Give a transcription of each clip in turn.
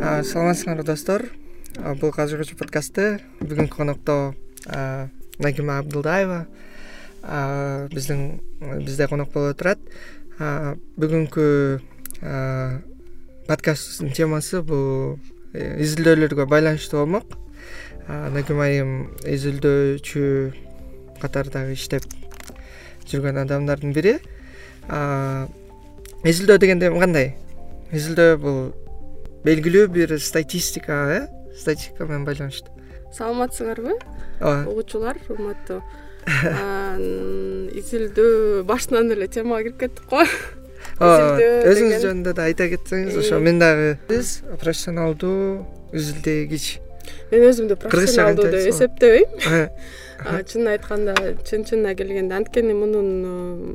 саламатсыңарбы достор. Бул кажыргычу подкасты бүгүнкү конокто нагима абдылдаева биздин бизде конок болуп отурат бүгүнкү подкасттын темасы бул э, изилдөөлөргө байланыштуу болмок. Нагима айым изилдөөчү катары иштеп жүргөн адамдардын бири. Изилдөө дегенде кандай изилдөө бул белгилүү бир статистика э? Статистика менен байланыштуу. Саламатсыңарбы? Ооба. Угуучулар урматтуу. Изилдөө башынан эле темага кирип кеттик го. Ооба өзүңүз жөнүндө да айта кетсеңиз ошо мен дагы сиз профессионалдуу изилдегич мен өзүмдү профессионалдуу деп эсептебейм. Э. чынын айтканда чын чынына келгенде анткени мунун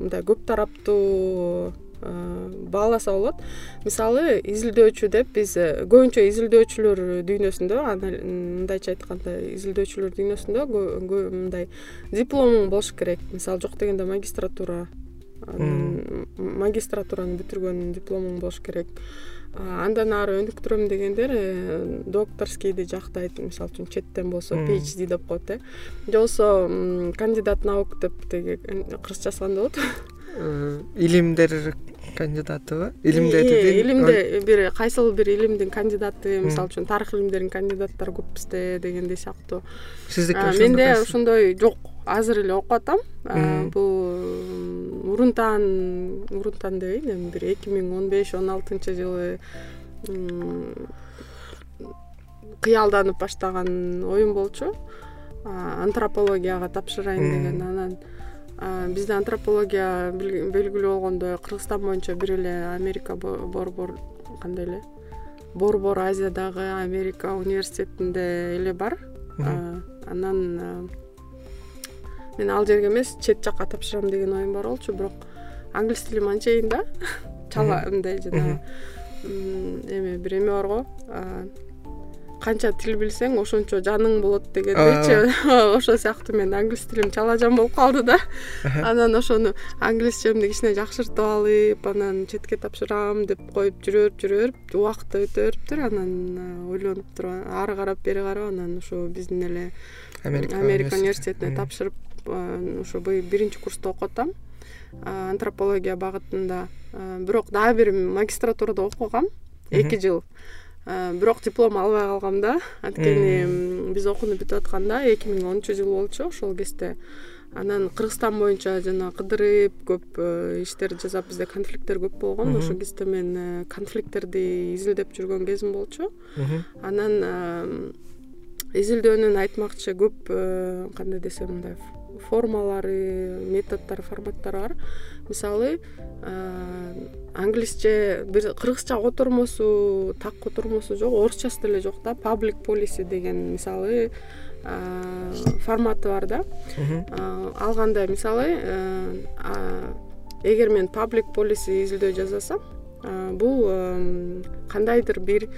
мындай көп тараптуу бааласа болот. Мисалы изилдөөчү деп биз э, көбүнчө изилдөөчүлөр дүйнөсүндө мындайча айтканда изилдөөчүлөр дүйнөсүндө мындай дипломуң болуш керек. Мисалы жок дегенде магистратура магистратураны бүтүргөн дипломуң болуш керек. Андан ары өнүктүрөм дегендер э, докторскийди жактайт мисалы үчүн четтен болсо phd деп коет э. Же болбосо кандидат наук деп тиги кыргызчасы кандай болот. Э, илимдер кандидатыбы илимде илимде бир кайсыл бир илимдин кандидаты мисалы үчүн тарых илимдеринин кандидаттары көп бизде дегендей сыяктуу. Сиздики менде ошондой жок. Азыр эле окуп атам. Бул урунтан урунтан дебейин эми бир эки миң он беш он алтынчы жылы кыялданып баштаган оюм болчу. Антропологияга тапшырайын деген анан бизде антропология белгилүү болгондой кыргызстан боюнча бир эле америка борбор кандай эле? Борбор азиядагы америка университетинде эле бар. Анан мен ал жерге эмес чет жакка тапшырам деген оюм бар болчу бирок англис тилим анчейин да. Чала мындай жанагы эме бир эме бар го канча тил билсең ошончо жаның болот дегендейчи. Ошол сыяктуу менин англис тилим чала жан болуп калды да. Анан ошону англисчемди кичине жакшыртып алып анан четке тапшырам деп коюп жүрө берип жүрө берип убакыт өтө бериптир анан ойлонуп туруп ары карап бери карап анан ошо биздин эле америка университетине. тапшырып ушу биринчи курста окуп атам антропология багытында бирок дагы бир магистратурада окугам. Эки жыл бирок диплом албай калгам да. Анткени биз окууну бүтүп атканда эки миң онунчу жыл болчу. Ошол кезде анан кыргызстан боюнча жана кыдырып көп э, иштерди жасап бизде конфликттер көп болгон. Ошол кезде мен э, конфликттерди изилдеп жүргөн кезим болчу. Анан изилдөөнүн айтмакчы көп э, кандай десем мындай формалары методдору форматтары бар. Мисалы англисче бир кыргызча котормосу так котормосу жок орусчасы деле жок да паблик полиси деген мисалы форматы бар да. Ал кандай мисалы эгер мен паблик полиси изилдөө жасасам бул кандайдыр бир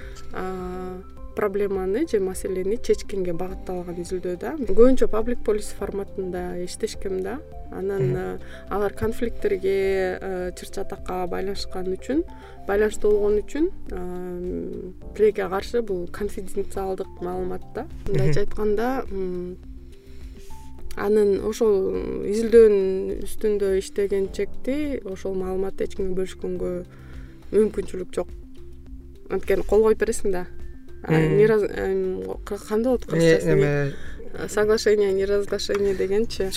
проблеманы же маселени чечкенге багытталган изилдөө да. Көбүнчө паблик полис форматында иштешкем да. Анан э, алар конфликттерге э, чыр чатакка байланышкан үчүн байланыштуу болгон үчүн э, тилекке каршы бул конфиденциалдык маалымат да. Мындайча айтканда анын ошол изилдөөнүн үстүндө иштегенчекти ошол маалыматты эч кимге бөлүшкөнгө мүмкүнчүлүк жок. Анткени кол коюп бересиң да кандай болот кыргызчасы эме соглашение неразглашение дегенчи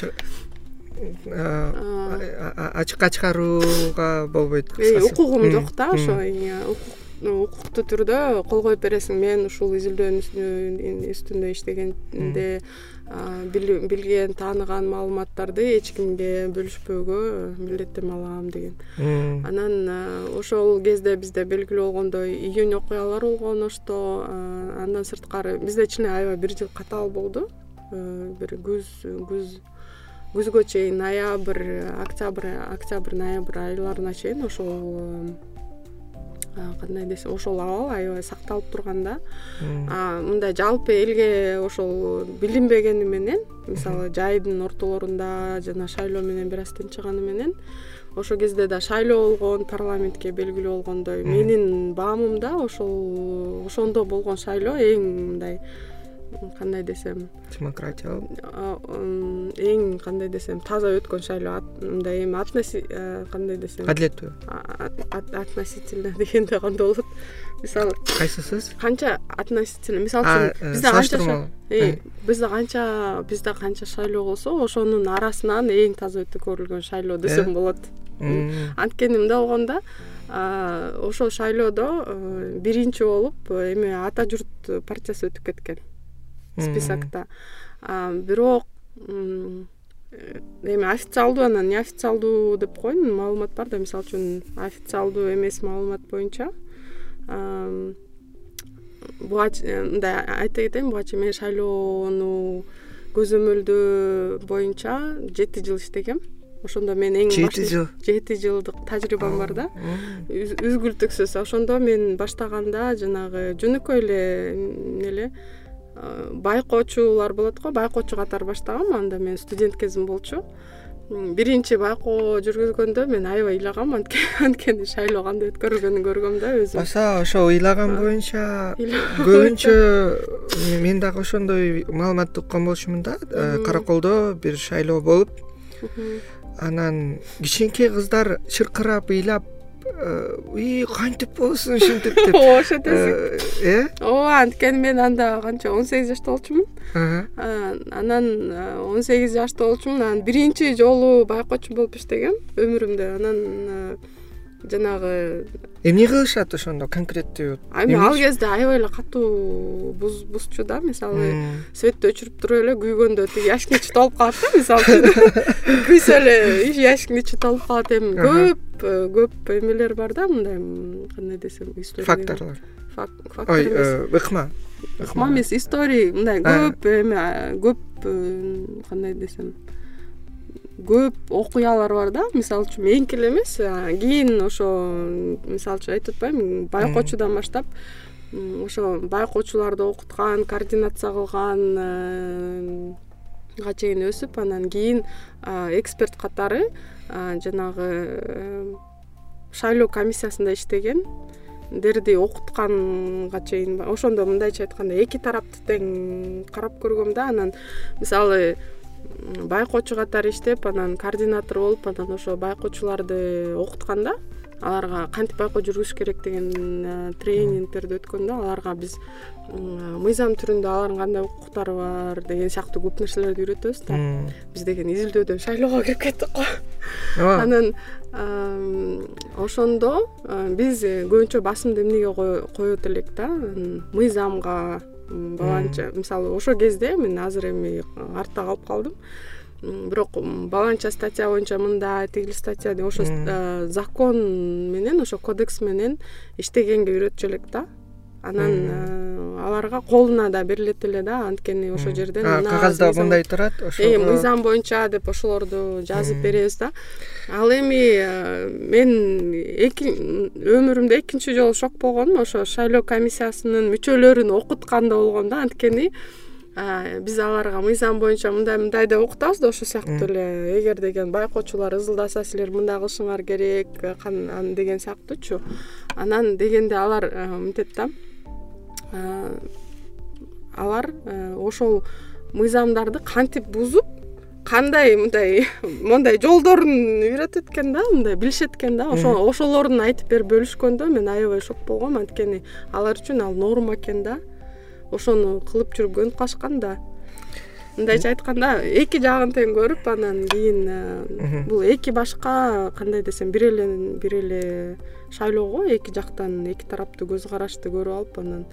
ачыкка чыгарууга болбойт укугум жок да ошо укуктуу түрдө кол коюп бересиң мен ушул изилдөөнүн үстүндө иштегенде билген тааныган маалыматтарды эч кимге бөлүшпөөгө милдеттенме алам деген. Анан ошол кезде бизде белгилүү болгондой июнь окуялары болгон ошто андан сырткары бизде чын аябай бир жыл катаал болду. Бир күз күз күзгө чейин ноябрь октябрь октябрь ноябрь айларына чейин ошол кандай десем ошол абал аябай сакталып турган да мындай жалпы элге ошол билинбегени менен мисалы жайдын ортолорунда жана шайлоо менен бир аз тынчыганы менен ошол кезде да шайлоо болгон парламентке белгилүү болгондой менин баамымда ошол ошондо болгон шайлоо эң мындай кандай десем? Демократиялуу эң кандай десем? Таза өткөн шайлоо мындай эми кандай десем? Адилеттүү. Относительно дегенде кандай болот? Мисалы кайсысыз? канча относительно мисалы үчүн бизде канча бизде канча бизде канча шайлоо болсо ошонун арасынан эң таза өткөрүлгөн шайлоо десем болот. Анткени мындай болгондо ошол шайлоодо биринчи болуп эме ата журт партиясы өтүп кеткен списокто бирок эми официалдуу анан неофициалдуу деп коеюн маалымат бар да мисалы үчүн официалдуу эмес маалымат боюнча. Буга мындай айта кетейин буга чейин мен шайлоону көзөмөлдөө боюнча жети жыл иштегем. Ошондо мен эң жети жыл? жети жылдык тажрыйбам бар да. Үзгүлтүксүз. Ошондо мен баштаганда жанагы жөнөкөй эле эмне эле байкоочулар болот го. Байкоочу катары баштагам. Анда мен студент кезим болчу биринчи байкоо жүргүзгөндө мен аябай ыйлагам. Анткени шайлоо кандай өткөрүлгөнүн көргөм да өзүм. Баса ошол ыйлаган боюнча көбүнчө мен дагы ошондой маалыматты уккан болчумун да. Э, караколдо бир шайлоо болуп анан кичинекей кыздар чыркырап ыйлап ии кантип болосуң ушинтип деп. Ооба ошентесиң. Э ооба анткени мен анда канча он сегиз жашта болчумун. Анан он сегиз жашта болчумун. Анан биринчи жолу байкоочу болуп иштегем. Өмүрүмдө анан жанагы эмне кылышат ошондо? Конкреттүү эми ал кезде аябай эле катуу бузчу да мисалы светти өчүрүп туруп эле күйгөндө тиги ящиктин ичи толуп калат да мисалы. Үчүн күйсө эле ящиктин ичи толуп калат эми. Көп көп эмелер бар да мындай кандай десем факторлор ой э, ыкма. Ыкма эмес история мындай көп эме көп э, кандай десем көп окуялар бар да. Мисалы үчүн меники эле эмес кийин ошо мисалы үчүн айтып атпаймынбы байкоочудан баштап ошо байкоочуларды окуткан координация кылганга э, чейин өсүп анан кийин эксперт катары жанагы э, шайлоо комиссиясында иштегендерди окутканга чейин ошондо мындайча айтканда эки тарапты тең карап көргөм да. Анан мисалы байкоочу катары иштеп анан координатор болуп анан ошо байкоочуларды окутканда аларга кантип байкоо жүргүзүш керек деген э, тренингдерди өткөндө аларга биз мыйзам түрүндө алардын кандай укуктары бар деген сыяктуу көп нерселерди үйрөтөбүз да. Биз деген изилдөөдөн шайлоого кирип кеттик го. Ооба. Анан ошондо э, биз көбүнчө басымды эмнеге коет элек да? Мыйзамга баланча. Мисалы ошол кезде мен азыр эми артта калып калдым. Бирок баланча статья боюнча мындай тигил статья ошо э, закон менен ошо кодекс менен иштегенге үйрөтчү элек да анан э, аларга колуна да берилет эле да анткени ошол жерден кагазда мындай турат ошо э, мыйзам боюнча деп ошолорду жазып беребиз да. Ал эми э, мен өмүрүмдө экинчи жолу шок болгонум. Ошо шайлоо комиссиясынын мүчөлөрүн окутканда болгом да. Анткени биз аларга мыйзам боюнча мындай мындай деп окутабыз да ошол сыяктуу эле. Эгер деген байкоочулар ызылдаса силер мындай кылышыңар керек деген сыяктуучу. Анан дегенде алар мынтет да алар ошол мыйзамдарды кантип бузуп кандай мындай мондай жолдорун үйрөтөт экен да мындай билишет экен да ошо ошолорун айтып берип бөлүшкөндө мен аябай шок болгом. Анткени алар үчүн ал норма экен да. Ошону кылып жүрүп көнүп калышкан да. Мындайча айтканда эки жагын тең көрүп анан кийин бул эки башка кандай десем бир эле бир эле шайлоо го эки жактан эки тараптуу көз карашты көрүп алып анан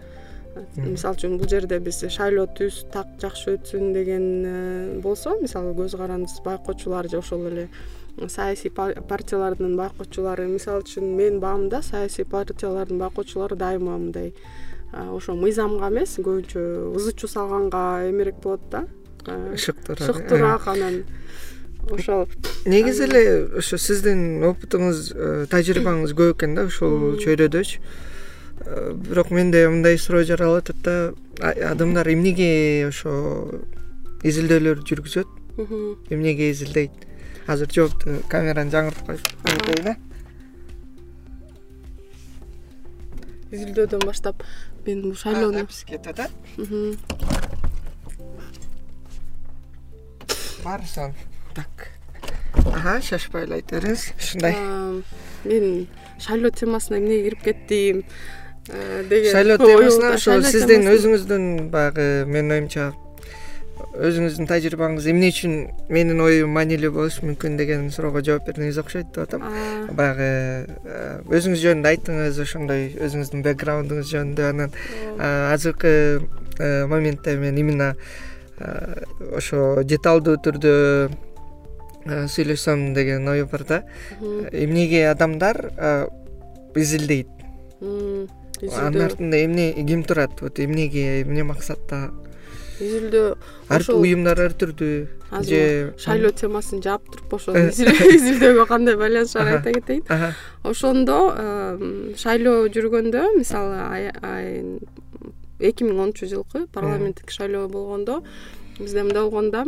мисалы үчүн бул жерде биз шайлоо түз так жакшы өтсүн деген э, болсо мисалы көз карандысыз байкоочулар же ошол эле саясий партиялардын байкоочулары мисалы үчүн менин баамымда саясий партиялардын байкоочулары дайыма мындай ошо мыйзамга эмес көбүнчө ызы чуу салганга эмерээк болот да. Ышыктуураак ышыктуураак анан ошол негизи эле ошо сиздин опытыңыз э, тажрыйбаңыз көп экен да ушул чөйрөдөчү э, бирок менде мындай суроо жаралып атат да адамдар эмнеге ошо изилдөөлөр жүргүзөт? Эмнеге изилдейт? Азыр жоопту камераны жаңыртып коюп айтайын э изилдөөдөн баштап мен бул шайлоону записки кетип атат баарысын так. Аха шашпай эле айта бериңиз ушундай мен шайлоо темасына эмнеге кирип кеттим деген шайлоо темасына ошол сиздин өзүңүздүн баягы менин оюмча өзүңүздүн тажрыйбаңыз эмне үчүн менин оюм маанилүү болушу мүмкүн деген суроого жооп бердиңиз окшойт деп атам. Баягы э, өзүңүз жөнүндө айттыңыз ошондой өзүңүздүн бекграундуңуз жөнүндө анан азыркы э, моментте мен именно э, ошо деталдуу түрдө сүйлөшсөм деген ой бар да. Эмнеге адамдар изилдейт анын артында эмне ким турат? Вот эмнеге эмне максатта? Изилдөө уюмдар ар түрдүү. Же шайлоо темасын жаап туруп ошону изилдөөгө кандай байланышы бар айта кетейин. Ошондо шайлоо жүргөндө мисалы эки миң онунчу жылкы парламенттик шайлоо болгондо бизде мындай болгон да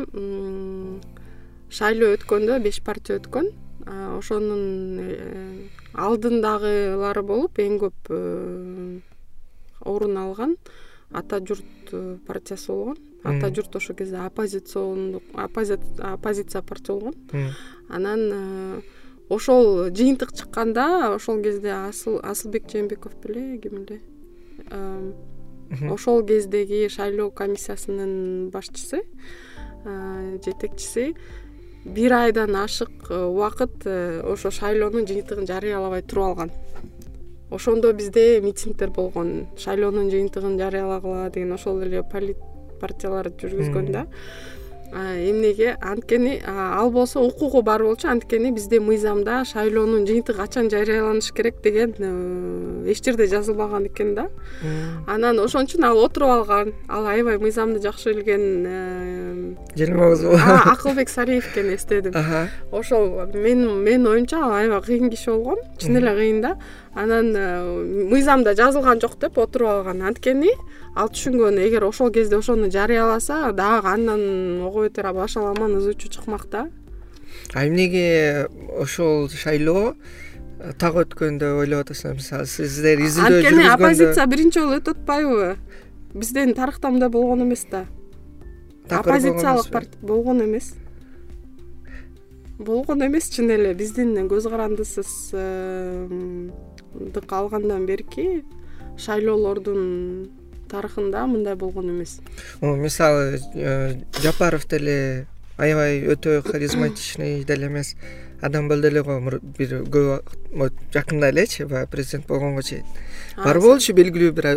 шайлоо өткөндө беш партия өткөн ошонун э, алдындагылары болуп эң көп э, орун алган ата журт э, партиясы болгон. Ата журт ошол кезде оппозициондук оппозиция партия болгон. Анан ошол жыйынтык чыкканда ошол кезде асылбек жээнбеков беле ким эле? Ошол кездеги шайлоо комиссиясынын башчысы жетекчиси бир айдан ашык убакыт ошо шайлоонун жыйынтыгын жарыялабай туруп алган. Ошондо бизде митингдер болгон. Шайлоонун жыйынтыгын жарыялагыла деген ошол эле полит партиялар жүргүзгөн да эмнеге? Анткени ал болсо укугу бар болчу. Анткени бизде мыйзамда шайлоонун жыйынтыгы качан жарыяланышы керек деген эч жерде жазылбаган экен да. Анан ошон үчүн ал отуруп алган ал аябай мыйзамды жакшы билген э, желмоозбу акылбек сариев экен эстедим. Ошол менин оюмча ал аябай кыйын киши болгон чын эле кыйын да. Анан э, мыйзамда жазылган жок деп отуруп алган. Анткени ал түшүнгөн эгер ошол кезде ошону жарыяласа дагы андан ого бетер башаламан ызы чуу чыкмак да. А эмнеге ошол шайлоо так өткөн деп ойлоп атасыңар мисалы сиздер изилдөө анткени оппозиция биринчи жолу өтүп атпайбы биздин тарыхта мындай болгон эмес да. Оппозициялык болгон эмес. Болгон эмес чын эле биздин көз карандысыз алгандан берки шайлоолордун тарыхында мындай болгон эмес. Мисалы э, жапаров деле аябай өтө харизматичный деле эмес. Адам болду эле го бир көп жакында элечи баягы президент болгонго чейин. Бар болчу белгилүү бир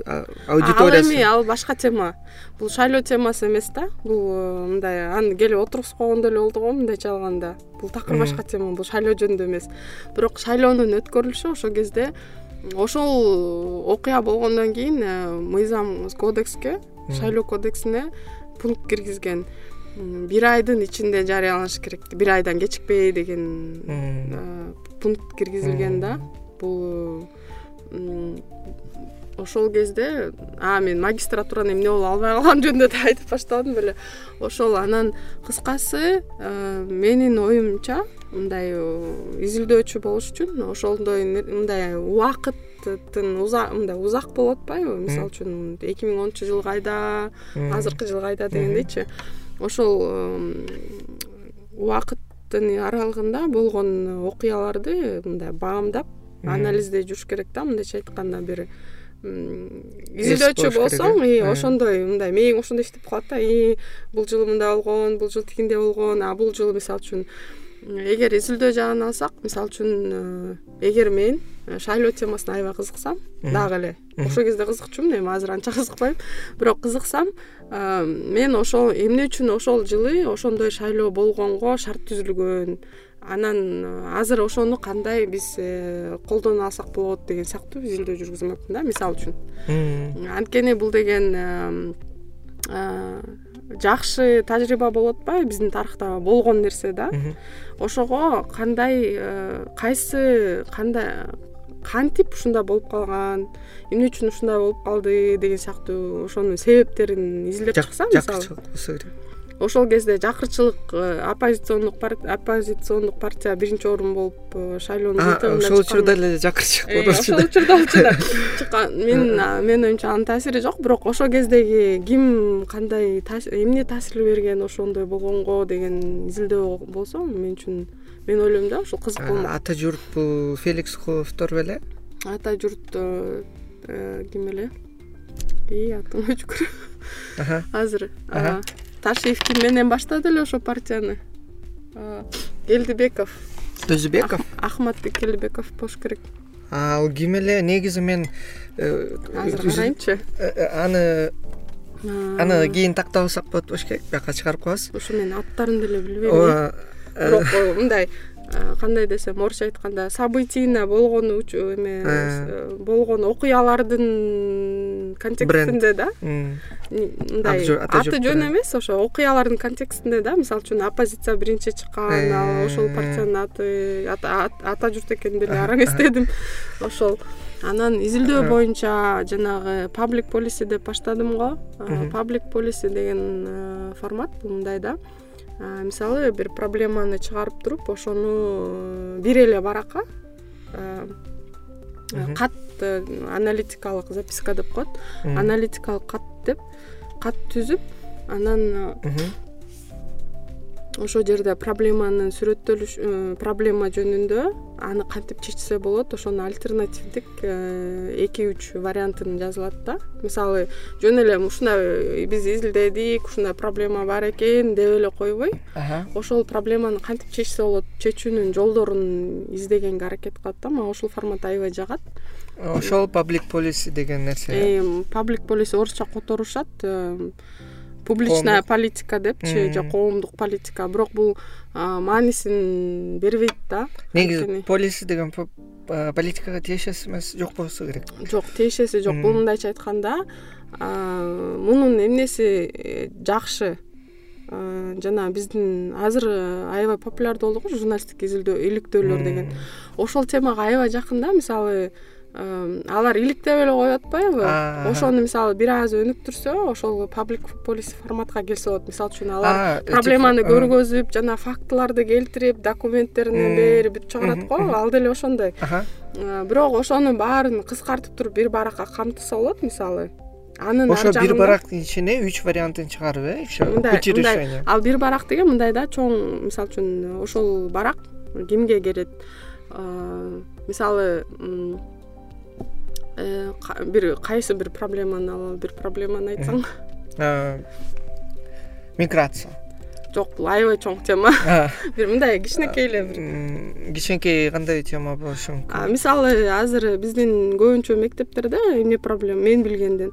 аудиториясы? Ал эми ал башка тема. Бул шайлоо темасы эмес да. Бул э, мындай аны келип отургузуп койгондо эле болду го мындайча алганда бул такыр башка тема бул шайлоо жөнүндө эмес. Бирок шайлоонун өткөрүлүшү ошол кезде ошол окуя болгондон кийин э, мыйзам кодекске шайлоо кодексине пункт киргизген. Бир айдын ичинде жарыяланыш керек бир айдан кечикпей деген э, пункт киргизилген да. Бул ошол кезде а мен магистратураны эмне болуп албай калган жөнүндө да айтып баштадым беле. Ошол анан кыскасы э, менин оюмча мындай э, изилдөөчү болуш үчүн ошондой мындай убакыттын мындай узак болуп атпайбы мисалы үчүн эки миң онунчу жыл кайда азыркы жыл кайда дегендейчи ошол убакыттын аралыгында болгон окуяларды мындай баамдап анализдей жүрүш керек да. Мындайча айтканда бир изилдөөчү болсоң ошондой мындай мээң ошондой иштеп калат да бул жылы мындай болгон бул жылы тигиндей болгон а бул жылы мисалы үчүн эгер изилдөө жагын алсак мисалы үчүн э, эгер мен э, шайлоо темасына аябай кызыксам дагы эле. Ошол кезде кызыкчумун эми азыр анча кызыкпайм. Бирок кызыксам э, мен ошол эмне үчүн ошол жылы ошондой шайлоо болгонго шарт түзүлгөн анан азыр ошону кандай биз колдоно алсак болот деген сыяктуу изилдөө жүргүзмөкмүн да мисалы үчүн. Анткени бул деген жакшы тажрыйба болуп атпайбы биздин тарыхта болгон нерсе да. Ошого кандай э, кайсы кандай кантип ушундай болуп калган эмне үчүн ушундай болуп калды деген сыяктуу ошонун себептерин изилдеп чыкса мисалы. болсо керек ошол кезде жакырчылык э, оппозициондук оппозициондук партия биринчи орун болуп э, шайлоонун ошол учурда эле жакырчылык болчу да ошол учурда болчу чыккан. Мен менин оюмча анын таасири жок бирок ошол кездеги ким кандай эмне таасир берген ошондой болгонго деген изилдөө болсо мен үчүн мен ойлойм да ушул кызык болмок. Ата журт бул феликс холовдор беле? Ата журт э, ким эле ии атым өчкүрүп азыр ташиев ким менен баштады эле ошол партияны. Келдибеков өзүбеков ахматбек келдибеков болуш керек. Ал ким эле? Негизи мен э, азыр карайынчы. э, э, аны аны кийин тактап алсак болот болуш керек бияка чыгарып коебуз. ушу мен аттарын деле билбейм. Ооба бирок мындай кандай десем орусча айтканда событийно болгон эме болгон окуялардын контекстинде да? Мындай аты жөн эмес ошо окуялардын контекстинде да? Мисалы үчүн оппозиция биринчи чыккан ал ошол партиянын аты ата журт экенин деле араң эстедим. Ошол анан изилдөө боюнча жанагы паблик полиси деп баштадым го. Паблик полиси деген формат бул мындай да мисалы бир проблеманы чыгарып туруп ошону э, бир эле баракка кат э, аналитикалык записка деп коет. Аналитикалык кат деп кат түзүп анан ошол жерде проблеманын сүрөттөлүш э, проблема жөнүндө аны кантип чечсе болот? Ошонун альтернативдик э, эки үч вариантын жазылат да. Мисалы жөн эле ушундай биз изилдедик ушундай проблема бар экен деп эле койбой. Ошол проблеманы кантип чечсе болот? Чечүүнүн жолдорун издегенге аракет кылат да мага ушул формат аябай жагат. Ошол паблик полиси деген нерсе э? Паблик полиси орусча которушат публичная политика депчи же коомдук политика. Бирок бул маанисин бербейт да. Негизи полиси деген политикага тиешеси эмес жок болсо керек. Жок тиешеси жок. Бул мындайча айтканда мунун эмнеси э, жакшы? Жана биздин азыр аябай популярдуу болду го журналисттик изилдөө иликтөөлөр деген. Ошол темага аябай жакын да мисалы алар иликтеп эле коюп атпайбы. Ошону мисалы бир аз өнүктүрсө ошол паблик полиси форматка келсе болот. Мисалы үчүн алар проблеманы көргөзүп жана фактыларды келтирип документтерин берип бүтүп чыгарат го. ал деле ошондой. Бирок ошонун баарын кыскартып туруп бир баракка камтыса болот мисалы. Анын ошо бир барактын ичине үч вариантын чыгарып э еще мындай ал бир барак деген мындай да чоң мисалы үчүн ошол барак кимге керет мисалы Э, бир кайсы бир проблеманы алалы бир проблеманы айтсаң. Миграция. Жок бул аябай чоң тема. Бир мындай кичинекей эле бир. кичинекей кандай тема болушу мүмкүн мисалы азыр биздин көбүнчө мектептерде эмне проблема мен билгенден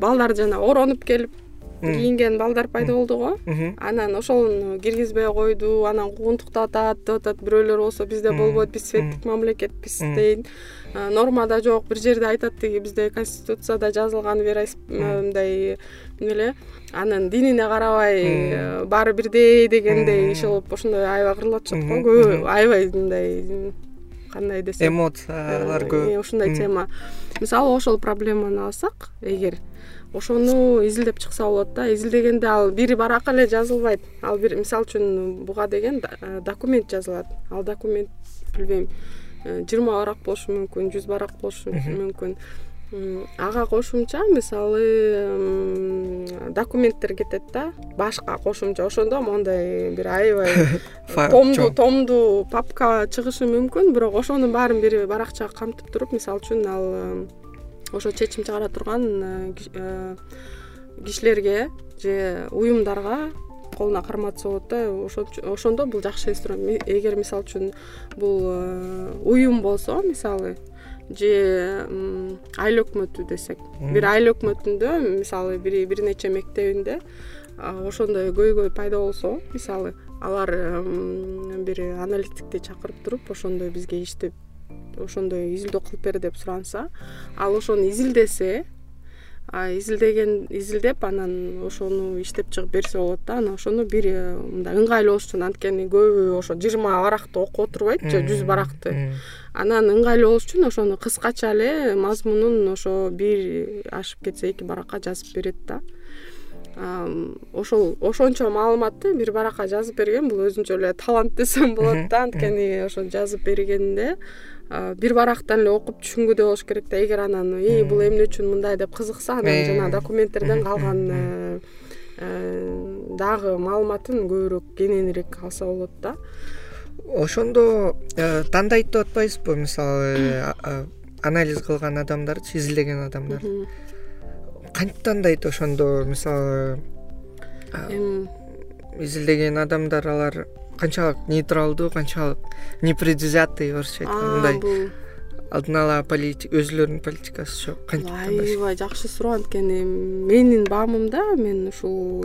балдар жана ороонуп келип кийинген балдар пайда болду го. Анан ошону киргизбей койду анан куугунтуктатат деп атат бирөөлөр болсо бизде болбойт биз светтик мамлекетпиз дейт нормада жок бир жерде айтат тиги бизде конституцияда жазылган мындай эмне эле анын динине карабай э, баары бирдей дегендей иши кылып ошондой аябай кырылып атышат го көбү аябай мындай кандай десем эмоциялар көп. э, ушундай тема. Мисалы ошол проблеманы алсак эгер ошону изилдеп чыкса болот да изилдегенде ал бир баракка эле жазылбайт. Ал бир мисалы үчүн буга деген э, документ жазылат. Ал документ билбейм э, жыйырма барак болушу мүмкүн жүз барак болушу мүмкүн. Ага кошумча мисалы документтер кетет да башка кошумча. Ошондо моундай бир аябай томду томду папка чыгышы мүмкүн бирок ошонун баарын бир баракчага камтып туруп мисалы үчүн ал ошо чечим чыгара турган э, э, кишилерге же уюмдарга колуна карматса болот да ошондо бул жакшы инструмент эгер мисалы үчүн бул э, уюм болсо мисалы же айыл өкмөтү десек. Бир айыл өкмөтүндө мисалы бир нече мектебинде ошондой көйгөй пайда болсо мисалы алар бир аналитикти чакырып туруп ошондой бизге иштеп ошондой изилдөө кылып бер деп суранса ал ошону изилдесе изилдеген изилдеп анан ошону иштеп чыгып берсе болот да. Анан ошону бир э, мындай ыңгайлуу болуш үчүн анткени көбү ошо жыйырма баракты окуп отурбайт же жүз баракты. анан ыңгайлуу болуш үчүн ошону кыскача эле мазмунун ошо бир ашып кетсе эки баракка жазып берет да. Ошол ошончо маалыматты бир баракка жазып берген бул өзүнчө эле талант десем болот да. Анткени ошо жазып бергенде бир барактан эле окуп түшүнгүдөй болуш керек да эгер анан и бул эмне үчүн мындай? деп кызыкса анан э. жанагы документтерден калган э, э, дагы маалыматын көбүрөөк кененирээк алса болот да. Ошондо тандайт деп атпайсызбы? Мисалы анализ кылган адамдарды изилдеген адамдарды кантип тандайт ошондо? Мисалы эми изилдеген адамдар алар канчалык нейтралдуу канчалык непредвзятый орусча айтканда. Мындай алдын ала өзүлөрүнүн политикасы жок кантип аябай жакшы суроо. Анткени менин баамымда мен ушул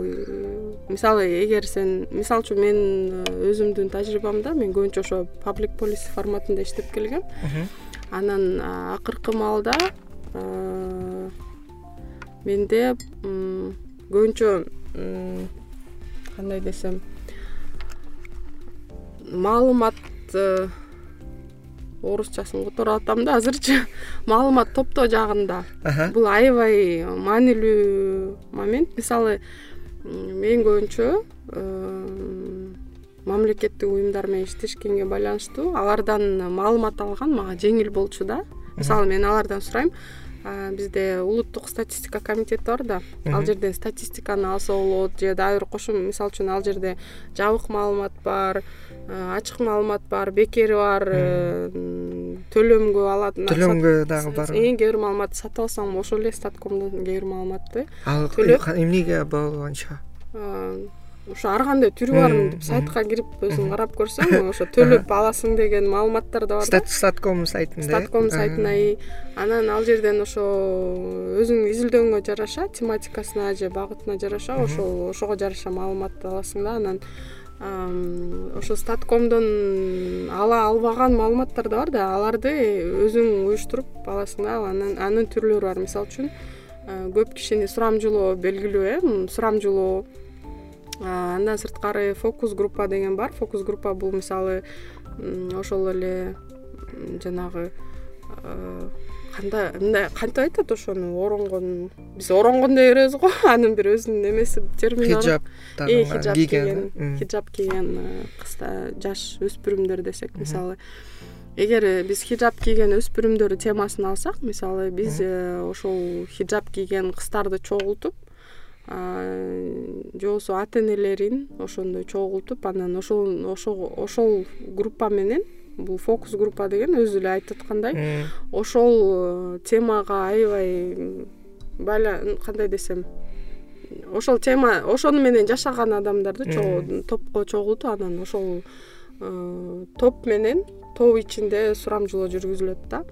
мисалы эгер сен мисалы үчүн мен э, өзүмдүн тажрыйбамда мен көбүнчө ошо паблик полиси форматында иштеп келгем. Анан акыркы маалда менде көбүнчө кандай десем маалымат э, орусчасын которуп атам да азырчы маалымат топтоо жагында. Бул аябай маанилүү момент. Мисалы мен көбүнчө э, мамлекеттик уюмдар менен иштешкенге байланыштуу алардан маалымат алган мага жеңил болчу да. Мисалы мен алардан сурайм. Бизде улуттук статистика комитети бар да. Ал жерден статистиканы алса болот же дагы бир кошо мисалы үчүн ал жерде жабык маалымат бар ачык маалымат бар бекери бар э, төлөмгө алатын төлөмгө дагы бар. Кээ бир маалыматты сатып алсаң ошол эле статкомдон кээ бир маалыматты. Ал эмнеге баглуу канча ошо ар кандай түрү барын сайтка кирип өзүң карап көрсөң ошо төлөп аласың деген маалыматтар да бар да. Статком сайтында статком сайтына анан ал жерден ошо өзүңдүн изилдөөңө жараша тематикасына же багытына жараша ошол ошого жараша маалыматты аласың да анан ошо статкомдон ала албаган маалыматтар да бар да аларды өзүң уюштуруп аласың да анан анын түрлөрү бар. Мисалы үчүн көп кишини сурамжылоо белгилүү э сурамжылоо. Андан сырткары фокус группа деген бар. Фокус группа бул мисалы ошол эле жанагы кандай мындай кантип айтат ошону? Оронгон биз оронгон дей беребиз го. Анын бир өзүнүн эмеси термини бар хиджаб хиджаб кийген хиджаб кийген кыздар жаш өспүрүмдөр десек мисалы. Эгер биз хиджаб кийген өспүрүмдөр темасын алсак мисалы биз э, ошол хиджаб кийген кыздарды чогултуп же болбосо ата энелерин ошондой чогултуп анан ошол ошол группа менен бул фокус группа деген өзү эле айтып аткандай ошол э, темага аябай кандай десем ошол тема ошону менен жашаган адамдарды топко чогултуп анан ошол э, топ менен топ ичинде сурамжылоо жүргүзүлөт да.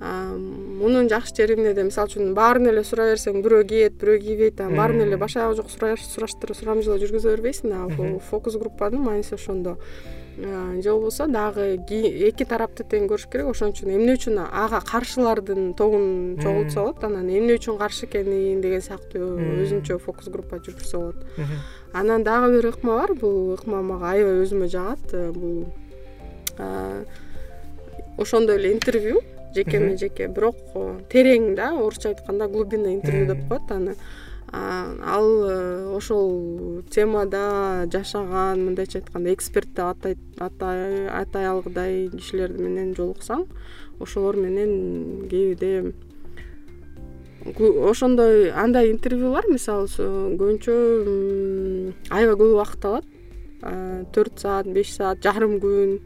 Мунун жакшы жери эмнеде мисалы үчүн баарын эле сурай берсең бирөө кийет бирөө кийбейт анан баарын эле баш аягы жок сураштырып сурамжылоо жүргүзө бербейсиң бул фокус группанын мааниси ошондо же болбосо дагы эки тарапты тең көрүш керек. Ошон үчүн эмне үчүн ага каршылардын тобун чогултса болот анан эмне үчүн каршы экенин деген сыяктуу өзүнчө фокус группа жүргүзсө болот анан дагы бир ыкма бар. Бул ыкма мага аябай өзүмө жагат. Бул ошондой эле интервью. Жекеме жеке. Бирок э, терең да орусча айтканда глубинный интервью деп коет аны ал э, ошол темада жашаган мындайча айтканда эксперт деп атай алгыдай кишилер менен жолуксаң ошолор менен кээде ошондой андай интервьюлар мисалы көбүнчө аябай көп убакыт алат. Төрт саат беш саат жарым күн.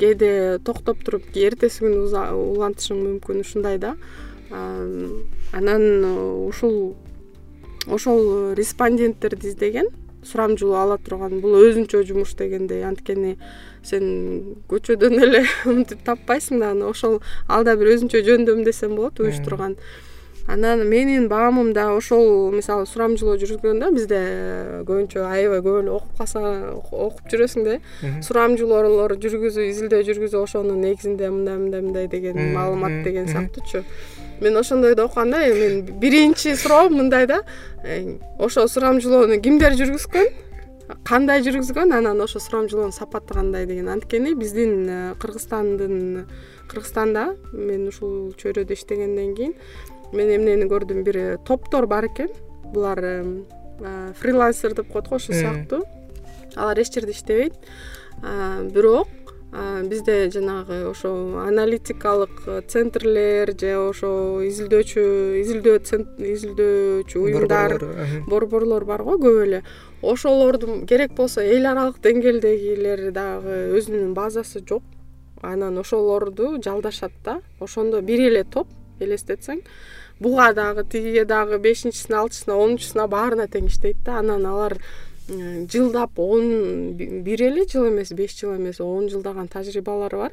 Кээде токтоп туруп эртеси күнү улантышың мүмкүн ушундай да. Анан ушул ошол респонденттерди издеген сурамжылоо ала турган бул өзүнчө жумуш дегендей анткени сен көчөдөн эле мынтип таппайсың да анан ошол ал да бир өзүнчө жөндөм десем болот уюштурган анан менин баамымда ошол мисалы сурамжылоо жүргүзгөндө бизде көбүнчө аябай көп эле окуп калса окуп жүрөсүң да. Э сурамжылоолор жүргүзүү изилдөө жүргүзүп ошонун негизинде мындай мындай мындай деген маалымат деген сыяктуучу мен ошондойду окуганда мен биринчи суроом мындай да. Э, ошо сурамжылоону кимдер жүргүзгөн? Кандай жүргүзгөн? Анан ошо сурамжылоонун сапаты кандай деген. Анткени биздин э, кыргызстандын кыргызстанда мен ушул чөйрөдө иштегенден кийин мен эмнени көрдүм? Бир топтор бар экен. Булар фрилансер деп коет го ушул сыяктуу. Алар эч жерде иштебейт. Бирок бизде жанагы ошо аналитикалык центрлер же ошо изилдөөчү изилдөө изилдөөчү уюмдар борборлор бар го көп эле. Ошолордун керек болсо эл аралык деңгээлдегилер дагы өзүнүн базасы жок. Анан ошолорду жалдашат да ошондо бир эле топ элестетсең буга дагы тигиге дагы бешинчисине алтысына онунчусуна баарына тең иштейт да. Анан алар жылдап он бир эле жыл эмес беш жыл эмес он жылдаган тажрыйбалары бар.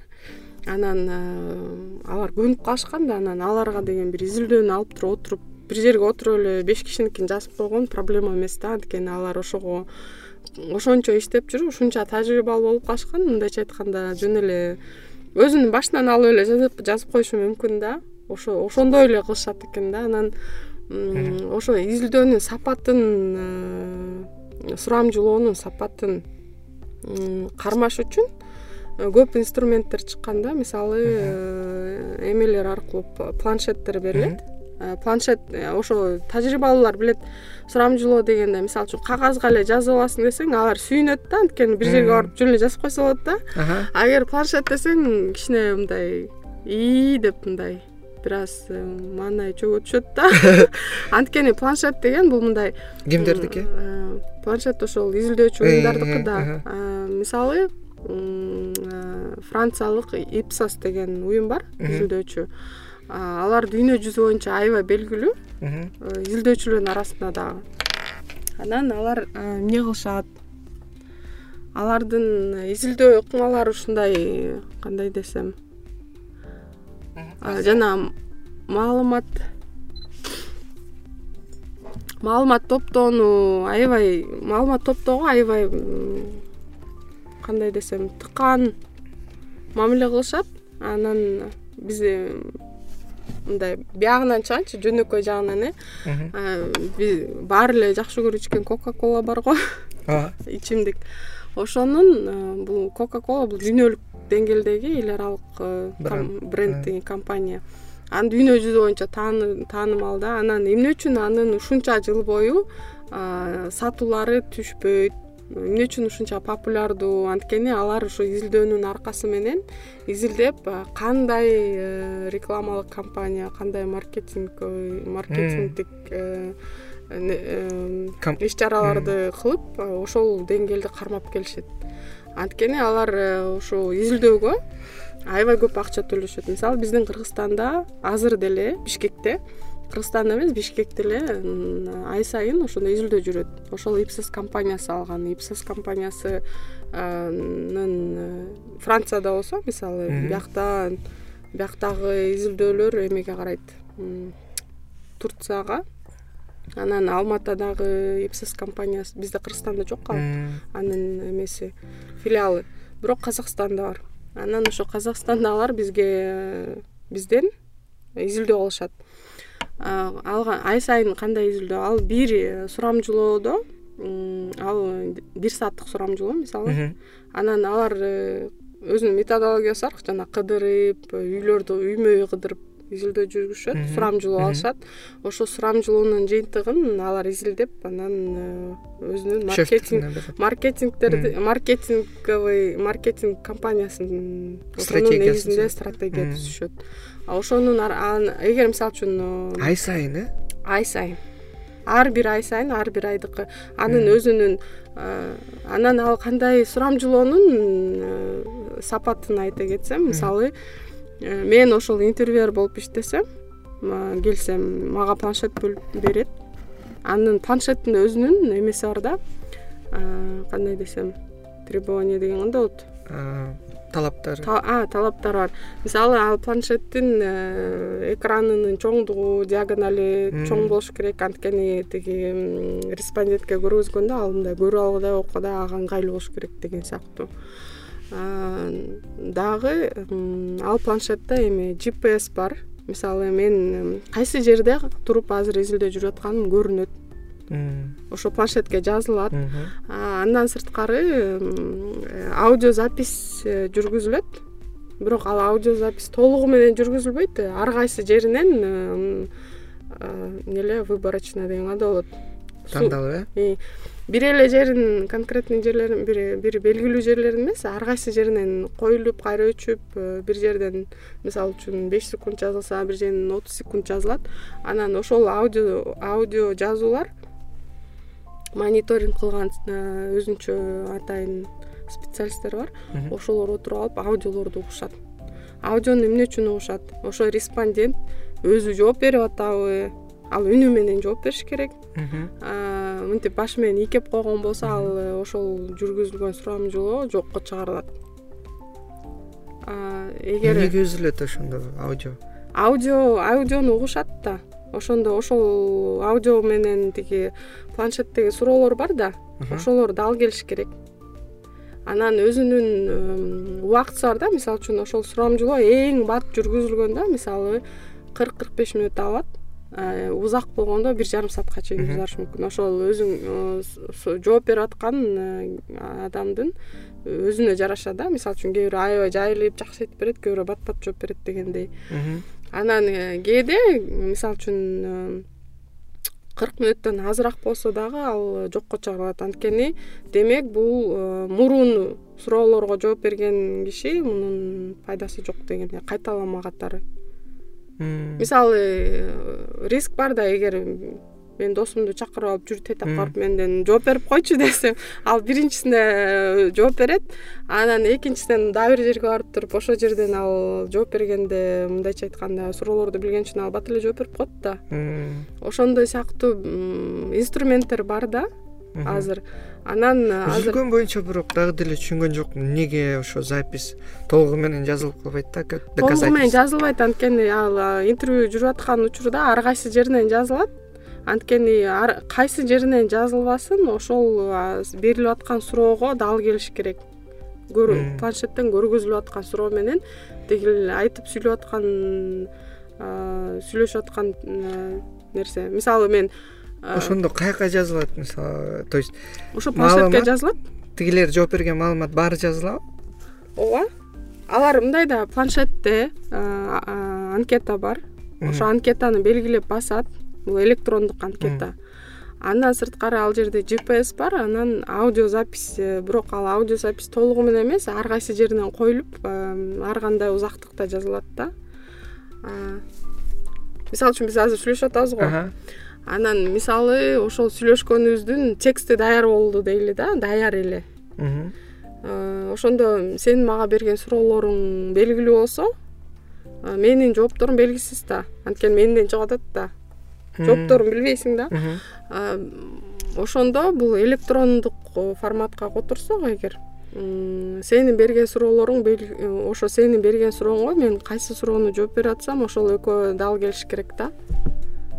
Анан алар көнүп калышкан да анан аларга деген бир изилдөөнү алып туруп отуруп бир жерге отуруп эле беш кишиникин жазып койгон проблема эмес да. Анткени алар ошого ошончо иштеп жүрүп ушунча тажрыйбалуу болуп калышкан. Мындайча айтканда жөн эле өзүнүн башынан алып эле жазып коюшу мүмкүн да. Ошо ошондой эле кылышат экен да. Анан ошо изилдөөнүн сапатын сурамжылоонун сапатын кармаш үчүн э, көп инструменттер чыккан да. Мисалы э, эмелер аркылуу планшеттер берилет. Э, планшет ошо тажрыйбалуулар билет сурамжылоо дегенде мисалы үчүн кагазга эле жазып аласың десең алар сүйүнөт да. Анткени бир жерге барып жөн эле жазып койсо болот да а эгер планшет десең кичине мындай ии деп мындай бир аз маанай чөгө да. Анткени планшет деген бул мындай кимдердики? планшет ошол изилдөөчү уюмдардыкы да. мисалы франциялык ипсос деген уюм бар изилдөөчү. Алар дүйнө жүзү боюнча аябай белгилүү. Изилдөөчүлөрдүн арасында дагы анан алар эмне кылышат? Алардын изилдөө ыкмалары ушундай кандай десем жана маалымат маалымат топтоону аябай маалымат топтоого аябай кандай десем тыкаан мамиле кылышат. Анан биз мындай биягынан чыгайынчы жөнөкөй жагынан э? Баары эле жакшы көрүп ичкен кока кола бар го. Ооба ичимдик. Ошонун бул кока кола бул дүйнөлүк деңгээлдеги эл аралык э, бренд. компания. Анан дүйнө жүзү боюнча таанымал да. Анан эмне үчүн анын ушунча жыл бою сатуулары түшпөйт? Эмне үчүн ушунча популярдуу анткени алар ушу изилдөөнүн аркасы менен изилдеп кандай э, рекламалык компания кандай маркетинг маркетингдик э, э, иш чараларды кылып ошол деңгээлди кармап келишет анткени алар ушул изилдөөгө аябай көп акча төлөшөт. Мисалы биздин кыргызстанда азыр деле бишкекте кыргызстанда эмес бишкекте эле ай сайын ошондой изилдөө жүрөт. Ошол ипсос компаниясы алган. Ипсос компаниясынын э, францияда болсо мисалы биякта бияктагы изилдөөлөр эмеге карайт. Турцияга анан алматадагы ипсос компаниясы бизде кыргызстанда жок ал анын эмеси филиалы. Бирок казакстанда бар. Анан ошо казакстанда алар бизге бизден изилдөө кылышат ай сайын кандай изилдөө? Ал бир сурамжылоодо ал бир сааттык сурамжылоо мисалы. Анан алар э, өзүнүн методологиясы бар жана кыдырып үйлөрдү үймө үй кыдырып изилдөө жүргүзүшөт сурамжылоо алышат. Ошол сурамжылоонун жыйынтыгын алар изилдеп анан э, өзүнүн маркетинг маркетингтерди маркетинговый маркетинг компаниясынын ошонун негизинде стратегия түзүшөт. Ошонун эгер мисалы үчүн ай сайын э? ай сайын. Ар бир ай сайын ар бир айдыкы. Анын өзүнүн анан ал кандай сурамжылоонун сапатын айта кетсем мисалы Э, мен ошол интервьюер болуп иштесем келсем мага планшет бөлүп берет. Анын планшеттин өзүнүн эмеси бар да. Кандай десем требование деген кандай болот талаптары талаптары бар. Мисалы ал планшеттин э, экранынын чоңдугу диагонали чоң болуш керек. Анткени тиги респондентке көргөзгөндө ал мындай көрүп алгыдай окугда ага ыңгайлуу болуш керек деген сыяктуу дагы ал планшетте эме gps бар. Мисалы мен кайсы жерде туруп азыр изилдөө жүрүп атканым көрүнөт. Ошо планшетке жазылат. Андан сырткары аудиозапись э, жүргүзүлөт. Бирок ал аудиозапись толугу менен жүргүзүлбөйт. Ар кайсы жеринен э, эмне эле выборочно деген кандай болот. Тандалып э бир эле жерин конкретный жерлерин бир белгилүү жерлерин эмес ар кайсы жеринен коюлуп кайра өчүп э, бир жерден мисалы үчүн беш секунд жазылса бир жеринен отуз секунд жазылат. Анан ошол аудио аудио жазуулар мониторинг кылган э, өзүнчө атайын специалисттер бар. Ошолор отуруп алып аудиолорду угушат аудиону эмне үчүн угушат ошо респондент өзү жооп берип атабы ал үнү менен жооп бериш керек. Мынтип башы менен ийкеп койгон болсо ал э, ошол жүргүзүлгөн сурамжылоо жокко чыгарылат. Эгер эмнеге үзүлөт ошондо аудио? Аудио аудиону угушат да. Ошондо ошол аудио менен тиги планшеттеги суроолор бар да. Ошолор дал келиш керек. Анан өзүнүн убактысы бар да. Мисалы үчүн ошол сурамжылоо эң бат жүргүзүлгөндө мисалы кырк кырк беш мүнөт алат узак болгондо бир жарым саатка чейин узарышы мүмкүн. Ошол өзүң жооп берип аткан адамдын өзүнө жараша да. Мисалы үчүн кээ бирөө аябай жайылып жакшы айтып берет кээ бирөө бат бат жооп берет дегендей. Анан э, кээде мисалы үчүн э, кырк мүнөттөн азыраак болсо дагы ал жокко чыгарылат. Анткени демек бул э, мурун суроолорго жооп берген киши мунун пайдасы жок дегендей кайталама катары мисалы риск бар да эгер мен досумду чакырып алып жүр тетип барып менден жооп берип койчу десем ал биринчисине э, жооп берет анан экинчисинен дагы бир жерге барып туруп ошол жерден ал жооп бергенде мындайча айтканда суроолорду билген үчүн ал бат эле жооп берип коет да. Ошондой сыяктуу инструменттер бар да азыр анан азыр үзүлгөн боюнча бирок дагы деле түшүнгөн жокмун. Эмнеге ошо запись? Толугу менен жазылып калбайт да толугу менен жазылбайт. Анткени ал интервью жүрүп аткан учурда ар кайсы жеринен жазылат? Анткени кайсы жеринен жазылбасын ошол берилип аткан суроого дал келиш керек. Планшеттен көргөзүлүп аткан суроо менен тиги айтып сүйлөп аткан сүйлөшүп аткан нерсе. Мисалы мен ошондо каяка жазылат мисалы? То есть ошо планшетке жазылат? Тигилер жооп берген маалымат баары жазылабы ооба алар мындай да планшетте анкета бар. Ошо анкетаны белгилеп басат. Бул электрондук анкета. Андан сырткары ал жерде gps бар. Анан аудиозапись э, бирок ал аудиозапись толугу менен эмес ар кайсы жеринен коюлуп ар кандай узактыкта жазылат да. Мисалы үчүн биз азыр сүйлөшүп атабыз го анан мисалы ошол сүйлөшкөнүбүздүн тексти даяр болду дейли да даяр эле. Ошондо сенин мага берген суроолоруң белгилүү болсо менин жоопторум белгисиз да. Анткени менден чыгып атат да жоопторун билбейсиң да. Ошондо бул электрондук форматка которсок эгер сенин берген суроолоруң ошо сенин берген сурооңо мен кайсы суроону жооп берип атсам ошол экөө дал келиш керек да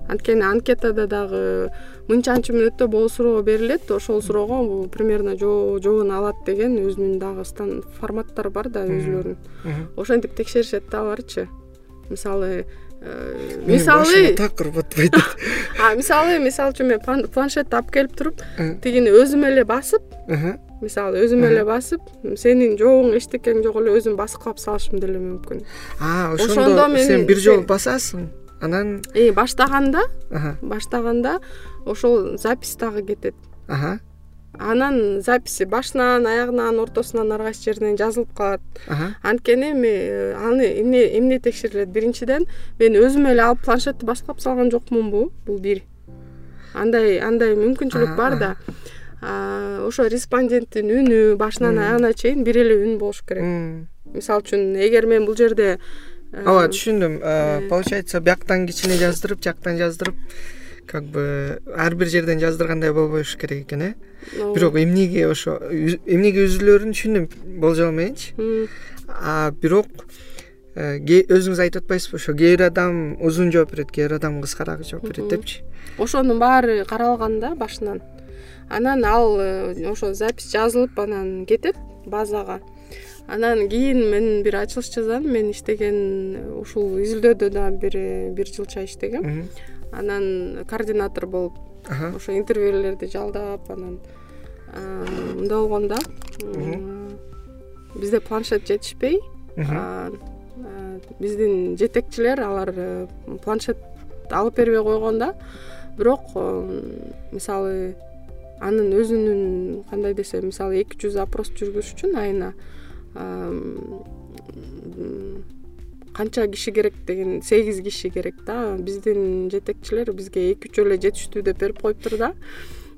анткени анкетада дагы мынчанчы мүнөттө могу суроо берилет ошол суроого примерно жообун алат деген өзүнүн дагы форматтары бар да өзүлөрүнүн ошентип текшеришет да аларчы. Мисалы Э, мисалы такыр батпайт мисалы мисалы үчүн мен планшетти алып келип туруп тигини өзүм эле басып мисалы өзүм эле басып сенин жообуң эчтекең жок эле өзүм баскылап салышым деле мүмкүн. Ошондо сен бир жолу басасың анан баштаганда баштаганда ошол запись дагы кетет. Анан записи башынан аягынан ортосунан ар кайсы жеринен жазылып калат. Анткени эми аны эмне эмне текшерилет? Биринчиден мен өзүм эле алып планшетти баскылап салган жокмунбу бул бир. Андай андай мүмкүнчүлүк бар да. ошо респонденттин үнү башынан аягына чейин бир эле үн болуш керек. Мисалы үчүн эгер мен бул жерде ооба түшүндүм. Э. получается бияктан кичине жаздырып жактан жаздырып как бы ар бир жерден жаздыргандай болбош керек экен э? Бирок эмнеге ошо эмнеге үзүлөрүн түшүндүм болжол мененчи а бирок э, өзүңүз айтып атпайсызбы ошо кээ бир адам узун жооп берет кээ бир адам кыскараак жооп берет депчи? Ошонун баары каралган да башынан. Анан ал э, ошо запись жазылып анан кетет базага анан кийин мен бир ачылыш жазам мен иштеген ушул изилдөөдө дагы бир бир жылча иштегем. Анан координатор болуп ошо интервьюлерди жалдап анан мындай болгондо бизде планшет жетишпей биздин жетекчилер алар э, планшет алып бербей койгон бирок мисалы анын өзүнүн кандай десем мисалы эки жүз опрос жүргүзүш үчүн айына канча киши керек деген сегиз киши керек да. Биздин жетекчилер бизге эки үчөө эле жетиштүү деп берип коюптур да.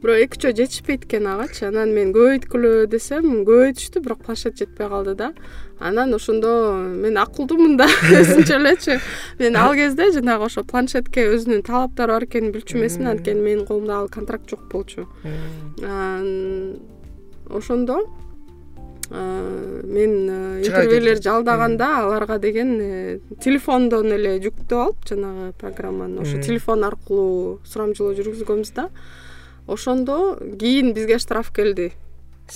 Бирок эки үчөө жетишпейт экен агачы анан мен көбөйткүлө десем көбөйтүштү бирок планшет жетпей калды да. Анан ошондо мен акылдуумун да өзүнчө элечи мен ал кезде жанагы ошо планшетке өзүнүн талаптары бар экенин билчү эмесмин анткени менин колумда ал контракт жок болчу. Ошондо мен э, интервьюлер жалдаганда аларга деген э, телефондон эле жүктөп алып жанагы программаны ошо телефон аркылуу сурамжылоо жүргүзгөнбүз да. Ошондо кийин бизге штраф келди.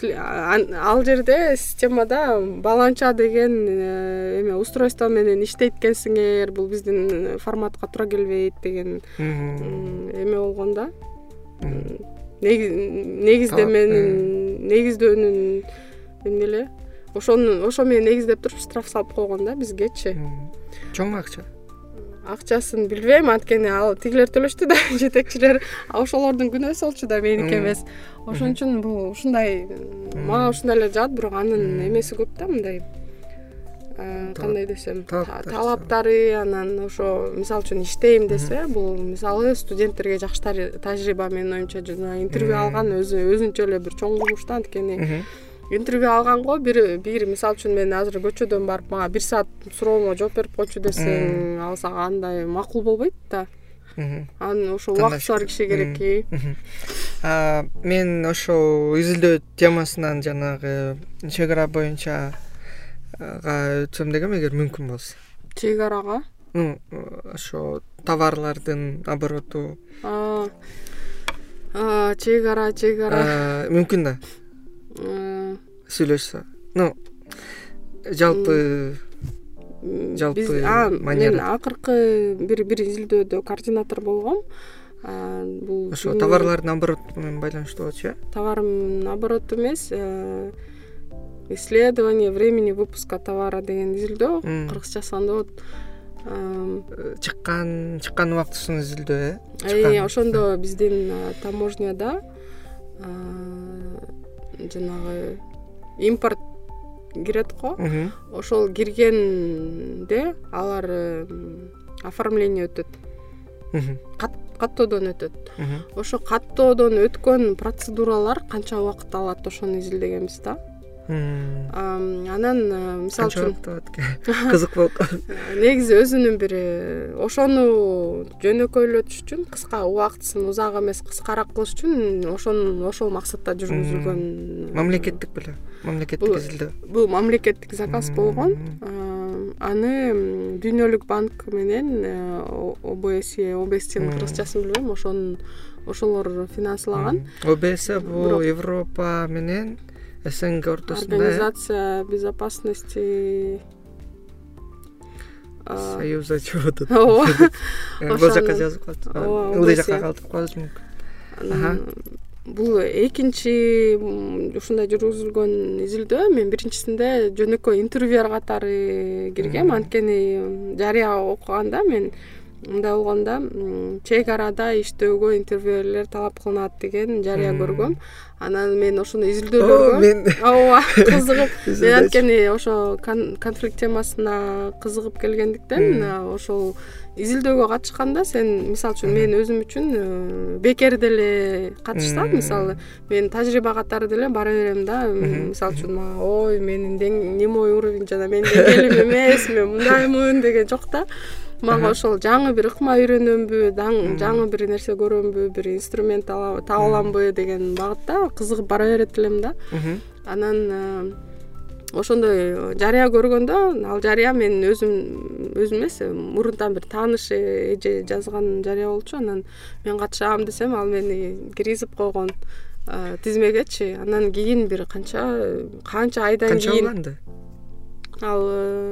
Ал жерде системада баланча деген э, эме устройство менен иштейт экенсиңер бул биздин форматка туура келбейт деген эме болгон да. Негизде менин негиздөөнүн эмне эле ошону ошо менен негиздеп туруп штраф салып койгон да бизгечи. Чоң акча. Акчасын билбейм анткени ал тигилер төлөштү да жетекчилер. Ошолордун күнөөсү болчу да меники эмес. Ошон үчүн бул ушундай мага ушундай эле жагат бирок анын эмеси көп да мындай. Кандай десем талаптары анан ошо мисалы үчүн иштейм десе бул мисалы студенттерге жакшы тажрыйба менин оюмча жана интервью алган өзү өзүнчө эле бир чоң жумуш да анткени интервью алганго бир бир мисалы үчүн мен азыр көчөдөн барып мага бир саат суроомо жооп берип койчу десең ал сага андай макул болбойт да. Анын ошо убактысы бар киши керек мен ошол изилдөө темасынан жанагы чек ара боюнчага өтсөм дегем эгер мүмкүн болсо. Чек арага ошо товарлардын обороту. Чек ара чек ара мүмкүн да сүйлөшсө. Ну жалпы жалпы мен акыркы бир бир изилдөөдө координатор болгом. Бул ошо товарлардын обороту менен байланыштуу болчу э? Товар обороту эмес э, исследование времени выпуска товара деген изилдөө кыргызчасы болот чыккан чыккан убактысын изилдөө э? Ошондо биздин таможняда жанагы импорт кирет го. Ошол киргенде алар оформление өтөт. Каттоодон өтөт. Ошо каттоодон өткөн процедуралар канча убакыт алат ошону изилдегенбиз да? Анан э, мисалы үчүн алат экен? Кызык болуп калды негизи өзүнүн бир ошону жөнөкөйлөтүш үчүн кыска убактысын узак эмес кыскараак кылыш үчүн ошону ошол максатта жүргүзүлгөн мамлекеттик беле мамлекеттик изилдөө бул мамлекеттик заказ болгон. Аны дүйнөлүк банк менен э, обсе обстин кыргызчасын билбейм. Ошонун ошолор финансылаган обс бул европа менен снг ортосунда организация безопасности союза чего то ооба. Бул жака жазып калыптыр ылдый жакка калтырып калышы мүмкүн бул экинчи ушундай жүргүзүлгөн изилдөө. Мен биринчисинде жөнөкөй интервьюер катары киргем. Анткени жарыя окуганда мен мындай болгон да чек арада иштөөгө интервьюерлер талап кылынат деген жарыя көргөм. Анан мен ошону изилдөөлөргө мен ооба кызыгып. Мен анткени ошо конфликт темасына кызыгып келгендиктен ошол изилдөөгө катышканда сен мисалы үчүн мен өзүм үчүн э, бекер деле катышсам мисалы мен тажрыйба катары деле бара берем да мисалы үчүн мага ой менин не мой уровень жана менин деңгээлим эмес мен мындаймын деген жок да. Мага ошол жаңы бир ыкма үйрөнөмбү жаңы бир нерсе көрөмбү бир инструмент таап аламбы деген багытта кызыгып бара берет элем да. Анан э, ошондой жарыя көргөндө ал жарыя мен өзүм өзүм эмес мурунтан бир тааныш эже жазган жарыя болчу. Анан мен катышам десем ал мени киргизип койгон э, тизмегечи. Анан кийин бир канча канча айдан кийин канча уланды? Ал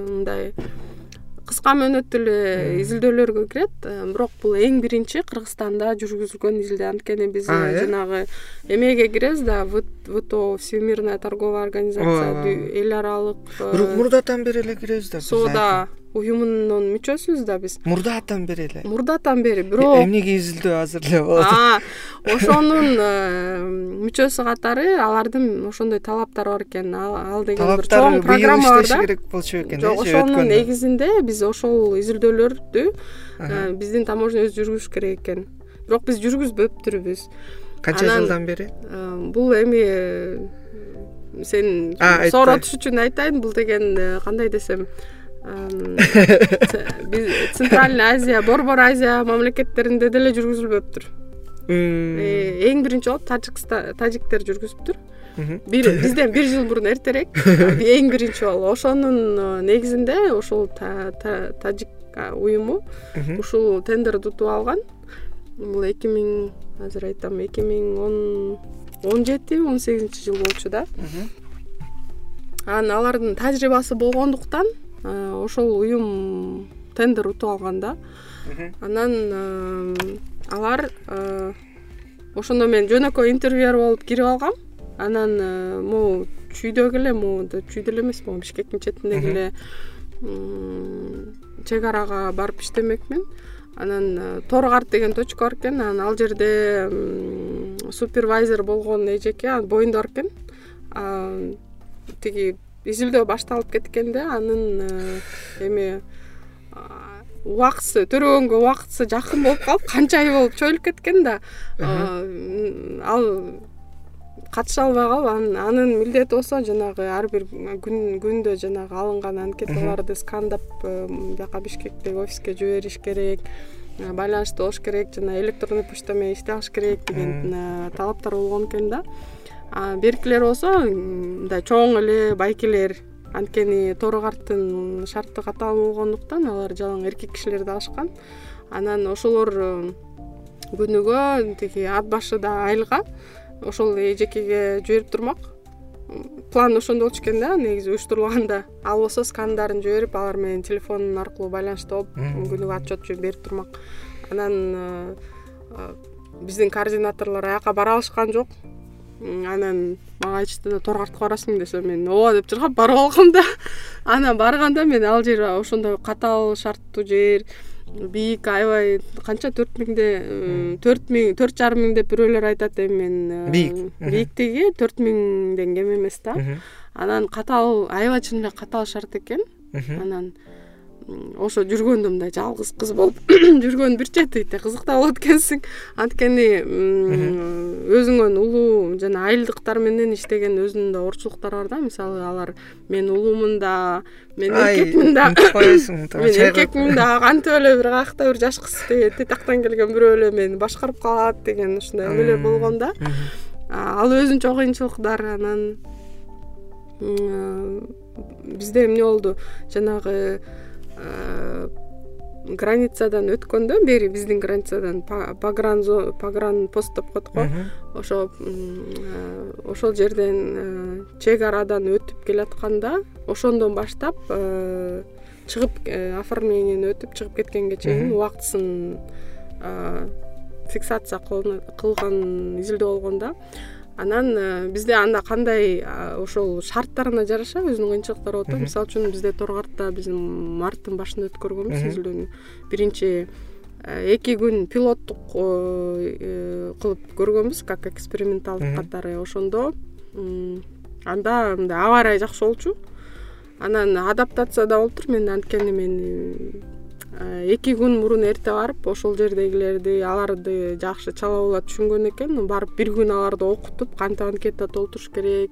мындай кыска мөөнөттүү эле изилдөөлөргө кирет. Э, бирок бул эң биринчи кыргызстанда жүргүзүлгөн изилдөө анткени биз э? жанагы эмеге киребиз да вто всемирная торговая организация эл аралык бирок мурдатан бери эле киребиз да соода уюмунун мүчөсүбүз да биз. Мурдатан бери эле. Мурдатан бери бирок эмнеге изилдөө азыр эле болот ошонун э, мүчөсү катары алардын ошондой талаптары бар экен. Ал деген бир чоң программа бар да. иштеш керек болчу бекен жок ошонун негизинде биз ошол изилдөөлөрдү э, биздин таможня өзү жүргүзүш керек экен. Бирок биз жүргүзбөптүрбүз канча жылдан бери? э, бул эми сен сооротуш үчүн айтайын. Бул деген кандай десем центральный азия борбор азия мамлекеттеринде деле жүргүзүлбөптүр. Э, эң биринчи болуп тажиктер жүргүзүптүр. Бизден бир жыл мурун эртерээк. Эң биринчи болуп ошонун э, негизинде ошол тажик уюму. Ушул тендерди утуп алган. Бул эки миң азыр айтам эки миң он он жети он сегизинчи жыл болчу да. Анан алардын тажрыйбасы болгондуктан ошол уюм тендер утуп алган да анан э, алар э, ошондо мен жөнөкөй интервьюер болуп кирип алгам. Анан могу чүйдөгү эле могу чүйдө эле эмес могу бишкектин четиндеги эле чек арага барып иштемекмин. Анан торгарт деген точка бар экен. Анан ал жерде супервайзер болгон эжеке боюнда бар экен. Тиги изилдөө башталып кеткен да анын э, эме убактысы төрөгөнгө убактысы жакын болуп калып канча ай болуп чоюлуп кеткен да. Ал катыша албай калып анын милдети болсо жанагы ар бир күндө жанагы алынган анкеталарды скандап э, бияка бишкектеги офиске жибериш керек э, байланышта болуш керек жана электронный почта менен иштей алыш керек деген талаптар болгон экен да беркилер болсо мындай чоң эле байкелер анткени торгарттын шарты катаал болгондуктан алар жалаң эркек кишилерди алышкан. Анан ошолор күнүгө тиги ат башыда айылга ошол эжекеге жиберип турмак. План ошондой болчу экен да негизи уюштурулганда. Ал болсо скандарын жиберип алар менен телефон аркылуу байланышта болуп күнүгө отчет берип турмак. Анан э, э, биздин координаторлор аяка бара алышкан жок анан мага айтышты да торгартка барасыңбы десем мен ооба деп чыргап барып алгам да. Анан барганда мен ал жер ошондой катаал шарттуу жер бийик аябай канча төрт миңде төрт миң төрт жарым миң деп бирөөлөр айтат эми мен бийик. бийиктиги төрт миңден кем эмес да. Анан катаал аябай чын эле катаал шарт экен. Анан ошо жүргөндө мындай жалгыз кыз болуп жүргөн бир чети кызыктуу болот экенсиң анткени өзүңөн улуу жана айылдыктар менен иштеген өзүнүн да оорчулуктары бар да. Мисалы алар мен улуумун да мен эркекмин да унутуп мен эркекмин да кантип эле бир каякта бир жаш кыз титактан келген бирөө эле мени башкарып калат деген ушундай эмелер болгон да. ал өзүнчө кыйынчылыктар анан бизде эмне болду? Жанагы границадан өткөндө бери биздин границадан погран погран пост деп коет го. Ошо э, ошол жерден э, чек арадан өтүп келатканда ошондон баштап чыгып оформлениени өтүп чыгып кеткенге чейин убактысын фиксация кылган изилдөө болгон да анан э, бизде анда кандай ошол шарттарына жараша өзүнүн кыйынчылыктары болот да мисалы үчүн бизде торгартта биз марттын башында өткөргөнбүз изилдөөнү биринчи э, эки күн пилоттук э, кылып көргөнбүз как эксперименталдык катары ошондо. Анда мындай аба ырайы жакшы болчу. Анан адаптация да болуптур мен анткени мен эки күн мурун эрте барып ошол жердегилерди аларды жакшы чала түшүнгөн экен. Барып бир күн аларды окутуп кантип анкета толтуруш керек.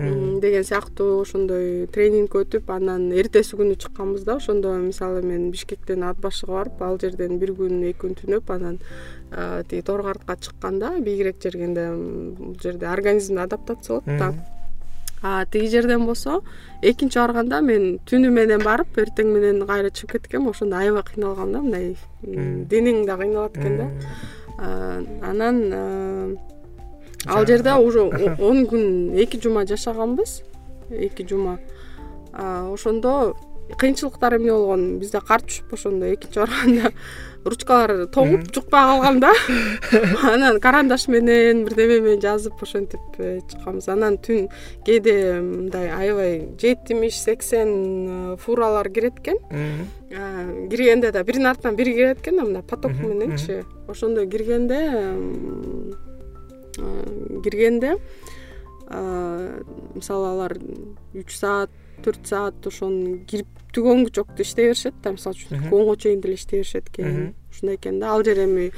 Деген сыяктуу ошондой тренинг өтүп анан эртеси күнү чыкканбыз да. Ошондо мисалы мен бишкектен ат башыга барып ал жерден бир күн эки күн түнөп анан э, тиги торгартка чыкканда бийигирээк жергенде бул жерде организм адаптация болот да тиги жерден болсо экинчи барганда мен түнү менен барып эртең менен кайра чыгып кеткем ошондо аябай кыйналгам да мындай денең да кыйналат экен да. Анан ал жерде уже он күн эки жума жашаганбыз. Эки жума. Ошондо кыйынчылыктар эмне болгон? Бизде кар түшүп ошондо экинчи барганда ручкалар тоңуп жукпай калган да. Анан карандаш менен бирдеме менен жазып ошентип э, чыкканбыз. Анан түн кээде мындай аябай жетимиш сексен э, фуралар кирет экен киргенде да биринин артынан бири кирет экен да мындай поток мененчи ошондо киргенде киргенде мисалы алар үч саат төрт саат ошону кирип түгөнгү чокту иштей беришет да мисалы үчүн түгөнгө чейин деле иштей беришет экен. Ушундай экен да. Ал жер эми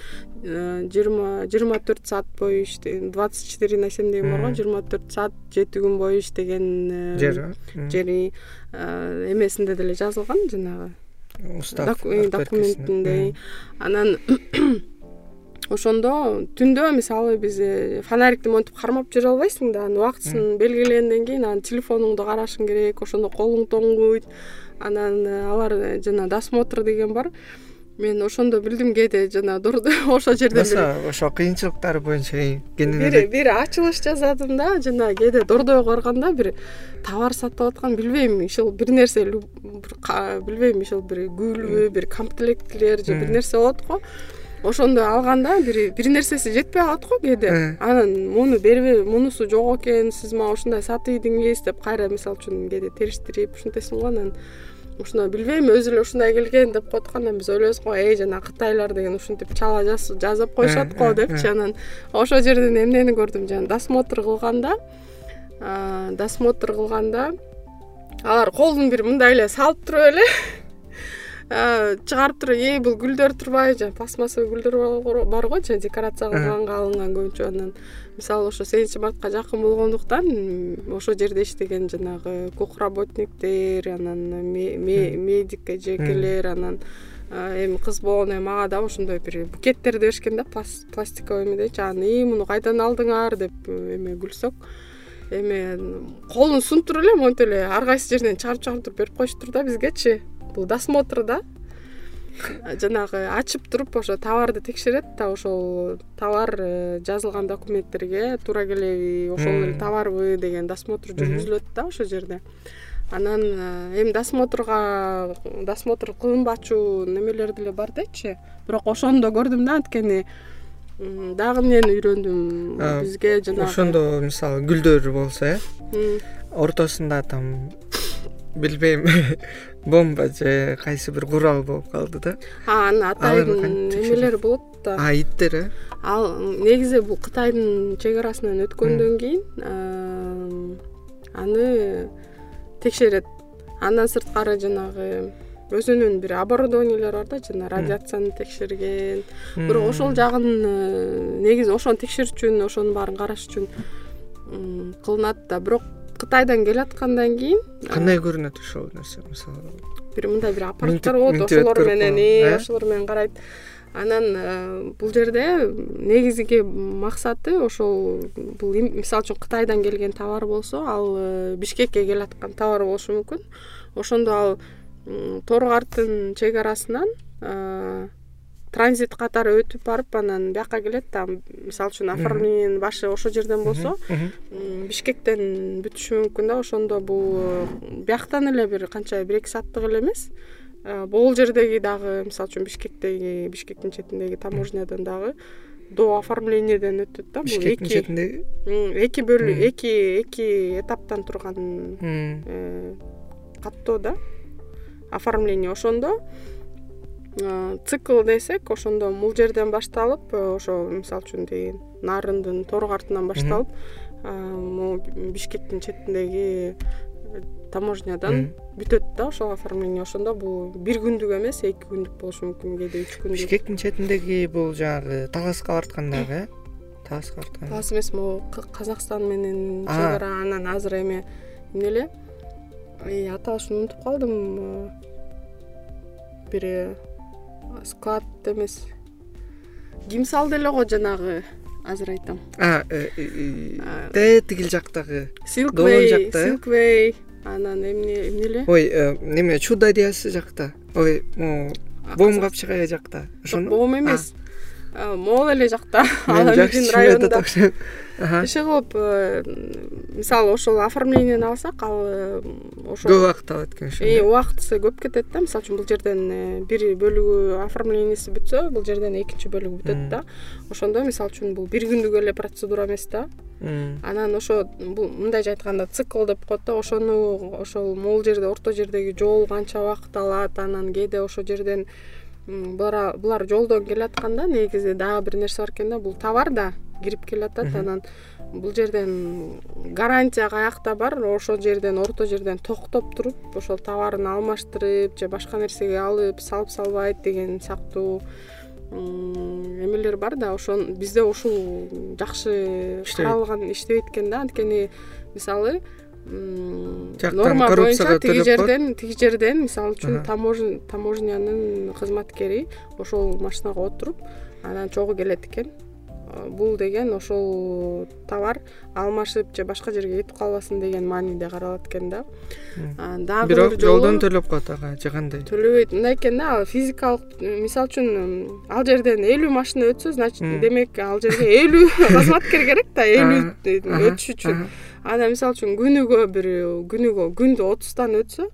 э, жыйырма жыйырма төрт саат бою двадцать четыре на семь деген бар го жыйырма төрт саат жети күн бою иштеген э, жер жери э, эмесинде деле жазылган жанагы. Устав документинде анан ошондо түндө мисалы биз фонарикти монтип кармап жүрө албайсың да анын убактысын белгилегенден кийин анан телефонуңду карашың керек ошондо колуң тоңбойт анан э, алар э, жана досмотр деген бар. Мен ошондо билдим кээде жана ошол жерден ошо кыйынчылыктары боюнча бир бир ачылыш жасадым да жана кээде дордойго барганда бир товар сатып аткан билбейм ишул бир нерсе билбейм ишул бир гүлбү бир комплектилер же бир нерсе болот го ошондо алганда бир бир нерсеси жетпей калат го кээде. Э. анан муну бербей мунусу жок экен сиз мага ушундай сатып ийдиңиз деп кайра мисалы үчүн кээде териштирип ушинтесиң го анан ушуну билбейм өзү эле ушундай келген деп коет го анан биз ойлойбуз го эй жанагы кытайлар деген ушинтип чала жасап коюшат го э, э, депчи. анан ошол жерден эмнени көрдүм? Жана досмотр кылганда досмотр кылганда алар колун бир мындай эле салып туруп эле чыгарып туруп эй бул гүлдөр турбайбы жанаг пластмассовый гүлдөр бар го жана декорация кылганга алынган көбүнчө анан. Мисалы ошо сегизинчи мартка жакын болгондуктан ошол жерде иштеген жанагы кук работниктер анан медик эжекелер анан эми кыз болгондон кийин мага дагы ошондой бир букеттерди беришкен да пластиковый эмедечи анан ии муну кайдан алдыңар? деп эме күлсөк. Эми колун сунуп эле монтип эле ар кайсы жеринен чыгарып чыгарып туруп берип коюшуптур да бизгечи бул досмотр да. Жанагы ачып туруп ошо товарды текшерет да ошол товар э, жазылган документтерге туура келеби ошол эле товарбы деген досмотр жүргүзүлөт да ошол жерде. Анан э, эми досмотрго досмотр кылынбачу немелер деле бар дечи. Бирок ошондо көрдүм да анткени дагы эмнени үйрөндүм. Бизге жанагы ошондо мисалы гүлдөр болсо э? Ортосунда там билбейм бомба же кайсы бир курал болуп калды да. Анын атайын эмелери болот да а иттер э? Ал негизи бул кытайдын чек арасынан өткөндөн кийин аны текшерет. Андан сырткары жанагы өзүнүн бир оборудованиелери бар да жана радиацияны текшерген. Бирок ошол жагын э, негизи ошону текшериш үчүн ошонун баарын караш үчүн кылынат да. Бирок кытайдан келаткандан кийин кандай көрүнөт ошол нерсе? Мисалы бир мындай бир аппараттар болот ошолор менен э? ошолор менен карайт. Анан э, бул жерде негизги максаты ошол бул мисалы үчүн кытайдан келген товар болсо ал э, бишкекке келаткан товар болушу мүмкүн. Ошондо ал торгарттын чек арасынан транзит катары өтүп барып анан бияка келет да мисалы үчүн оформлениянын башы ошол жерден болсо бишкектен бүтүшү мүмкүн да ошондо бул бияктан эле бир канча бир эки сааттык эле эмес. Бул жердеги дагы мисалы үчүн бишкектеги бишкектин четиндеги таможнядан дагы до оформленияден өтөт да бул бишкектин четиндеги эки бөлү эки эки этаптан турган э, каттоо да оформление ошондо цикл десек ошондо бул жерден башталып э, ошо мисалы үчүн тиги нарындын торгартынан башталып могу бишкектин четиндеги э, таможнядан бүтөт да ошол оформление. Ошондо бул бир күндүк эмес эки күндүк болушу мүмкүн кээде үч күндүк. Бишкектин четиндеги бул жанагы таласка бараткандагы э? Таласка бараткан талас эмес могу казакстан менен чек ара анан азыр эми эмне эле аталышын унутуп калдым бир склад эмес. Ким салды эле го жанагы? Азыр айтам. Э, э, э, тигил жактагы. Силквей жакта. Силквей анан эмне эмне эле? Ой неме чудо диясы жакта. Ой могу бом капчыгай жакта. Ошону бом эмес. Могул эле жакта. Жакшы иши кылып э, мисалы ошол оформлениени алсак ал э, ошо көп убакыт алат экен ошо убактысы көп кетет да мисалы үчүн бул жерден бир бөлүгү оформлениеси бүтсө бул жерден экинчи бөлүгү бүтөт да. Ошондо мисалы үчүн бул бир күндүк эле процедура эмес да. Анан ошо бул мындайча айтканда цикл деп коет да ошону ошол могул жерде орто жердеги жол канча убакыт алат анан кээде ошол жерден булар жолдон келатканда негизи дагы бир нерсе бар экен да бул товар да кирип келатат. Анан бул жерден гарантия каякта бар. Ошол жерден орто жерден токтоп туруп ошол товарын алмаштырып же башка нерсеге алып салып салбайт деген сыяктуу эмелер бар да. Ошон бизде ушул жакшы каралган иштебейт экен да. Анткени мисалы норма боюнча тиги жерден тиги жерден мисалы үчүн таможнянын кызматкери ошол машинага отуруп анан чогуу келет экен бул деген ошол товар алмашып же башка жерге кетип калбасын деген мааниде каралат экен да. Дагы бирок жолдон төлөп коет ага же кандай? төлөбөйт мындай экен да ал физикалык мисалы үчүн ал жерден элүү машина өтсө значит демек ал жерге элүү кызматкер керек да элүү өтүш үчүн. анан мисалы үчүн күнүгө бир күнүгө күндө отуздан өтсө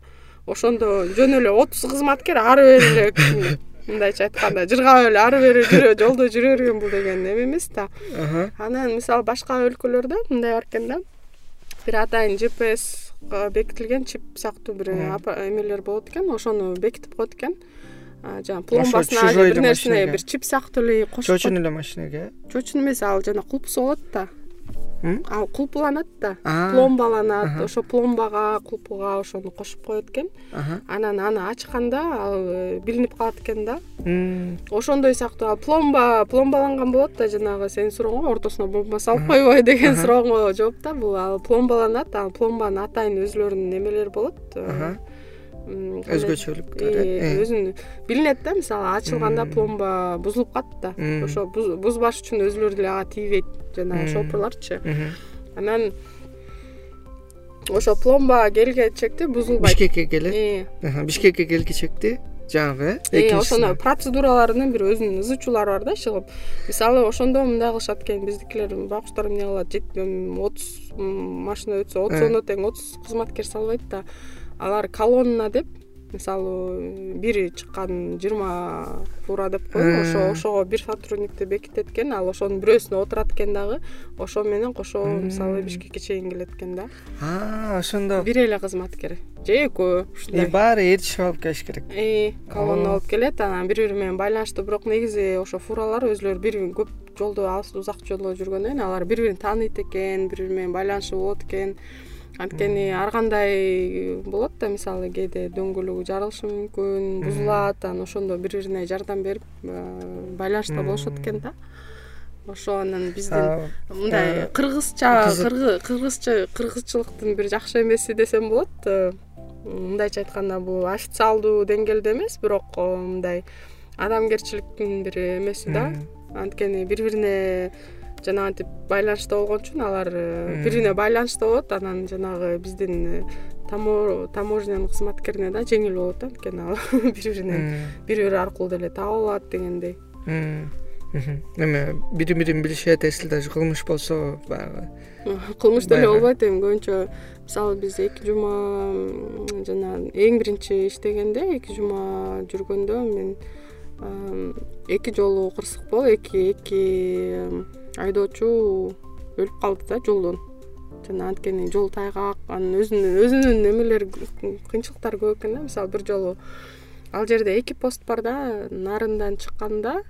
ошондо жөн эле отуз кызматкер ары бери эле мындайча айтканда жыргап эле ары бери жүрө жолдо жүрө берген бул деген эме эмес да. Анан мисалы башка өлкөлөрдө мындай бар экен да бир атайын gpsга бекитилген чип сыяктуу бир эмелер болот экен ошону бекитип коет экен. Жанагы пломбасына же бир нерсене бир чип сыяктуу эле кошуп чочун эле машинеге чочун эмес ал жана кулпусу болот да ал кулпуланат да. Пломбаланат. Ошо пломбага кулпуга ошону кошуп коет экен. Анан аны ачканда ал э, билинип калат экен да. Ошондой сыяктуу ал пломба пломбаланган болот да жанагы сенин сурооңо ортосуна бомба салып койбойбу деген сурооңо жооп да бул. Ал пломбаланат ал пломбанын атайын өзүлөрүнүн эмелери болот э, өзгөчөлүктөрү э, өзүнүн билинет да мисалы ачылганда пломба бузулуп калат да. Ошо бузбаш үчүн өзүлөрү деле ага тийбейт жанагы шопурларчы анан ошо пломба келгечекти бузулбайт. Бишкекке келет бишкекке келгичекти жанагы э ошондо процедураларынын бир өзүнүн ызы чуулары бар да иши кылып мисалы ошондо мындай кылышат экен биздикилер байкуштар эмне кылат отуз машина өтсө отузондо тең отуз кызматкер салбайт да алар колонна деп мисалы бири чыккан жыйырма фура деп коелу ошо ошого бир сотрудникти бекитет экен ал ошонун бирөөсүнө отурат экен дагы ошо менен кошо мисалы бишкекке чейин келет экен да. Ошондо. Бир эле кызматкер же экөө ушундай. Баары ээрчишип алып келиш керек. Колонна болуп келет анан бири бири менен байланыштуу. Бирок негизи ошо фуралар өзүлөрү бир көп жолдо узак жолдо жүргөндөн кийин алар бири бирин тааныйт экен бири бири менен байланышуу болот экен анткени ар кандай болот да мисалы кээде дөңгөлөгү жарылышы мүмкүн бузулат анан ошондо бири бирине жардам берип байланышта болушот экен да. Ошо анан биздин мындай кыргызча кыргызча кыргызчылыктын бир жакшы эмеси десем болот мындайча айтканда бул официалдуу деңгээлде эмес бирок мындай адамгерчиликтин бир эмеси да. Анткени бири бирине жанагынтип байланышта болгон үчүн алар э, бири бирине байланышта болот. Анан жанагы биздин э, таможнянын кызматкерине да жеңил болот да анткени ал бири бирине бири бири аркылуу деле таап алат дегендей. Эми бири бирин билишет если даже кылмыш болсо баягы. Кылмыш деле болбойт эми. Көбүнчө мисалы биз эки жума жана эң биринчи иштегенде эки жума жүргөндө мен эки жолу кырсык болуп эки эки айдоочу өлүп калды да жолдон. Жана анткени жол тайгак анын өзүнүн өзүнүн эмелери кыйынчылыктары көп экен да. Мисалы бир жолу ал жерде эки пост бар да нарындан чыкканда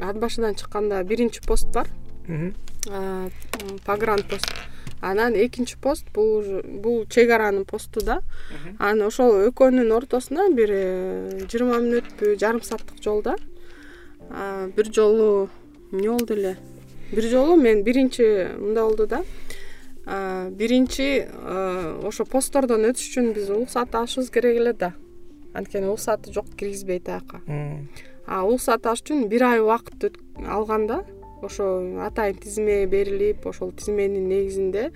ат башыдан чыкканда биринчи пост бар. Погран пост. Анан экинчи пост бул бул чек аранын посту да. Анан ошол экөөнүн ортосуна бир э, жыйырма мүнөтпү жарым сааттык жол да бир жолу эмне болду эле бир жолу мен биринчи мындай болду да. Биринчи ошо посттордон өтүш үчүн биз уруксаат алышыбыз керек эле да. Анткени уруксаты жок киргизбейт аяка а уруксат алыш үчүн бир ай убакыт алганда ошо атайын тизме берилип ошол тизменин негизинде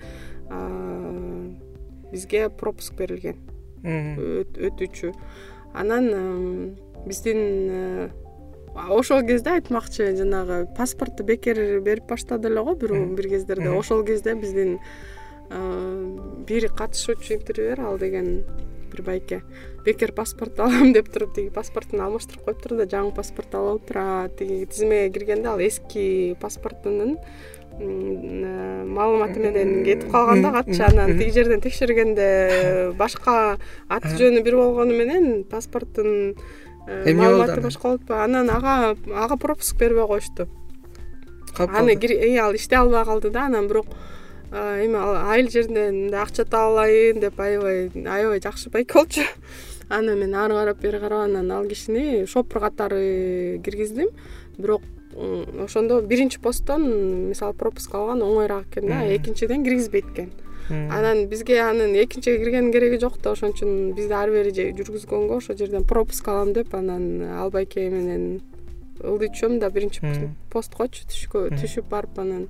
бизге пропуск берилген. Өтүүчү. Анан биздин ошол кезде айтмакчы жанагы паспортту бекер берип баштады эле го бир кездерде. Ошол кезде биздин бир катышуучу интервьюер ал деген бир байке. Бекер паспорт алам деп туруп тиги паспортун алмаштырып коюптур да жаңы паспорт алып алыптыр а тиги тизмеге киргенде ал эски паспортунун маалыматы менен кетип калган да катчы анан тиги жерден текшергенде башка аты жөнү бир болгону менен паспорттун эмне болду маалыматы башка болуп анан ага ага пропуск бербей коюшту аны ал иштей албай калды да анан бирок эми айыл жеринен мындай акча таап алайын деп аябай аябай жакшы байке болчу анан мен ары карап бери карап анан ал кишини шопур катары киргиздим. Бирок ошондо биринчи посттон мисалы пропуск алган оңоюраак экен да экинчиден киргизбейт экен анан бизге анын экинчиге киргендин кереги жок да ошон үчүн бизди ары бери жүргүзгөнгө ошол жерден пропуск алам деп анан ал байке менен ылдый түшөм да биринчи посткочу түшүп барып анан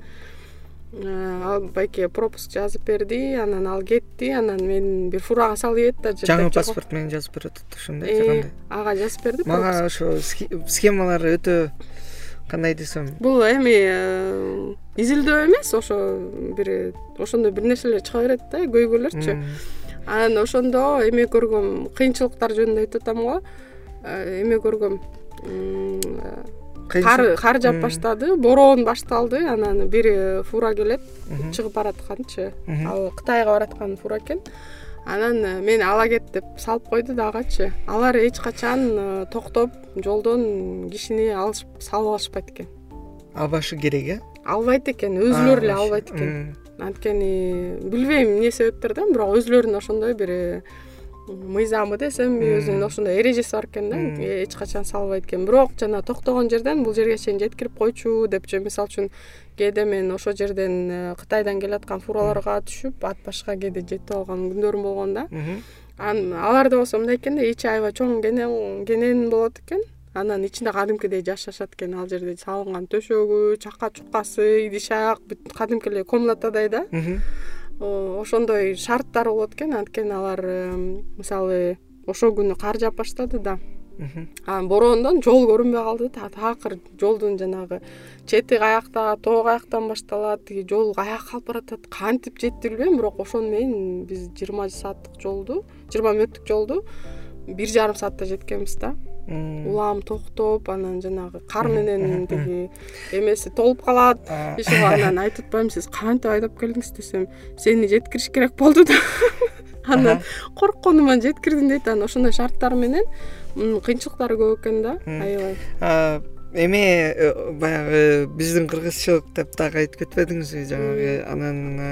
Э, ал байке пропуск жазып берди анан ал кетти анан мен бир фурага салып ийет да жаңы паспорт менен жазып берип атат ошондой же кандай ага жазып берди мага ошо схемалары өтө кандай десем? Бул эми э, изилдөө эмес ошо бир ошондой бир нерселер чыга берет да көйгөйлөрчү. Анан ошондо эме көргөм кыйынчылыктар жөнүндө айтып атам го. Э, эме көргөм кар кар жаап баштады бороон башталды. Анан бир фура келет чыгып баратканчы. Ал кытайга бараткан фура экен анан э, мени ала кет деп салып койду да агачы. Алар эч качан э, токтоп жолдон кишини салып алышпайт экен албашы керек э? Албайт экен өзүлөрү эле албайт экен. Анткени билбейм эмне себептерден бирок өзүлөрүнүн ошондой бир мыйзамы десемби өзүнүн ошондой эрежеси бар экен да. Эч качан салбайт экен. Бирок жана токтогон жерден бул жерге чейин жеткирип койчу депчи мисалы үчүн кээде мен ошол жерден э, кытайдан келаткан фураларга түшүп ат башка кээде жетип алган күндөрүм болгон да. Аларда болсо мындай экен да ичи аябай чоң кенен болот экен. Анан ичинде кадимкидей жашашат экен ал жерде. Салынган төшөгү чака чуккасы идиш бүт кадимки эле комнатадай да ошондой шарттары болот экен. Анткени алар мисалы ошол күнү кар жаап баштады да. Анан бороондон жол көрүнбөй калды да. Такыр жолдун жанагы чети каякта тоо каяктан башталат. Тиги жол каяка алып баратат кантип жетти билбейм бирок ошону менен биз жыйырма сааттык жолду жыйырма мүнөттүк жолду бир жарым саатта жеткенбиз да улам токтоп анан жанагы кар менен тиги эмеси толуп калат. Иши анан айтып атпаймынбы сиз кантип айдап келдиңиз десем сени жеткириш керек болду да анан коркконуман жеткирдим дейт анан ошондой шарттар менен кыйынчылыктары көп экен да аябай. Эме э, баягы биздин кыргызчылык деп дагы айтып кетпедиңизби жанагы? Анан э,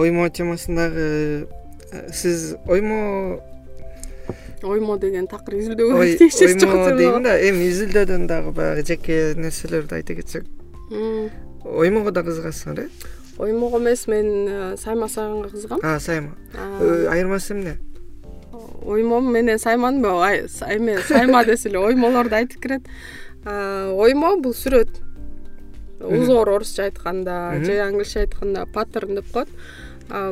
оймо темасындагы э, сиз оймо оймо деген такыр изилдөөгө тиешеси жок оймо дейм да. Эми изилдөөдөн дагы баягы жеке нерселерди айта кетсек. Оймого да кызыгасыңар э оймого эмес мен э, сайма сайганга кызыгам. Сайма. Э, айырмасы эмне? Оймо менен сайманын эме сайма десе эле оймолорду айтып кирет. Оймо бул сүрөт. Узор орусча айтканда же англисче айтканда паттерн деп коет.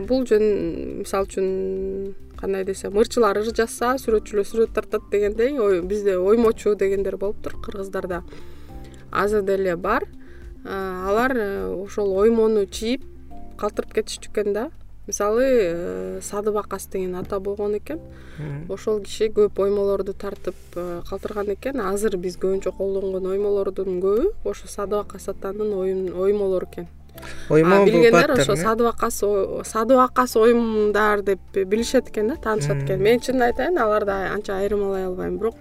Бул жөн мисалы үчүн кандай десем ырчылар ыр жазса сүрөтчүлөр сүрөт тартат дегендей бизде оймочу дегендер болуптур кыргыздарда. Азыр деле бар. Алар э, ошол оймону чийип калтырып кетишчү экен да. Мисалы э, садыбакас деген ата болгон экен. Ошол киши көп оймолорду тартып э, калтырган экен. Азыр биз көбүнчө колдонгон оймолордун көбү ошо садыбакас атанын оймолору экен оймо билгендер ошо садыбакас садыбакас оюмдар деп билишет экен да таанышат экен. Мен чынын айтайын аларды анча айырмалай албайм. Бирок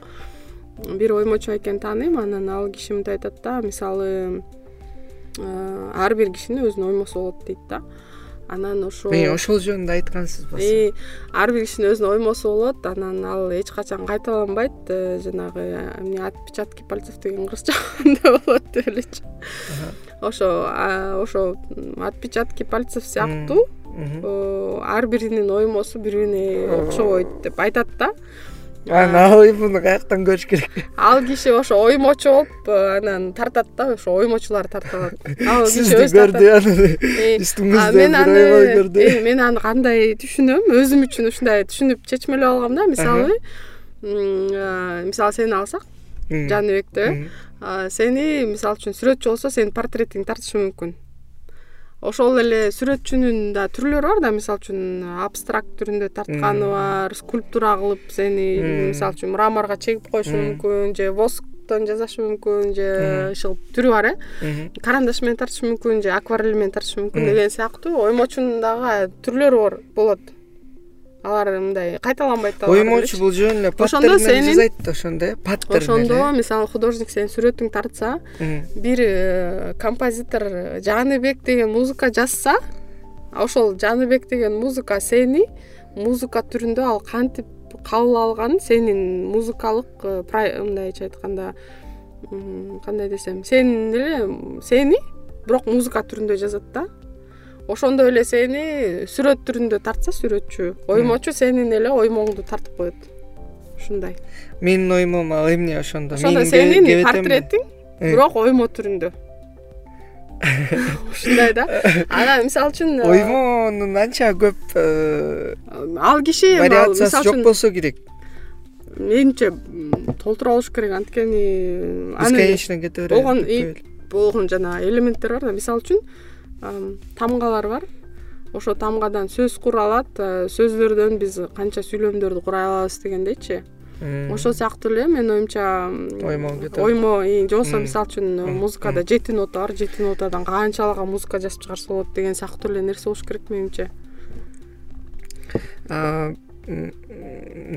бир оймочу байкени тааныйм анан ал киши мынтип айтат да мисалы э, ар бир кишинин өзүнүн оймосу болот дейт да. Анан ошо ошол жөнүндө айткансызбы ар бир кишинин өзүнүн оймосу болот анан ал эч качан кайталанбайт э, жанагы эмне отпечатки пальцев деген кыргызча кандай болот деп элечи ошо ошо отпечатки пальцев сыяктуу ар биринин оймосу бири бирине окшобойт деп айтат да. Анан ал оймону каяктан көрүш керек? Ал киши ошо оймочу болуп анан тартат да ошо оймочулар тарта алат ал сизди көрдү анан үстүңүздө бир оймо көрдү. мен аны кандай түшүнөм? Өзүм үчүн ушундай түшүнүп чечмелеп алгам да мисалы. Мисалы сени алсак жаныбекте сени мисалы үчүн сүрөтчү болсо сенин портретиңди тартышы мүмкүн. Ошол эле сүрөтчүнүн да түрлөрү бар да мисалы үчүн абстракт түрүндө тартканы бар скульптура кылып сени мисалы үчүн мраморго чегип коюшу мүмкүн же восктон жасашы мүмкүн же иши кылып түрү бар э? Карандаш менен тартышы мүмкүн же акварель менен тартышы мүмкүн деген сыяктуу. Оймочунун дагы түрлөрү болот алар мындай кайталанбайт да оймочу бул жөн эле ошондо сенин жасайт да ошондо э паттерн ошондо мисалы художник сенин сүрөтүңдү тартса бир э, композитор жаныбек деген музыка жазса ошол жаныбек деген музыка сени музыка түрүндө ал кантип кабыл алган сенин музыкалык э, мындайча айтканда кандай десем сенин эле сени бирок музыка түрүндө жазат да ошондой эле сени сүрөт түрүндө тартса сүрөтчү. Оймочу сенин эле оймоңду тартып коет. Ушундай. Менин оймом ал эмне ошондо? Ошондо сенин портретиң бирок оймо түрүндө. Ушундай да. Анан мисалы үчүн э, оймонун анча көп э, ал киши вариациясы жок болсо керек. менимче толтура болуш керек. Анткени бесконечно кете берет болгон болгон жанагы элементтер бар да. Мисалы үчүн тамгалар бар. Ошол тамгадан сөз куралат э, сөздөрдөн биз канча сүйлөмдөрдү курай алабыз дегендейчи. Ошол сыяктуу эле менин оюмча оймо кетет. оймо же болбосо мисалы үчүн музыкада жети нота бар. Жети нотадан канчалаган музыка жазып чыгарса болот деген сыяктуу эле нерсе болуш керек менимче.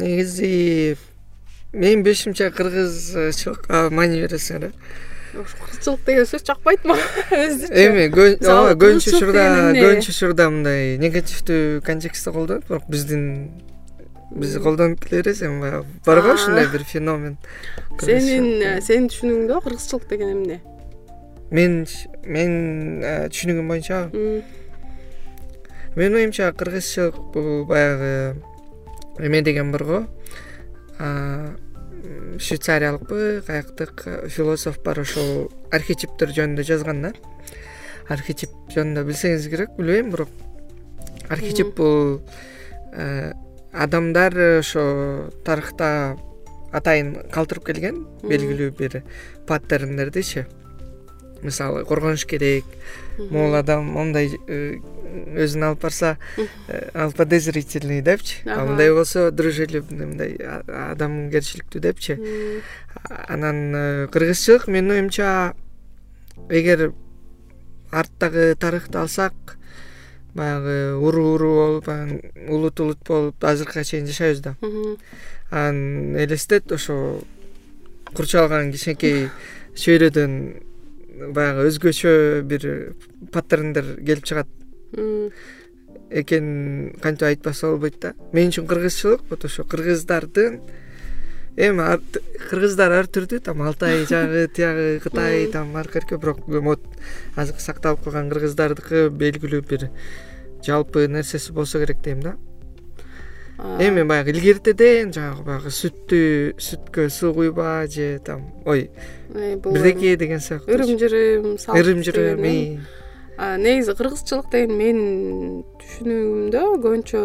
Негизи менин билишимче кыргызчылыкка маани бересиңер э кыргызчылык деген сөз жакпайт мага өзүчө эми ооба көбүнчө учурда көбүнчө учурда мындай негативдүү контекстте колдонот бирок биздин биз колдонуп келе беребиз эми баягы бар го ушундай бир феномен. Сенин сенин түшүнүгүңдө кыргызчылык деген эмне мен менин э, түшүнүгүм боюнчабы менин оюмча кыргызчылык бул баягы эме деген бар го швейцариялыкпы каяктык э, философ бар ошол архетиптер жөнүндө жазган да. Архетип жөнүндө билсеңиз керек билбейм бирок архетип бул э, адамдар ошо тарыхта атайын калтырып келген белгилүү бир паттерндердичи мисалы коргонуш керек могул адам моундай э, өзүн алып барса э, ал подозрительный депчи. А мындай болсо дружелюбный мындай адамгерчиликтүү депчи. Анан э, кыргызчылык менин оюмча эгер арттагы тарыхты алсак баягы уру уру болуп анан улут улут болуп азыркыга чейин жашайбыз да. Анан элестет ошо курчалган кичинекей чөйрөдөн баягы өзгөчө бир паттерндер келип чыгат экенин кантип айтпаса болбойт да. Мен үчүн кыргызчылык вот ошо кыргыздардын эми кыргыздар ар түрдүү там алтай жагы тиягы кытай там арка эрке бирок вот азыркы сакталып калган кыргыздардыкы белгилүү бир жалпы нерсеси болсо керек дейм да. Эми баягы илгертеден жанагы баягы сүттү сүткө суу куйба же там ой бирдеке деген сыяктуу. Ырым жырым ырым жырым негизи кыргызчылык деген менин түшүнүгүмдө көбүнчө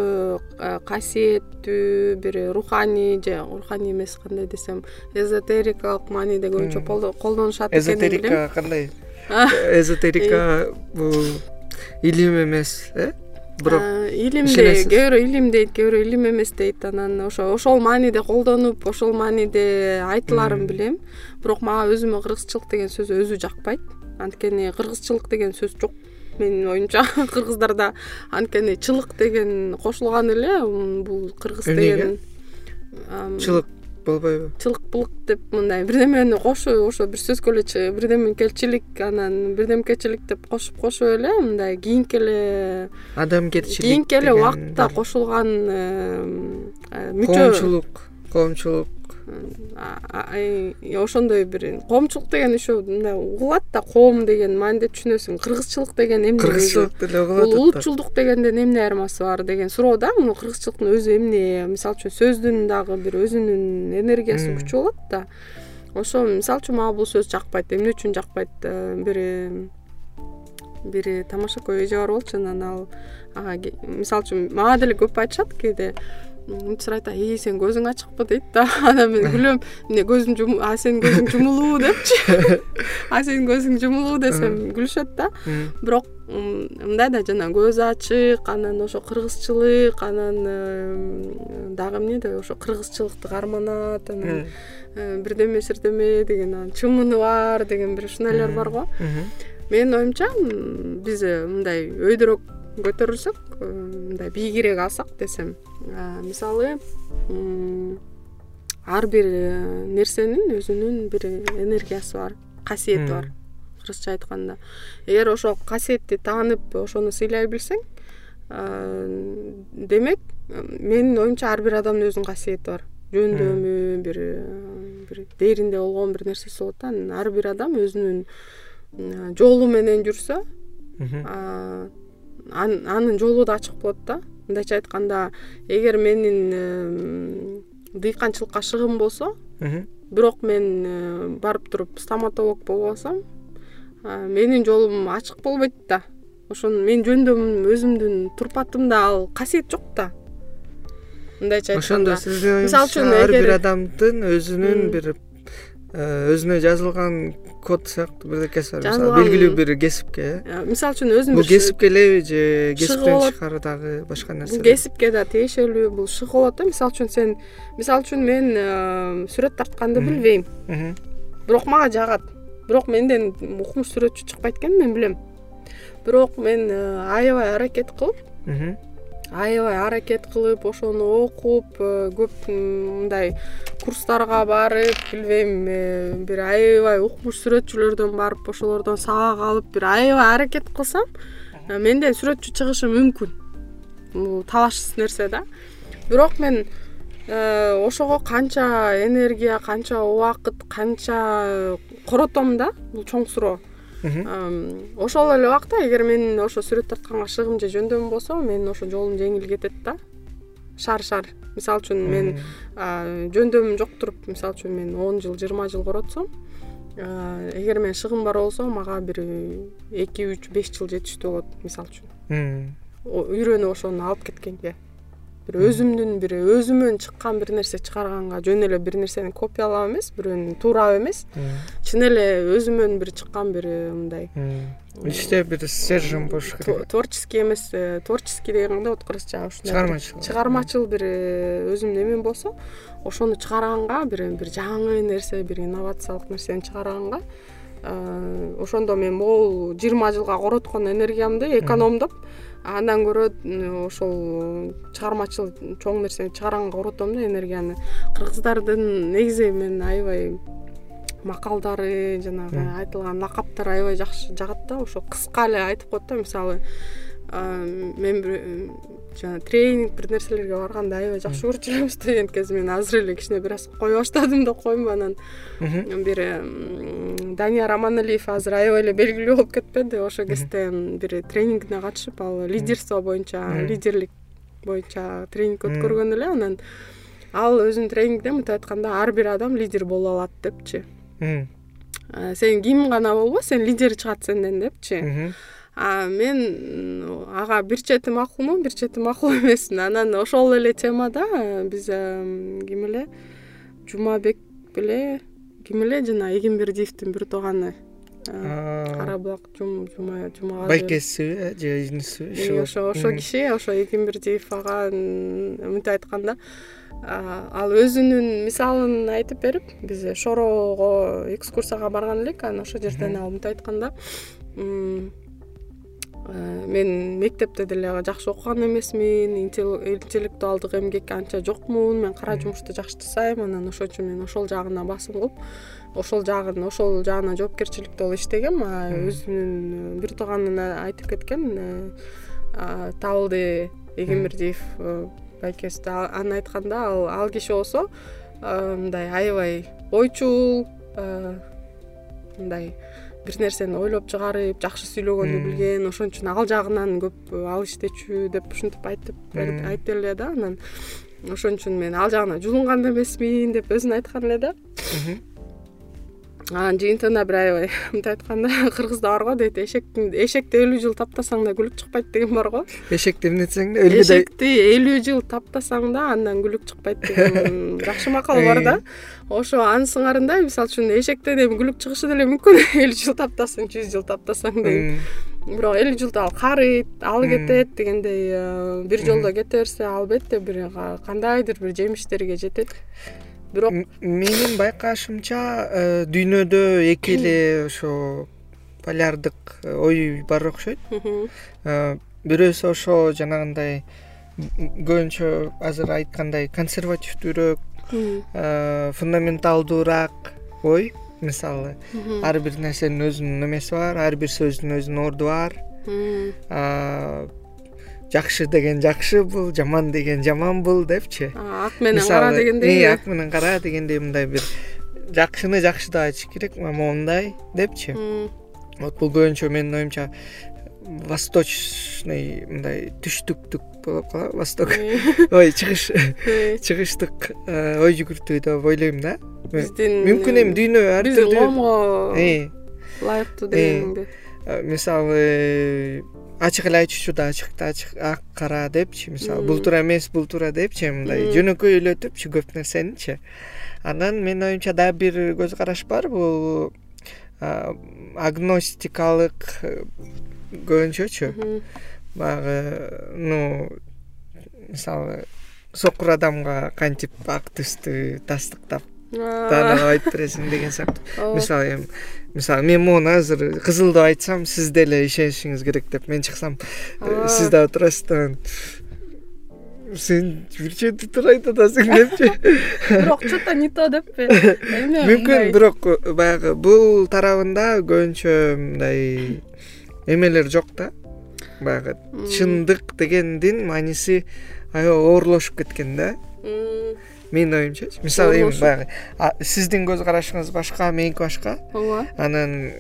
касиеттүү бир руханий же руханий эмес кандай десем эзотерикалык мааниде көбүнчө колдонушат экен эзотерика кандай? Эзотерика бул илим эмес э? Бирок илим кээ бирөө илим дейт кээ бирөө илим эмес дейт анан ошо ошол мааниде колдонуп ошол мааниде айтылаарын билем. Бирок мага өзүмө кыргызчылык деген сөз өзү жакпайт анткени кыргызчылык деген сөз жок. Менин оюмча кыргыздарда анткени чылык деген кошулган эле бул кыргыз деген чылык болбойбу? чылык былык деп мындай бирдемени кошуп ошо бир сөзгө эле бирдемкечилик анан бирдемкечилик деп кошуп кошуп эле мындай кийинки эле адамгерчилик кийинки эле убакытта кошулган э, мүчө коомчулук коомчулук ошондой бир коомчулук деген еще мындай угулат да коом деген мааниде түшүнөсүң. Кыргызчылык деген эмне? Кыргызчылык деле угулуп атат. бул улутчулдук дегенден эмне айырмасы бар деген суроо да? Муну кыргызчылыктын өзү эмне? Мисалы үчүн сөздүн дагы бир өзүнүн энергиясы күчү болот да. Ошо мисалы үчүн мага бул сөз жакпайт эмне үчүн жакпайт? Э, бир бир тамаша көй эже бар болчу анан ал ага мисалы үчүн мага деле көп айтышат кээде мынтип айтат ии сенин көзүң ачыкпы? дейт да. Анан мен күлөм эмне көзүм а сенин көзүң жумулуу депчи. А сенин көзүң жумулуу десем күлүшөт да. Бирок мындай да жана көз ачык анан ошо кыргызчылык анан дагы эмне ошо кыргызчылыкты карманат анан э, бирдеме сирдеме деген анан чымыны бар деген бир ушундайлар бар го. Менин оюмча биз мындай өйдөрөөк көтөрүлсөк э, мындай бийигирээк алсак десем. Мисалы ар бир э, нерсенин өзүнүн бир энергиясы бар касиети бар кыргызча айтканда. Эгер ошол касиетти таанып ошону сыйлай билсең демек менин оюмча ар бир адамдын өзүнүн касиети бар. Жөндөмү бир бир дээринде болгон бир нерсеси болот да анан ар бир адам өзүнүн жолу менен жүрсө анын жолу да ачык болот да. Мындайча айтканда эгер менин дыйканчылыкка шыгым болсо бирок мен э, барып туруп стоматолог болуп алсам менин жолум ачык болбойт да. Ошону менин жөндөмүм өзүмдүн турпатымда ал касиет жок да. Мындайча айтканда. ошондо сиздин оюңузча мисалы үчүн ар бир адамдын өзүнүн бир Э, өзүнө жазылган код сыяктуу бирдекеси бар мисалы белгилүү бир кесипке э, э мисалы үчүн өзүм бул кесипке элеби же кесиптен тышкары дагы башка нерсе? бул кесипке да тиешелүү бул шыгы болот да. Мисалы үчүн сен мисалы үчүн мен э, сүрөт тартканды билбейм. Бирок мага жагат. Бирок менден укмуш сүрөтчү чыкпайт экен мен билем. Бирок мен аябай аракет кылып аябай аракет кылып ошону окуп э, көп мындай курстарга барып билбейм э, бир аябай укмуш сүрөтчүлөрдөн барып ошолордон сабак алып бир аябай аракет кылсам э, менден сүрөтчү чыгышы мүмкүн. Бул талашсыз нерсе да. Бирок мен ошого канча энергия канча убакыт канча коротом да бул чоң суроо ошол эле убакта эгер мен ошо сүрөт тартканга шыгым же жөндөмүм болсо менин ошо жолум жеңил кетет да. Шар шар. Мисалы үчүн мен жөндөмүм жок туруп мисалы үчүн мен он жыл жыйырма жыл коротсом эгер менин шыгым бар болсо мага бир эки үч беш жыл жетиштүү болот мисалы үчүн. Үйрөнүп ошону алып кеткенге бир өзүмдүн бир өзүмөн чыккан бир нерсе чыгарганга жөн эле бир нерсени копиялап эмес бирөөнү туурап эмес. Чын эле өзүмөн бир чыккан бир мындай. Иште бир стержень болуш керек. Творческий эмес э, творческий деген кандай болот кыргызча ушундай чыгармачыл чыгармачыл бир э, өзүмдүн эмем болсо ошону чыгарганга бир бир жаңы нерсе бир инновациялык нерсени чыгарганга э, ошондо мен могул жыйырма жылга короткон энергиямды экономдоп андан көрө ошол чыгармачыл чоң нерсени чыгарганга коротом да энергияны. Кыргыздардын негизи мен аябай макалдары жанагы айтылган лакаптар аябай жакшы жагат да ошо кыска эле айтып коет да мисалы мен жана тренинг бир нерселерге барганда аябай жакшы көрчү элемиз студент кези мен азыр эле кичине бир аз кое баштадым деп коеюн анан бир данияр аманалиев азыр аябай эле белгилүү болуп кетпеди ошол кезде бир тренингине катышып ал лидерство боюнча лидерлик боюнча тренинг өткөргөн эле анан ал өзүнүн тренингиде мынтип айтканда ар бир адам лидер боло алат депчи. Сен ким гана болбо сен лидер чыгат сенден депчи мен ага бир чети макулмун бир чети макул эмесмин. Анан ошол эле темада биз ким эле? Жумабек беле ким эле? Жана эгембердиевдин бир тууганы. Кара булак жумагазы байкесиби э же инисиби ошо ошол киши ошо эгембердиев ага мынтип айтканда ал өзүнүн мисалын айтып берип биз шорого экскурсияга барган элек анан ошол жерден ал мынтип айтканда Э, мен мектепте деле жакшы окуган эмесмин интеллектуалдык эмгекке анча жокмун мен кара жумушту жакшы жасайм анан ошон үчүн мен ошол жагына басым кылып ошол жагын ошол жагына жоопкерчиликтүү болуп иштегем. Өзүнүн бир тууганын айтып кеткен э, табылды эгембердиев э, байкеси аны айтканда ал ал киши болсо мындай аябай ойчул мындай бир нерсени ойлоп чыгарып жакшы сүйлөгөндү билген ошон үчүн ал жагынан көп ал иштечү деп ушинтип айтып айтты эле да анан. Ошон үчүн мен ал жагына жулунган да эмесмин деп өзүн айткан эле да анан жыйынтыгында бир аябай. Мынтип айтканда кыргызда бар го дейт. Эшектин эшекти элүү жыл таптасаң да күлүк чыкпайт деген бар го. Эшекти эмнетсең да өлгөдөй эшекти элүү жыл таптасаң да андан күлүк чыкпайт деген жакшы макал бар да. Ошо анын сыңарындай мисалы үчүн эшектен эми күлүк чыгышы деле мүмкүн. Элүү жыл таптасаң жүз жыл таптасаң деген бирок элүү жылда ал карыйт алы кетет дегендей э, бир жолдо кете берсе албетте бир кандайдыр бир жемиштерге жетет бирок менин байкашымча э, дүйнөдө эки эле ошо полярдык э, ой бар окшойт. Э, бирөөсү ошо жанагындай көбүнчө азыр айткандай консервативдүүрөөк фундаменталдуураак ой мисалы. Ар бир нерсенин өзүнүн эмеси бар ар бир сөздүн өзүнүн орду бар жакшы деген жакшы бул жаман деген жаман бул депчи. Ак менен кара дегендей ак менен кара дегендей мындай бир жакшыны жакшы деп айтыш керек момундай депчи. Вот бул көбүнчө менин оюмча восточный мындай түштүктүк болуп калат восток. Ой чыгыш чыгыштык э, ой жүгүртүү деп ойлойм да. Биздин мүмкүн эми дүйнө ар биздин коомго ылайыктуу дегениңби э, мисалы ачык эле айтышчу да ачык ачык ак кара депчи мисалы бул туура эмес бул туура депчи мындай жөнөкөйлөтүпчү көп нерсеничи анан менин оюмча дагы бир көз караш бар бул агностикалык көбүнчөчү баягы ну мисалы сокур адамга кантип ак түстү тастыктап айтып бересиң деген сыяктуу мисалы эми мисалы мен могуну азыр кызыл деп айтсам сиз деле ишенишиңиз керек деп мен чыксам э, сиз дагы турасыз да анан сен бир чети туура айтып атасың депчи. Бирок че то не то деппи? Эмне мүмкүн бирок баягы бул тарабында көбүнчө мындай эмелер жок да. Баягы чындык дегендин мааниси аябай оорлошуп кеткен да менин оюмчачы мисалы эми баягы сиздин көз карашыңыз башка меники башка. Ооба. Анан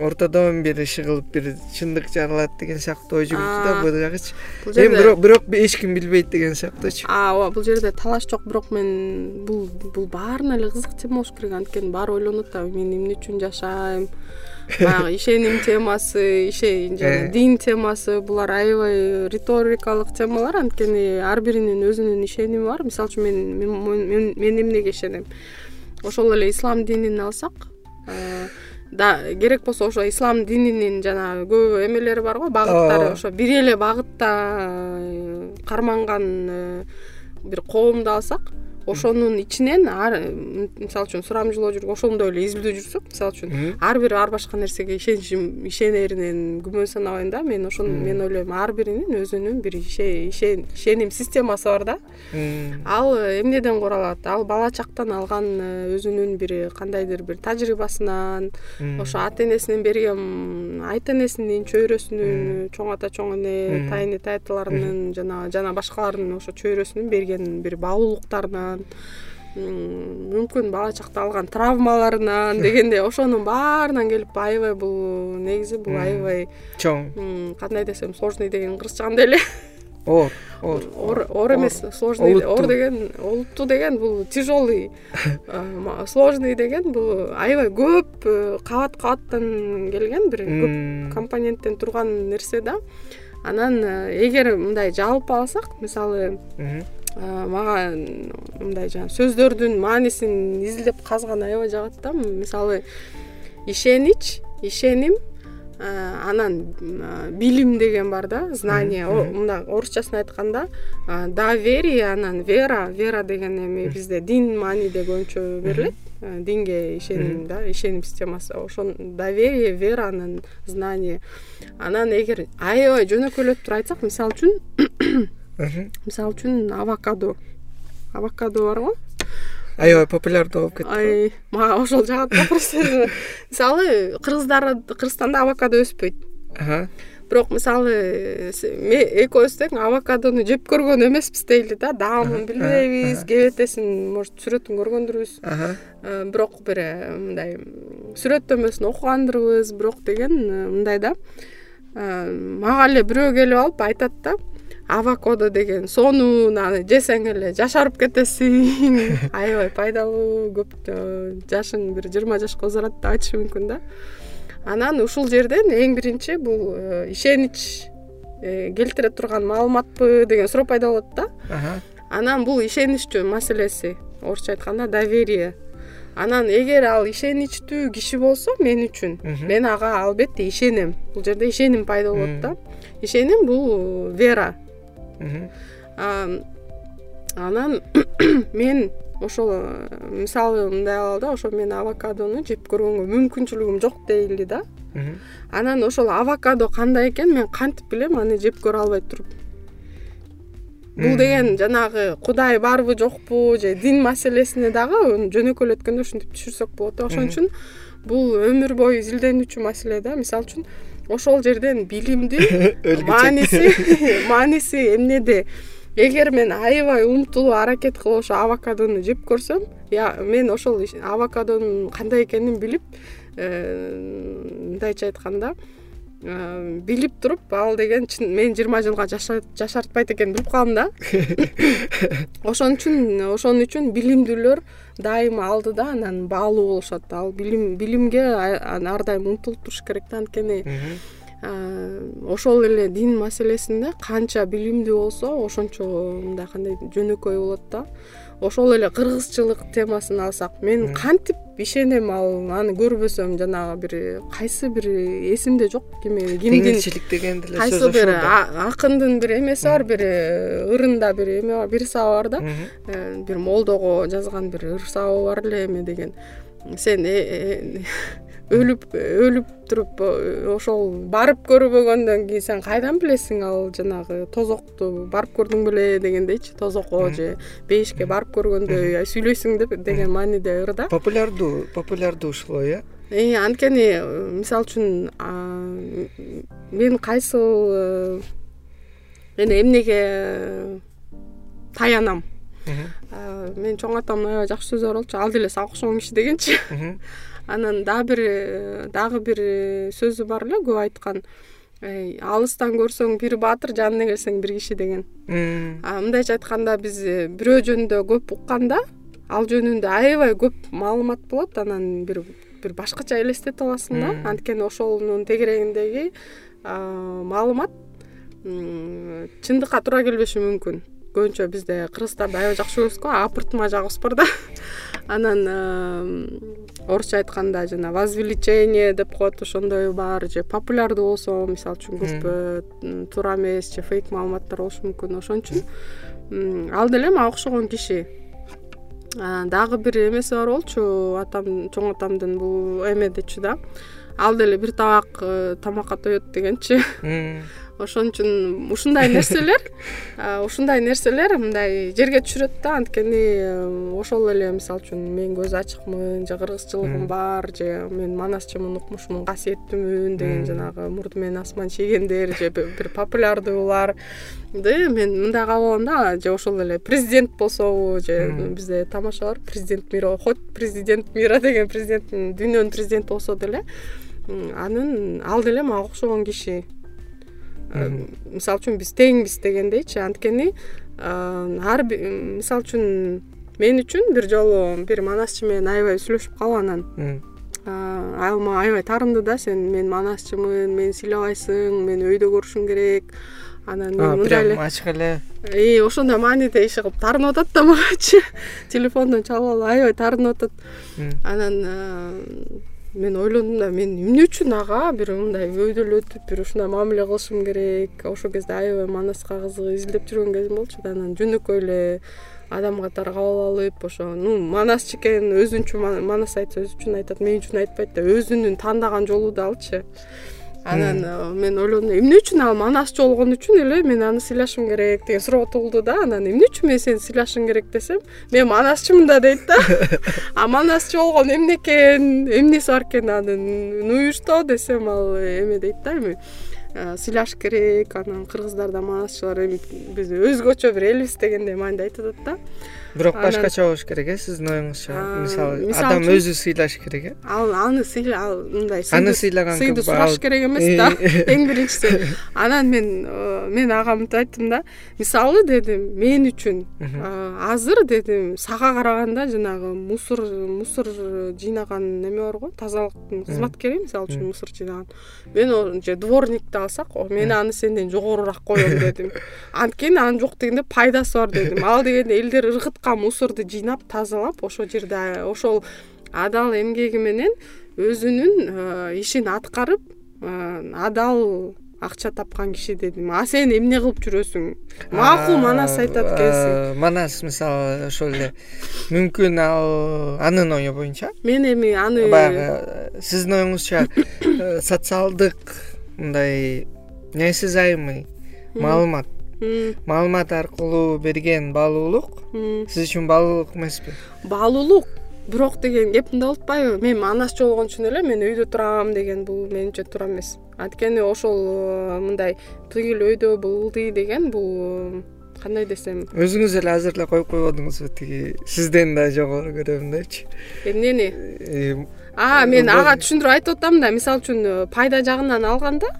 ортодон бир иши кылып бир чындык жаралат деген сыяктуу ой жүгүртү да бул жагычы эми бирок эч ким билбейт деген сыяктуучу ооба бул жерде талаш жок бирок мен бул бул баарына эле кызык тема болуш керек. Анткени баары ойлонуп атат мен эмне үчүн жашайм баягы ишеним темасы жана э. дин темасы булар аябай риторикалык темалар. Анткени ар биринин өзүнүн ишеними бар. Мисалы үчүн мен мен эмнеге ишенем? Ошол эле ислам динин алсак да керек болсо ошо ислам дининин жанагы көп эмелери бар го багыттары. Ошо бир эле багытта э, карманган э, бир коомду алсак ошонун ичинен мисалы үчүн сурамжылоо жүрүп ошондой эле изилдөө жүрсөк. Мисалы үчүн ар бири ар башка нерсеге ишеничим ишенеринен күмөн санабайм да. Мен ошону мен ойлойм ар биринин өзүнүн бир ишеним системасы бар да. Ал эмнеден куралат? Ал бала чактан алган э, өзүнүн бир кандайдыр бир тажрыйбасынан ошо ата энесинен берген айта энесинин чөйрөсүнүн чоң ата чоң эне тайэне таяталарынын жана жана башкалардын ошо чөйрөсүнүн берген бир баалуулуктарынан мүмкүн бала чакта алган травмаларынан дегендей ошонун баарынан келип аябай бул негизи бул аябай чоң. Кандай десем сложный деген кыргызча кандай эле оор. Оор оор эмес сложный оор деген олуттуу деген бул тяжелый сложный деген бул аябай көп э, кабат кабаттан келген бир көп компоненттен турган нерсе да. Анан э, эгер мындай жалпы алсак мисалы мага мындай жанагы сөздөрдүн маанисин изилдеп казган аябай жагат да. Мисалы ишенич ишеним анан билим деген бар да знание. Мындай орусчасын айтканда доверие анан вера вера деген эми бизде дин мааниде көбүнчө берилет. Динге ишеним да ишеним системасы. Ошо доверие вера анан знание. Анан эгер аябай жөнөкөйлөтүп туруп айтсак мисалы үчүн мисалы үчүн авокадо. Авокадо барго аябай популярдуу болуп кетти мага ошол жагат да просто мисалы кыргыздар кыргызстанда авокадо өспөйт. Бирок мисалы экөөбүз тең авокадону жеп көргөн эмеспиз дейли да. Даамын билбейбиз кебетесин может сүрөтүн көргөндүрбүз. Э, бирок бир э, мындай сүрөттөмөсүн окугандырбыз. Бирок деген э, мындай да. Мага эле бирөө келип алып айтат да авокадо деген сонун аны жесең эле жашарып кетесиң. Аябай пайдалуу көп жашың бир жыйырма жашка узарат деп айтышы мүмкүн да. Анан ушул жерден эң биринчи бул э, ишенич э, келтире турган маалыматпы деген суроо пайда болот да. Анан бул ишеничтүү маселеси орусча айтканда доверие. Анан эгер ал ишеничтүү киши болсо мен үчүн. Мен ага албетте ишенем. Бул жерде ишеним пайда болот да. Ишеним бул вера анан мен ошол мисалы мындай кылалы да ошо мен авокадону жеп көргөнгө мүмкүнчүлүгүм жок дейли да. Анан ошол авокадо кандай экен мен кантип билем аны жеп көрө албай туруп. Бул деген жанагы кудай барбы жокпу же дин маселесине дагы жөнөкөйлөткөндө ушинтип түшүрсөк болот да. Ошон үчүн бул өмүр бою изилденүүчү маселе да. Мисалы үчүн ошол жерден билимдин мааниси мааниси эмнеде? Эгер мен аябай умтулуп аракет кылып ошо авокадону жеп көрсөм мен ошол авокадонун кандай экенин билип э, мындайча айтканда билип туруп ал деген мени жыйырма жылга жашартпайт экенин билип калдым да. Ошон үчүн ошон үчүн билимдүүлөр дайыма алдыда анан баалуу болушат ал билим билимге ар дайым умтулуп туруш керек да анткени. Ошол эле дин маселесинде канча билимдүү болсо ошончо мындай кандай жөнөкөй болот да ошол эле кыргызчылык темасын алсак мен кантип ишенем ал аны көрбөсөм жанагы бир кайсы бир эсимде жок кимдин теңирчилик деген деле кайсы бир акындын бир эмеси бар бир э, ырында бир эме бар бир сабы бар да. Э, бир молдого жазган бир ыр сабы бар эле эме деген. Сен э, өлүп өлүп туруп ошол барып көрбөгөндөн кийин сен кайдан билесиң ал жанагы тозокту барып көрдүң беле дегендейчи тозокко же бейишке барып көргөндөй сүйлөйсүң деп деген мааниде ыр да? Популярдуу популярдуу ушул э? Анткени мисалы үчүн мен кайсыл эне эмнеге таянам? Менин чоң атамдын аябай жакшы сөзү бар болчу ал деле сага окшогон киши дегенчи анан дагы бир дагы бир сөзү бар эле көп айткан. Алыстан көрсөң бир баатыр жанына келсең бир киши деген. Мындайча айтканда биз э, бирөө жөнүндө көп укканда ал жөнүндө аябай көп маалымат болот. Анан бир бир башкача элестетип аласың да. Анткени ошонун тегерегиндеги маалымат чындыкка туура келбеши мүмкүн. Көбүнчө бизде кыргызстарды аябай жакшы көрөбүз го апыртма жагыбыз бар да анан орусча айтканда жана возвеличение деп коет ошондой бар же популярдуу болсо мисалы үчүн көп туура эмес же фейк маалыматтар болушу мүмкүн. Ошон үчүн ал деле мага окшогон киши. Дагы бир эмеси бар болчу атам чоң атамдын бул эмедечи да. Ал деле бир табак э, тамакка тоет дегенчи ошон үчүн ушундай нерселер ушундай нерселер мындай жерге түшүрөт да. Анткени ошол эле мисалы үчүн мен көзү ачыкмын же кыргызчылыгым бар же мен манасчымын укмушмун касиеттүүмүн деген жанагы мурду менен асман чийгендер же бир популярдууларды мен мындай кабыл алам да. Же ошол эле президент болсобу же бизде тамаша бар президент мира хоть президент мира деген президент дүйнөнүн президенти болсо деле анын ал деле мага окшогон киши мисалы үчүн биз теңбиз дегендейчи. Анткени ар мисалы үчүн мен үчүн бир жолу бир манасчы менен аябай сүйлөшүп калып анан ал мага аябай таарынды да сен мен манасчымын мени сыйлабайсың мени өйдө көрүшүң керек. Анан мен мындай эле ачык эле. Ошондой мааниде иши кылып таарынып атат да магачы телефондон чалып алып аябай таарынып атат анан мен ойлондум да мен эмне үчүн ага бир мындай өйдөлөтүп бир ушундай мамиле кылышым керек ошол кезде аябай манаска кызыгып изилдеп жүргөн кезим болчу да анан жөнөкөй эле адам катары кабыл алып ошо ну манасчы экен өзүнчө манас айтса өзү үчүн айтат мен үчүн айтпайт да өзүнүн тандаган жолу да алчы анан э, мен ойлондум эмне үчүн ал манасчы болгон үчүн эле мен аны сыйлашым керек деген суроо туулду да. Анан эмне үчүн мен сени сыйлашым керек десем мен манасчымын да дейт да. А манасчы болгон эмне экен эмнеси бар экен анын ну и что десем ал эме дейт да эми э, сыйлаш керек анан кыргыздар да манасчылар эми биз өзгөчө бир элбиз дегендей мааниде айтып атат да бирок башкача болуш керек э сиздин оюңузча. Мисалы адам өзү сыйлаш керек э. Ал аны ал мындай аны сыйлаган сыйды сураш керек эмес да. Эң биринчиси анан мен э, мен ага мынтип айттым да мисалы дедим мен үчүн э, азыр дедим сага караганда жанагы мусор мусор жыйнаган неме бар го тазалыктын кызматкери мисалы үчүн мусор жыйнаган. Мен же дворникти алсак мен аны сенден жогорураак коем дедим. Анткени анын жок дегенде пайдасы бар дедим. Ал дегенде элдер ыргыт мусорду жыйнап тазалап ошол жерде ошол адал эмгеги менен өзүнүн э, ишин аткарып э, адал акча тапкан киши дедим. А сен эмне кылып жүрөсүң? Макул манас айтат экенсиң манас мисалы ошол эле мүмкүн ал анын ою боюнча? Мен эми аны баягы сиздин оюңузча э, социалдык мындай неосязаемый маалымат маалымат аркылуу берген баалуулук сиз үчүн баалуулук эмеспи? Баалуулук бирок деген кеп мындай болупатпайбы мен манасчы болгон үчүн эле мен өйдө турам деген бул менимче туура эмес. Анткени ошол э, мындай тигил өйдө бул ылдый деген бул кандай десем. Өзүңүз эле азыр эле коюп койбодуңузбу тиги. Сизден да жогору көрөм депчи эмнени э, мен ага түшүндүрүп айтып атам да мисалы үчүн э, пайда жагынан алганда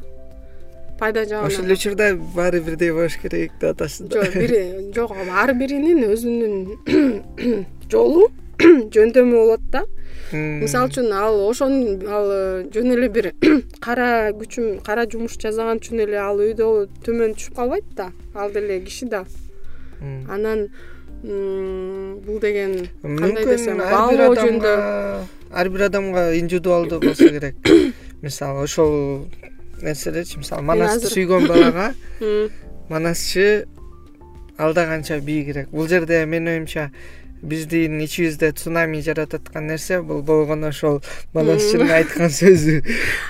пайда жагынан. Ошол эле учурда баары бирдей болуш керек деп атасыз да. Жок бир жок ар биринин өзүнүн жолу жөндөмү болот да. Мисалы үчүн ал ошону ал жөн эле бир кара күчүм кара жумуш жасаган үчүн эле ал өйдө төмөн түшүп калбайт да ал деле киши да. Анан бул деген кандай десем баалоо жөнүндө ар бир адамга индивидуалдуу болсо керек. Мисалы ошол нерселерчи мисалы манасты сүйгөн балага манасчы ал да канча бийигирээк бул жерде менин оюмча биздин ичибизде цунами жаратып аткан нерсе бул болгону ошол манасчынын айткан сөзү.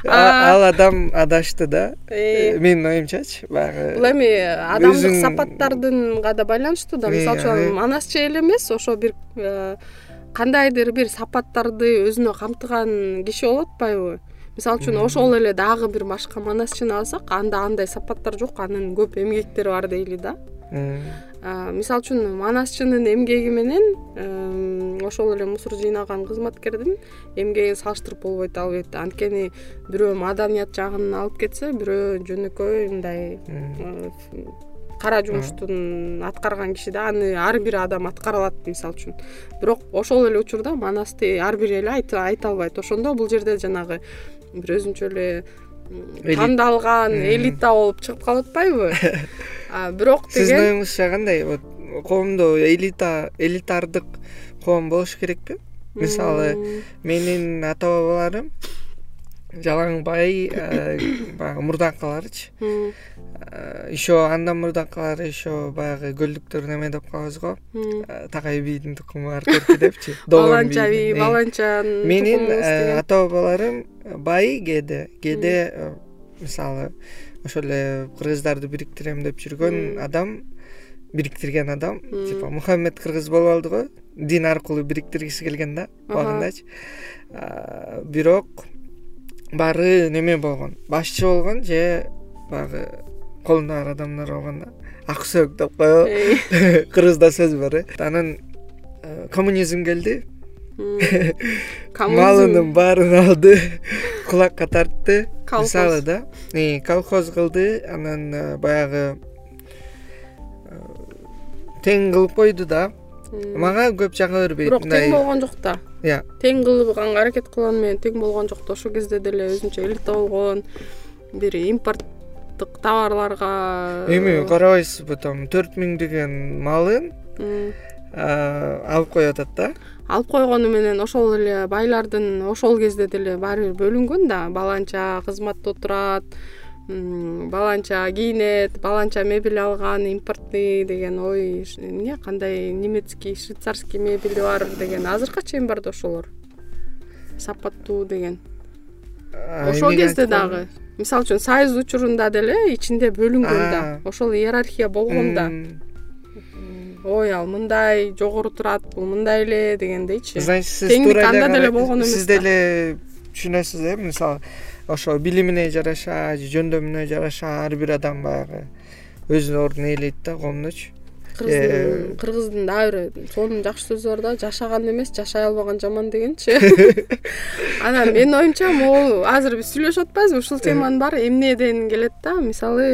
Ал адам адашты да. Э. менин оюмчачы баягы бул эми адамдык сапаттардынга да байланыштуу да. Мисалы үчүн манасчы эле эмес ошо бир э, кандайдыр бир сапаттарды өзүнө камтыган киши болуп атпайбы мисалы үчүн ошол эле дагы бир башка манасчыны алсак анда андай сапаттар жок анын көп эмгектери бар дейли да. Мисалы үчүн манасчынын эмгеги менен ошол эле мусор жыйнаган кызматкердин эмгегин салыштырып болбойт албетте. Анткени бирөө маданият жагын алып кетсе бирөө жөнөкөй мындай кара жумуштун аткарган киши да аны ар бир адам аткара алат мисалы үчүн. Бирок ошол эле учурда манасты ар бир эле айта албайт. Ошондо бул жерде жанагы бир өзүнчө эле тандалган элита болуп чыгып калып атпайбы бирок деген сиздин оюңузча кандай вот коомдо элита элитардык коом болуш керекпи? Мисалы менин ата бабаларым жалаң бай э, баягы мурдакыларычы э, еще андан мурдакылары еще баягы көлдүктөр неме деп калабыз го э, такай бийдин тукуму аркерки депчи баланча бий баланча менин ата бабаларым бай кээде кээде мисалы ошол эле кыргыздарды бириктирем деп жүргөн адам бириктирген адам типа мухаммед кыргыз болуп алды го дин аркылуу бириктиргиси келген да убагындачы бирок баары неме болгон? Башчы болгон же баягы колунда бар адамдар болгон да? Ак сөөк деп коебу кыргызда сөз бар э. Анан э, коммунизм келди. Малынын баарын алды кулакка тартты. Мисалы да колхоз кылды. Анан э, баягы э, тең кылып койду да. Мага көп жага бербейт бирок тең болгон жок да тең кылганга аракет кылганы менен тең болгон жок да ошол кезде деле өзүнчө элита болгон бир импорттук товарларга эми карабайсызбы там төрт миң деген малын алып коюп атат да? Алып койгону менен ошол эле байлардын ошол кезде деле баары бир бөлүнгөн да баланча кызматта отурат баланча кийинет баланча мебель алган импортный деген ой эмне кандай немецкий швейцарский мебели бар деген. Азыркыга чейин бар да ошолор? Сапаттуу деген. Ошол кезде дагы. мисалы үчүн союз учурунда деле ичинде бөлүнгөн да. Ошол иерархия болгон да. Ой ал мындай жогору турат бул мындай эле дегендейчи. Значит сиз туура эле анда деле болгон эмес сиз деле түшүнөсүз э мисалы ошо билимине жараша жөндөмүнө жараша ар бир адам баягы өзүнүн ордун ээлейт да коомдочу кыргыздын кыргыздын дагы бир сонун жакшы сөзү бар да жашаган эмес жашай албаган жаман дегенчи. Анан менин оюмча могул азыр биз сүйлөшүп атпайбызбы ушул теманын баары эмнеден келет да. Мисалы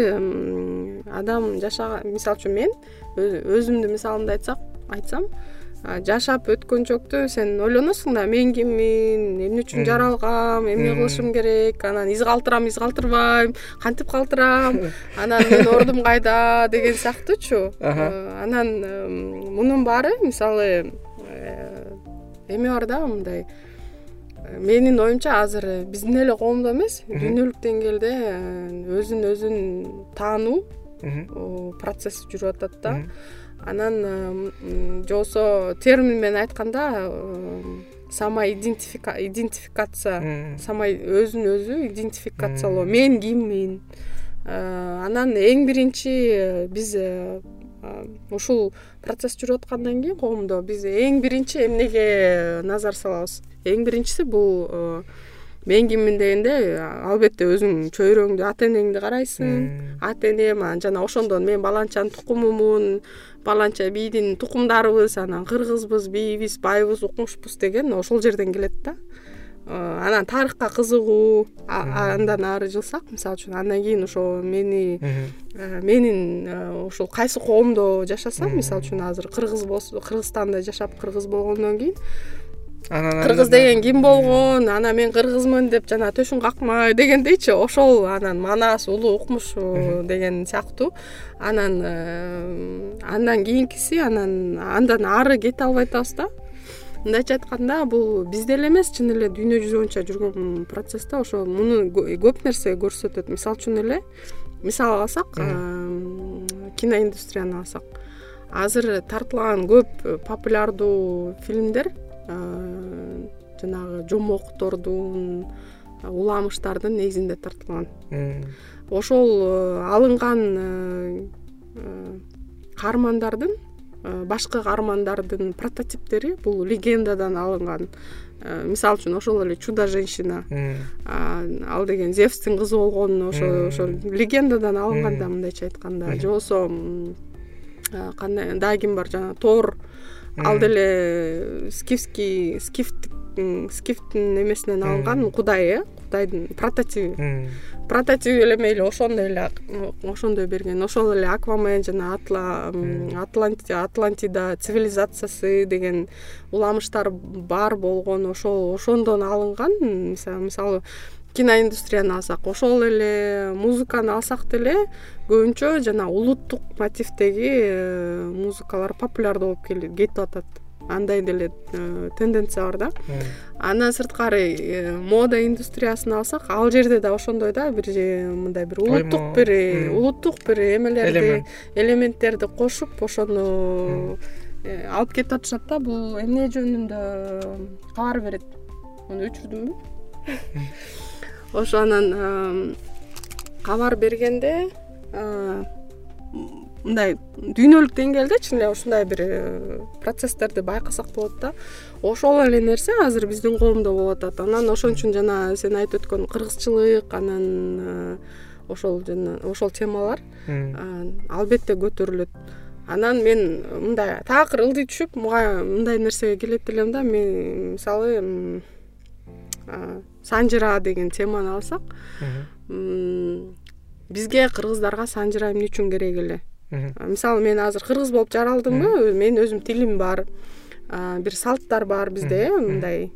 адам жашаган мисалы үчүн мен өзүмдүн мисалымды айтсак айтсам жашап өткөнчөктү сен ойлоносуң да мен киммин эмне үчүн жаралгам эмне кылышым керек анан из калтырам из калтырбайм кантип калтырам анан менин ордум кайда? деген сыяктуучу э, анан мунун баары мисалы э, эме бар да мындай менин оюмча азыр биздин эле коомдо эмес. Дүйнөлүк деңгээлде э, өзүн өзүн таануу процесси жүрүп атат да анан же болбосо термин менен айтканда сама идентификация сама өзүн өзү идентификациялоо. Мен киммин. Анан эң биринчи биз э, ушул процесс жүрүп аткандан кийин коомдо биз эң биринчи эмнеге назар салабыз? Эң биринчиси бул э, мен киммин дегенде албетте өзүң чөйрөңдү ата энеңди карайсың. Ата энем анан жана ошондон мен баланчанын тукумумун баланча бийдин тукумдарыбыз анан кыргызбыз бийбиз байбыз укмушпуз деген ошол жерден келет да. Э, анан тарыхка кызыгуу андан ары жылсак мисалы үчүн андан кийин ошо мени э, менин э, ушул кайсы коомдо жашасам мисалы үчүн азыр кыргыз кыргызстанда жашап кыргыз болгондон кийин кыргыз деген ким болгон? Анан мен кыргызмын деп жана төшүн какмай дегендейчи ошол анан манас улуу укмуш деген сыяктуу анан э, андан кийинкиси анан андан ары кете албай атабыз да. Мындайча айтканда бул бизде эле эмес чын эле дүйнө жүзү боюнча жүргөн процесс да ошо муну көп нерсе көрсөтөт. Мисалы үчүн эле мисал алсак э, киноиндустрияны алсак. Азыр тартылган көп популярдуу фильмдер жанагы жомоктордун уламыштардын негизинде тартылган. Ошол э, алынган э, э, каармандардын башкы каармандардын прототиптери бул легендадан алынган. Мисалы үчүн ошол эле чудо женщина ал деген зевстин кызы болгон ошо ошо легендадан алынган да мындайча айтканда. Же болбосо кандай дагы ким бар жанагы тор ал деле скифский скифтик скифтин эмесинен алынган кудай э? Кудайдын прототиби прототиби эле мейли ошондой эле ошондой берген. Ошол эле аквамен жана атлантида цивилизациясы деген уламыштар бар болгон. Ошол ошондон алынган мисалы киноиндустрияны алсак ошол эле музыканы алсак деле көбүнчө жана улуттук мотивдеги э, музыкалар популярдуу болуп кетип атат. Андай деле э, тенденция бар да. Андан сырткары э, мода индустриясын алсак ал жерде да ошондой да бир мындай бир улуттук бир улуттук бир эмелерди элементтерди кошуп ошону алып кетип атышат да. Бул эмне жөнүндө кабар берет? Муну өчүрдүмбү ошо анан кабар бергенде мындай дүйнөлүк деңгээлде чын эле ушундай бир э, процесстерди байкасак болот да. Ошол эле нерсе азыр биздин коомдо болуп атат. Анан ошон үчүн жана сен айтып өткөн кыргызчылык анан ошол жана ошол темалар албетте көтөрүлөт. Анан мен мындай такыр ылдый түшүп мага мындай нерсеге келет элем да мен мисалы санжыра деген теманы алсак бизге кыргыздарга санжыра эмне үчүн керек эле? Мисалы мен азыр кыргыз болуп жаралдымбы менин өзүмдүн тилим бар бир салттар бар бизде э мындай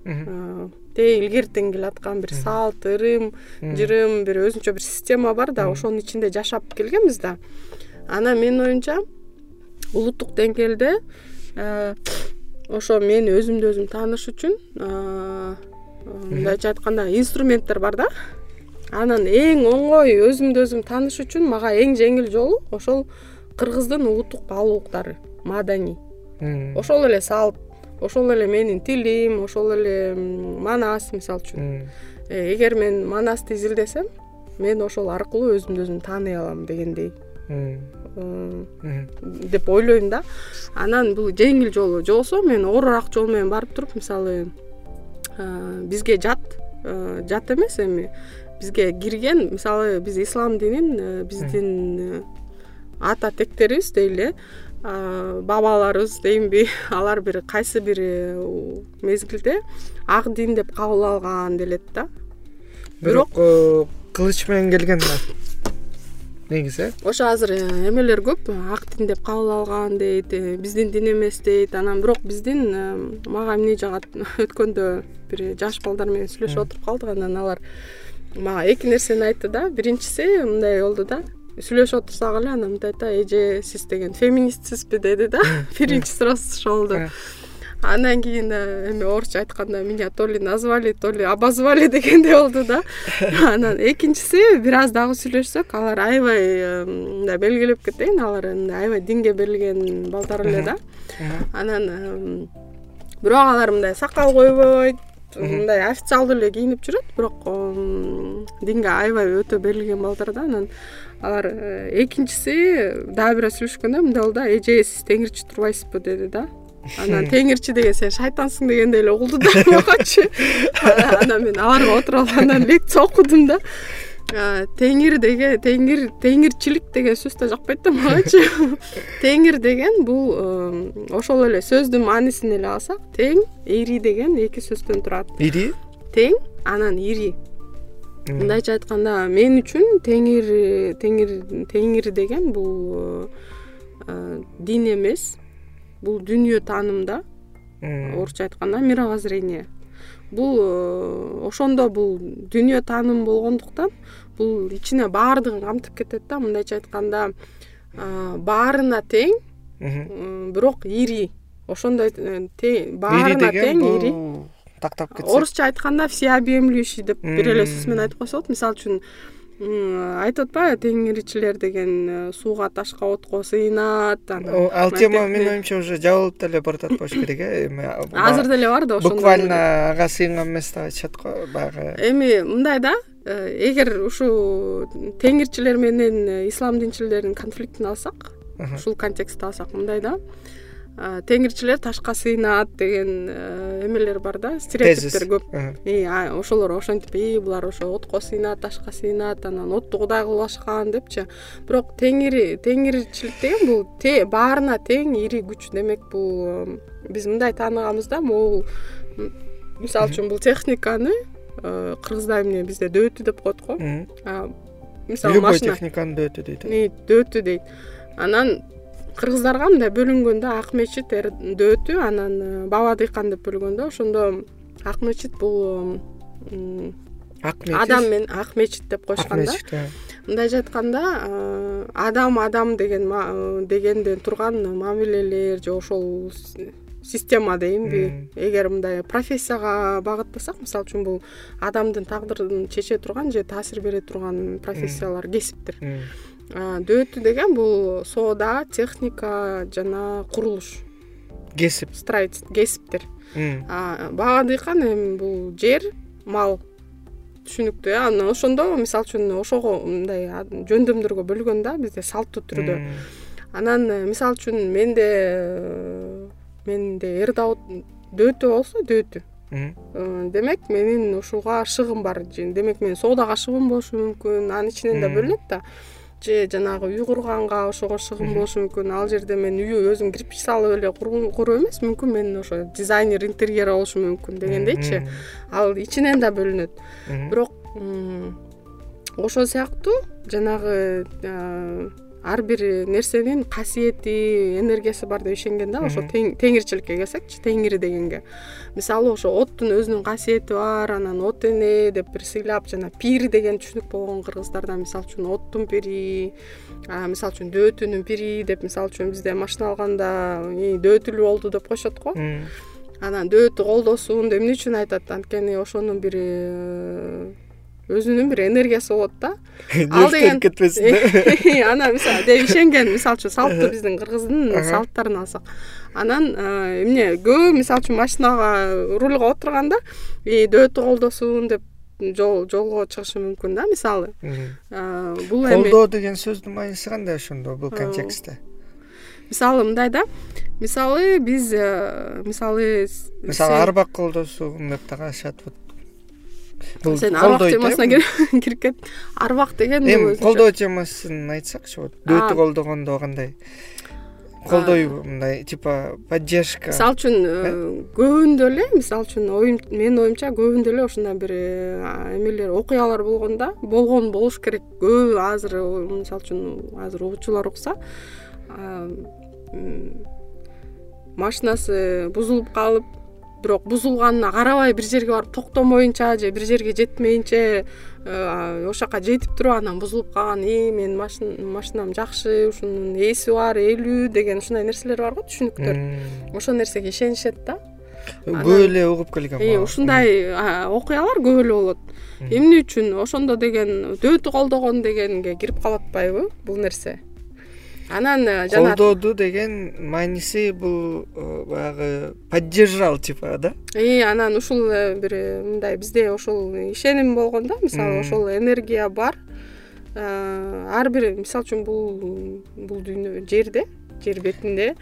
тээ илгертен келаткан бир салт ырым жырым бир өзүнчө бир система бар да ошонун ичинде жашап келгенбиз да. Анан менин оюмча улуттук деңгээлде ошо мени өзүмдү өзүм тааныш үчүн мындайча айтканда инструменттер бар да. Анан эң оңой өзүмдү өзүм тааныш үчүн мага эң жеңил жолу ошол кыргыздын улуттук баалуулуктары маданий. Ошол эле салт ошол эле менин тилим ошол эле манас мисалы үчүн. Э, эгер мен манасты изилдесем мен ошол аркылуу өзүмдү өзүм тааный алам дегендей. Деп ойлойм да. Анан бул жеңил жолу же болбосо мен оорураак жол менен барып туруп мисалы бизге жат э, жат эмес эми. Бизге кирген мисалы биз ислам динин э, биздин ата тектерибиз дейли э бабаларыбыз деймби алар бир кайсы бир мезгилде ак дин деп кабыл алган делет да. Бирок кылыч менен келген да негизи? Ошо азыр э, эмелер көп ак дин деп кабыл алган дейт э, биздин дин эмес дейт анан бирок биздин э, мага эмне жагат өткөндө бир жаш балдар менен сүйлөшүп отуруп калдык анан алар мага эки нерсени айтты да. Биринчиси мындай болду да сүйлөшүп отурсак эле анан мынтайт да эже сиз деген феминистсизби? деди да. Биринчи суроосу ошол болду андан кийин э, эме орусча айтканда меня то ли назвали то ли обозвали дегендей болду да. Анан экинчиси бир аз дагы сүйлөшсөк алар аябай э, мындай белгилеп кетейин алар мындай аябай динге берилген балдар эле да. Анан э, бирок алар мындай сакал койбойт мындай официалдуу эле кийинип жүрөт бирок динге аябай өтө берилген балдар да. Анан алар экинчиси дагы бир аз сүйлөшкөндө мындай болду да эже сиз теңирчи турбайсызбы деди да анан теңирчи деген сен шайтансың дегендей эле угулду да магачы анан мен аларга отуруп алып анан лекция окудум да. Теңир деген теңир теңирчилик деген сөз да жакпайт да магачы теңир деген бул ошол эле сөздүн маанисин эле алсак тең ири деген эки сөздөн турат. Ири? Тең анан ири. Мындайча айтканда мен үчүн теңир теңир теңир деген бул дин эмес бул дүнүйө тааным да орусча айтканда мировоззрение. Бул э, ошондо бул дүнүйө тааным болгондуктан бул ичине баардыгын камтып кетет да. Мындайча айтканда баарына тең бирок ири. Ошондой э, баарына тең ири. тактап кетсе орусча айтканда всеобъемлющий деп бир эле сөз менен айтып койсо болот мисалы үчүн айтып атпайбы теңирчилер деген э, сууга ташка отко сыйынат анан ал тема менин оюмча уже жабылып деле баратат болуш керек э эми азыр деле бар да ошондой буквально ага сыйынган эмес деп айтышат го баягы. Эми мындай да э, эгер ушул теңирчилер менен э, ислам динчилердин конфликтин алсак ушул контекстти алсак мындай да теңирчилер ташка сыйынат деген э, эмелер бар да стереотиптер көп. Ошолор ошентип и булар ошо отко сыйынат ташка сыйынат анан отту кудай кылып алышкан депчи. Бирок теңир теңирчилик деген бул баарына тең ири күч демек бул биз мындай тааныганбыз да могул мисалы үчүн бул техниканы э, кыргызда эмне бизде дөөтү деп коет го. Мисалы любой техниканын дөөтү дейт. Э дөөтү дейт. Анан кыргыздарга мындай бөлүнгөндө ак мечит дөөтү анан э, баба дыйкан деп бөлгөндө ошондо ак мечит бул ак мечит? адам менен ак мечит деп коюшкан да мындайча айтканда э, адам адам деген э, дегенден турган мамилелер же ошол система дейинби эгер мындай профессияга багыттасак мисалы үчүн бул адамдын тагдырын чече турган же таасир бере турган профессиялар кесиптер дөөтү деген бул соода техника жана курулуш. Кесип. Строительство кесиптер. Баба дыйкан эми бул жер мал түшүнүктүү. Э анан ошондо мисалы үчүн ошого мындай жөндөмдөргө бөлгөн да бизде салттуу түрдө анан э, мисалы үчүн менде э, менде эр дөөтү болсо дөөтү э, демек менин ушуга шыгым бар. Демек менин соодага шыгым болушу мүмкүн. Анын ичинен да бөлүнөт да же жанагы үй курганга ошого шыгым болушу мүмкүн. Ал жерде мен үйү өзүм кирпич салып эле куруп эмес. Мүмкүн мен ошо дизайнер интерьер болушум мүмкүн дегендейчи. Ал ичинен да бөлүнөт. Бирок ошол сыяктуу жанагы ар бир нерсенин касиети энергиясы бар деп ишенген да ошо теңирчиликке келсекчи теңири дегенге. Мисалы ошо оттун өзүнүн касиети бар анан от эне деп бир сыйлап жана пир деген түшүнүк болгон кыргыздарда мисалы үчүн оттун пири мисалы үчүн дөөтүнүн пири деп мисалы үчүн бизде машина алганда дөөтүлүү болду деп коюшат го. Анан дөөтү колдосун деп эмне үчүн айтат? Анткени ошонун бир өзүнүн бир энергиясы болот да. Ал деген кетпесин да. Анан мисалы деп ишенген мисалы үчүн салттуу биздин кыргыздын салттарын алсак. Анан эмне көбү мисалы үчүн машинага рульга отурганда дөөтү колдосун деп жолго чыгышы мүмкүн да мисалы. Бул эми колдоо деген сөздүн мааниси кандай ошондо бул контекстте? мисалы мындай да. Мисалы биз э, мисалы мисалы арба колдосун деп айтышат бул сен арбак э? темасына кирип кеттиң арбак деген эми колдоо темасын айтсакчы вот дөтү колдогондо кандай? Колдой мындай типа поддержка. Мисалы үчүн э, көбүндө эле мисалы үчүн оюм менин оюмча көбүндө эле ушундай бир э, эмелер окуялар болгондо болгон болуш керек. Көбү азыр мисалы үчүн азыр угуучулар укса машинасы бузулуп калып бирок бузулганына карабай бир жерге барып токтомоюнча же бир жерге жетмейинче э, ошол жака жетип туруп анан бузулуп калган и менин машинам жакшы ушунун ээси бар элүү деген ушундай нерселер бар го түшүнүктөр. Ошол нерсеге ишенишет да. Көп эле угуп келгем э, ушундай окуялар көп эле болот. Эмне үчүн? Ошондо деген дөөтү колдогон дегенге кирип калып атпайбы бул нерсе анан э, жана колдоду деген мааниси бул э, баягы поддержал типа да? И анан ушул э, бир мындай бизде ошол ишеним болгон да мисалы ошол энергия бар. Ар бир мисалы үчүн бул бул дүйнө жерде жер бетинде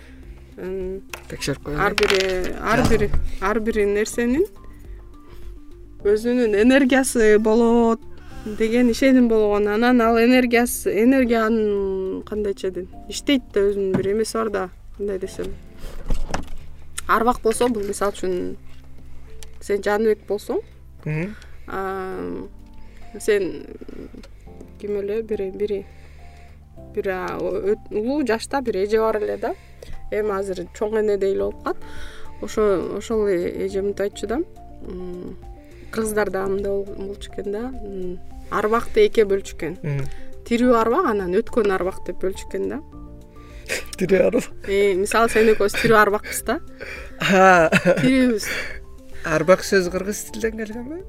текшерип коелу ар бир ар бир ар бир нерсенин өзүнүн энергиясы болот деген ишеним болгон. Анан ал энергиясы энергиянын кандайча дейм иштейт да өзүнүн бир эмеси бар да кандай десем. Арбак болсо бул мисалы үчүн сен жаныбек болсоң сен ким эле бир бир бир улуу жашта бир эже бар эле да. Эми азыр чоң эне дейле болуп калат. Ошо ошол эже мынтип айтчу да. Кыргыздарда мындай болчу экен да арбакты экиге бөлчү экен тирүү арбак анан өткөн арбак деп бөлчү экен да. Тирүү арбак. Э, мисалы сен экөөбүз тирүү арбакпыз да. Тирүүбүз. Арбак сөзү кыргыз тилинен келгенби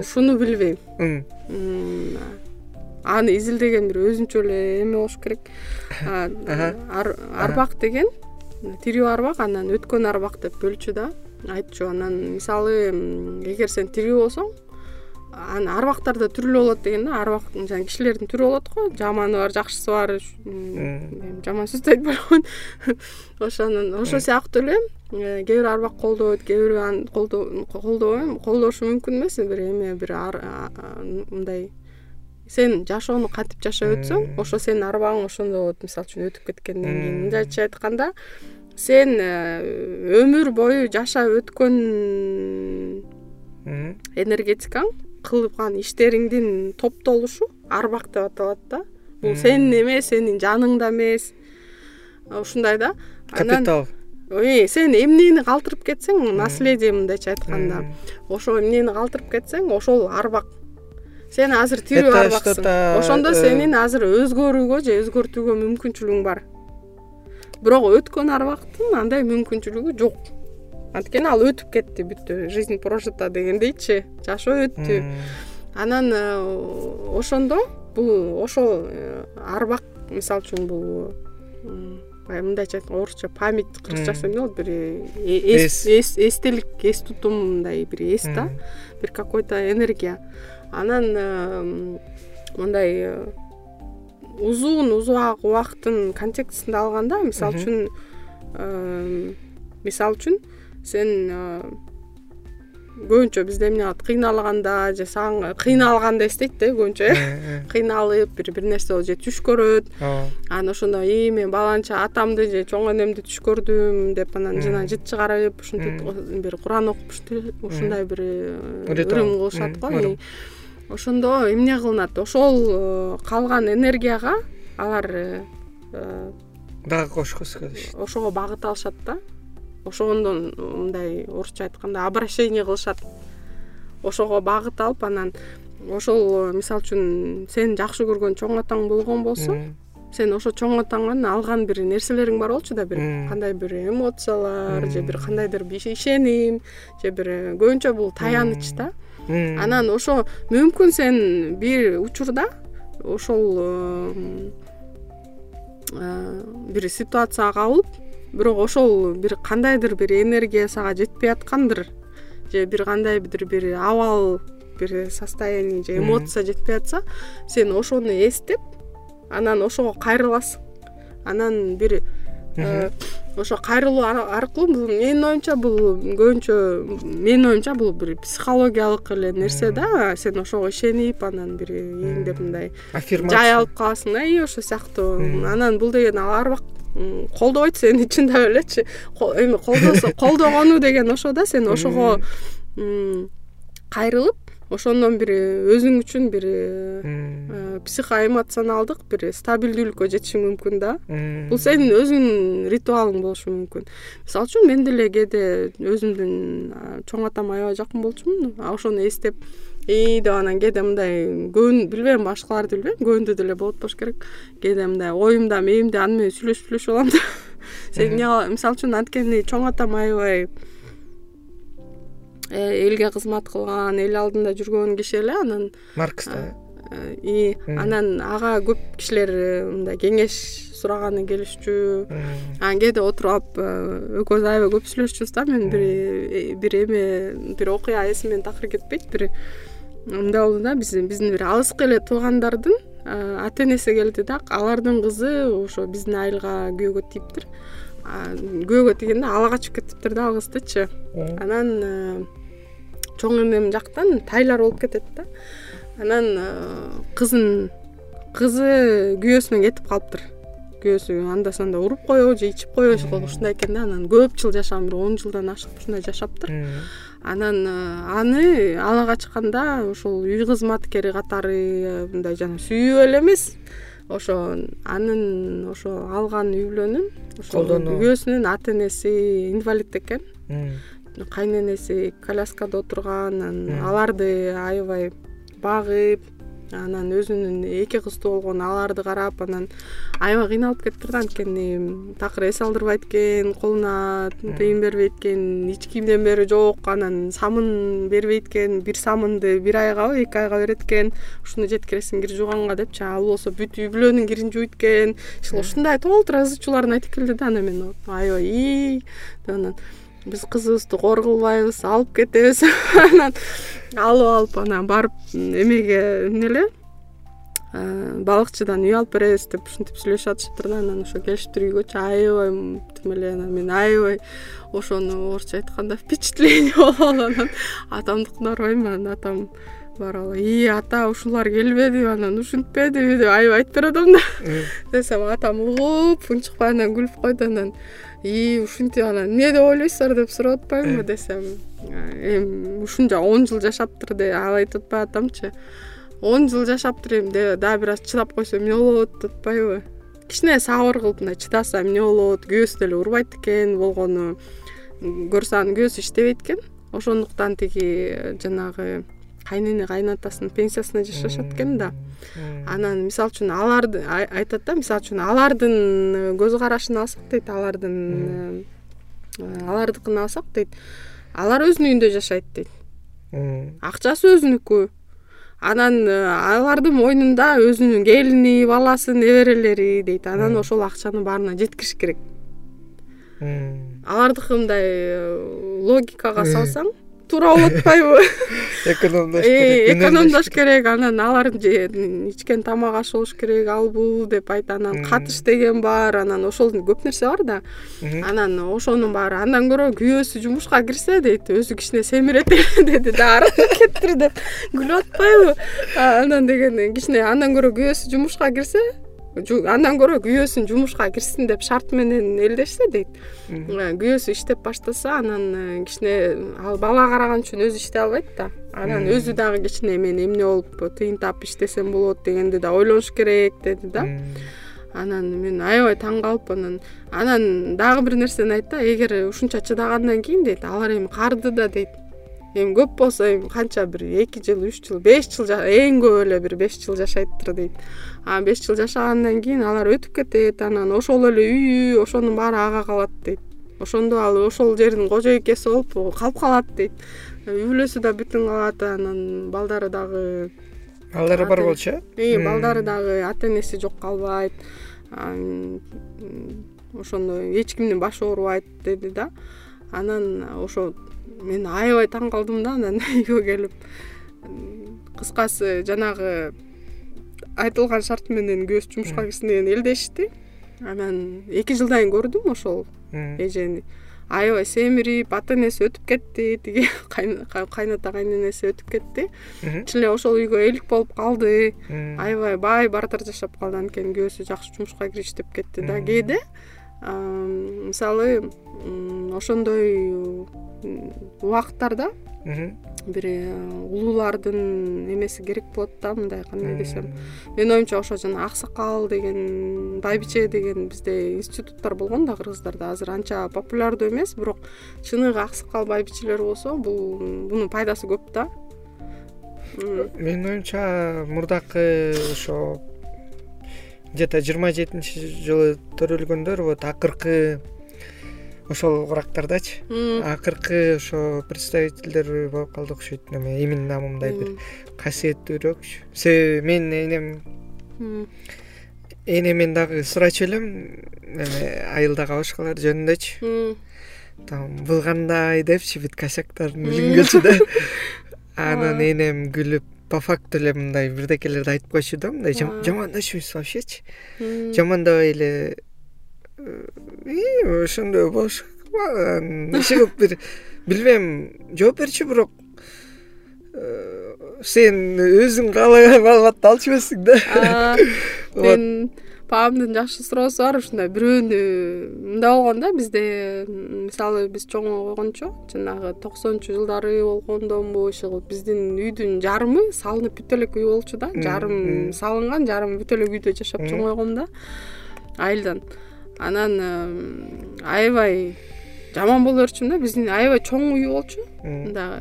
ушуну билбейм. Аны изилдеген бир өзүнчө эле эме болуш керек. Арбак деген тирүү арбак анан өткөн арбак деп бөлчү да. Айтчу анан мисалы эгер сен тирүү болсоң анан арбактар да түрлүү болот деген да арбак жана кишилердин түрү болот го. Жаманы бар жакшысы бар жаман сөздү айтпай коеюн ошонун ошол сыяктуу эле э, кээ бир арбак колдобойт кээ бири аны колдобойм колдошу мүмкүн эмес. Бир эме бир мындай сен жашоону кантип жашап өтсөң ошо сенин арбагың ошондой болот. Мисалы үчүн өтүп кеткенден кийин мындайча айтканда сен э, өмүр бою жашап өткөн энергетикаң кылган иштериңдин топтолушу арбак деп аталат да. Бул сенин эмес сенин жаның да эмес. Ушундай да. Капитал. Сен эмнени калтырып кетсең наследие мындайча айтканда. Ошол эмнени калтырып кетсең ошол арбак сен азыр тирүү арбаксың ошондо э, сенин азыр өзгөрүүгө же өзгөртүүгө мүмкүнчүлүгүң бар. Бирок өткөн арбактын андай мүмкүнчүлүгү жок анткени ал өтүп кетти бүттү жизнь прожита дегендейчи жашоо өттү. Анан э, ошондо бул ошол э, арбак мисалы үчүн бул баягы мындайча айтканда орусча память кыргызчасы эмне болот бир э, эс эстелик эс тутум мындай бир эс да бир какой то энергия. Анан мындай узун узак убакыттын контекстинде алганда мисалы үчүн мисалы үчүн сен көбүнчө бизде эмне кылат кыйналганда же сага кыйналганда эстейт да көбүнчө э, э э. кыйналып бир бир нерсе болуп же түш көрөт. Ооба. Анан ошондо ии мен баланча атамды же чоң энемди түш көрдүм деп анан жана жыт чыгарып ушинтип бир куран окуп ушундай бир ырым кылышат го ошондо эмне кылынат? Ошол калган энергияга алар дагы кошкусу келишет ошого багыт алышат да ошондон мындай орусча айтканда обращение кылышат. Ошого багыт алып анан ошол мисалы үчүн сен жакшы көргөн чоң атаң болгон болсо сен ошол чоң атаңан алган бир нерселериң бар болчу да бир. Кандай бир эмоциялар же бир кандайдыр бир ишеним же бир көбүнчө бул таяныч да. Анан ошо мүмкүн сен бир учурда ошол бир ситуацияга кабылып бирок ошол бир кандайдыр бир энергия сага жетпей аткандыр же бир кандайдыр бир абал бир состояние же эмоция жетпей атса сен ошону эстеп анан ошого кайрыласың. Анан бир э, ошо кайрылуу аркылуу бул менин оюмча бул көбүнчө менин оюмча бул бир психологиялык эле нерсе да. Сен ошого ишенип анан бир кээиңде мындай аффирмация. жай алып каласың да и ошо сыяктуу. Анан бул деген ал ар убакыт колдобойт сени чындап элечи. Эми колдосо колдогону деген ошо да сен ошого кайрылып ошондон бир өзүң үчүн бир э, психоэмоционалдык бир стабилдүүлүккө жетишиң мүмкүн да. Бул сенин өзүңдүн ритуалың болушу мүмкүн. Мисалы үчүн мен деле кээде өзүмдүн чоң атама аябай жакын болчумун. Ошону эстеп и деп анан кээде мындай көбүн билбейм башкаларды билбейм көбүндө деле болот болуш керек. Кээде мындай оюмда мээимде аны менен сүйлөшүп сүйлөшүп алам да. Сен мисалы үчүн анткени чоң атам аябай Э, элге кызмат кылган эл алдында жүргөн киши эле анан маркс да. и анан ага көп кишилер э, мындай кеңеш сураганы келишчү. Анан кээде отуруп алып э, экөөбүз аябай көп сүйлөшчүбүз да мен бир бир эме бир окуя эсимден такыр кетпейт бир мындай болду да биз биздин бир алыскы эле туугандардын ата энеси келди да алардын кызы ошо биздин айылга күйөөгө тийиптир күйөөгө тийгенде ала качып кетиптир да ал кыздычы анан чоң энем жактан тайлар болуп кетет да. Анан кызын кызы күйөөсүнөн кетип калыптыр. Күйөөсү анда санда уруп коебу же ичип коебу ушундай экен да. Анан көп жыл жашаган бир он жылдан ашык ушундай жашаптыр анан э, аны ала качканда ошол үй кызматкери катары мындай жана сүйүү эле эмес. Ошо анын ошо алган үй бүлөнүн колдонуу. күйөөсүнүн ата энеси инвалид экен. Кайненеси коляскада отурган анан аларды аябай багып анан өзүнүн эки кызтуу болгон аларды карап анан аябай кыйналып кетиптир да анткени такыр эс алдырбайт экен колуна тыйын бербейт экен эч кимден бери жок анан самын бербейт экен бир самынды бир айгабы эки айга берет экен ушуну жеткиресиң кир жууганга депчи ал болсо бүт үй бүлөнүн кирин жууйт экен ушундай толтура ызы чууларын айтып келди да анан мен аябай ии деп анан биз кызыбызды кор кылбайбыз алып кетебиз. Анан алып алып анан барып эмеге эмне эле балыкчыдан үй алып беребиз деп ушинтип сүйлөшүп атышыптыр да анан ошо келишиптир үйгөчү аябай тим эле анан мен аябай ошону орусча айтканда впечатление болуп алып анан атамдыкына барбайм анан атам барып алып ии ата ушулар келбедиби анан ушинтпедиби деп аябай айтып берип атам да десем атам угуп унчукпай анан күлүп койду анан ии ушинтип анан эмне деп ойлойсуздар деп сурап атпаймынбы десем эми ушунча он жыл жашаптыр деп ал айтып атпай атамчы. Он жыл жашаптыр эми дагы бир аз чыдап койсо эмне болот? деп атпайбы. Кичине сабыр кылып мындай чыдаса эмне болот? Күйөөсү деле урбайт экен болгону көрсө анын күйөөсү иштебейт экен. Ошондуктан тиги жанагы кайнене кайнатасынын пенсиясына жашашат экен да. Анан мисалы үчүн аларды айтат да мисалы үчүн алардын э, көз карашын алсак дейт алардын э, алардыкын алсак дейт. Алар өзүнүн үйүндө жашайт дейт. Акчасы өзүнүкү. Анан э, алардын мойнунда өзүнүн келини баласы неберелери дейт. Анан ошол акчанын баарына жеткириш керек. Алардыкы мындай логикага салсаң туура болуп атпайбы экономдош керек экономдош керек. анан алардын ичкен тамак ашы болуш керек ал бул деп айтат анан катыш деген бар анан ошол көп нерсе бар да. Анан ошонун баары андан көрө күйөөсү жумушка кирсе дейт өзү кичине семирет деди да аралап кетиптир деп күлүп атпайбы. Анан деген кичине андан көрө күйөөсү жумушка кирсе андан көрө күйөөсүн жумушка кирсин деп шарт менен элдешсе дейт. Э, күйөөсү иштеп баштаса анан э, кичине ал бала караган үчүн өзү иштей албайт да. Анан өзү дагы кичине мен эмне болуп тыйын таап иштесем болот дегенди да ойлонуш керек деди да. Анан мен аябай таң калып анан анан дагы бир нерсени айтт да эгер ушунча чыдагандан кийин дейт алар эми карды да дейт. Эми көп болсо эми канча бир эки жыл үч жыл беш жыл эң көп эле бир беш жыл жашайттыр дейт беш жыл жашагандан кийин алар өтүп кетет анан ошол эле үйү ошонун баары ага калат дейт. Ошондо ал ошол жердин кожо экеси болуп калып калат дейт. Үй бүлөсү да бүтүн калат анан балдары дагы балдары бар болчу э? Балдары дагы ата энеси жок калбайт. Ошондо эч кимдин башы оорубайт деди да. Анан ошо мен аябай таң калдым да анан үйгө келип. Кыскасы жанагы айтылган шарт менен күйөөсү жумушка кирсин деген элдешти. Анан эки жылдан кийин көрдүм ошол эжени. Аябай семирип ата энеси өтүп кетти тиги кайната кайненеси өтүп кетти. Чын эле ошол үйгө элик болуп калды. Аябай бай баатар жашап калды. Анткени күйөөсү жакшы жумушка кириштип кетти да кээде мисалы ошондой убакыттарда бир э, улуулардын эмеси керек болот да мындай кандай десем. Менин оюмча ошо жана аксакал деген байбиче деген бизде институттар болгон да кыргыздарда. Азыр анча популярдуу эмес бирок чыныгы аксакал байбичелер болсо бул мунун пайдасы көп да. Менин оюмча мурдакы ошо где то жыйырма жетинчи жылы төрөлгөндөр вот акыркы ошол курактардачы. Акыркы ошо представительдер болуп калды окшойт эме эмин намымдай бир касиеттүүрөөкчү себеби менин энем энемен дагы сурачу элем эме айылда кабышкалар жөнүндөчү. Там бул кандай депчи бүт косяктарын билгим да. Анан энем күлүп по факту эле мындай бирдекелерди айтып койчу да мындай жамандашпайбыз вообщечи. Жамандабай эле ошондой болушу. Керек иши кылып бир билбейм жооп берчү бирок э, сен өзүң каалаган маалыматты алчу эмессиң да. Мен папамдын жакшы суроосу бар ушундай бирөөнү мындай болгон да бизде мисалы биз чоңойо койгончо жанагы токсонунчу жылдары болгондонбу иши кылып биздин үйдүн жарымы салынып бүт элек үй болчу да жарым салынган жарымы бүт элек үйдө жашап чоңойгом да айылдан. Анан аябай жаман боло берчүмүн да биздин аябай чоң үй болчу. Мындай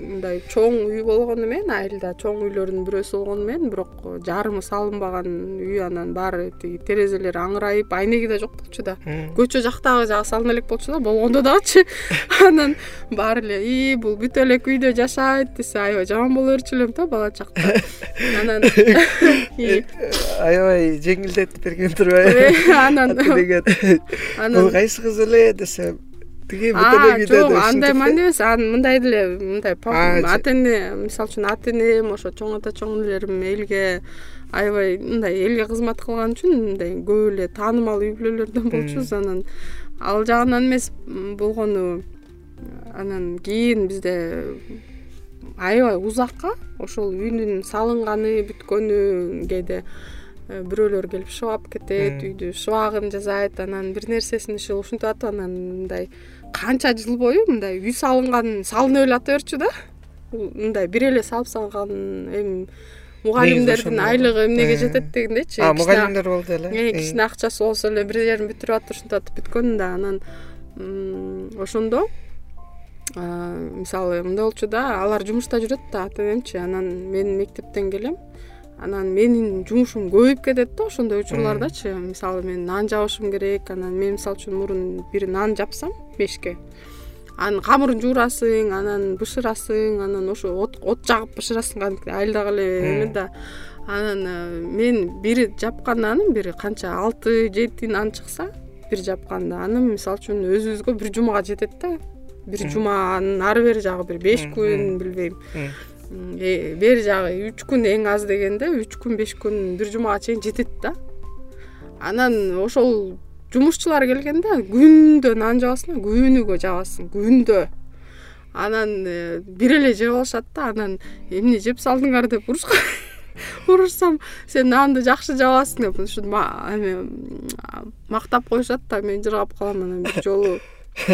мындай чоң үй болгону менен айылда чоң үйлөрдүн бирөөсү болгону менен бирок жарымы салынбаган үй анан баары тиги терезелери аңырайып айнеги да жок болчу да. Көчө жактагы жагы салына элек болчу да болгондо дагычы анан баары эле ии бул бүт элек үйдө жашайт десе аябай жаман боло берчү элем да бала чакта. Анан аябай жеңилдетип берген турбайбы анан бул кайсы кыз эле десем жок андай маани эмес анан мындай деле мындай ата эне мисалы үчүн ата энем ошо чоң ата чоң энелерим элге аябай мындай элге кызмат кылган үчүн мындай көп эле таанымал үй бүлөлөрдөн болчубуз анан. Ал жагынан эмес болгону анан кийин бизде аябай узакка ошол үйдүн салынганы бүткөнү кээде э, бирөөлөр келип шыбап кетет үйдү шыбагын жасайт анан бир нерсесин иши ушинтип атып анан мындай канча жыл бою мындай үй салынган салына эле ата берчү да мындай бир эле салып салган эми мугалимдердин айлыгы эмнеге жетет дегендейчи. Мугалимдер болду эле. Э, кичине акчасы болсо эле бир жерин бүтүрүп атып ушинтип атып бүткөн да. Анан ошондо мисалы мындай болчу да алар жумушта жүрөт да ата энемчи анан мен мектептен келем. Анан менин жумушум көбөйүп кетет да ошондой учурлардачы мисалы мен нан жабышым керек. Анан мен мисалы үчүн мурун бир нан жапсам бешке анын камырын жуурасың анан бышырасың анан ошо от жагып бышырасың кадимкидей айылдагы эле эме да. Анан э, мен бир жапкан наным бир канча алты жети нан чыкса бир жапканда аны мисалы үчүн өзүбүзгө бир жумага жетет да. Бир жума анын ары бери жагы бир беш күн билбейм. Э, бери жагы үч күн эң аз дегенде үч күн беш күн бир жумага чейин жетет да. Анан ошол жумушчулар келгенде күндө нан жабасың күнүгө жабасың күндө. Анан э, бир эле жеп алышат да анан эмне жеп салдыңар деп урушсам сен нанды жакшы жабасың деп эме мактап коюшат да мен жыргап калам анан бир жолу.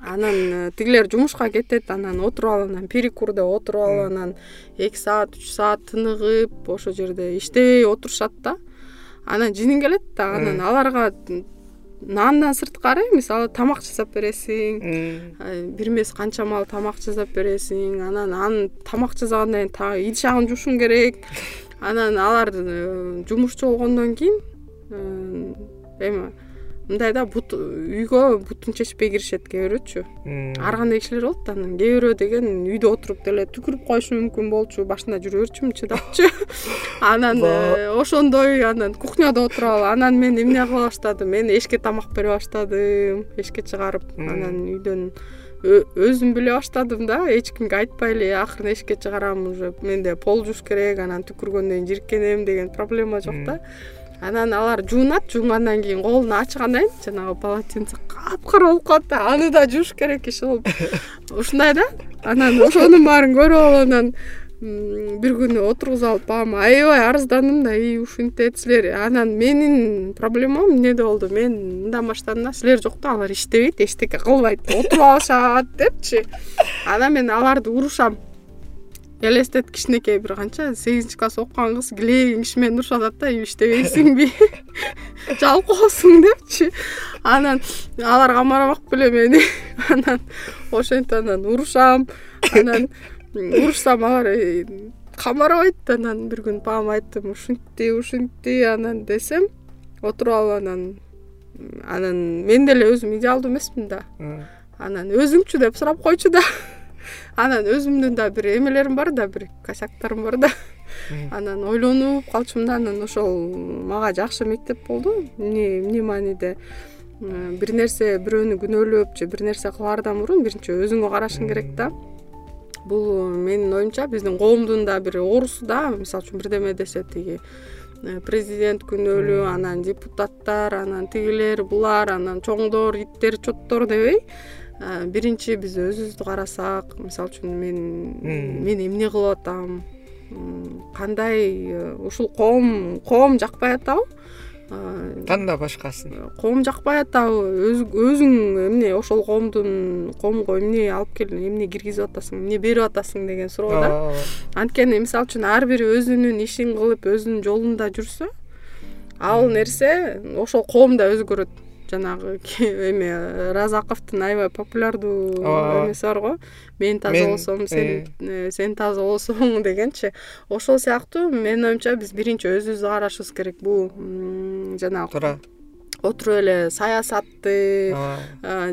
Анан э, тигилер жумушка кетет анан отуруп алып анан перекурда отуруп алып анан эки саат үч саат тыныгып ошол жерде иштебей отурушат да. Анан жиниң келет да анан аларга нандан сырткары мисалы тамак жасап бересиң бир эмес канча маал тамак жасап бересиң анан аны тамак жасагандан кийин идиш агын жуушуң керек. Анан алар э, жумушчу болгондон кийин э, эме мындай да бут үйгө бутун чечпей киришет кээ бирөөчү. Ар кандай кишилер болот да анан. Кээ бирөө деген үйдө отуруп деле түкүрүп коюшу мүмкүн болчу башында жүрө берчүмүн чыдапчы анан э, ошондой анан кухняда отуруп алып анан мен эмне кыла баштадым? Мен эшикке тамак бере баштадым эшикке чыгарып. Анан үйдөн өзүм биле баштадым да эч кимге айтпай эле акырын эшикке чыгарам уже менде пол жууш керек анан түкүргөндөн кийин жиркенем деген проблема жок да анан алар жуунат жуунгандан кийин колун ачкандан кийин жанагы полотенце капкара болуп калат да аны да жууш керек иш болуп. Ушундай да. Анан ошонун баарын көрүп алып анан бир күнү отургузуп алып баама аябай арыздандым да и ушинтет силер анан менин проблемам эмнеде болду? Мен мындан баштадым да силер жок да алар иштебейт эчтеке кылбайт отуруп алышат депчи. Анан мен аларды урушам элестет кичинекей бир канча. Сегизинчи класс окуган кыз килейген киши менен урушуп атат да иштебейсиңби жалкоосуң депчи. Анан алар камабак беле мени анан ошентип анан урушам. Анан урушсам алар «Э, камарбайт анан бир күнү баама айттым ушинтти ушинтти анан десем отуруп алып анан анан мен деле өзүм идеалдуу эмесмин да. Анан өзүңчү деп сурап койчу да анан өзүмдүн да бир эмелерим бар да бир косяктарым бар да. Анан ойлонуп калчумун да анан ошол мага жакшы мектеп болду. Эмне эмне мааниде бир нерсе бирөөнү күнөөлөп же бир нерсе кылаардан мурун биринчи өзүңө карашың керек да. Бул менин оюмча биздин коомдун да бир оорусу да мисалы үчүн бирдеме десе тиги э, президент күнөөлүү анан депутаттар анан тигилер булар анан чоңдор иттер чоттор дебей биринчи биз өзүбүздү карасак мисалы үчүн мен мен эмне кылып атам? Кандай э, ушул коом коом жакпай атабы? Танда башкасын. коом жакпай атабы? Өзүң эмне ошол коомдун коомго эмне алып кел эмне киргизип атасың эмне берип атасың деген суроо да? Анткени мисалы үчүн ар бири өзүнүн ишин кылып өзүнүн жолунда жүрсө ал нерсе ошол коом да өзгөрөт жанагы эме разаковдун аябай популярдуу эмеси бар го. Мен таза болсом сен э. Э, сен таза болсоң дегенчи. Ошол сыяктуу менин оюмча биз биринчи өзүбүздү карашыбыз керек бул жанагы. Туура. Отуруп эле саясатты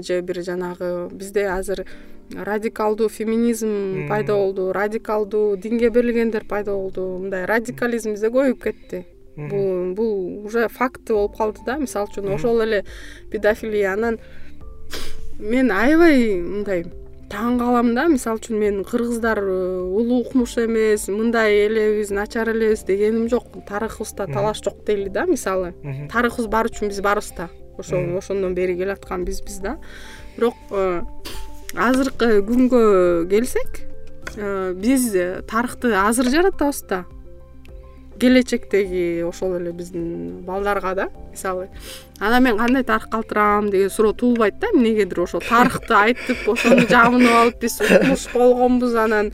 же бир жанагы бизде азыр радикалдуу феминизм пайда болду радикалдуу динге берилгендер пайда болду мындай радикализм бизде көбөйүп кетти бул бул уже факты болуп калды да. Мисалы үчүн ошол эле педофилия анан мен аябай мындай таң калам да. Мисалы үчүн мен кыргыздар э, улуу укмуш эмес мындай элебиз начар элебиз дегеним жок. Тарыхыбызда талаш жок дейли да мисалы. Тарыхыбыз бар үчүн биз барбыз да ошол ошондон бери келаткан бизбиз да. Бирок э, азыркы күнгө келсек э, биз тарыхты азыр жаратабыз да келечектеги ошол эле биздин балдарга да мисалы анан мен кандай тарых калтырам? деген суроо туулбайт да эмнегедир ошол тарыхты айтып ошону жабынып алып биз укмуш болгонбуз анан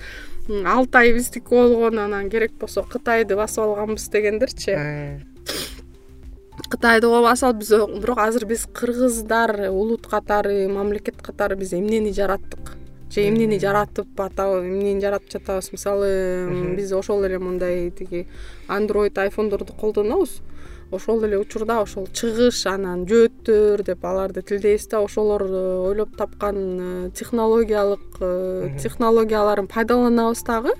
алтай биздики болгон анан керек болсо кытайды басып алганбыз дегендерчи э. кытайды басып алып биз бирок азыр биз кыргыздар улут катары мамлекет катары биз эмнени жараттык же эмнени жаратып атабы эмнени жаратып жатабыз. Мисалы биз ошол эле мындай тиги андроид айфондорду колдонобуз. Ошол эле учурда ошол чыгыш анан жөөттөр деп аларды тилдейбиз да ошолор э, ойлоп тапкан э, технологиялык э, технологияларын пайдаланабыз дагы.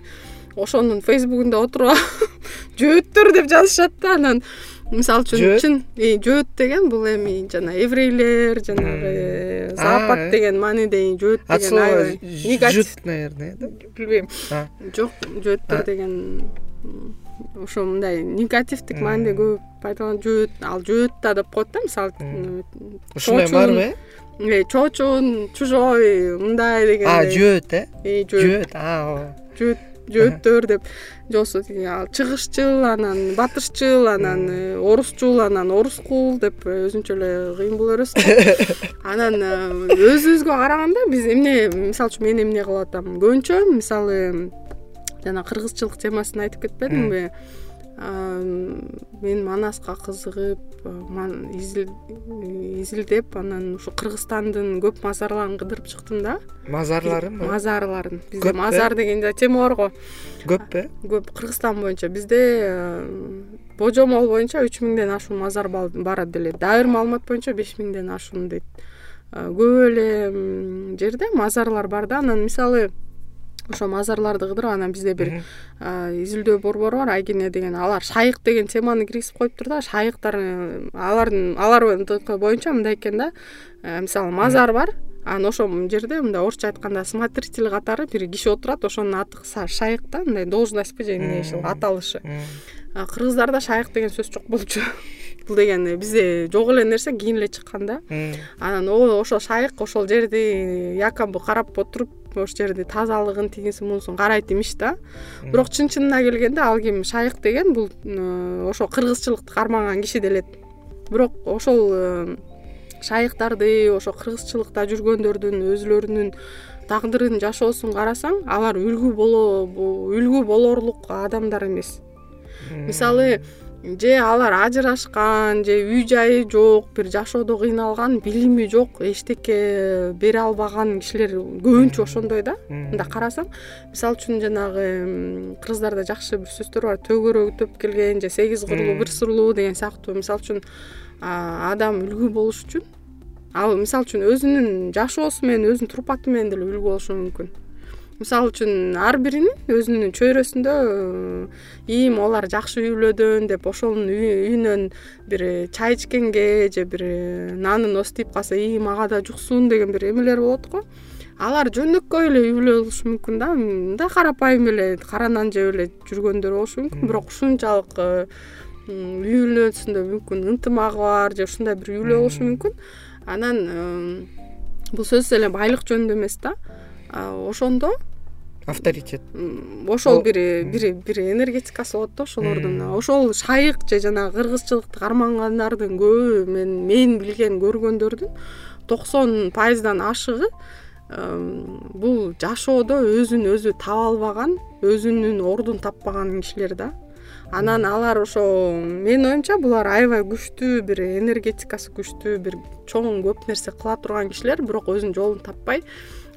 Ошонун фейсбугунда отуруп алып жөөттөр деп жазышат да анан мисалы үчүн чын жөөт деген бул эми жана еврейлер жанагы запад деген мааниде жөөт деген аябай. жут наверное да? Билбейм. Жок жөөттөр деген ошо мындай негативдик мааниде көп пайдаланат жөөт ал жөөт да деп коет да мисалы ушундай барбы э чоочун чужой мындай дегендей. Жөөт э? Жөөт. Жөөт жөөттөр деп же тиги чыгышчыл анан батышчыл анан э, орусчул анан орускул деп э, өзүнчө эле кыйын боло беребиз го. Анан э, өзүбүзгө караганда биз эмне мисалы үчүн мен эмне кылып атам? Көбүнчө мисалы жана кыргызчылык темасын айтып кетпедимби мен манаска кызыгып изилдеп анан ушу кыргызстандын көп мазарларын кыдырып чыктым да. Мазарларын бизде мазар деген тема бар го. Көппү көп. Кыргызстан боюнча бизде божомол боюнча үч миңден ашуун мазар бар деле. Дагы бир маалымат боюнча беш миңден ашуун дейт. Көп эле жерде мазарлар бар да. Анан мисалы ошо мазарларды кыдырып анан бизде бир изилдөө борбору бар. Айкене деген алар шайык деген теманы киргизип коюптур да. Шайыктар э, алардын алардыкы боюнча мындай экен да. Э, мисалы мазар бар. Анан ошол жерде мындай орусча айтканда смотритель катары бир киши отурат. Ошонун аты шайык да. Мындай должностьпы же эмне аталышы. Кыргыздарда шайык деген сөз жок болчу. Бул деген бизде жок эле нерсе кийин эле чыккан да. Анан ошол шайык ошол жерди якобы карап отуруп ошол жерди тазалыгын тигинсин мунусун карайт имиш да. Бирок чын чынына келгенде ал ким шайык деген бул ошол кыргызчылыкты кармаган киши делет. Бирок ошол э, шайыктарды ошо кыргызчылыкта жүргөндөрдүн өзүлөрүнүн тагдырын жашоосун карасаң алар үлгү үлгү болорлук адамдар эмес. Мисалы же алар ажырашкан же үй жайы жок бир жашоодо кыйналган билими жок эчтеке бере албаган кишилер көбүнчө ошондой да. Мындай карасаң мисалы үчүн жанагы кыргыздарда жакшы бир сөздөр бар. Төгөрөгү төп келген же сегиз кырлуу бир сырлуу деген сыяктуу мисалы үчүн адам үлгү болуш үчүн. Ал мисалы үчүн өзүнүн жашоосу менен өзүнүн турпаты менен деле үлгү болушу мүмкүн мисалы үчүн ар биринин өзүнүн чөйрөсүндө ийим алар жакшы үй бүлөдөн деп ошонун үйүнөн бир чай ичкенге же бир нанын ысытыйп калса ии мага да жуксун деген бир эмелер болот го. Алар жөнөкөй эле үй бүлө болушу мүмкүн да мындай карапайым эле кара нан жеп эле жүргөндөр болушу мүмкүн. Бирок ушунчалык э, үй бүлөсүндө мүмкүн ынтымагы бар же ушундай бир үй бүлө болушу мүмкүн. Анан бул сөзсүз эле байлык жөнүндө эмес да. Ошондо авторитет. Ошол бир бир энергетикасы болот да ошолордун ошол шайык же жанагы кыргызчылыкты кармагандардын көбү мен мен билген көргөндөрдүн токсон пайыздан ашыгы бул жашоодо өзүн өзү таба албаган өзүнүн ордун таппаган кишилер да. Анан алар ошо менин оюмча булар аябай күчтүү бир энергетикасы күчтүү бир чоң көп нерсе кыла турган кишилер бирок өзүнүн жолун таппай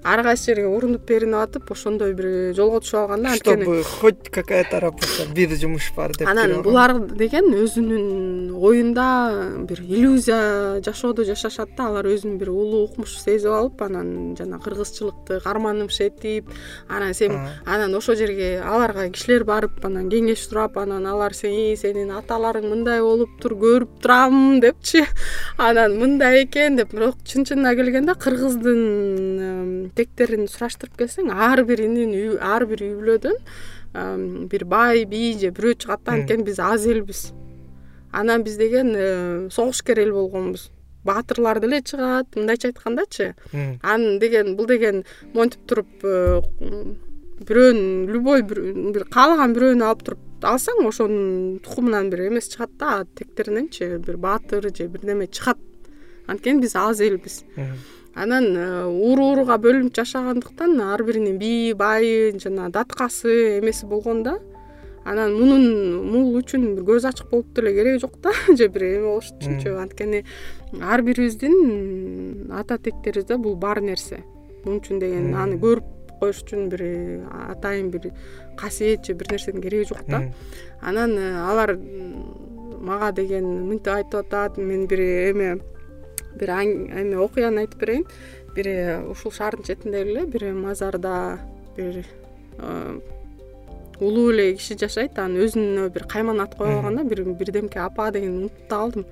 ар кайсы жерге урунуп беринип атып ошондой бир жолго түшүп алган да анткени чтобы хоть какая-то работа бир жумуш бар деп анан булар деген өзүнүн оюнда бир иллюзия жашоодо жашашат да алар өзүн бир улуу укмуш сезип алып анан жанагы кыргызчылыкты карманымыш этип анан сен анан ошол жерге аларга кишилер барып анан кеңеш сурап анан алар сен сенин аталарың мындай болуптур көрүп турам депчи. Анан мындай экен деп бирок чын чынына келгенде кыргыздын тектерин сураштырып келсең ар биринин ар бир үй бүлөдөн бир бай бий же бирөө чыгат да анткени биз аз элбиз. Анан биз деген э, согушкер эл болгонбуз. Баатырлар деле чыгат мындайча айткандачы. Анан деген бул деген монтип туруп э, бирөөнүн любой бир каалаган бирөөнү алып туруп алсаң ошонун тукумунан бир эмеси чыгат да. Тектериненчи бир баатыр же бирдеме чыгат. Анткени биз аз элбиз анан э, уру урууга бөлүнүп жашагандыктан ар биринин бийи байы жана даткасы эмеси болгон да. Анан мунун мул үчүн бир көз ачык болуп деле кереги жок да же бир эме болуш үчүнчү анткени ар бирибиздин ата тектерибизде бул бар нерсе. Мун үчүн деген аны көрүп коюш үчүн бир атайын бир касиет же бир нерсенин кереги жок да. Анан э, алар мага деген мынтип айтып атат мен бир эме бир эме окуяны айтып берейин. Бир ушул шаардын четинде эле бир мазарда бир улуу эле киши жашайт. Анан өзүнө бир кайман ат кое алган да бирдемке апа деген унутуп да калдым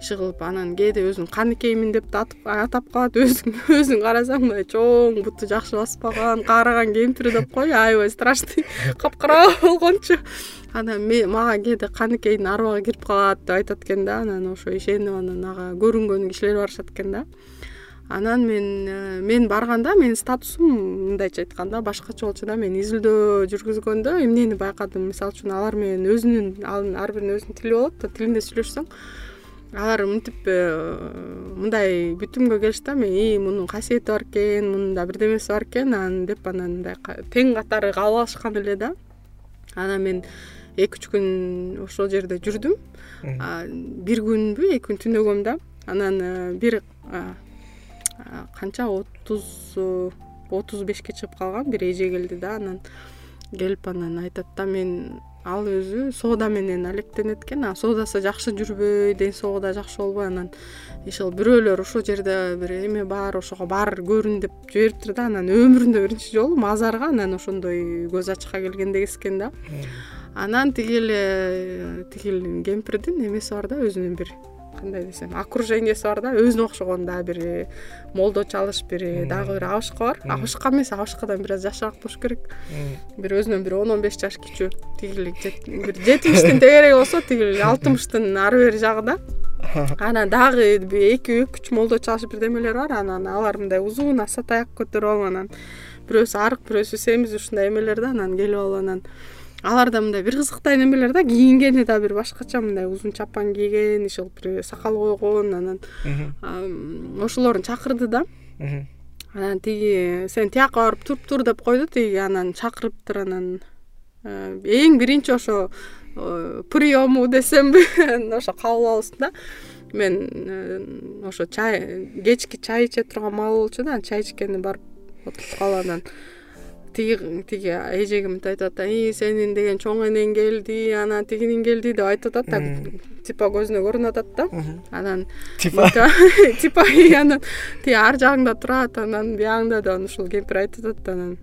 иши кылып анан кээде өзүн каныкеймин деп да атап калат. Өзүн өзүн карасаң мындай чоң буту жакшы баспаган каарыган кемпир деп койчу аябай страшный. Капкара болгончу анан мага кээде каныкейдин арбагы кирип калат деп айтат экен да. Анан ошо ишенип анан ага көрүнгөн кишилер барышат экен да. Анан мен э, мен барганда менин статусум мындайча айтканда башкача болчу да мен изилдөө жүргүзгөндө эмнени байкадым? Мисалы үчүн алар менен өзүнүн ар биринин өзүнүн тили болот да тилинде сүйлөшсөң. Алар мынтип э, мындай бүтүмгө келишти да. Мен ии мунун касиети бар экен мунун да бирдемеси бар экен. Анан деп анан мындай тең катары кабыл алышкан эле да. Анан мен эки үч күн ошол жерде жүрдүм. Бир күнбү эки күн түнөгөм да анан э, бир канча отуз отуз бешке чыгып калган бир эже келди да. Анан келип анан айтат да мен ал өзү соода менен алектенет экен а соодасы жакшы жүрбөй ден соолугу да жакшы болбой. Анан иши бирөөлөр ошол жерде бир эме бар ошого бар көрүн деп жибериптир да. Анан өмүрүндө биринчи жолу мазарга анан ошондой көз ачыкка келгенде кезишкен да анан тиги эле тиги кемпирдин эмеси бар да өзүнүн бир кандай десем окружениясы бар да өзүнө окшогон дагы бир молдо чалыш бир дагы бир абышка бар. Абышка эмес абышкадан бир аз жашыраак болуш керек. Бир өзүнөн бир он он беш жаш кичүү. Тиги эле бир жетимиштин тегереги болсо тиги эле алтымыштын ары бери жагы да. Анан дагы эки үч молдо чалыш бирдемелер бар. Анан алар мындай узун аса таяк көтөрүп алып анан бирөөсү арык бирөөсү семиз ушундай эмелер да анан келип алып анан алар да мындай бир кызыктай немелер да кийингени да бир башкача мындай узун чапан кийген иши бир сакал койгон анан ошолорун чакырды да. Анан тиги сен тияка барып туруп тур деп койду тиги анан чакырыптыр анан эң биринчи ошо приему десемби ошо кабыл алуусунда мен э, ошо чай кечки чай иче турган маал болчу да чай ичкени барып отуруп калып анан тиги тиги эжеге мынтип айтып атат да сенин деген чоң энең келди анан тигиниң келди деп айтып атат да типа көзүнө көрүнүп атат да. Анан типа? Типа анан тиги ар жагыңда турат анан биягыңда анан ушул кемпир айтып атат да анан.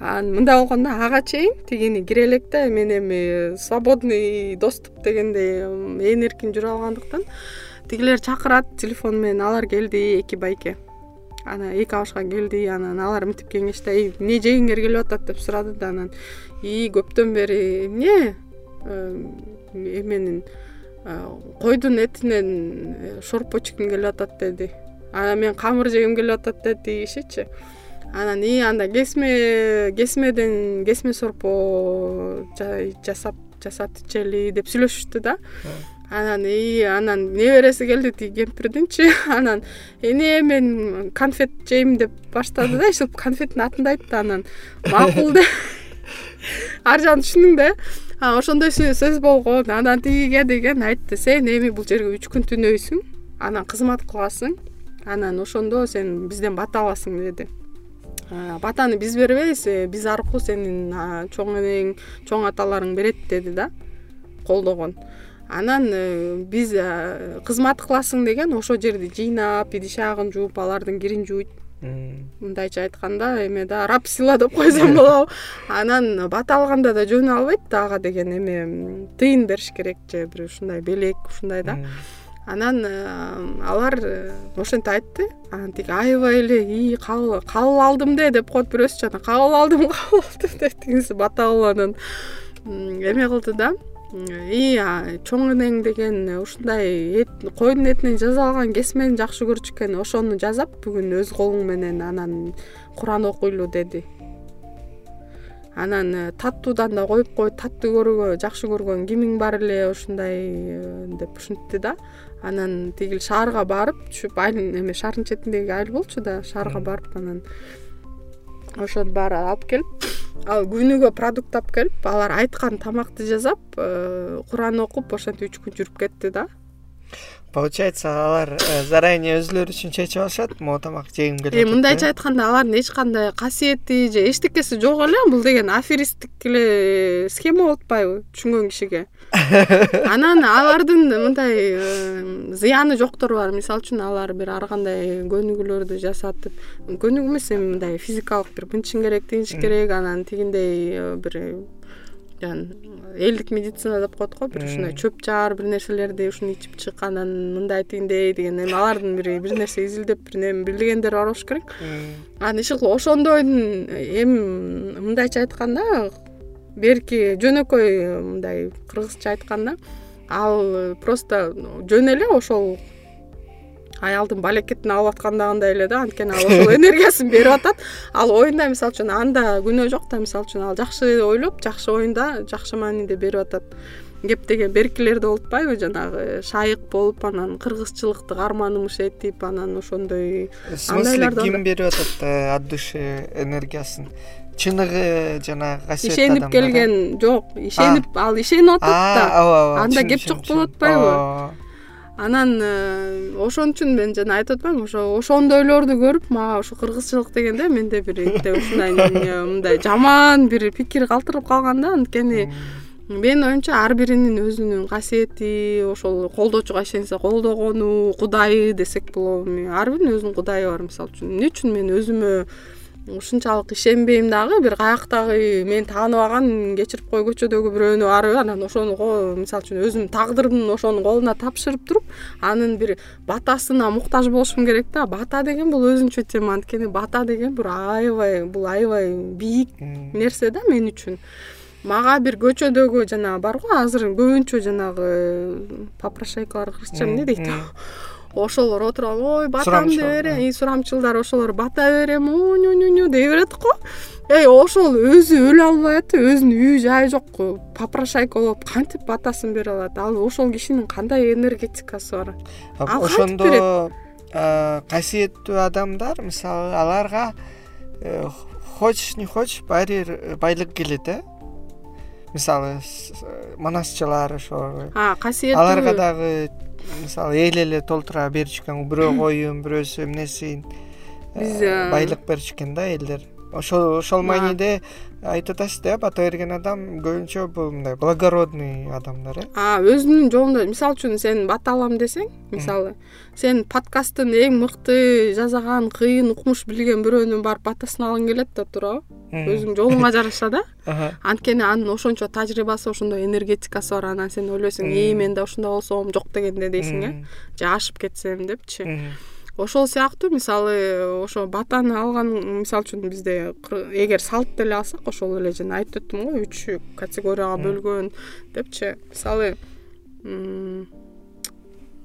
Анан мындай болгон да ага чейин тигини кире элек да мен эми свободный доступ дегендей ээн эркин жүрө алгандыктан тигилер чакырат телефон менен алар келди эки байке анан эки абышка келди анан алар мынтип кеңешти эмне жегиңер келип атат? деп сурады да анан ии көптөн бери эмне? Эменин койдун этинен э, шорпо ичким келип атат деди. Анан мен камыр жегим келип атат деди тиги анан ии анда кесме кесмеден кесме сорпо жасап жасап ичели деп сүйлөшүштү да анан ии анан небереси келди тиги кемпирдинчи анан эне мен конфет жейм деп баштады да иши конфеттин атын да айтты анан. Макул деп ар жагын түшүндүң да. Э ошондой сөз болгон. Анан тигиге деген айтты. Сен эми бул жерге үч күн түнөйсүң. Анан кызмат кыласың. Анан ошондо сен бизден бата аласың деди. Батаны биз бербейбиз. Э, биз аркылуу сенин чоң энең чоң аталарың берет деди да колдогон анан э, биз кызмат кыласың деген ошол жерди жыйнап идиш аягын жууп алардын кирин жууйт мындайча айтканда эме да раб сыйла деп койсом болобу. Анан бата алганда да жөнү албайт да ага деген эме тыйын бериш керек же бир ушундай белек ушундай да. Анан э, алар э, ошентип айтты. Анан тиги аябай эле ии кабыл алдым да деп коет бирөөсүчү анан кабыл алдым кабыл алдым деп тигиниси бата кылып анан эме кылды да ии чоң энең деген ушундай койдун этинен жасалган кесмени жакшы көрчү экен. Ошону жасап бүгүн өз колуң менен анан куран окуйлу деди. Анан э, таттуудан да коюп кой таттуу көргөн жакшы көргөн кимиң бар эле ушундай деп ушинтти да. Анан тиги шаарга барып түшүп айыл эме шаардын четиндеги айыл болчу да шаарга барып анан ошонун баары алып келип ал күнүгө продукт алып келип алар айткан тамакты жасап э, куран окуп ошентип үч күн жүрүп кетти да получается алар э, заранее өзүлөрү үчүн чечип алышат могу тамак жегим келип атат мындайча айтканда алардын эч кандай касиети же эчтекеси жок эле бул деген аферисттик эле схема болуп атпайбы түшүнгөн кишиге. Анан алардын мындай э, зыяны жоктор бар. Мисалы үчүн алар бир ар кандай көнүгүүлөрдү жасатып көнүгүү эмес эми мындай физикалык бир мынтишиң керек тигинтиш керек анан тигиндей э, элдик медицина деп коет го бир ушундай чөп жаар бир нерселерди ушуну ичип чык анан мындай тигиндей деген эми алардын бир бир нерсе изилдеп бир неме билгендери бар болуш керек. Анан иши кылып ошондойдун эми мындайча айтканда берки жөнөкөй мындай кыргызча айтканда ал просто жөн эле ошол аялдын балекетин алып аткандагындай эле да анткени ал ошол энергиясын берип атат. Ал оюнда мисалы үчүн анда күнөө жок да мисалы үчүн ал жакшы ойлоп жакшы оюнда жакшы мааниде берип атат. Кеп деген беркилерде болуп атпайбы жанагы шайык болуп анан кыргызчылыкты карманымыш этип анан ошондой в смысле ким берип атат э, от души энергиясын? Чыныгы жанагы касиеттүү ишенип келген жок. Ишенип ал ишенип атат да. Ооба анда кеп жок болуп атпайбы анан э, ошон үчүн мен жана айтып атпаймынбы ошо ошондойлорду көрүп мага ушу кыргызчылык дегенде менде бир ушундай мындай жаман бир пикир калтырып калган да. Анткени менин оюмча ар биринин өзүнүн касиети ошол колдоочуга ишенсе колдогону кудайы десек болобу. Эми ар биринин өзүнүн кудайы бар мисалы үчүн. Эмне үчүн мен өзүмө ушунчалык ишенбейм дагы бир каяктагы мени тааныбаган кечирип кой көчөдөгү бирөөнү барып анан ошону мисалы үчүн өзүмдүн тагдырымдын ошонун колуна тапшырып туруп анын бир батасына муктаж болушум керек да. Бата деген бул өзүнчө тема анткени бата деген бир аябай бул аябай бийик нерсе да мен үчүн. Мага бир көчөдөгү жанагы бар го азыр көбүнчө жанагы попрошайкалар кыргызча эмне дейт ошолор отуруп алып ой батамды берем сурамчылдар ошолор бата берем ню дей берет го эй ошол өзү өлө албай атып өзүнүн үй жайы жок попрошайка болуп кантип батасын бере алат. Ал ошол кишинин кандай энергетикасы бар? Ал ошондо берет? касиеттүү адамдар мисалы аларга э, хочешь не хочешь баары бир байлык келет э. Мисалы монасчылар ошо касиеттүү аларга дагы мисалы эл эле толтура берчү экен бирөө коюн бирөөсү эмнесин биз э, байлык берчү экен да элдер. Ошол ошол мааниде айтып атасыз да бата берген адам көбүнчө бул мындай благородный адамдар э? Өзүнүн жолунда мисалы үчүн сен бата алам десең мисалы сен подкасттын эң мыкты жасаган кыйын укмуш билген бирөөнүн барып батасын алгың келет да туурабы? Өзүңдүн жолуңа жараша да? Анткени анын ошончо тажрыйбасы ошондой энергетикасы бар анан сен ойлойсуң ии мен да ушундай болсом жок дегенде дейсиң э? Же ашып кетсем депчи ошол сыяктуу мисалы ошо батаны алган мисалы үчүн бизде эгер салт деле алсак ошол эле жана айтып өттүм го үч категорияга бөлгөн депчи. Мисалы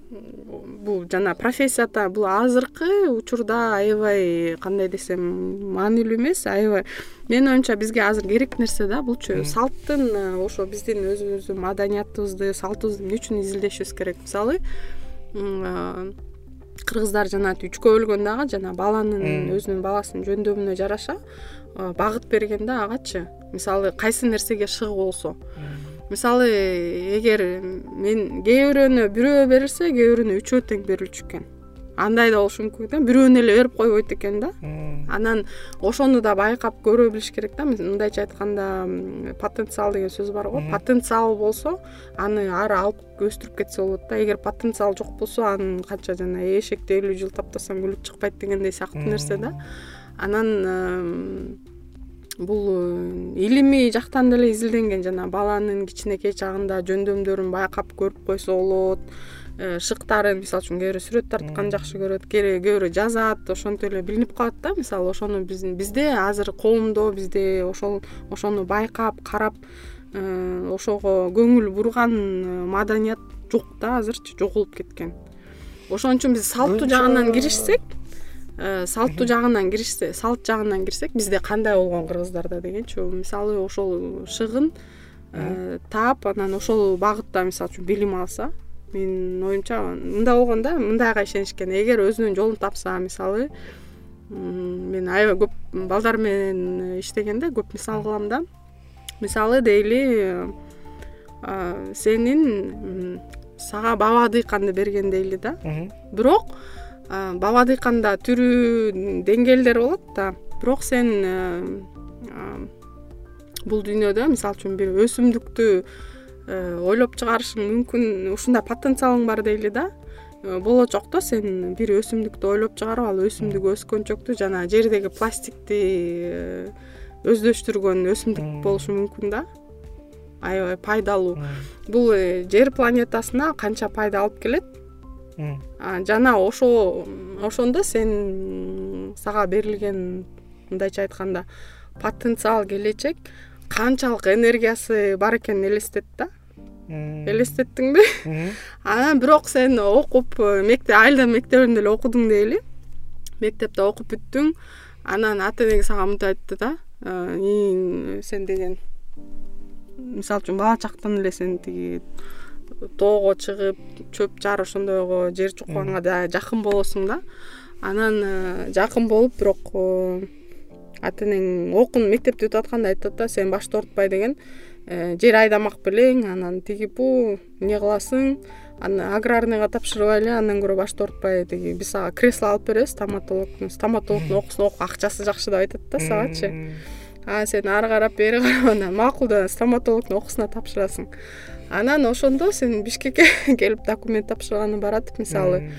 бул жана профессията бул азыркы учурда аябай кандай десем маанилүү эмес аябай. Менин оюмча бизге азыр керек нерсе да булчу салттын э, ошо биздин өзүбүздүн маданиятыбызды салтыбызды эмне үчүн изилдешибиз керек? Мисалы э, кыргыздар жанагынтип үчкө бөлгөн дагы жана баланын өзүнүн баласынын жөндөмүнө жараша багыт берген да агачы. Мисалы кайсы нерсеге шыгы болсо. Мисалы эгер мен кээ бирөөнө бирөө берилсе кээ бирөөнө үчөө тең берилчү экен андай да болушу мүмкүн экен бирөөнү эле берип койбойт экен да. Анан ошону да байкап көрө билиш керек да. Мындайча айтканда потенциал деген сөз бар го. Потенциал болсо аны ары алып өстүрүп кетсе болот да. Эгер потенциал жок болсо анын канча жана эшекти элүү жыл таптасаң күлүп чыкпайт дегендей сыяктуу нерсе да. Анан бул э, илимий жактан деле изилденген жана баланын кичинекей чагында жөндөмдөрүн байкап көрүп койсо болот шыктарын мисалы үчүн кээ бирөө сүрөт тартканды жакшы көрөт кээ бирөө жазат ошентип эле билинип калат да мисалы ошону биздин бизде азыр коомдо бизде ошол ошону байкап карап э, ошого көңүл бурган маданият жок да азырчы жоголуп кеткен. Ошон үчүн биз салттуу жагынан киришсек Э, салттуу жагынан киришсе салт жагынан кирсек бизде кандай болгон кыргыздарда дегенчи мисалы ошол шыгын э, таап анан ошол багытта мисалы үчүн билим алса менин оюмча мындай болгон да мындайга ишенишкен. Эгер өзүнүн жолун тапса мисалы мен аябай көп балдар менен иштегенде көп мисал кылам да. Мисалы дейли э, сенин сага баба дыйканды берген дейли да. Бирок баба дыйканда түрүү деңгээлдери болот да. Бирок сен бул дүйнөдө мисалы үчүн бир өсүмдүктү э, ойлоп чыгарышың мүмкүн. Ушундай потенциалың бар дейли да. Э, болочокто сен бир өсүмдүктү ойлоп чыгарып ал өсүмдүк өскөнчөктү жана жердеги пластикти э, өздөштүргөн өсүмдүк болушу мүмкүн да. Аябай пайдалуу. Бул жер планетасына канча пайда алып келет? Жана ошо ошондо сен сага берилген мындайча айтканда потенциал келечек канчалык энергиясы бар экенин элестет да элестеттиңби анан бирок сен окуп айылдан мектебинде эле окудуң дейли. Мектепте окуп бүттүң анан ата энең сага мынтип айтты да сен деген мисалы үчүн бала чактан эле сен тиги тоого чыгып чөп жар ошондойго жер жукканга да жакын болосуң да анан э, жакын болуп бирок э, ата энең окууну мектепти бүтүп атканда айтып атат да сен башты оорутпай деген э, жер айдамак белең анан тиги бу эмне кыласың? Анан аграрныйга тапшырбайлы андан көрө башты оорутпай тиги биз сага кресло алып беребиз стоматологдун стоматологдун окуусун окуп акчасы жакшы деп айтат да сагачы анан сен ары карап бери карап анан макул деп стоматологдун окуусуна тапшырасың. Анан ошондо сен бишкекке келип документ тапшырганы баратып мисалы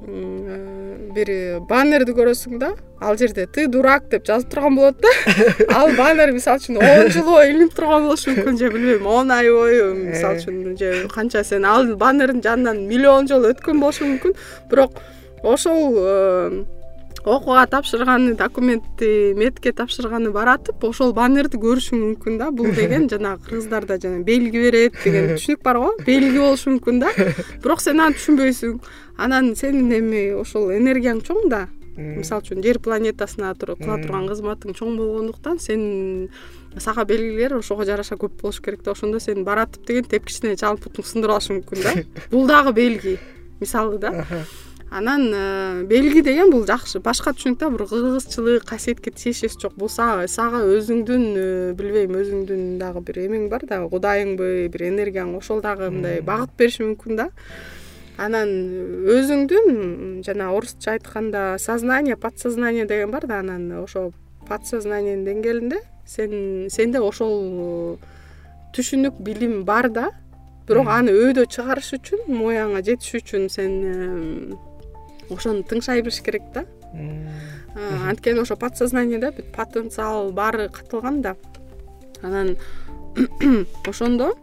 бир баннерди көрөсүң да ал жерде ты дурак деп жазып турган болот да. Ал баннер мисалы үчүн он жыл бою илинип турган болушу мүмкүн же билбейм он ай бою мисалы үчүн же канча сен ал баннердин жанынан миллион жолу өткөн болушу мүмкүн. Бирок ошол окууга тапшырганы документти медке тапшырганы баратып ошол баннерди көрүшүң мүмкүн да бул деген жанагы кыргыздарда жана белги берет деген түшүнүк бар го белги болушу мүмкүн да. Бирок сен аны түшүнбөйсүң анан сенин эми ошол энергияң чоң да. Мисалы үчүн жер планетасына кыла турган кызматың чоң болгондуктан сен сага белгилер ошого жараша көп болуш керек да. Ошондо сен баратып деген тепкичине чалып бутуңду сындырып алышы мүмкүн да. Бул дагы белги мисалы да анан э, белги деген бул жакшы. Башка түшүнүк да бир кыргызчылык касиетке тиешеси жок бул сага өзүңдүн э, билбейм өзүңдүн дагы бир эмең бар да кудайыңбы бир энергияң ошол дагы мындай багыт бериши мүмкүн да. Анан өзүңдүн жана орусча айтканда сознание подсознание деген бар да анан ошо подсознаниенин деңгээлинде сен сенде ошол э, түшүнүк билим бар да. Бирок аны өйдө чыгарыш үчүн мояңа жетиш үчүн сен ошону тыңшай билиш керек да. Анткени ошо подсознаниеда бүт потенциал баары катылган да. Анан ошондо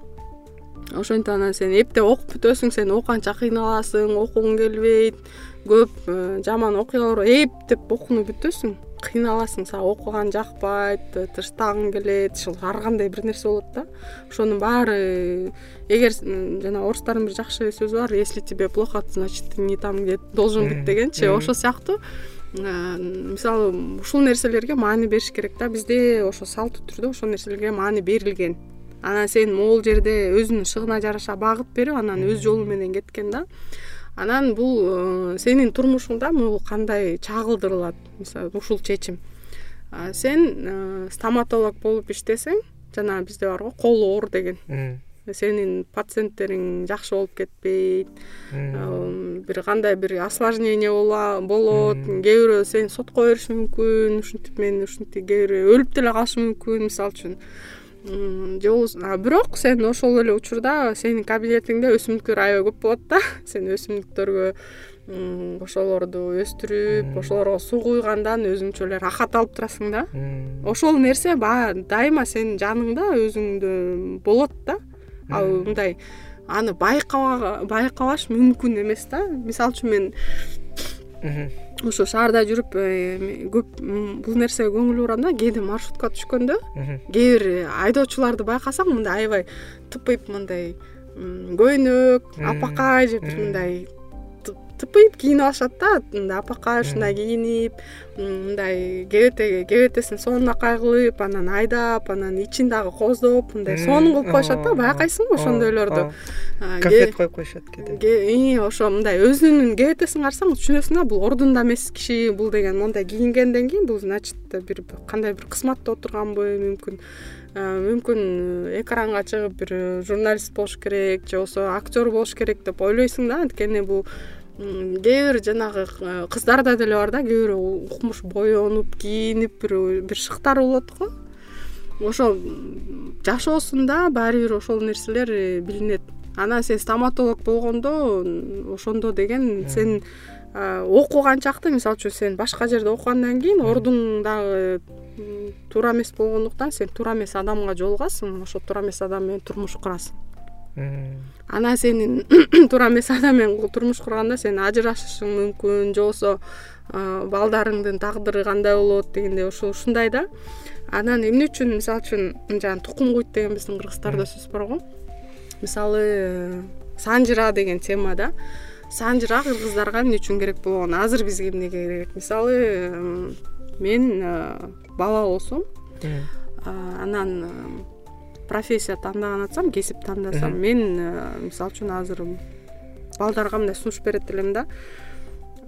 ошентип анан сен эптеп окуп бүтөсүң сен окуганча кыйналасың окугуң келбейт көп э, жаман окуялар эптеп окунуп бүтөсүң кыйналасың сага окуган жакпайт тынчтагың келет ар кандай бир нерсе болот да. Ошонун баары эгер жана орустардын бир жакшы сөзү бар если тебе плохо значит ты не там где должен быть дегенчи ошол сыяктуу мисалы ушул нерселерге маани бериш керек да. Бизде ошо салттуу түрдө ошол нерселерге маани берилген. Анан сен могул жерде өзүнүн шыгына жараша багыт берип анан өз жолу менен кеткен да анан бул э, сенин турмушуңда могу кандай чагылдырылат? Мисалы ушул чечим. Сен э, стоматолог болуп иштесең жана бизде бар го кол оор деген. Сенин пациенттериң жакшы болуп кетпейт. Э, бир кандай бир осложнение болот. Кээ бирөө сени сотко бериши мүмкүн ушинтип мен ушинтип кээ бирөө өлүп деле калышы мүмкүн мисалы үчүн же болбосо бирок сен ошол эле учурда сенин кабинетиңде өсүмдүктөр аябай көп болот да. Сен өсүмдүктөргө ошолорду өстүрүп ошолорго суу куйгандан өзүңчө эле рахат алып турасың да. Ошол нерсе баягы дайыма сенин жаныңда өзүңдө болот да. Ал мындай аны байкабаш мүмкүн эмес да. Мисалы үчүн мен ошо шаарда жүрүп э, көп бул нерсеге көңүл бурам да кээде маршруткага түшкөндө кээ бир айдоочуларды байкасаң мындай аябай тыпыйып мындай көйнөк апакай же бир мындай тыпыйып кийинип алышат да мындай апакай ушундай кийинип мындай кебете кебетесин сонуна кайгылып анан айдап анан ичин дагы кооздоп мындай сонун кылып коюшат да байкайсыңбы ошондойлорду конфет коюп коюшат кээде ошо мындай өзүнүн кебетесин карасаң түшүнөсүң да бул ордунда эмес киши бул деген мондай кийингенден кийин бул значит бир кандай бир кызматта отурганбы мүмкүн. Мүмкүн экранга чыгып бир журналист болуш керек же болбосо актер болуш керек деп ойлойсуң да анткени бул кээ бир жанагы э, кыздарда деле бар да кээ бирөө укмуш боенуп кийинип бир бир шыктары болот го. Ошол жашоосунда баары бир ошол нерселер э, билинет. Анан сен стоматолог болгондо ошондо деген сен э, окуганчакты мисалы үчүн сен башка жерде окугандан кийин ордуң дагы туура эмес болгондуктан сен туура эмес адамга жолугасың. Ошол туура эмес адам менен турмуш курасың анан сенин туура эмес адам менен турмуш курганда сен ажырашышың мүмкүн же болбосо балдарыңдын тагдыры кандай болот дегендей ошо ушундай да. Анан эмне үчүн мисалы үчүн жанаг тукум куйт деген биздин кыргыздарда сөз бар го. Мисалы санжыра деген тема да. Санжыра кыргыздарга эмне үчүн керек болгон? Азыр бизге эмне керек? Мисалы мен бала болсом анан профессия тандаган атсам кесип тандасам мен э, мисалы үчүн азыр балдарга мындай сунуш берет элем да.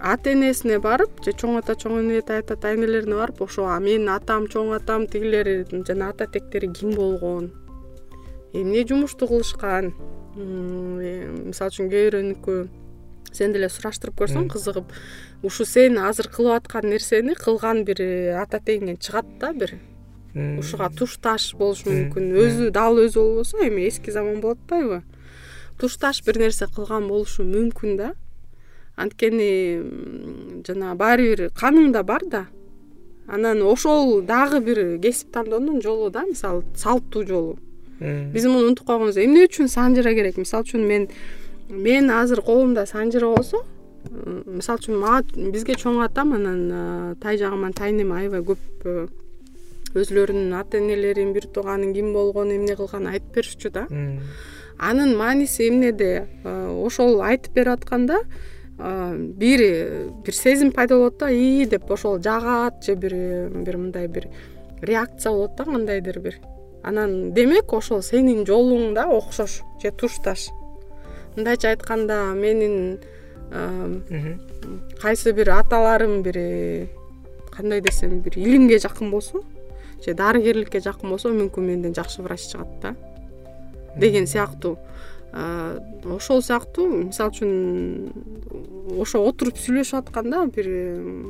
Ата энесине барып же чоң ата чоң эне тайата тайнелерине барып ошо менин атам чоң атам тигилери жана ата тектери ким болгон? Эмне жумушту кылышкан? Э, мисалы үчүн кээ бирөөнүкү сен деле сураштырып көрсөң кызыгып ушу сен азыр кылып аткан нерсени кылган бир э, ата тегиңен чыгат да бир ушуга тушташ болушу мүмкүн. Өзү дал өзү болбосо эми эски заман болуп атпайбы тушташ бир нерсе кылган болушу мүмкүн да. Анткени жана баары бир каныңда бар да. Анан ошол дагы бир кесип тандоонун жолу да мисалы салттуу жолу. Биз муну унутуп койгонбуз. Эмне үчүн санжыра керек? Мисалы үчүн мен мен азыр колумда санжыра болсо мисалы үчүн мага бизге чоң атам анан тай жагыман тайнем аябай көп э, өзүлөрүнүн ата энелерин бир тууганын ким болгонун эмне кылганын айтып беришчү да. Анын мааниси эмнеде ошол айтып берип атканда бир бир сезим пайда болот да ии деп ошол жагат же бир бир мындай бир реакция болот да кандайдыр бир. Анан демек ошол сенин жолуң да окшош же тушташ. Мындайча айтканда менин кайсы бир аталарым бир кандай десем бир илимге жакын болсо же дарыгерликке жакын болсо мүмкүн менден жакшы врач чыгат да. Деген сыяктуу. Ошол сыяктуу мисалы үчүн ошо отуруп сүйлөшүп атканда бир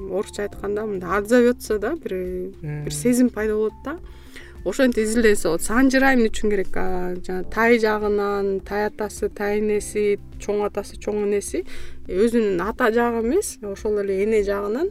орусча айтканда мындай отзовется да бир бир сезим пайда болот да. Ошентип изилденсе болот. Санжыра эмне үчүн керек? Жана тай жагынан тай атасы тай энеси чоң атасы чоң энеси. Өзүнүн ата жагы эмес ошол эле эне жагынан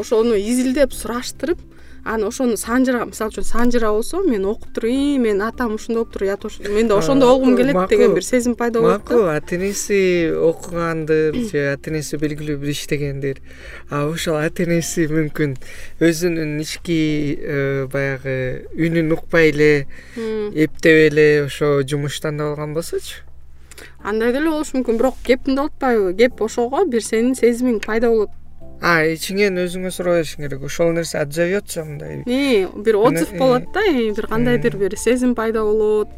ошону изилдеп сураштырып анан ошону санжыра мисалы үчүн санжыра болсо мен окуп туруп ии менин атам ушундай болуп туруп я тоже мен да ошондой болгум келет деген бир сезим пайда болот да. макул ата энеси окугандыр же ата энеси белгилүү бир иштегендир. А ошол ата энеси мүмкүн өзүнүн ички э, баягы үнүн укпай эле эптеп эле ошо жумуштан алган болсочу. Андай деле болушу мүмкүн бирок кеп мындай болуп атпайбы? Кеп ошого бир сенин сезимиң пайда болот ичиңен өзүңө суроо беришиң керек. Ошол нерсе отзовется мындай. Бир отзыв болот да бир кандайдыр бир сезим пайда болот.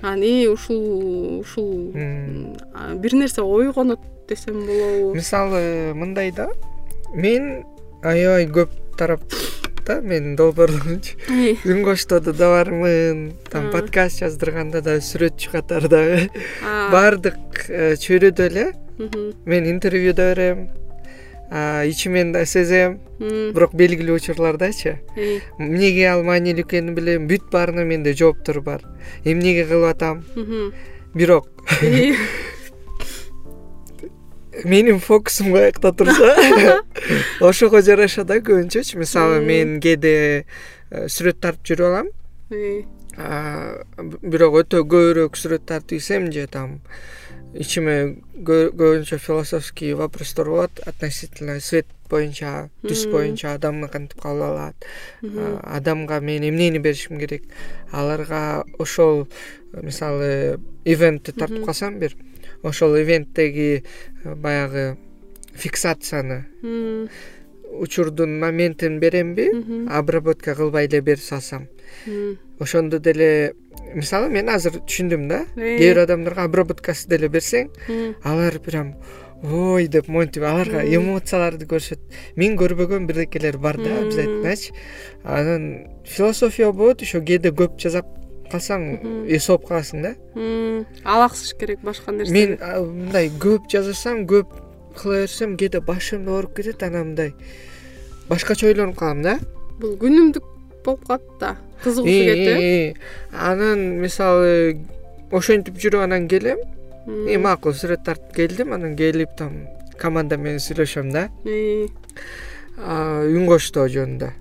Анан и ушул ушул бир нерсе ойгонот десем болобу. Мисалы мындай да. Мен аябай көп тарапта менин долбоорлорумчу үн коштоодо да бармын. Там подкаст жаздырганда да сүрөтчү катары дагы. Баардык э, чөйрөдө эле мен интервью да берем ичимен да сезем. Бирок белгилүү учурлардачы эмнеге ал маанилүү экенин билем. Бүт баарына менде жооптор бар. Эмнеге кылып атам? Бирок. Менин фокусум каякта турса. Ошого жараша да көбүнчөчү мисалы мен кээде э, сүрөт тартып жүрүп алам. Бирок өтө көбүрөөк сүрөт тартып ийсем же там ичиме көбүнчө философский вопростор болот относительно свет боюнча түс боюнча адамды кантип кабыл алат. Адамга мен эмнени беришим керек? Аларга ошол мисалы ивентти тартып калсам бир ошол ивенттеги э, баягы фиксацияны учурдун моментин беремби обработка кылбай эле бере салсам ошондо деле мисалы мен азыр түшүндүм да. Кээ бир адамдарга обработкасы деле берсең алар прям ой! деп монтип аларга эмоцияларды көрүшөт мен көрбөгөн бирдекелер бар да обязательночы анан философия болот еще кээде көп жасап калсаң эс алып каласың да. Алаксыш керек башка нерсе. Мен мындай көп жасасам көп кыла берсем кээде башым да ооруп кетет анан мындай башкача ойлонуп калам да. Бул күнүмдүк болуп калат да кызыгуусу кетип э анан мисалы ошентип жүрүп анан келем. И макул сүрөт тартып келдим. Анан келип там команда менен сүйлөшөм да. Үн коштоо жөнүндө.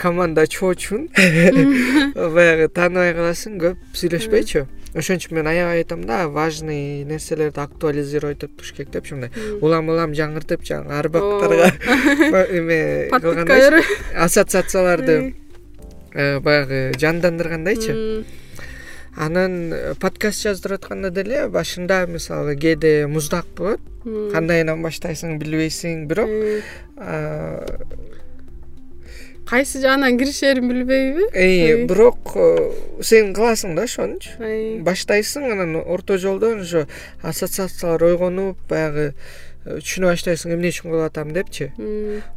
Команда чоочун баягы тааныбай каласың көп сүйлөшпөйчү. Ошон үчүн мен аябай айтам да важный нерселерди актуализировать этип туруш керек депчи мындай улам улам жаңыртып жанагы арбактарга эме кылгандайчы ассоциацияларды. Э, баягы жандандыргандайчы. Анан э, подкаст жаздырып атканда деле башында мисалы кээде муздак болот. Кандайынан баштайсың билбейсиң бирок кайсы жагынан киришерин билбейби? Бирок э, сен кыласың да ошонучу баштайсың анан орто жолдон ошо ассоциациялар ойгонуп баягы э, түшүнө баштайсың эмне үчүн кылып атам депчи?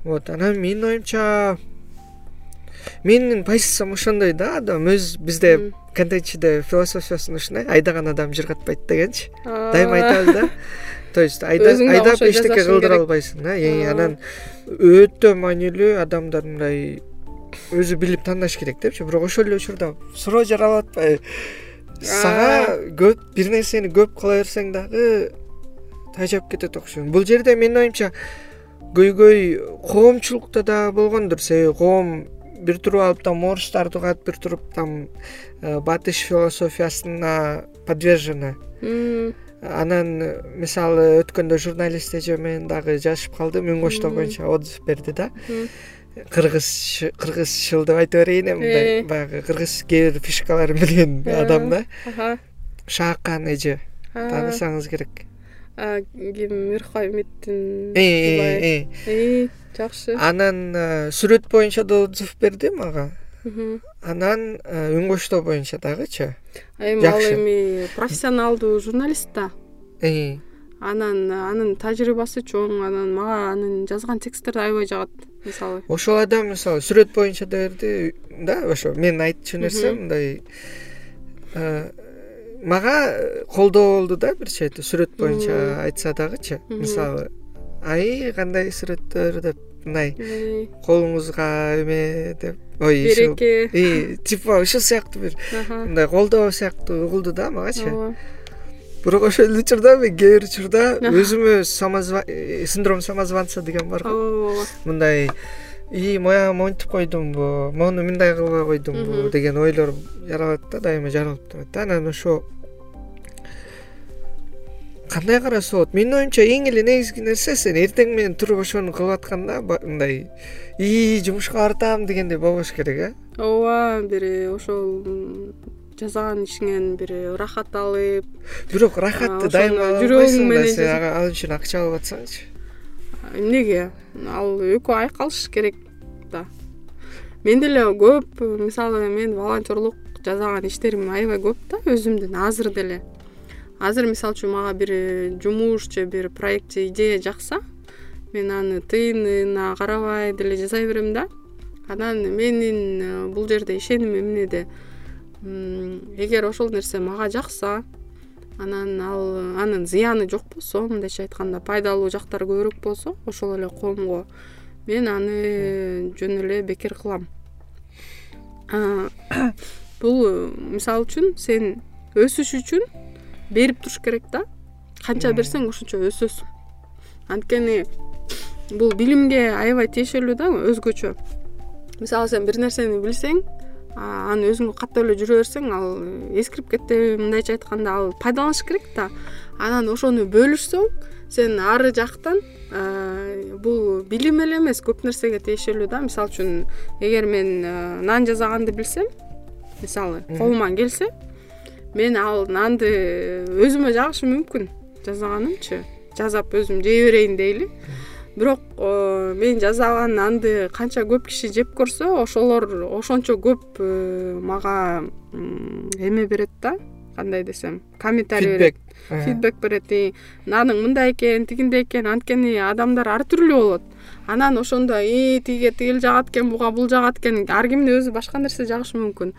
Вот анан менин оюмча менин позициям ошондой да адам өз бизде контентчиде философиясы ушундай айдаган адам жыргатпайт дегенчи. Дайыма айтабыз да. То есть айдап эчтеке кылдыра албайсың да. Анан өтө маанилүү адамдар мындай өзү билип тандаш керек депчи. Бирок ошол эле учурда суроо жаралып атпайбы сага көп бир нерсени көп кыла берсең дагы тажап кетет окшойт бул жерде менин оюмча көйгөй коомчулукта дагы болгондур. Себеби коом бир туруп алып там орустарды угат бир туруп там э, батыш философиясына подвержена анан мисалы өткөндө журналист эже менен дагы жазышып калдым үн коштоо боюнча отзыв берди да. Кыргыз кыргызчыл деп айта берейин эми мындай э. баягы кыргыз кээ бир фишкаларын билген э. адам да. Шаакан эже. Таанысаңыз керек ким мирхамиддин э, жакшы. Анан сүрөт боюнча да отзыв берди мага? Анан үн коштоо боюнча дагычы? Эми ал эми профессионалдуу журналист да. Анан анын тажрыйбасы чоң анан мага анын жазган тексттери аябай жагат мисалы. Ошол адам мисалы сүрөт боюнча да берди да ошо мен айтчу нерсем мындай э, мага колдоо болду да бир чети сүрөт боюнча айтса дагычы. Мисалы ай кандай сүрөттөр деп мындай колуңузга эме деп ой береке. типа ушул сыяктуу бир мындай колдоо сыяктуу угулду да магачы. Бирок ошол учурда мен кээ бир учурда өзүмө э, синдром самозванца деген бар го. Ооба. Мындай ии моягы монтип койдумбу моуну мындай кылбай койдумбу деген ойлор жаралат да дайыма жаралып турат да. Анан ошо кандай караса болот менин оюмча эң эле негизги нерсе сен эртең менен туруп ошону кылып атканда мындай ии жумушка баратам дегендей болбош керек э? Ооба бир ошол жасаган ишиңен бир ырахат алып. Бирок ырахатты дайыма да сен ал үчүн акча алып атсаңчы. Эмнеге ал экөө айкалыш керек да. Мен деле көп мисалы мен волонтерлук жасаган иштерим аябай көп да өзүмдүн. Азыр деле азыр мисалы үчүн мага бир жумуш же бир проект же идея жакса мен аны тыйынына карабай деле жасай берем да. Анан менин бул жерде ишенимим эмнеде эгер ошол нерсе мага жакса анан ал анын зыяны жок болсо мындайча айтканда пайдалуу жактары көбүрөөк болсо ошол эле коомго мен аны жөн эле бекер кылам. Бул мисалы үчүн сен өсүш үчүн берип туруш керек да. Канча берсең ошончо өсөсүң. Анткени бул билимге аябай тиешелүү да өзгөчө. Мисалы сен бир нерсени билсең аны өзүңө каттап эле жүрө берсең ал эскирип кетеби мындайча айтканда ал пайдаланыш керек да. Анан ошону бөлүшсөң сен ары жактан бул билим эле эмес көп нерсеге тиешелүү да. Мисалы үчүн эгер мен нан жасаганды билсем мисалы колуман келсе мен ал нанды өзүмө жагышы мүмкүн. Жасаганымчы жасап өзүм жей берейин дейли. Бирок мен жасаган нанды канча көп киши жеп көрсө ошолор ошончо көп э, мага эме берет да кандай десем комментарий берет фидбек берет. Наның мындай экен тигиндей экен анткени адамдар ар түрлүү болот. Анан ошондо и тигиге тигил жагат экен буга бул жагат экен ар кимдин өзү башка нерсе жагышы мүмкүн.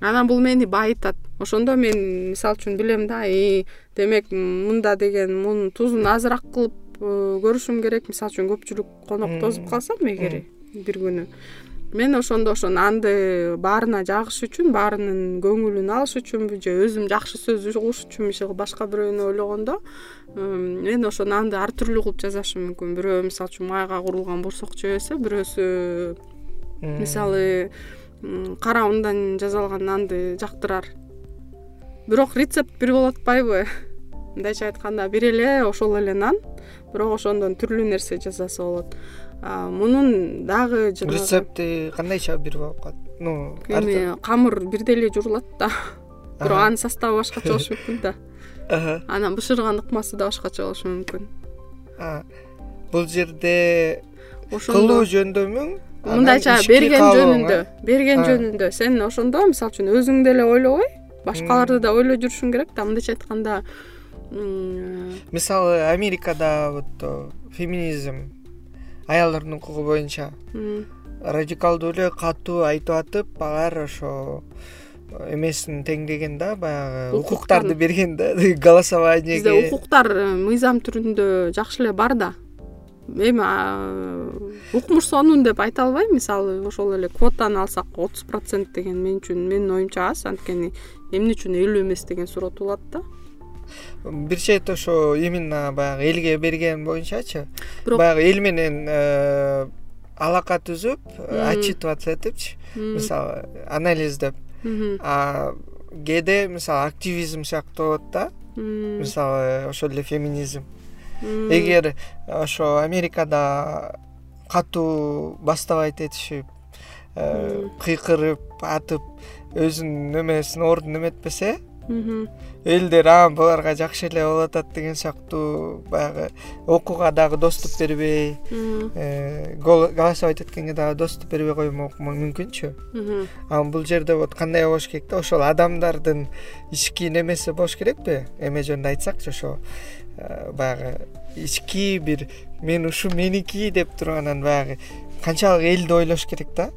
Анан бул мени байытат. Ошондо мен мисалы үчүн билем да и демек мында деген мунун тузун азыраак кылып Э, көрүшүм керек. Мисалы үчүн көпчүлүк конок тосуп калсам эгери бир күнү мен ошондо ошо нанды баарына жагыш үчүн баарынын көңүлүн алыш үчүнбү же өзүм жакшы сөз угуш үчүнбү башка бирөөнү ойлогондо мен ошо нанды ар түрлүү кылып жасашым мүмкүн. Бирөө мисалы үчүн майга куурулган борсок жей берсе бирөөсү мисалы кара ундан жасалган нанды жактырар. Бирок рецепт бир болуп атпайбы мындайча айтканда бир эле ошол эле нан бирок ошондон түрлүү нерсе жасаса болот мунун дагы рецепти кандайча бир болуп калат ну эми камыр бирдей эле жуурулат да. Бирок анын составы башкача болушу мүмкүн да. Анан бышырган ыкмасы да башкача болушу мүмкүн. Бул жерде кылуу жөндөмү мындайча берген жөнүндө берген жөнүндө сен ошондо мисалы үчүн өзүң деле ойлобой башкаларды да ойлой жүрүшүң керек да. Мындайча айтканда мисалы америкада вот феминизм аялдардын укугу боюнча. Радикалдуу эле катуу айтып атып алар ошо эмесин теңдеген да баягы укуктарды берген да голосованиеге. Бизде укуктар э, мыйзам түрүндө жакшы эле бар да. Эми укмуш деп айта албайм. Мисалы ошол эле квотаны алсак отуз процент деген мен үчүн менин оюмча аз. Анткени эмне үчүн элүү эмес деген суроо туулат да бир чети ошо именно баягы элге берген боюнчачы. Бирок баягы эл менен э, алака түзүп отчитываться этипчи мисалы анализдеп а кээде мисалы активизм сыяктуу болот да. Мисалы ошол эле феминизм. Эгер ошо америкада катуу бастабайт этишип э, кыйкырып атып өзүнүн эмесин ордун эметпесе элдер а буларга жакшы эле болуп атат деген сыяктуу баягы окууга дагы доступ бербей э, голосовать эткенге дагы доступ бербей коймок мүмкүнчү. Анан бул жерде вот кандай болуш керек да ошол адамдардын ички немеси болуш керекпи? Эме жөнүндө айтсакчы ошо э, баягы ички бир мен ушул меники деп туруп анан баягы канчалык элди ойлош керек да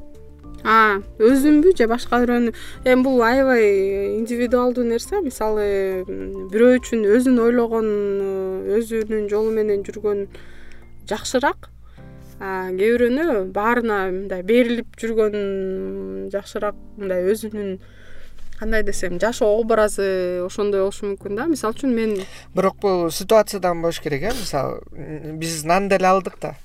өзүмбү же башка бирөөнү? Эми бул аябай индивидуалдуу нерсе мисалы бирөө үчүн өзүн ойлогон өзүнүн жолу менен жүргөн жакшыраак. Кээ бирөөнө баарына мындай берилип жүргөн жакшыраак мындай өзүнүн кандай десем жашоо образы ошондой болушу мүмкүн да. Мисалы үчүн мен бирок бул ситуациядан болуш керек э мисалы биз нан деле алдык да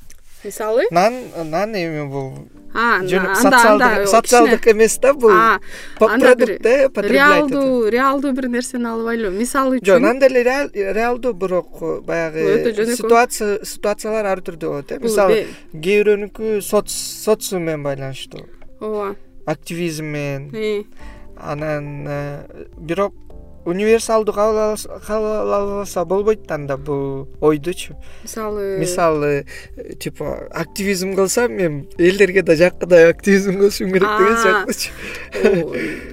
мисалы? Нан нан эми бул социалдык социалдык эмес да бул продукт э реалдуу реалдуу бир нерсени албайлы мисалы үчүн жок нан деле реалдуу бирок баягы өтө жөнөкөй. ситуация ситуациялар ар түрдүү болот э. Мисалы кээ бирөөнүкү социум менен байланыштуу. Ооба. Активизм менен анан э, бирок универсалдуу кабыл албаса болбойт да анда бул ойдучу. Мисалы мисалы типа активизм кылсам мен элдерге да жаккыдай активизм кылышым керек деген сыяктуучу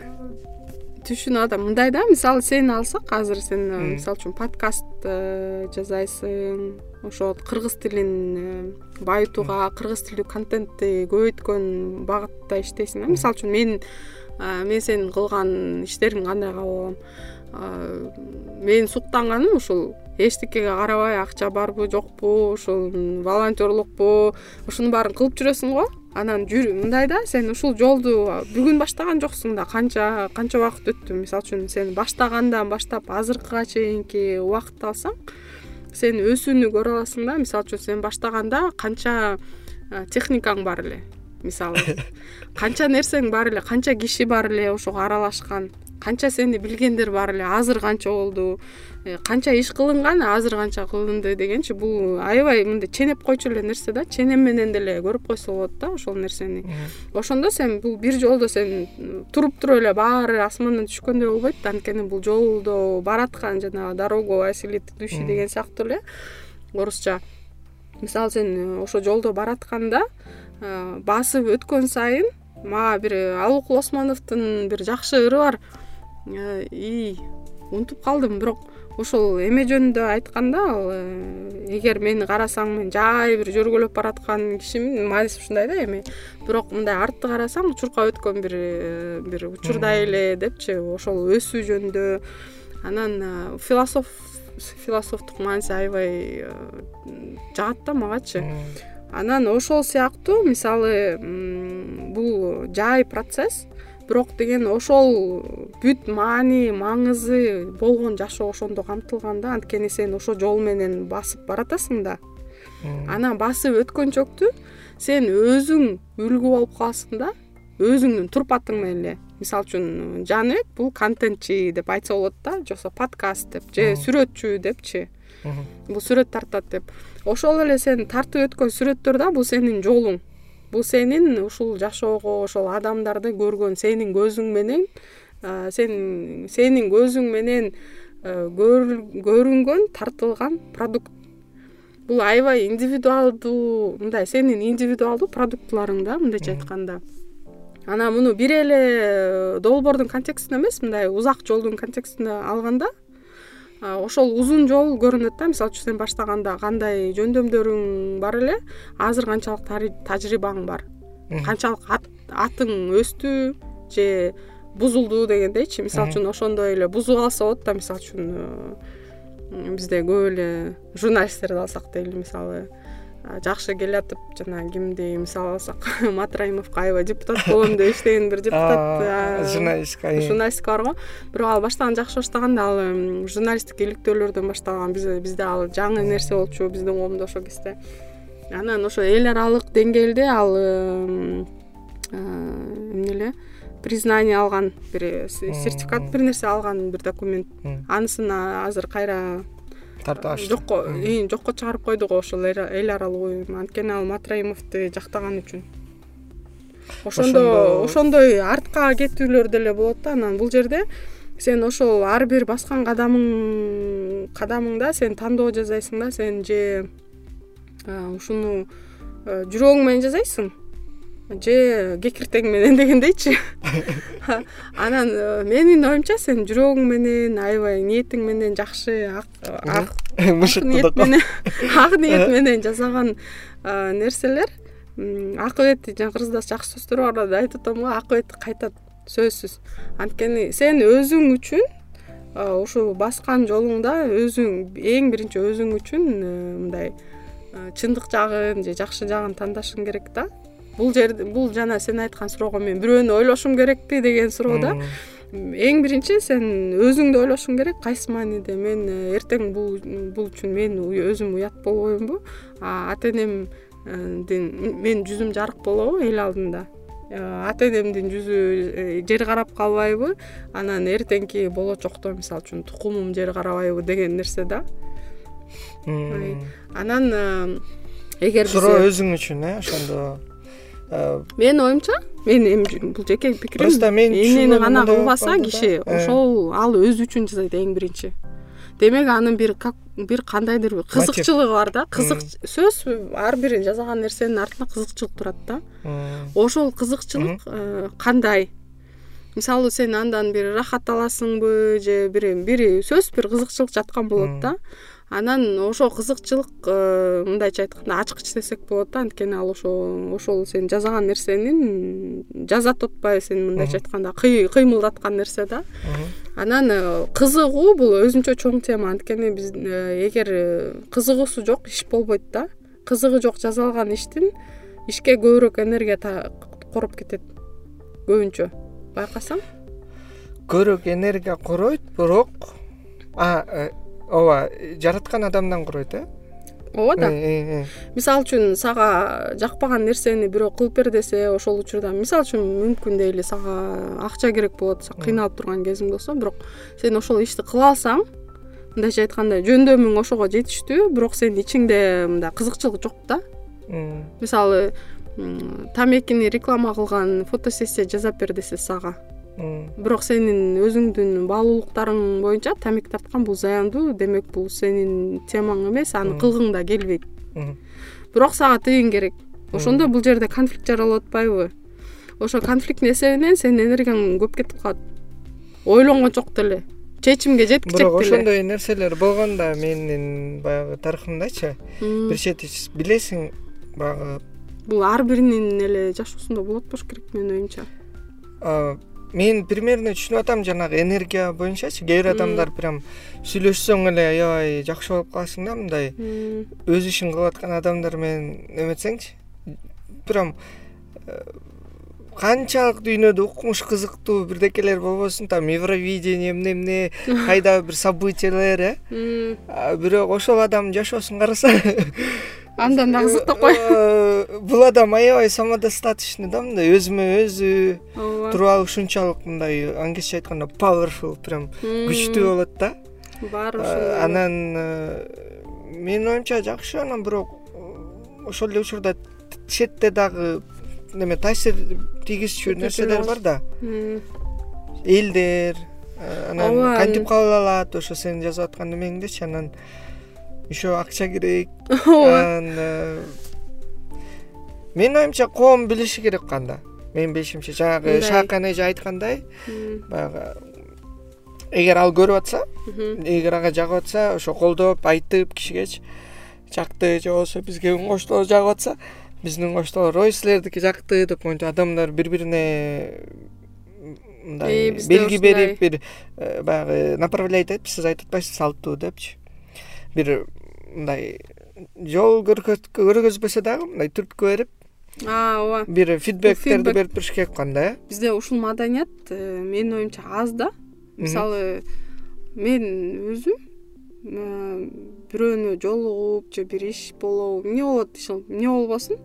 түшүнүп атам мындай да мисалы сени алсак азыр сен мисалы үчүн подкаст э, жасайсың ошо кыргыз тилин э, байытууга кыргыз тилдүү контентти көбөйткөн багытта иштейсиң да мисалы үчүн мен мен сенин кылган иштериңди кандай кабыл алам менин суктанганым ушул эчтекеге карабай акча барбы жокпу ушул волонтерлукпу ушунун баарын кылып жүрөсүң го. Анан мындай да сен ушул жолду бүгүн баштаган жоксуң да канча канча убакыт өттү? Мисалы үчүн сен баштагандан баштап азыркыга чейинки убакытты алсаң сен өсүүнү көрө аласың да. Мисалы үчүн сен баштаганда канча техникаң бар эле мисалы. Канча нерсең бар эле канча киши бар эле ошого аралашкан канча сени билгендер бар эле азыр канча болду э, канча иш кылынган азыр канча кылынды дегенчи бул аябай мындай ченеп койчу эле нерсе да ченем менен деле көрүп койсо болот да ошол нерсени. Ошондо сен бул бир жолдо сен туруп туруп эле баары асмандан түшкөндөй болбойт да анткени бул жолдо бараткан жанагы дорогу осилит идущий деген сыяктуу эле. Орусча мисалы сен э, ошол жолдо баратканда э, басып өткөн сайын мага бир алыкул осмоновдун бир жакшы ыры бар и унутуп калдым. Бирок ошол эме жөнүндө айткан да ал э, эгер мени карасаң мен жай бир жөргөлөп бараткан кишимин мааниси ушундай да эми бирок мындай артты карасаң чуркап өткөн бир э, бир учурдай эле депчи ошол өсүү жөнүндө. Анан философ философтук мааниси аябай жагат да магачы. Анан ошол сыяктуу мисалы бул жай процесс бирок деген ошол бүт маани маңызы болгон жашоо ошондо камтылган да. Анткени сен ошол жол менен басып баратасың да. Анан басып өткөнчөктү сен өзүң үлгү болуп каласың да. Өзүңдүн турпатың менен эле. Мисалы үчүн жаныбек бул контентчи деп айтса болот да. Же болбосо подкаст деп же сүрөтчү депчи. Бул сүрөт тартат деп. Ошол эле сен тартып өткөн сүрөттөр да бул сенин жолуң бул сенин ушул жашоого ошол адамдарды көргөн сенин көзүң менен сен сенин көзүң менен көрүнгөн тартылган продукт. Бул аябай индивидуалдуу мындай сенин индивидуалдуу продуктыларың да мындайча айтканда. Анан муну бир эле долбоордун контекстинде эмес мындай узак жолдун контекстинде алганда ошол узун жол көрүнөт да мисалы үчүн сен баштаганда кандай жөндөмдөрүң бар эле азыр канчалык тажрыйбаң бар. Канчалык атың өстү же бузулду дегендейчи. Мисалы үчүн ошондой эле бузуп алса болот да мисалы үчүн бизде көп эле журналисттерди алсак дейли мисалы жакшы келатып жана кимди мисал алсак матраимовго аябай депутат болом деп иштеген бир депутат журналистика журналистика бар го. Бирок ал баштаган жакшы баштаган да ал журналисттик иликтөөлөрдөн башталган бизде ал жаңы нерсе болчу биздин коомдо ошол кезде. Анан ошо эл аралык деңгээлде ал эмне эле признание алган бир сертификат бир нерсе алган бир документ. Анысын азыр кайра жокко жокко чыгарып койду го ошол эл аралык уюм анткени ал матраимовду жактаган үчүн. Ошондо ошондой артка кетүүлөр деле болот да анан бул жерде сен ошол ар бир баскан кадамың кадамыңда сен тандоо жасайсың да сен же ушуну жүрөгүң менен жасайсың же кекиртең менен дегендейчи. Анан э, менин оюмча сен жүрөгүң менен аябай ниетиң менен жакшы ак ниет менен ак ниет менен жасаган нерселер акыбети жана кыргыздас жакшы сөздөр бар да айтып атам го акыбети кайтат сөзсүз. Анткени сен өзүң үчүн ушул баскан жолуңда өзүң эң биринчи өзүң үчүн э, мындай э, чындык жагын же жакшы жагын тандашың керек да бул жерде бул жана сен айткан суроого мен бирөөнү ойлошум керекпи деген суроо да. Эң биринчи сен өзүңдү ойлошуң керек кайсы мааниде мен э, эртең бул бул үчүн мен өзүм уят болбоймунбу ата энемдин менин жүзүм жарык болобу эл алдында. Э, ата энемдин жүзү э, жер карап калбайбы анан эртеңки болочокто мисалы үчүн тукумум жер карабайбы деген нерсе да. Анан эгер суроо өзүң үчүн э ошондо менин оюмча? Мен эми бул жеке пикирим. просто мен эмнени гана кылбаса киши. э. ошол ал өзү үчүн жасайт эң биринчи. Демек анын бир бир кандайдыр бир кызыкчылыгы бар да. Кызык сөзсүз ар бир жасаган нерсенин артында кызыкчылык турат да. Ошол кызыкчылык э, кандай? Мисалы сен андан бир рахат аласыңбы же бир бир сөзсүз бир кызыкчылык жаткан болот да анан ошол кызыкчылык э, мындайча айтканда ачкыч десек болот да анткени ал ошо ошол сен жасаган нерсенин жазат атпайбы сени мындайча айтканда кыймылдаткан нерсе да. Анан э, кызыгуу бул өзүнчө чоң тема анткени биз э, эгер кызыгуусу жок иш болбойт да. Кызыгы жок жасалган иштин ишке көбүрөөк энергия короп кетет көбүнчө. Байкасаң? Көбүрөөк энергия коройт бирок ооба жараткан адамдан куройт э? Ооба да. Э, э, э. мисалы үчүн сага жакпаган нерсени бирөө кылып бер десе ошол учурда мисалы үчүн мүмкүн дейли сага акча керек болот кыйналып турган кезиң болсо бирок сен ошол ишти кыла алсаң мындайча айтканда жөндөмүң ошого жетиштүү бирок сенин ичиңде мындай кызыкчылык жок да. Мисалы тамекини реклама кылган фотосессия жасап бер десе сага бирок сенин өзүңдүн баалуулуктарың боюнча тамеки тарткан бул зыяндуу демек бул сенин темаң эмес аны кылгың да келбейт. Бирок сага тыйын керек. Ошондо бул жерде конфликт жаралып атпайбы? Ошо конфликттин эсебинен сенин энергияң көп кетип калат? Ойлонгончок деле. Чечимге жеткичек деле. бирок ошондой нерселер болгон да менин баягы тарыхымдачы бир чети билесиң баягы бул ар биринин эле жашоосунда болот болуш керек менин оюмча мен примерно түшүнүп атам жанагы энергия боюнчачы кээ бир адамдар прям сүйлөшсөң эле аябай жакшы болуп каласың да мындай өз ишин кылып аткан адамдар менен эметсеңчи прям э, канчалык дүйнөдө укмуш кызыктуу бирдекелер болбосун там евровидение эмне эмне кайдагы бир событиялер э. Бирок ошол адамдын жашоосун карасаң андан да кызык да кой. э, бул адам аябай самодостаточный да мындай. Өзүмө өзү туруп ушунчалык мындай англисче айтканда powerful прям күчтүү болот да. Баары ошондой э, анан э, менин оюмча жакшы анан бирок ошол эле учурда четте дагы неме таасир тийгизчү нерселер бар да. Элдер анан кантип кабыл алат ошо сен жазып аткан немеңдичи анан еще акча керек. Ооба. Анан э, менин оюмча коом билиши керек канда. Менин билишимче жанагы шаакан эже айткандай баягы эгер ал көрүп атса эгер ага жагып атса ошо колдоп айтып кишигечи жакты же болбосо бизге үн коштолор жагып атса биздин үн коштолор ой силердики жакты деп монтип адамдар бири бирине мындай белги берип бир баягы направлять этип сиз айтып атпайсызбы салттуу депчи. Бир мындай жол көргөзбөсө дагы мындай түрткү берип ооба. бир фидбектерди берип туруш керек экен да? Э бизде ушул маданият э, менин оюмча аз да. Мисалы мен өзүм э, бирөөнү жолугуп же бир иш болобу эмне болот эмне болбосун?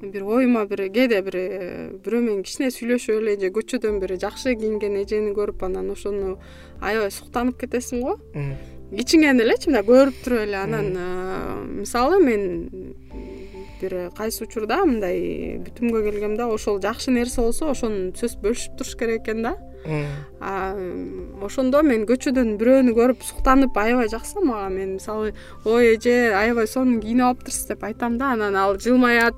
Бир оюма бир кээде бир э, бирөө менен кичине сүйлөшүп эле же көчөдөн бир жакшы кийинген эжени көрүп анан ошону аябай суктанып кетесиң го ичиңен элечи мындай көрүп туруп эле анан мисалы мен бир кайсы учурда мындай бүтүмгө келгем ошол жакшы нерсе болсо ошону сөзсүз бөлүшүп туруш керек экен да. Ошондо мен көчөдөн бирөөнү көрүп суктанып аябай жакса мага мен мисалы ой эже аябай сонун кийинип алыптырсыз деп айтам да анан ал жылмаят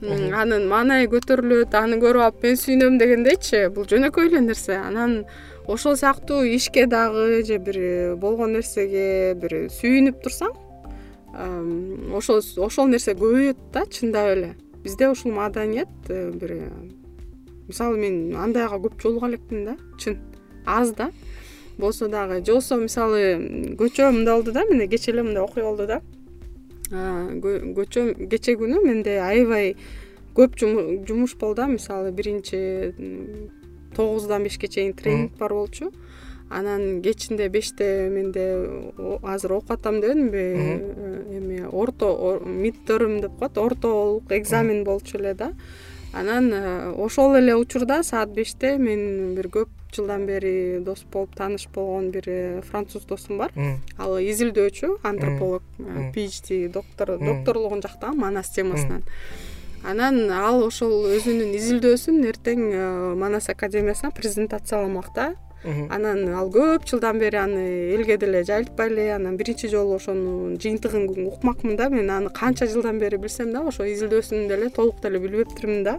анын маанайы көтөрүлөт аны көрүп алып мен сүйүнөм дегендейчи бул жөнөкөй эле нерсе. Анан ошол сыяктуу ишке дагы же бир болгон нерсеге бир сүйүнүп турсаң ошол ошол нерсе көбөйөт да чындап эле. Бизде ушул маданият э, бир мисалы мен андайга көп жолуга элекмин да чын аз да. Болсо дагы же болбосо мисалы көчө мындай болду да мына кечээ эле мындай окуя болду да. Көчө кечээ күнү менде аябай көп жумуш болду да мисалы биринчи тогуздан бешке чейин тренинг бар болчу. Анан кечинде беште менде азыр окуп атам дебедимби? Э, эме орто мидтерм деп коет ортолук экзамен болчу эле да. Анан э, ошол эле учурда саат беште мен бир көп жылдан бери дос болуп тааныш болгон бир э, француз досум бар. Ал изилдөөчү антрополог phd доктор докторлугун жактаган манас темасынан анан ал ошол өзүнүн изилдөөсүн эртең манас академиясына презентацияламак да анан ал көп жылдан бери аны элге деле жайылтпай эле анан биринчи жолу ошонун жыйынтыгын укмакмын да мен аны канча жылдан бери билсем дагы ошо изилдөөсүн деле толук деле билбептирмин да.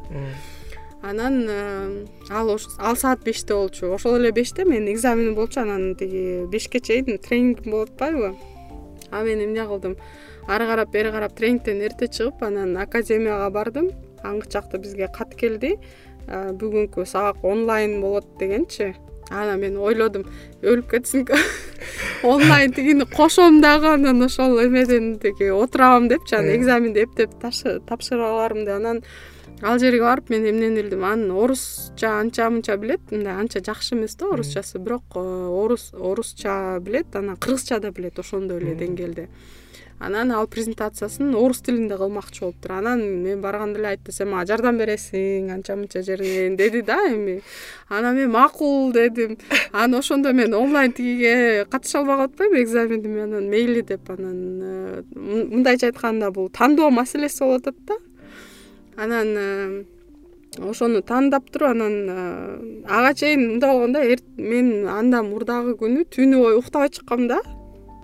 Анан э, ал ал саат беште болчу. Ошол эле беште менин экзаменим болчу анан тиги бешке чейин тренингим болуп атпайбы. А мен эмне кылдым ары карап бери карап тренингден эрте чыгып анан академияга бардым. Аңгычакта бизге кат келди. Э, бүгүнкү сабак онлайн болот дегенчи. Анан мен ойлодум өлүп кетсинкү онлайн тигини кошом дагы анан ошол эмеден тиги отурабам депчи анан экзаменди эптеп тапшырып алармын деп. Анан ал жерге барып мен эмнени билдим? Анын орусча анча мынча билет. Мындай анча жакшы эмес да орусчасы. Бирок э, орус орусча билет анан кыргызча да билет ошондой эле деңгээлде анан ал презентациясын орус тилинде кылмакчы болуптур анан мен барганда эле айтты сен мага жардам бересиң анча мынча жеринен деди да эми. Анан мен макул дедим. Анан ошондо мен онлайн тигиге катыша албаган атпайбы экзамениме анан мейли деп анан э, мындайча айтканда бул тандоо маселеси болуп атат да. Анан э, ошону тандап туруп анан э, ага чейин мындай болгон да мен андан мурдагы күнү түнү бою уктабай чыккам да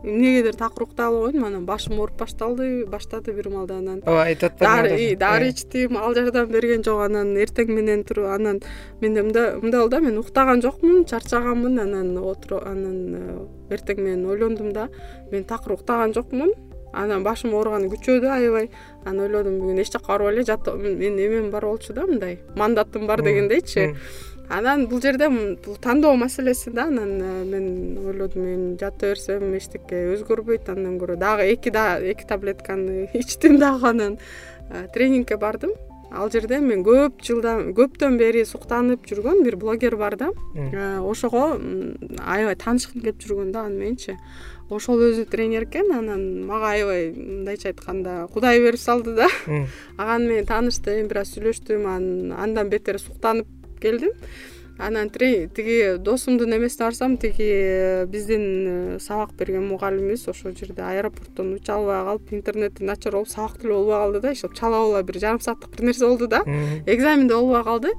эмнегедир такыр албай койдум анан башым ооруп башталды баштады бир маалда анан ооба айтып атпадыңарбы дары ичтим ал жардам берген жок анан эртең менен туруп анан менде мындай болду да мен уктаган жокмун чарчаганмын анан отуруп анан э, эртең менен ойлондум да мен такыр уктаган жокмун. Анан башым ооруганы күчөдү аябай. Анан ойлодум бүгүн эч жака барбай эле жатып менин эмем бар болчу да мындай мандатым бар дегендейчи анан бул жерде бул тандоо маселеси да анан э, мен ойлодум эми жата берсем эчтеке өзгөрбөйт андан көрө дагы эки эки таблетканы ичтим дагы анан э, тренингке бардым. Ал жерде мен көп жылдан көптөн бери суктанып жүргөн бир блогер бар да. Э, ошого аябай таанышкым келип жүргөн да аны мененчи ошол өзү тренер экен анан мага аябай мындайча айтканда кудай берип салды да. Аны менен тааныштым бир аз сүйлөштүм анан андан бетер суктанып келдим. Анан тиги досумдун эмесине барсам тиги э, биздин э, сабак берген мугалимибиз ошол жерде аэропорттон уча албай калып интернети начар болуп сабак деле болбой калды да иши чала була бир жарым сааттык бир нерсе болду да. Экзамен да болбой калды.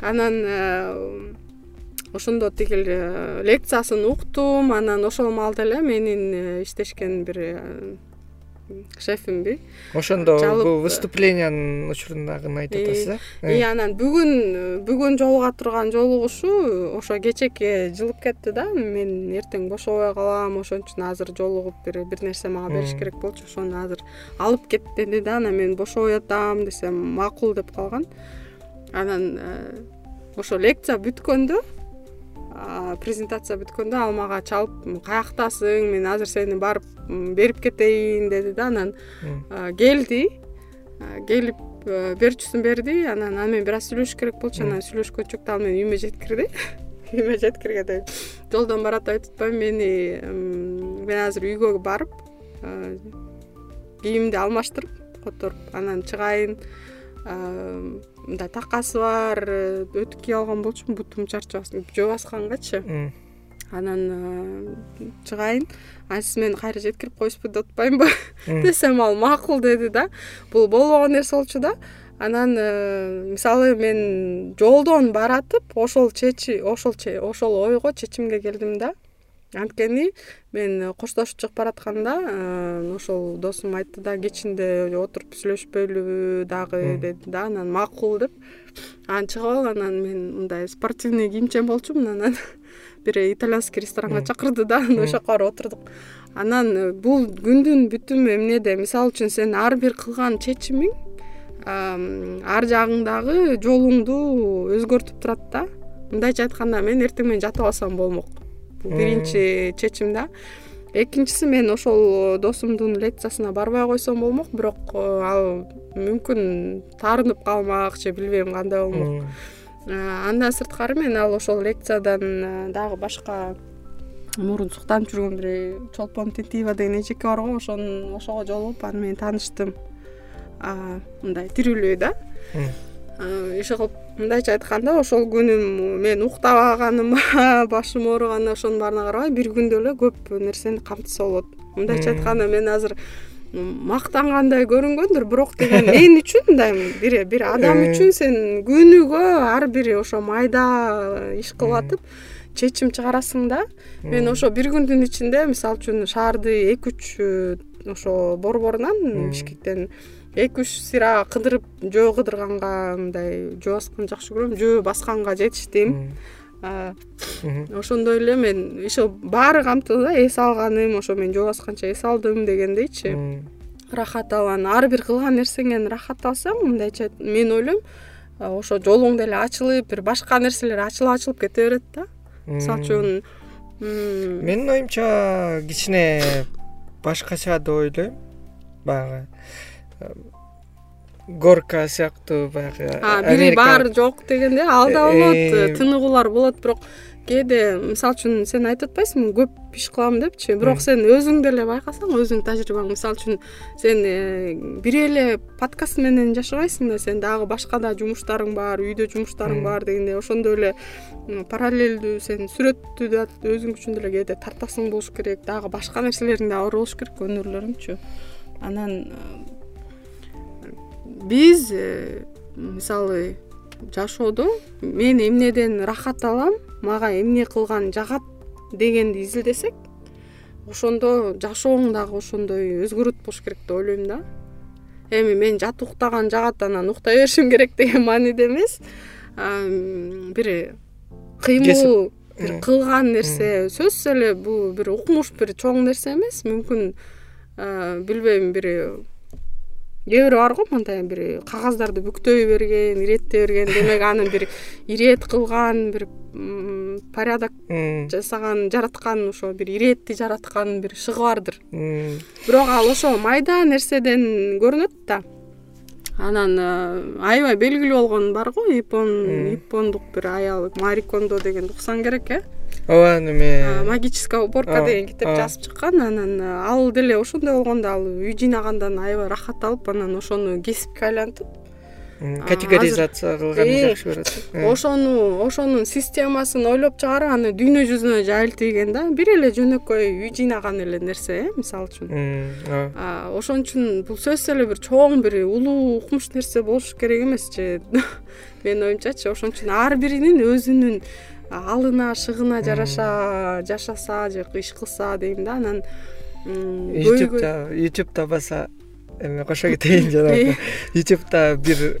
Анан э, ошондо тиги лекциясын уктум. Анан ошол маалда эле менин иштешкен бир шефимби. Ошондо бул выступлениянын учурундагыны айтып атасыз э ии анан бүгүн бүгүн жолуга турган жолугушуу ошо кечээкке жылып кетти да. Мен эртең бошобой калам ошон үчүн азыр жолугуп бир бир нерсе мага бериш керек болчу. Ошону азыр алып кет деди да анан мен бошобой атам десем макул деп калган. Анан э, ошо лекция бүткөндө презентация бүткөндө ал мага чалып каяктасың мен азыр сени барып берип кетейин деди да анан келди. Келип берчүсүн берди. Анан аны менен бир аз сүйлөшүш керек болчу анан сүйлөшкөнчөктө ал мени үйүмө жеткирди үйүмө жеткиргенде жолдон баратып айтып атпаймынбы мени мен азыр үйгө барып кийимимди алмаштырып которуп анан чыгайын мындай такасы бар өтүк кийип алган болчумун бутум чарчабасын. Жөө баскангачы анан чыгайын. Анан мени кайра жеткирип коесузбу деп атпаймынбы? Десем ал макул деди да. Бул болбогон нерсе болчу да. Анан мисалы мен жолдон баратып ошол ошол ошол ойго чечимге келдим да анткени мен коштошуп чыгып баратканда ошол досум айтты да кечинде отуруп сүйлөшпөйлүбү дагы деди да анан макул деп. Анан чыгып алып анан мен мындай спортивный кийимчен болчумун анан бир итальянский ресторанга чакырды да анан ошол жака барып отурдук. Анан бул күндүн бүтүмү эмнеде мисалы үчүн сен ар бир кылган чечимиң ар жагыңдагы жолуңду өзгөртүп турат да. Мындайча айтканда мен эртең менен жатып алсам болмок бул биринчи чечим да. Экинчиси мен ошол досумдун лекциясына барбай койсом болмок бирок э, ал мүмкүн таарынып калмак же билбейм кандай болмок. Э, андан сырткары мен ал ошол лекциядан э, дагы башка мурун суктанып жүргөн бир чолпон тентиева деген эжеке бар го ошонун ошого жолугуп аны менен тааныштым мындай тирүүлөй да иши кылып мындайча айтканда ошол күнүм мен уктабаганыма башым ооруганына ошонун баарына карабай бир күндө эле көп нерсени камтыса болот. Мындайча айтканда мен азыр мактангандай көрүнгөндүр бирок деген мен үчүн мындай бир бир адам үчүн сен күнүгө ар бир ошо майда иш кылып атып чечим чыгарасың да. Мен ошо бир күндүн ичинде мисалы үчүн шаарды эки үч ошо борборунан бишкектен эки үч сыйра кыдырып жөө кыдырганга мындай жөө басканды жакшы көрөм жөө басканга жетиштим. Ошондой эле мен иши баары камтылды да эс алганым ошо мен жөө басканча эс алдым дегендейчи. Рахат алып ар бир кылган нерсеңен рахат алсаң мындайча мен ойлойм ошо жолуң деле ачылып бир башка нерселер ачылып ачылып кете берет да. Мисалы үчүн менин оюмча кичине башкача деп ойлойм баягы горка сыяктуу баягы бири бар жок дегенде ал да болот э, тыныгуулар болот бирок кээде мисалы үчүн сен айтып атпайсыңбы көп иш кылам депчи. Бирок сен өзүң деле байкасаң өзүңдүн тажрыйбаң. Мисалы үчүн сен э, бир эле подкаст менен жашабайсың да сен дагы башка да жумуштарың бар үйдө жумуштарың бар дегендей ошондой эле параллелдүү сен сүрөттү да өзүң үчүн деле кээде тартасың болуш керек. Дагы башка нерселериң да бар болуш керек өнөрлөрүңчү анан биз э, мисалы жашоодо мен эмнеден рахат алам мага эмне кылган жагат дегенди изилдесек ошондо жашооң дагы ошондой өзгөрөт болуш керек деп ойлойм да. Эми мен жат уктаган жагат анан уктай беришим керек деген мааниде эмес. Бир кыймыл бир кылган нерсе сөзсүз эле бул бир укмуш бир чоң нерсе эмес. Мүмкүн билбейм бир кээ бирөө бар го мындай бир кагаздарды бүктөй берген иреттей берген демек аны бир ирет кылган бир порядок жасаган жараткан ошо бир иретти жараткан бир шыгы бардыр. Бирок ал ошо майда нерседен көрүнөт да. Анан аябай белгилүү болгон бар го япон япондук бир аял марикондо дегенди уксаң керек э ооба неме магическая уборка деген китеп жазып чыккан. Анан ал деле ошондой болгон да ал үй жыйнагандан аябай рахат алып анан ошону кесипке айлантып категоризация кылганы жакшы көрөт ошону ошонун системасын ойлоп чыгарып аны дүйнө жүзүнө жайылтып да. Бир эле жөнөкөй үй жыйнаган эле нерсе э мисалы үчүн. Ооба. Ошон үчүн бул сөзсүз эле бир чоң бир улуу укмуш нерсе болуш керек эмес же менин оюмчачы. Ошон үчүн ар биринин өзүнүн алына шыгына жараша жашаса же иш кылса дейм да анан ютубта ютубта баса эме кошо кетейин жанагы. Ютубта бир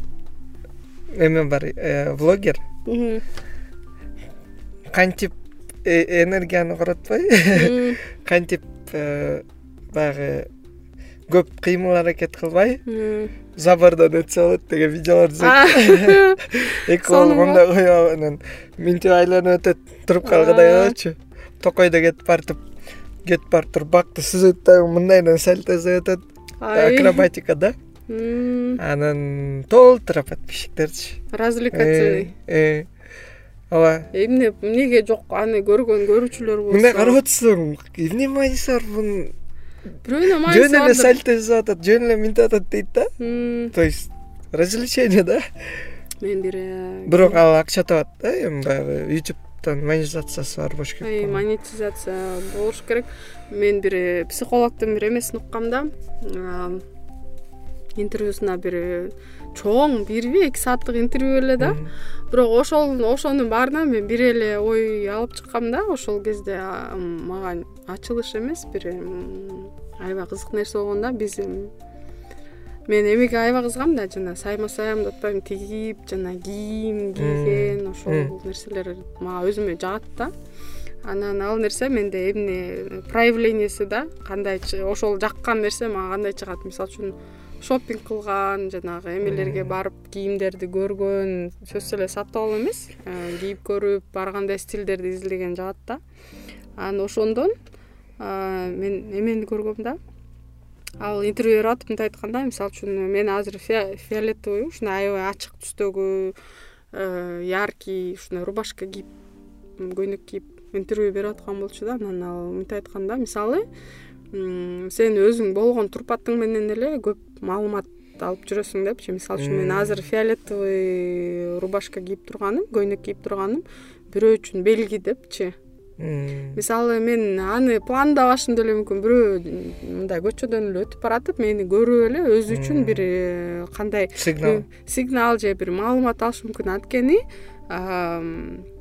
эме бар э, влогер. Кантип э, энергияны коротпой. Кантип э, баягы көп кыймыл аракет кылбай забордон өтсө болот деген видеолорду эки колун моундай коюп анан мынтип айланып өтөт туруп калгандай кылычу токойдо кетип баратып кетип барып туруп бакты сүзөт дагы мындайынан сальто жасап атат акробатика да. Анан толтура подписчиктерчи развлекательный. Э, э. ооба. Эмне эмнеге жок? Аны көргөн көрүүчүлөр болсо. Мындай карап атсаң эмне мааниси бар бунун бирөөнө мааниси жөн эле сальто жасап атат жөн эле мынтип атат дейт да. То есть развлечение да? Мен бир бирок ал акча табат да эми баягы ютубтан монетизациясы бар болуш керек монетизация болуш керек. Мен бир психологдун бир эмесин уккам да. Интервьюсуна бир чоң бирби эки сааттык интервью эле да. Бирок ошол ошонун баарынан мен бир эле ой алып чыккам да. Ошол кезде мага ачылыш эмес бир аябай кызык нерсе болгон да. Биз мен эмеге аябай кызыгам да. Жана сайма саям деп атпаймынбы тигип жана кийим кийген ошол нерселер мага өзүмө жагат да. Анан ал нерсе менде эмне проявлениеси да. Кандай ошол жаккан нерсе мага кандай чыгат. Мисалы үчүн шоппинг кылган жанагы эмелерге барып кийимдерди көргөн сөзсүз эле сатып алып эмес кийип көрүп ар кандай стилдерди изилдеген жагат да. Анан ошондон мен эмени көргөм да. Ал интервью берип атып мынтип айткан да мисалы үчүн мен азыр фиолетовый ушундай аябай ачык түстөгү э, яркий ушундай рубашка кийип көйнөк кийип интервью берип аткан болчу да. Анан ал мынтип айткан да мисалы сен өзүң болгон турпатың менен эле көп маалымат алып жүрөсүң депчи мисалы үчүн мен азыр фиолетовый рубашка кийип турганым көйнөк кийип турганым бирөө үчүн белги депчи. Мисалы мен аны пландабашым деле мүмкүн бирөө мындай көчөдөн эле өтүп баратып мени көрүп эле өзү үчүн бир э, кандай сигнал. сигнал же бир маалымат алышы мүмкүн. Анткени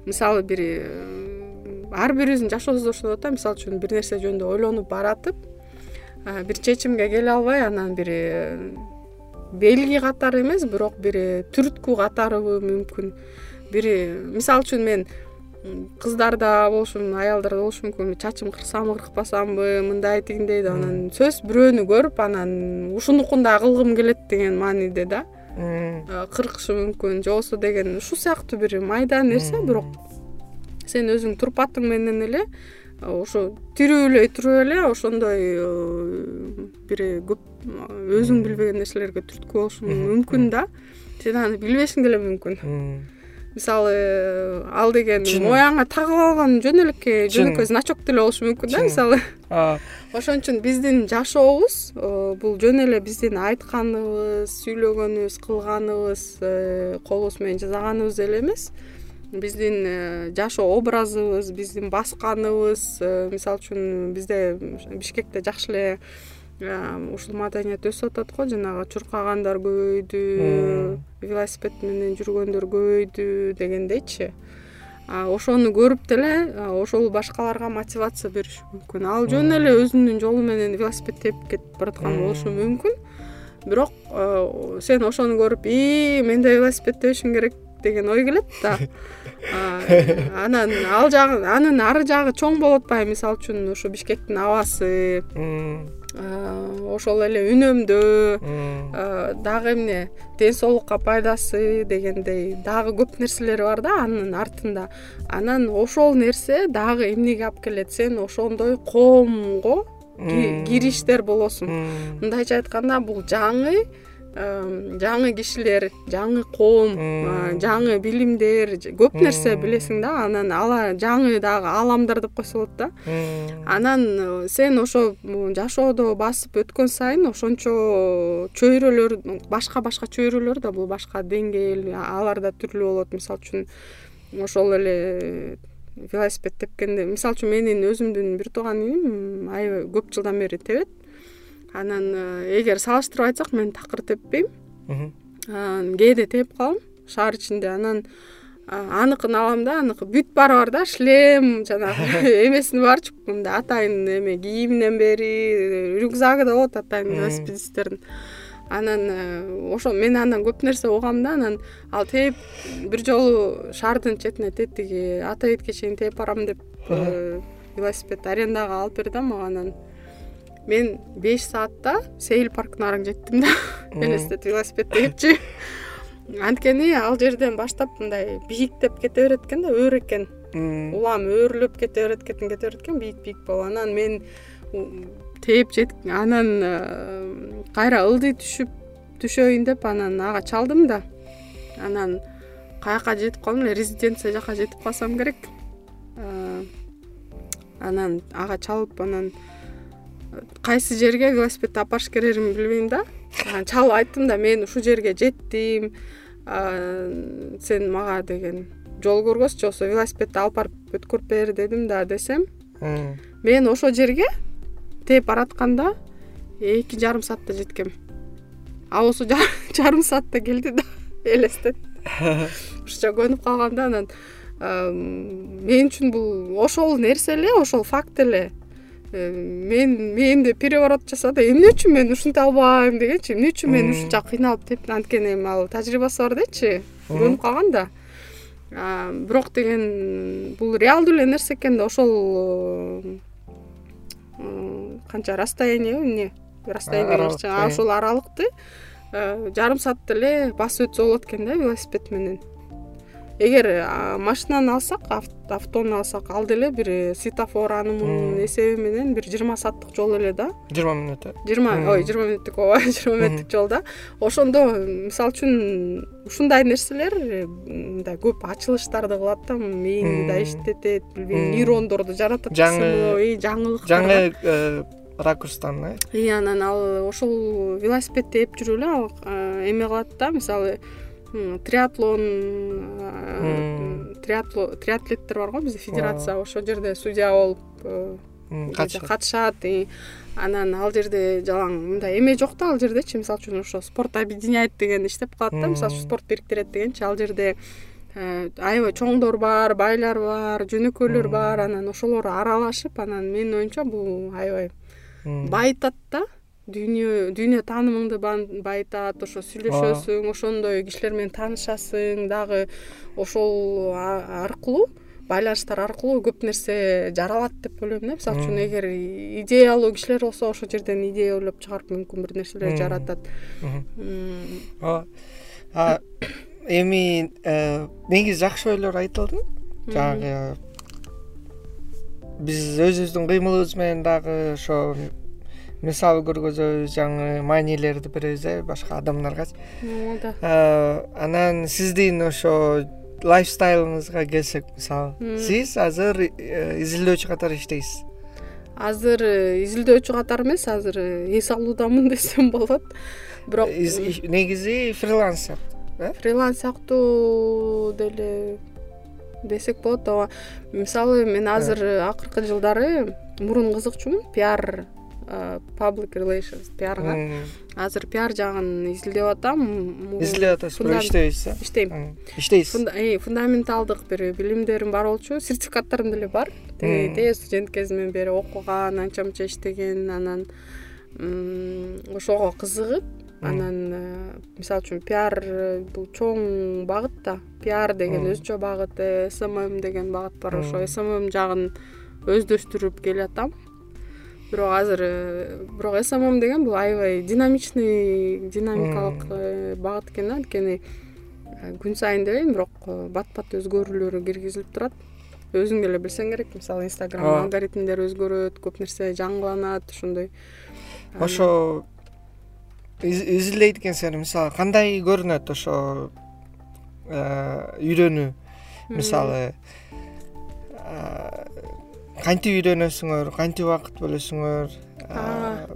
мисалы бир э, ар бирибиздин жашообузда ошондой болот да. Мисалы үчүн бир нерсе жөнүндө ойлонуп баратып бир чечимге келе албай анан бир э, белги катары эмес бирок бир түрткү катарыбы мүмкүн. Бир мисалы үчүн мен кыздарда болушу аялдарда болушу мүмкүн чачым кырсамбы кыркпасамбы мындай тигиндей деп анан сөзсүз бирөөнү көрүп анан ушунукун да кылгым келет деген мааниде да. Кыркышы мүмкүн же болбосо деген ушул сыяктуу бир майда нерсе бирок сен өзүң турпатың менен эле ошо тирүүлөй туруп эле ошондой э, бир көп өзүң билбеген нерселерге түрткү болушуң мүмкүн да. Сен аны билбешиң деле мүмкүн. Мисалы ал деген мояңа тагып алган жөн элекке жөнөкөй значок деле болушу мүмкүн да мисалы. Ошон үчүн биздин жашообуз бул жөн эле биздин айтканыбыз сүйлөгөнүбүз кылганыбыз э, колубуз менен жасаганыбыз эле эмес биздин э, жашоо образыбыз биздин басканыбыз э, мисалы үчүн бизде бишкекте жакшы эле ушул маданият өсүп атат го. Жанагы чуркагандар көбөйдү велосипед менен жүргөндөр көбөйдү дегендейчи. Ошону көрүп деле ошол башкаларга мотивация бериши мүмкүн. Ал жөн эле өзүнүн жолу менен велосипед теп кетип бараткан болушу мүмкүн. Бирок сен ошону көрүп ии мен да велосипед тебишим керек деген ой келет да. Анан ал жагы анын ары жагы чоң болуп атпайбы мисалы үчүн ушу бишкектин абасы ошол эле үнөмдөө дагы эмне ден соолукка пайдасы дегендей дагы көп нерселери бар да анын артында. Анан ошол нерсе дагы эмнеге алып келет? Сен ошондой коомго кириштер болосуң. Мындайча айтканда бул жаңы жаңы кишилер жаңы коом жаңы билимдер көп нерсе билесиң да анан ала жаңы дагы ааламдар деп койсо болот да анан э, сен ошо жашоодо басып өткөн сайын ошончо чөйрөлөр башка башка чөйрөлөр да бул башка деңгээл алар да түрлүү болот. Мисалы үчүн ошол эле э, велосипед тепкенде мисалы үчүн менин өзүмдүн бир тууган иним аябай көп жылдан бери тебет анан э, эгер салыштырып айтсак мен такыр теппейм. Кээде тепип калам. Шаар ичинде анан аныкын алам да аныкы бүт баары бар да шлем жанагы эмесин барчы мындай атайын эме кийиминен бери рюкзагы да болот атайын велосипедисттердин анан э, ошо мен андан көп нерсе угам да анан ал тээп бир жолу шаардын четине тетиги ата бетке чейин тээп барам деп э, велосипед арендага алып берди да мага анан мен беш саатта сейил паркына бараң жеттим да. Элестет велосипед тегипчи анткени ал жерден баштап мындай бийиктеп кете берет экен да өөр экен. Улам өөрлөп кете берет экен кете берет экен бийик бийик болуп анан мен тээп жетип анан э, кайра ылдый түшүп түшөйүн деп анан ага чалдым да. Анан каяка жетип калдым эле резиденция жака жетип калсам керек. Э, анан ага чалып анан кайсы жерге велосипедти алып барыш керегин билбейм да. Анан чалып айттым да мен ушул жерге жеттим. Сен мага деген жол көргөзчү же болбосо велосипедти алып барып өткөрүп бер дедим да десем. Мен ошол жерге тээп баратканда эки жарым саатта жеткем. А болсо жарым саатта келди да элестет ушунча көнүп калгам да анан мен үчүн бул ошол нерсе эле ошол факт эле мен мээмде переворот жасады эмне үчүн мен ушинте албайм дегенчи эмне үчүн мен ушунча кыйналып теп анткени эми ал тажрыйбасы бар дечи көнүп калган да. Бирок деген бул реалдуу эле нерсе экен да ошол канча расстояние эмне? Расстояние ошол аралыкты э, жарым саатта эле басып өтсө болот экен да велосипед менен эгер машинаны алсак автону алсак ал деле бир светофор анын эсеби менен бир жыйырма сааттык жол эле да. Жыйырма мүнөт э жыйырма ой жыйырма мүнөттүк ооба жыйырма мүнөттүк жол да. Ошондо мисалы үчүн ушундай нерселер мындай көп ачылыштарды кылат да мээни да иштетет билбейм нейрондорду жаратат жаңы жаңылык жаңы э, ракурстан э? Ый анан ал ошол велосипедти ээп жүрүп эле ал э, эме кылат да мисалы триатлон триатлеттер бар го бизде федерация. Ошол жерде судья болуп э, катышат. анан ал жерде жалаң мындай эме жок да ал жердечи мисалы үчүн ошо спорт объединяет деген иштеп калат да мисалы үчүн спорт бириктирет дегенчи ал жерде э, аябай чоңдор бар байлар бар жөнөкөйлөр бар анан ошолор аралашып анан менин оюмча бул аябай байытат да дүйнө дүйнө таанымыңды байытат ошо сүйлөшөсүң ошондой кишилер менен таанышасың. Дагы ошол аркылуу байланыштар аркылуу көп нерсе жаралат деп ойлойм да. Мисалы үчүн эгер идеялуу кишилер болсо ошол жерден идея ойлоп чыгарып мүмкүн бир нерселер жаратат. Ооба эми э, негизи жакшы ойлор айтылды? Жанагы биз өзүбүздүн кыймылыбыз менен дагы ошо мисал көргөзөбүз жаңы маанилерди беребиз э башка адамдаргачы ооба э, анан сиздин ошо лайфстайлыңызга келсек мисалы сиз азыр э, изилдөөчү катары иштейсиз? Азыр э, изилдөөчү катары эмес азыр эс алуудамын десем болот. Бирок негизи фриланс сыяктуу э? фриланс сыяктуу деле десек болот ооба. Мисалы мен азыр акыркы жылдары мурун кызыкчумун пиар public relations пиарга. Азыр пиар жагын изилдеп атам изилдеп атасыз бирок иштебейсиз э? иштейм. Иштейсиз? Фундаменталдык бир билимдерим бар болчу. Сертификаттарым деле бар. Тиги студент кезимден бери окуган анча мынча иштеген анан ошого кызыгып анан э, мисалы үчүн пиар э, бул чоң багыт да. Пиар деген өзүнчө багыт смм деген багыт бар. Ошо смм жагын өздөштүрүп келатам бирок азыр э, бирок смм деген бул аябай динамичный динамикалык э, багыт экен да. Анткени э, күн сайын дебейм бирок бат бат өзгөрүүлөр киргизилип турат. Өзүң деле билсең керек. Мисалы инстаграм алгоритмдер өзгөрөт көп нерсе жаңыланат ошондой ошо изилдейт экенсиңер мисалы кандай көрүнөт ошо үйрөнүү? Мисалы кантип үйрөнөсүңөр кантип убакыт бөлөсүңөр?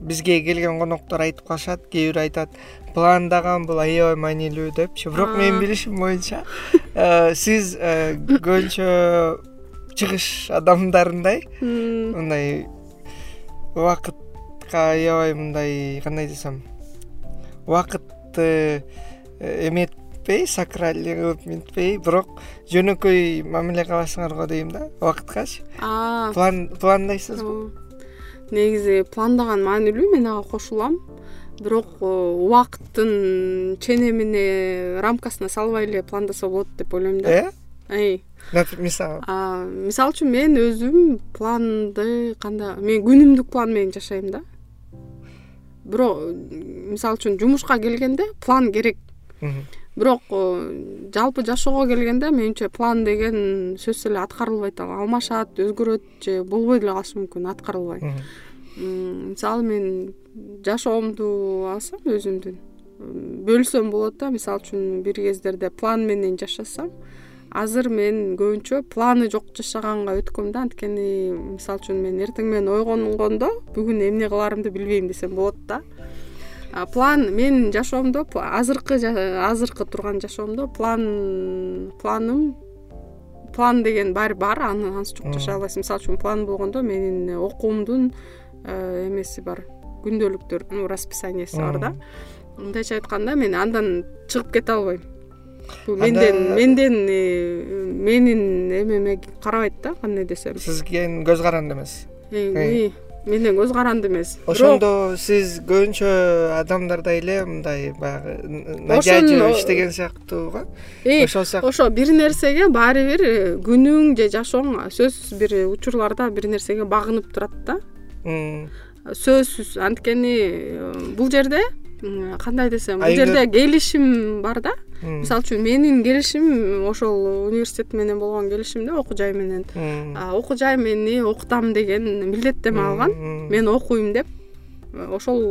Бизге келген коноктор айтып калышат кээ бири айтат пландаган бул аябай маанилүү депчи. Бирок менин билишим боюнча сиз көбүнчө чыгыш адамдарындай мындай убакытка аябай мындай кандай десем убакытты эметип сакральный кылып минтпей бирок жөнөкөй мамиле кыласыңар го дейм да убакыткачы. Пландайсызбы? Негизи пландаган маанилүү мен ага кошулам. Бирок э, убакыттын ченемине рамкасына салбай эле пландаса болот деп ойлойм да. Э? Мисалы? Мисалы үчүн мен өзүм планды кандай мен күнүмдүк план менен жашайм да. Бирок мисалы үчүн жумушка келгенде план керек бирок э, жалпы жашоого келгенде менимче план деген сөзсүз эле аткарылбайт ал алмашат өзгөрөт же болбой деле калышы мүмкүн аткарылбай. Мисалы мен жашоомду алсам өзүмдүн бөлсөм болот да мисалы үчүн бир кездерде план менен жашасам азыр мен көбүнчө планы жок жашаганга өткөм да. Анткени мисалы үчүн мен эртең менен ойгонгондо бүгүн эмне кылаарымды билбейм десем болот да план менин жашоомдо азыркы азыркы турган жашоомдо план планым план деген баары бар аны ансыз жок жашай албайсың мисалы үчүн план болгондо менин окуумдун э, эмеси бар күндөлүктөр ну расписанияси бар да. Мындайча айтканда мен андан чыгып кете албайм. Бул менден менден э, менин эмеме карабайт да кандай десем. сизге көз каранды эмес менден көз каранды эмес. Ошондо сиз көбүнчө адамдардай эле мындай баягы надяжу иштеген сыяктуу ошол сыяктуу ошо бир нерсеге баары бир э, күнүң же жашооң сөзсүз бир учурларда бир нерсеге багынып турат да. Сөзсүз анткени э, бул жерде кандай десем бул жерде келишим бар да мисалы үчүн менин келишим ошол университет менен болгон келишим да окуу жай менен. Окуу жай мени окутам деген милдеттеме алган. мен окуйм деп ошол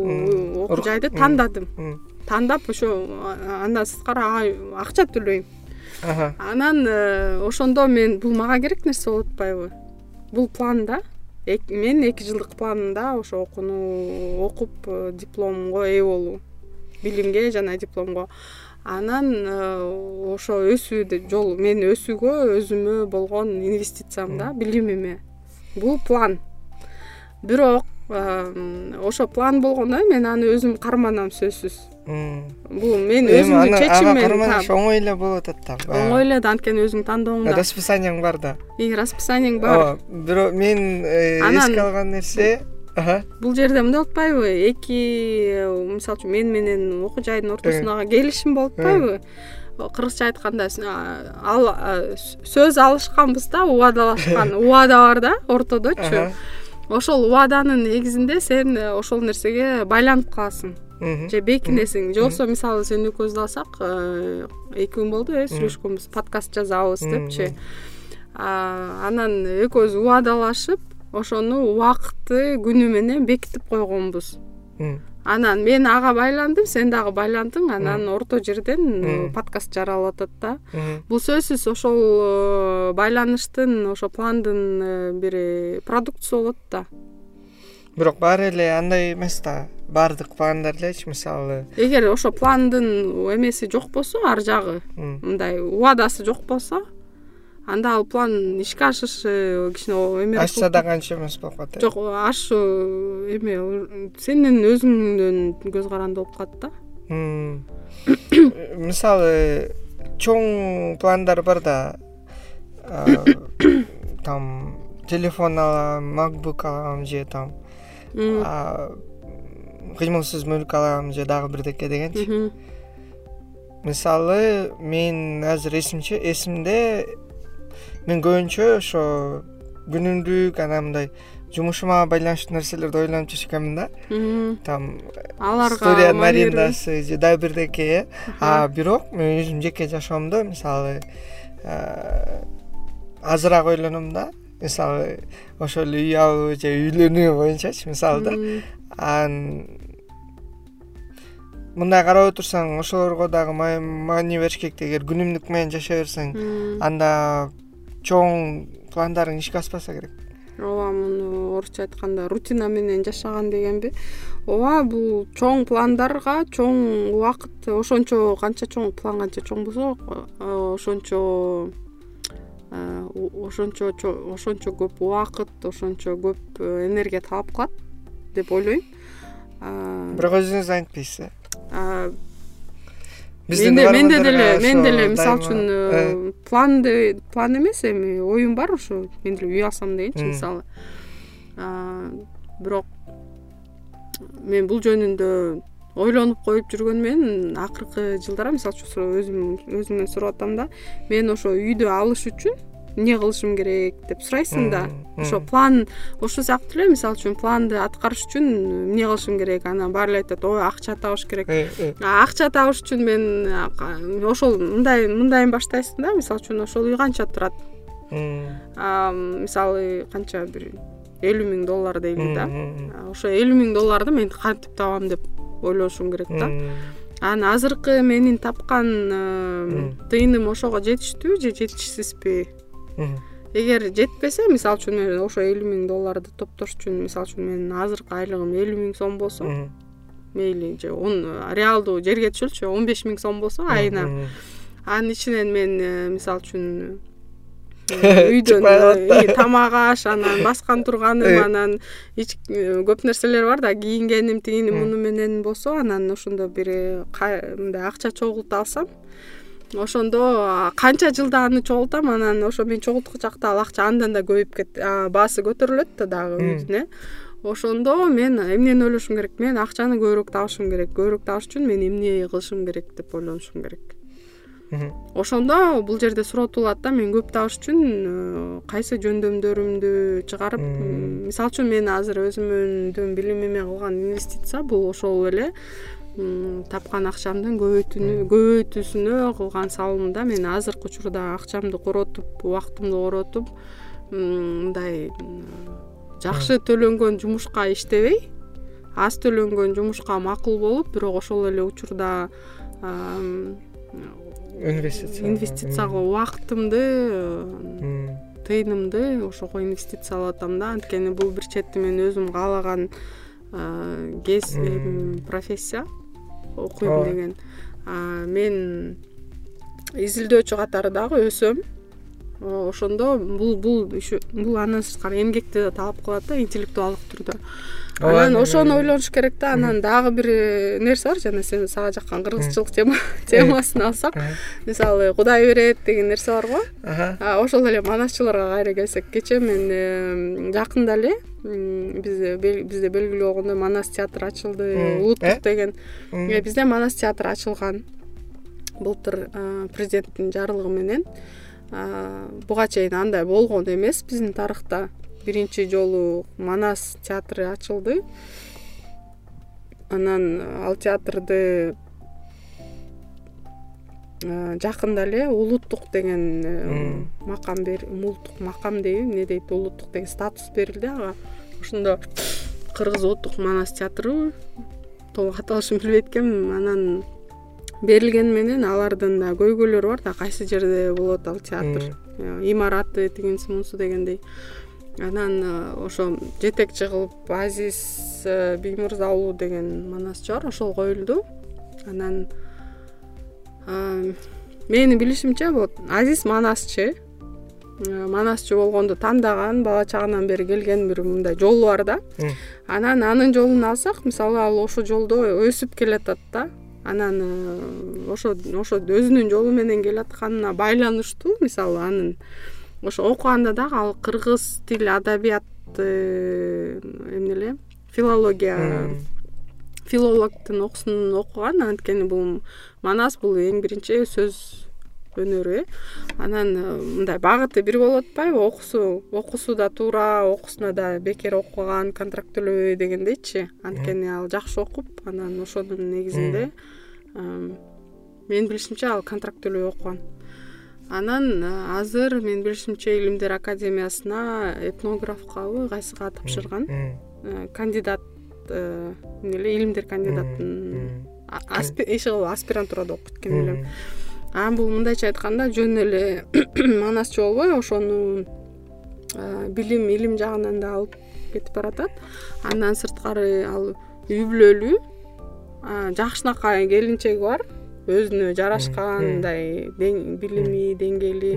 окуу жайды тандадым. Тандап ошо андан сырткары ага акча төлөйм анан э, ошондо мен бул мага керек нерсе болуп атпайбы? Бул план да мен эки жылдык планымда ошо окууну окуп э, дипломго ээ болуу билимге жана дипломго анан э, ошо өсүүдө жол мен өсүүгө өзүмө болгон инвестициям да билимиме. Бул план. Бирок ошо план болгондо мен аны өзүм карманам сөзсүз. Бул мен өзүмдүн чечимим ага карманыш оңой эле болуп атат да оңой эле да анткени өзүңдүн тандооң да расписанияң бар да. Расписанияң бар. Ооба бирок мен э, эске алган нерсе бул жерде мындай болуп атпайбы? Эки мисалы үчүн мен менен окуу жайдын ортосундагы келишим болуп атпайбы? Кыргызча айтканда ал сөз алышканбыз да убадалашкан убада бар да ортодочу. Ошол убаданын негизинде сен э, ошол нерсеге байланып каласың. Же бекинесиң. Же болбосо мисалы сен экөөбүздү алсак э, эки күн болду э сүйлөшкөнбүз подкаст жазабыз депчи. Анан экөөбүз убадалашып ошону убакыты күнү менен бекитип койгонбуз. Анан мен ага байландым сен дагы байландың. Анан орто жерден подкаст жаралып атат да бул сөзсүз ошол э, байланыштын ошо пландын э, бир продуктусу болот да. Бирок баары эле андай эмес да. Баардык пландар элечи мисалы. Эгер ошо пландын эмеси жок болсо ар жагы мындай убадасы жок болсо анда ал план ишке ашышы кичине эме ашса дагы анча эмес болуп калат э? Жок ашу эме сенин өзүңдөн көз каранды болуп калат да. Мисалы чоң пландар бар да. Там телефон алам макбук алам же там кыймылсыз мүлк алам же дагы бирдеке дегенчи. Мисалы мен азыр эсимде мен көбүнчө ошо күнүмдүк анан мындай жумушума байланыштуу нерселерди ойлонуп жашагамын да. Там аларга сториянын арендасы же дагы бирдеке э. А бирок мен өзүмдүн жеке жашоомдо мисалы азыраак ойлоном да. Мисалы ошол эле үй алуу же үйлөнүү боюнчачы мисалы да. Анан мындай карап отурсаң ошолорго дагы маани бериш керек да эгер күнүмдүк менен жашай берсең анда чоң пландарың ишке аспаса керек. Ооба муну орусча айтканда рутина менен жашаган дегенби. Ооба бул чоң пландарга чоң убакыт ошончо канча чоң план канча чоң болсо ошончо ошончо ошончо көп убакыт ошончо көп энергия талап кылат деп ойлойм. Бирок өзүңүз антпейсиз э менде деле мен деле мисалы үчүн э, план план эмес эми. Оюм бар ушу мен деле үй алсам дегенчи мисалы. Бирок мен бул жөнүндө ойлонуп коюп жүргөнү менен акыркы жылдары мисалы үчүн өзүм өзүмөн сурап атам да мен ошо үйдү алыш үчүн эмне кылышым керек деп сурайсың да. Ошо план ошол сыяктуу эле мисалы үчүн планды аткарыш үчүн эмне кылышым керек? Анан баары эле айтат ой акча табыш керек э, э. акча табыш үчүн мен ошол мындай мындайын баштайсың да мисалы үчүн ошол үй канча турат? Мисалы канча бир элүү миң доллар дейли да. Ошо элүү миң долларды мен кантип табам деп ойлошум керек да. Анан азыркы менин тапкан э, тыйыным ошого жетиштүүбү же жетишсизби эгер жетпесе мисалы үчүн мен ошо элүү миң долларды топтош үчүн мисалы үчүн менин азыркы айлыгым элүү миң сом болсо мейли же он реалдуу жерге түшөлүчү он беш миң сом болсо айына. Анын ичинен мен э, мисалы үчүн үйдөн э, тамак аш анан баскан турганым анан көп нерселер бар да кийингеним тигини муну менен болсо анан ошондо бир мындай акча чогулта алсам ошондо канча жылда аны чогултам анан ошо мен чогулткучакта ал акча андан да көбөйүп кет баасы көтөрүлөт да дагы э ошондо мен эмнени ойлошум керек? Мен акчаны көбүрөөк табышым керек. Көбүрөөк табыш үчүн мен эмне кылышым керек деп ойлонушум керек. Ошондо бул жерде суроо туулат да мен көп табыш үчүн э, кайсы жөндөмдөрүмдү чыгарып мисалы үчүн мен азыр өзүмдүн билимиме кылган инвестиция бул ошол эле тапкан акчамдын көбөйтүүсүнө кылган салым да. Мен азыркы учурда акчамды коротуп убактымды коротуп мындай жакшы төлөнгөн жумушка иштебей аз төлөнгөн жумушка макул болуп бирок ошол эле учурда инвестиция. инвестицияга убактымды тыйынымды ошого инвестициялап атам да. Анткени бул бир чети мен өзүм каалаган профессия окуйм деген мен изилдөөчү катары дагы өсөм ошондо бул бул бул андан сырткары эмгекти да талап кылат да интеллектуалдык түрдө. Анан ошону ойлонуш керек да анан дагы бир э, нерсе бар жана сен сага жаккан кыргызчылык темасын алсак мисалы кудай берет деген нерсе бар го. Ошол эле манасчыларга кайра келсек кечээ мен жакында эле бизде белгилүү болгондой манас театры ачылды улуттук э? деген. Э, бизде манас театры ачылган. Былтыр президенттин жарлыгы менен буга чейин андай болгон эмес. Биздин тарыхта биринчи жолу манас театры ачылды. Анан ал театрды жакында эле улуттук деген макам улуттук макам дейби эмне дейт улуттук деген статус берилди. Ага ошондо кыргыз улуттук манас театрыбы толук аталышын билбейт экенмин анан берилгени менен алардын да көйгөйлөрү бар да кайсы жерде болот ал театр. Имараты тигинси мунусу дегендей. Анан э, ошо жетекчи кылып азиз э, биймырза уулу деген манасчы бар ошол коюлду. Анан менин билишимче вот азиз манасчы э, манасчы болгонду тандаган бала чагынан бери келген бир мындай жолу бар да. Анан анын жолун алсак мисалы ал ошол жолдо өсүп келатат да анан ошо ошо өзүнүн жолу менен келатканына байланыштуу мисалы анын ошо окуганда дагы ал кыргыз тил адабият эмне эле филология филологдун окуусун окуган анткени бул манас бул эң биринчи сөз өнөрү. Э анан мындай багыты бир болуп атпайбы. Окуусу окуусу да туура окуусуна да бекер окуган контракт төлөбөй дегендейчи. Анткени ал жакшы окуп анан ошонун негизинде менин билишимче ал контракт төлөбөй окуган. Анан азыр менин билишимче илимдер академиясына этнографкабы кайсыга тапшырган? э, кандидат э, эмне эле илимдер кандидатын иши кылып аспирантурада окуйт экен элем анан бул мындайча айтканда жөн эле манасчы болбой ошону билим илим жагынан да алып кетип баратат. Андан сырткары ал үй бүлөлүү жакшынакай келинчеги бар өзүнө жарашкан мындай билими деңгээли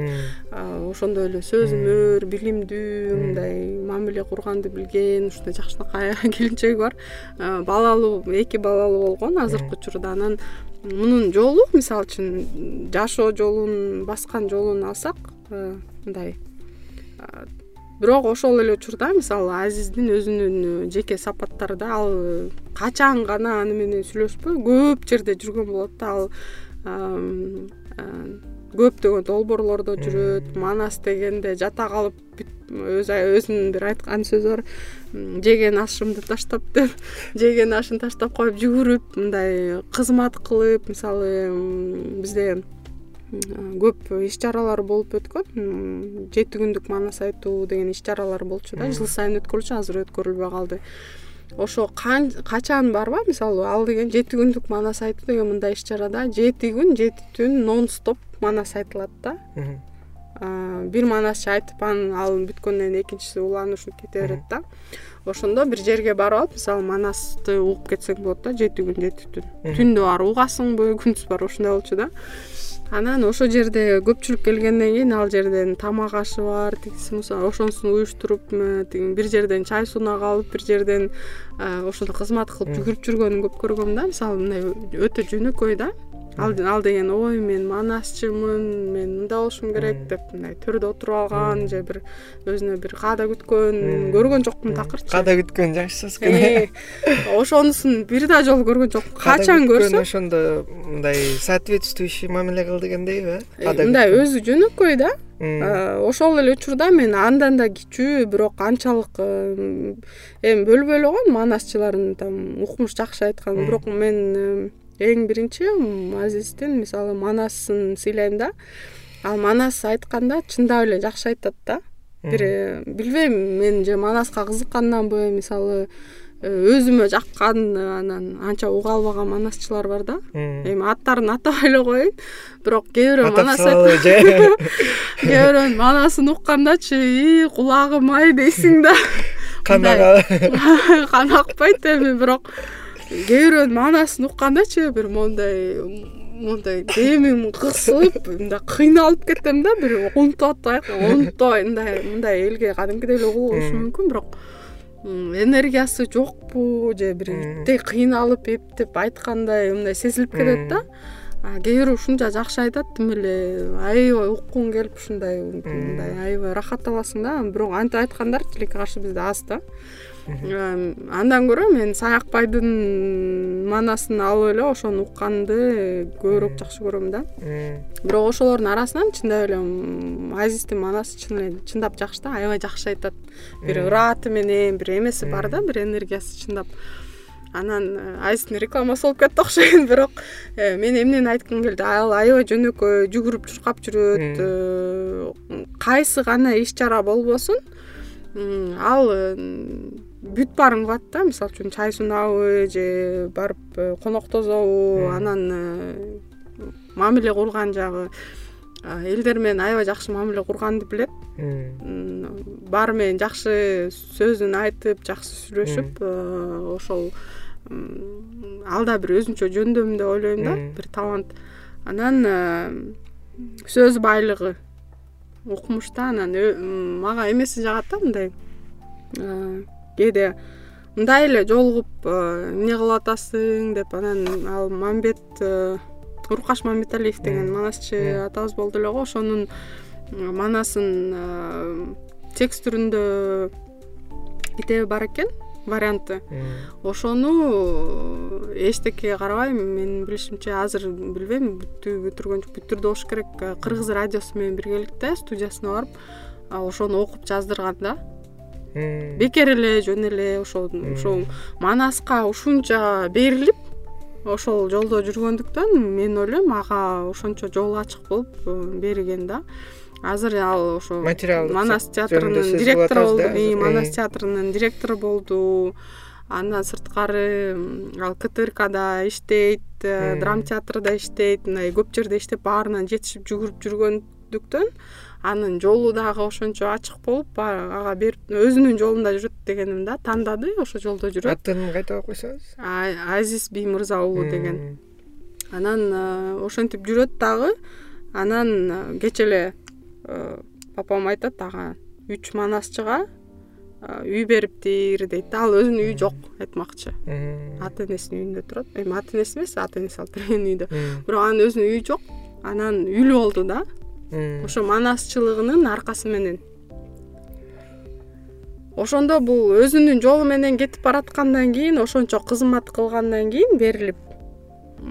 ошондой эле сөзүмөр билимдүү мындай мамиле курганды билген ушундай жакшынакай келинчеги бар. Балалуу эки балалуу болгон азыркы учурда анан мунун жолу мисалы үчүн жашоо жолун баскан жолун алсак мындай бирок ошол эле учурда мисалы азиздин өзүнүн жеке сапаттары да ал качан гана аны менен сүйлөшпөй көп жерде жүргөн болот да. Ал көптөгөн долбоорлордо жүрөт манас дегенде жата калып өзү өзүнүн бир айткан сөзү бар жеген ашымды таштап деп жеген ашын таштап коюп жүгүрүп мындай кызмат кылып мисалы бизде көп иш чаралар болуп өткөн. Жети күндүк манас айтуу деген иш чаралар болчу да. Жыл сайын өткөрүлчү азыр өткөрүлбөй калды ошо качан барба мисалы ал деген жети күндүк манас айтуу деген мындай иш чара да. Жети күн жети түн нон стоп манас айтылат да. Бир манасчы айтып анан ал бүткөндөн кийин экинчиси уланып ушинтип кете берет да. Ошондо бир жерге барып алып мисалы манасты угуп кетсең болот да жети күн жети түн. Түндү барып угасыңбы күндүз барып ушундай болчу да анан ошол жерде көпчүлүк келгенден кийин ал жерден тамак ашы бар тигиси ошонусун уюштуруп тиги бир жерден чай сунак алып бир жерден ошондо кызмат кылып жүгүрүп жүргөнүн көп көргөм да. Мисалы мындай өтө жөнөкөй да ал деген ой мен манасчымын мен мындай болушум керек деп мындай төрдө отуруп алган же бир өзүнө бир каада күткөн көргөн жокмун такырчы. Каада күткөн жакшы сөз экен э, ошонусун бир да жолу көргөн жокмун качан көрсөм ошондо мындай соответствующий мамиле кыл дегендейби э мындай өзү жөнөкөй да. Ошол эле учурда мен андан да кичүү бирок анчалык э, эми бөлбөй эле коеюн манасчылардын там укмуш жакшы айткан бирок мен эң биринчи азиздин мисалы манасын сыйлайм да. Ал манас айтканда чындап эле жакшы айтат да. Бир билбейм мен же манаска кызыкканданбы мисалы э, өзүмө жаккан анан анча уга албаган манасчылар бар да. Эми аттарын атабай эле коеюн. Бирок кээ бирөө манас салалы же? кээ бирөөнүн манасын уккандачы ии кулагым ай дейсиң да. Кан кан акпайт эми бирок кээ бирөөнүн маанасын уккандачы бир моундай моундай демим кысылып мындай кыйналып кетем да бир унутуп атпайбы унутпай мындай мындай элге кадимкидей эле угулуп алышым мүмкүн бирок энергиясы жокпу же бир иттей кыйналып эптеп айткандай мындай сезилип кетет да. Кээ бирөө ушунча жакшы айтат тим эле аябай уккуң келип ушундай мындай аябай рахат аласың да. Бирок антип айткандар тилекке каршы бизде аз да андан көрө мен саякбайдын манасын алып эле ошону укканды көбүрөөк жакшы көрөм да. Бирок ошолордун арасынан чындап эле азиздин манасы чын эле чындап жакшы да аябай жакшы айтат. Бир ырааты менен бир эмеси бар да бир энергиясы чындап. Анан э, азиздин рекламасы болуп кетти окшойт бирок э, мен эмнени айткым келди? Ал аябай жөнөкөй жүгүрүп чуркап жүрөт э, кайсы гана иш чара болбосун? Ал бүт баарын кылат да мисалы үчүн чай сунабы же барып э, коноктошобу анан э, мамиле курган жагы элдер менен аябай жакшы мамиле курганды билет баары менен жакшы сөзүн айтып жакшы сүйлөшүп э, ошол ал да бир өзүнчө жөндөм деп ойлойм да бир талант. Анан сөз байлыгы укмуш да анан мага эмеси жагат да мындай кээде мындай эле жолугуп э, эмне кылып атасың деп анан ал мамбет э, урукаш мамбеталиев деген манасчы атабыз болду эле го. Ошонун э, манасын текст түрүндө китеби бар экен варианты. Ошону эчтекеге карабай менин билишимче азыр билбейм бүттүбү бүтүргөн жок бүттүрдү болуш керек. Кыргыз радиосу менен биргеликте студиясына барып ошону окуп жаздырган да бекер эле жөн эле ошол ошол манаска ушунча берилип ошол жолдо жүргөндүктөн мен ойлойм ага ошончо жол ачык болуп э, берилген да. Азыр ал ошо материал манас театрынын директору болду манас театрынын директору болду. Андан сырткары ал ктркда иштейт э, драма театрда иштейт мындай көп жерде иштеп баарынан жетишип жүгүрүп жүргөндүктөн анын жолу дагы ошончо ачык болуп ага берип өзүнүн жолунда жүрөт дегеним да тандады ошол жолдо жүрөт. Атын кайталап койсоңуз азиз биймырза уулу деген. Анан э, ошентип жүрөт дагы. Анан э, кечээ эле э, папам айтат ага үч манасчыга үй бериптир дейт да ал өзүнүн үйү жок айтмакчы. Ата энесинин үйүндө турат. Эми ата энеси эмес ата энеси алып берген үйдө. Бирок анын өзүнүн үйү жок. Анан үйлүү болду да ошо манасчылыгынын аркасы менен. Ошондо бул өзүнүн жолу менен кетип бараткандан кийин ошончо кызмат кылгандан кийин берилип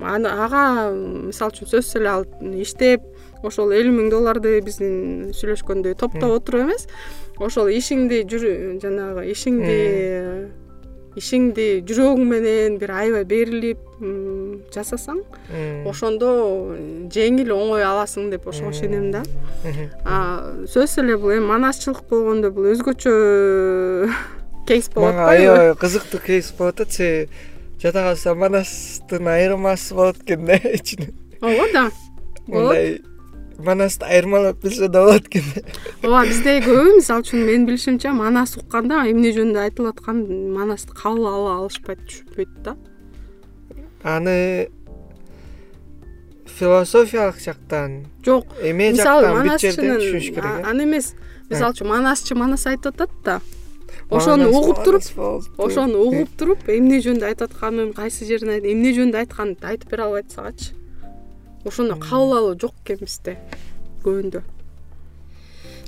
ага мисалы үчүн сөзсүз эле ал иштеп ошол элүү миң долларды биздин сүйлөшкөндөй топтоп отуруп эмес ошол ишиңди жанагы ишиңди ишиңди жүрөгүң менен бир аябай берилип жасасаң ошондо жеңил оңой аласың деп ошого ишенем да. Сөзсүз эле бул эми манасчылык болгондо бул өзгөчө кейс болуп атпайбы мага аябай кызыктуу кейс болуп атат себеби жада калса манастын айырмасы болот экен да ичинен ооба да болот. мындай манасты айырмалап билсе да болот экен. Ооба бизде көбү мисалы үчүн менин билишимче манас укканда эмне жөнүндө айтылып атканын манасты кабыл ала алышпайт түшүнбөйт да. Аны философиялык жактан жок. эме жактан бүт жерден түшүнүш керек э? аны эмес мисалы үчүн манасчы манас айтып атат да. Ошону угуп туруп ошону угуп туруп эмне жөнүндө айтып атканын кайсы жерин эмне жөнүндө айтканын айтып бере албай атсагачы ошону кабыл алуу жок экен бизде көбүндө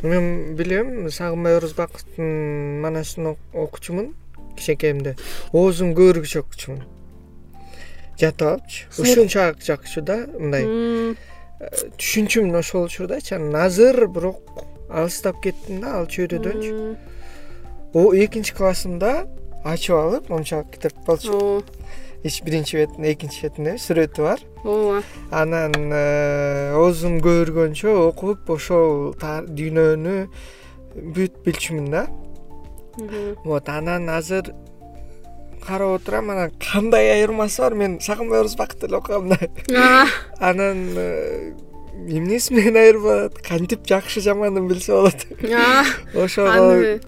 мен билем сагынбай орозбаковдун манасчын окучумун кичинекейимде оозун көбүргүчө окучумун жатып алыпчы ушунчалык жакчу да мындай. Түшүнчүм ошол учурдачы анан азыр бирок алыстап кеттим да ал чөйрөдөнчү. Экинчи классымда ачып алып мончалык китеп болчу биринчи бетинде экинчи бетинде сүрөтү бар. Ооба. Анан э, оозум көбүргөнчө окуп ошол дүйнөнү бүт билчүмүн да. Вот анан азыр карап отурам анан кандай айырмасы бар? Мен сагынбай орозбаковду эле окугам да. Анан э, эмнеси менен айырмаланат кантип жакшы жаманын билсе болот. Ошого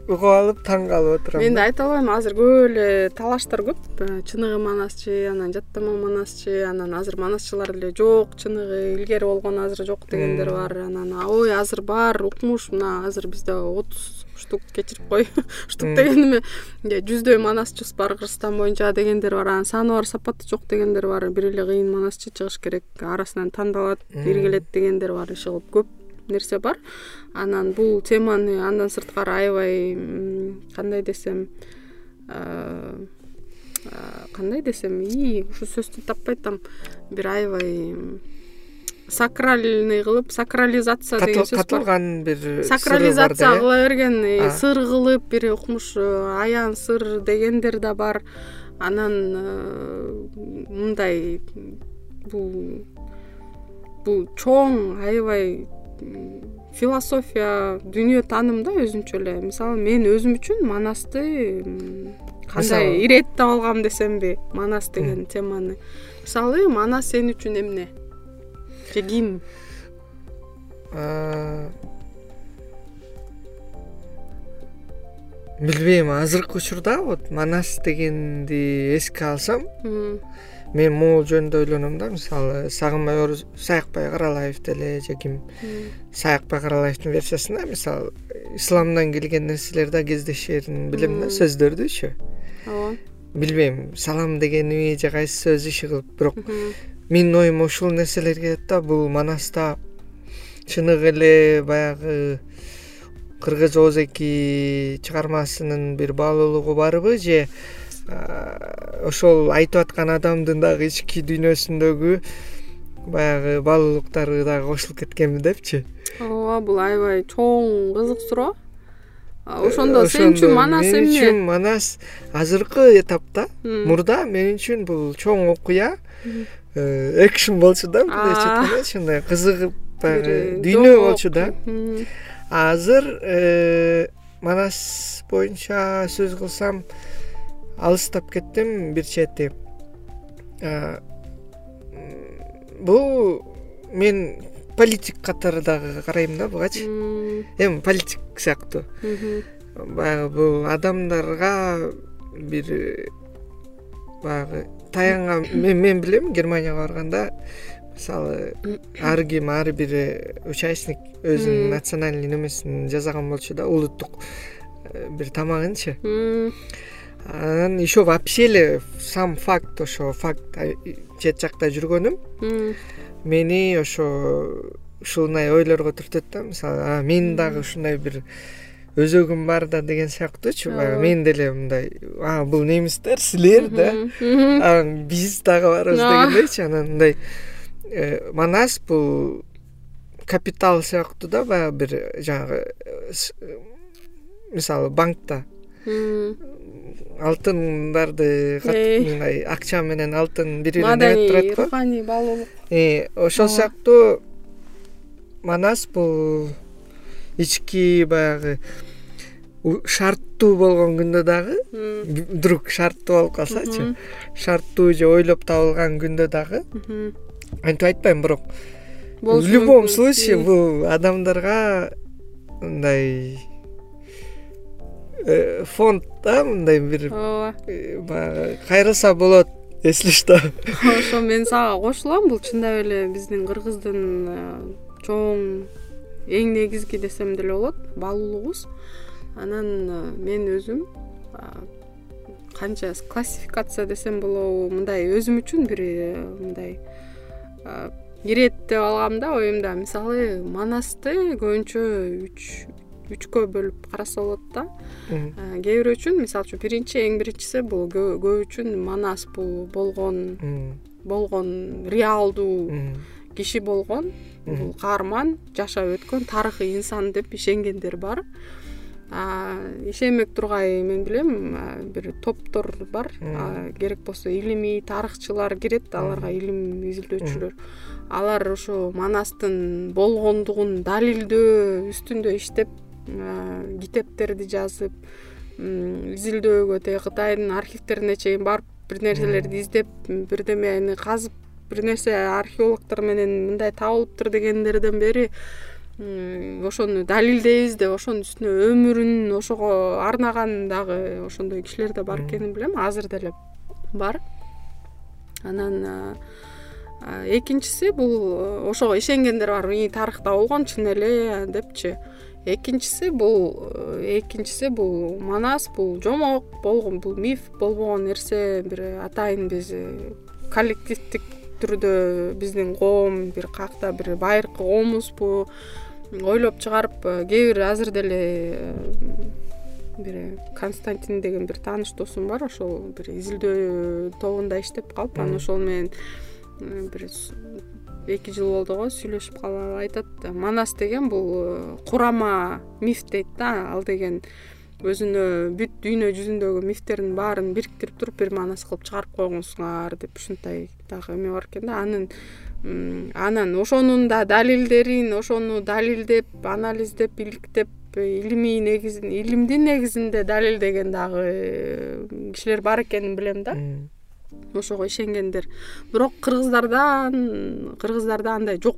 угуп алып таң калып отурам мен да. айта албайм азыр көп эле талаштар көп. Э, чыныгы манасчы анан жаттама манасчы анан азыр манасчылар деле жок чыныгы илгери болгон азыр жок дегендер бар. Анан ой азыр бар укмуш мына азыр бизде отуз штук кечирип кой. Штук деген эме. Жүздөй манасчыбыз бар кыргызстан боюнча дегендер бар анан саны бар сапаты жок дегендер бар. Бир эле кыйын манасчы чыгыш керек арасынан тандалат иргилет дегендер бар иши кылып көп нерсе бар. Анан бул теманы андан сырткары аябай кандай десем кандай десем ии ушу сөздү таппай атам бир аябай сакральный кылып сакрализация деген сөз бар. катылган бир сакрализация кыла берген э, сыр кылып бир укмуш э, аян сыр дегендер да бар. Анан э, мындай бул бул чоң аябай философия дүйнө тааным да өзүнчө эле. Мисалы мен өзүм үчүн манасты кандай иреттеп алгам десемби манас деген теманы. Мисалы манас сен үчүн эмне ким? Билбейм азыркы учурда вот манас дегенди эске алсам мен могул жөнүндө ойлоном да мисалы сагынбай саякбай каралаев деле же ким саякбай каралаевдин версиясында мисалы исламдан келген нерселер да кездешерин билем да сөздөрдүчү ооба. Билбейм салам дегениби же кайсы сөз иши кылып бирок менин оюма ушул нерселер келет да бул манаста чыныгы эле баягы кыргыз оозеки чыгармасынын бир баалуулугу барбы же ошол айтып аткан адамдын дагы ички дүйнөсүндөгү баягы баалуулуктары дагы кошулуп кеткенби депчи? Ооба бул аябай чоң кызык суроо. Ошондо сен үчүн манас эмне? мен үчүн манас азыркы этапта. Мурда мен үчүн бул чоң окуя экшн болчу да мындайча айткандачы мындай кызыгып баягы дүйнө болчу да. Азыр э, манас боюнча сөз кылсам алыстап кеттим бир чети. Бул мен политик катары дагы карайм да бугачы эми политик сыяктуу. Баягы бул адамдарга бир баягы таянган мен билем германияга барганда мисалы ар ким ар бир участник өзүнүн национальный немесин жасаган болчу да улуттук э, бир тамагынчы. Анан еще вообще эле сам факт ошо факт чет жакта жүргөнүм. Мени ошо ушундай ойлорго түртөт да мисалы менин дагы ушундай бир өзөгүм бар да деген сыяктуучу баягы. Мен деле мындай а бул немистер силер да. Анан биз дагы барбыз дегендейчи анан мындай э, манас бул капитал сыяктуу да баягы бир жанагы мисалы банкта. Алтындарды мындай акча менен алтын бири бирине неметип турат го. руханий баалуулук э, ошол сыяктуу манас бул ички баягы шарттуу болгон күндө дагы вдруг шарттуу болуп калсачы шарттуу же ойлоп табылган күндө дагы антип айтпайм бирок в любом случае бул адамдарга мындай э, фонд да мындай бир ооба. э, баягы кайрылса болот если что. Ошо мен сага кошулам бул чындап эле биздин кыргыздын э, чоң эң негизги десем деле болот баалуулугубуз анан мен өзүм канча классификация десем болобу мындай өзүм үчүн бир мындай иреттеп алгам да оюмда. Мисалы манасты көбүнчө үч үчкө бөлүп караса болот да. Кээ бирөө үчүн? Мисалы үчүн биринчи эң биринчиси бул көп үчүн манас бул болгон болгон реалдуу киши болгон бул каарман жашап өткөн тарыхый инсан деп ишенгендер бар. Ишенбей тургай мен билем бир топтор бар. Керек болсо илимий тарыхчылар кирет аларга илим изилдөөчүлөр алар ошо манастын болгондугун далилдөө үстүндө иштеп китептерди жазып изилдөөгө тиги кытайдын архивтерине чейин барып бир нерселерди издеп бирдемени казып бир нерсе археологдор менен мындай табылыптыр дегендерден бери ошону далилдейбиз деп ошонун үстүнө өмүрүн ошого арнаган дагы ошондой кишилер да бар экенин билем. Азыр деле бар. Анан экинчиси бул ошого ишенгендер бар ии тарыхта болгон чын эле депчи. Экинчиси бул экинчиси бул манас бул жомок болгон бул миф болбогон нерсе бир атайын биз коллективдик түрдө биздин коом бир каякта бир байыркы коомузбу ойлоп чыгарып э, кээ бир азыр деле э, бир константин деген бир тааныш досум бар. Ошол бир изилдөө тобунда иштеп калып анан ошол менен э, бир эки жыл болду го сүйлөшүп калып айтат. Манас деген бул курама миф дейт да ал деген өзүнө бүт дүйнө жүзүндөгү мифтердин баарын бириктирип туруп бир манас кылып чыгарып койгонсуңар деп ушундай дагы эме бар экен да. Анын анан ошонун да далилдерин ошону далилдеп анализдеп иликтеп илимий негизин илимдин негизинде далилдеген дагы кишилер бар экенин билем да. Ошого ишенгендер. Бирок кыргыздардан кыргыздарда андай жок.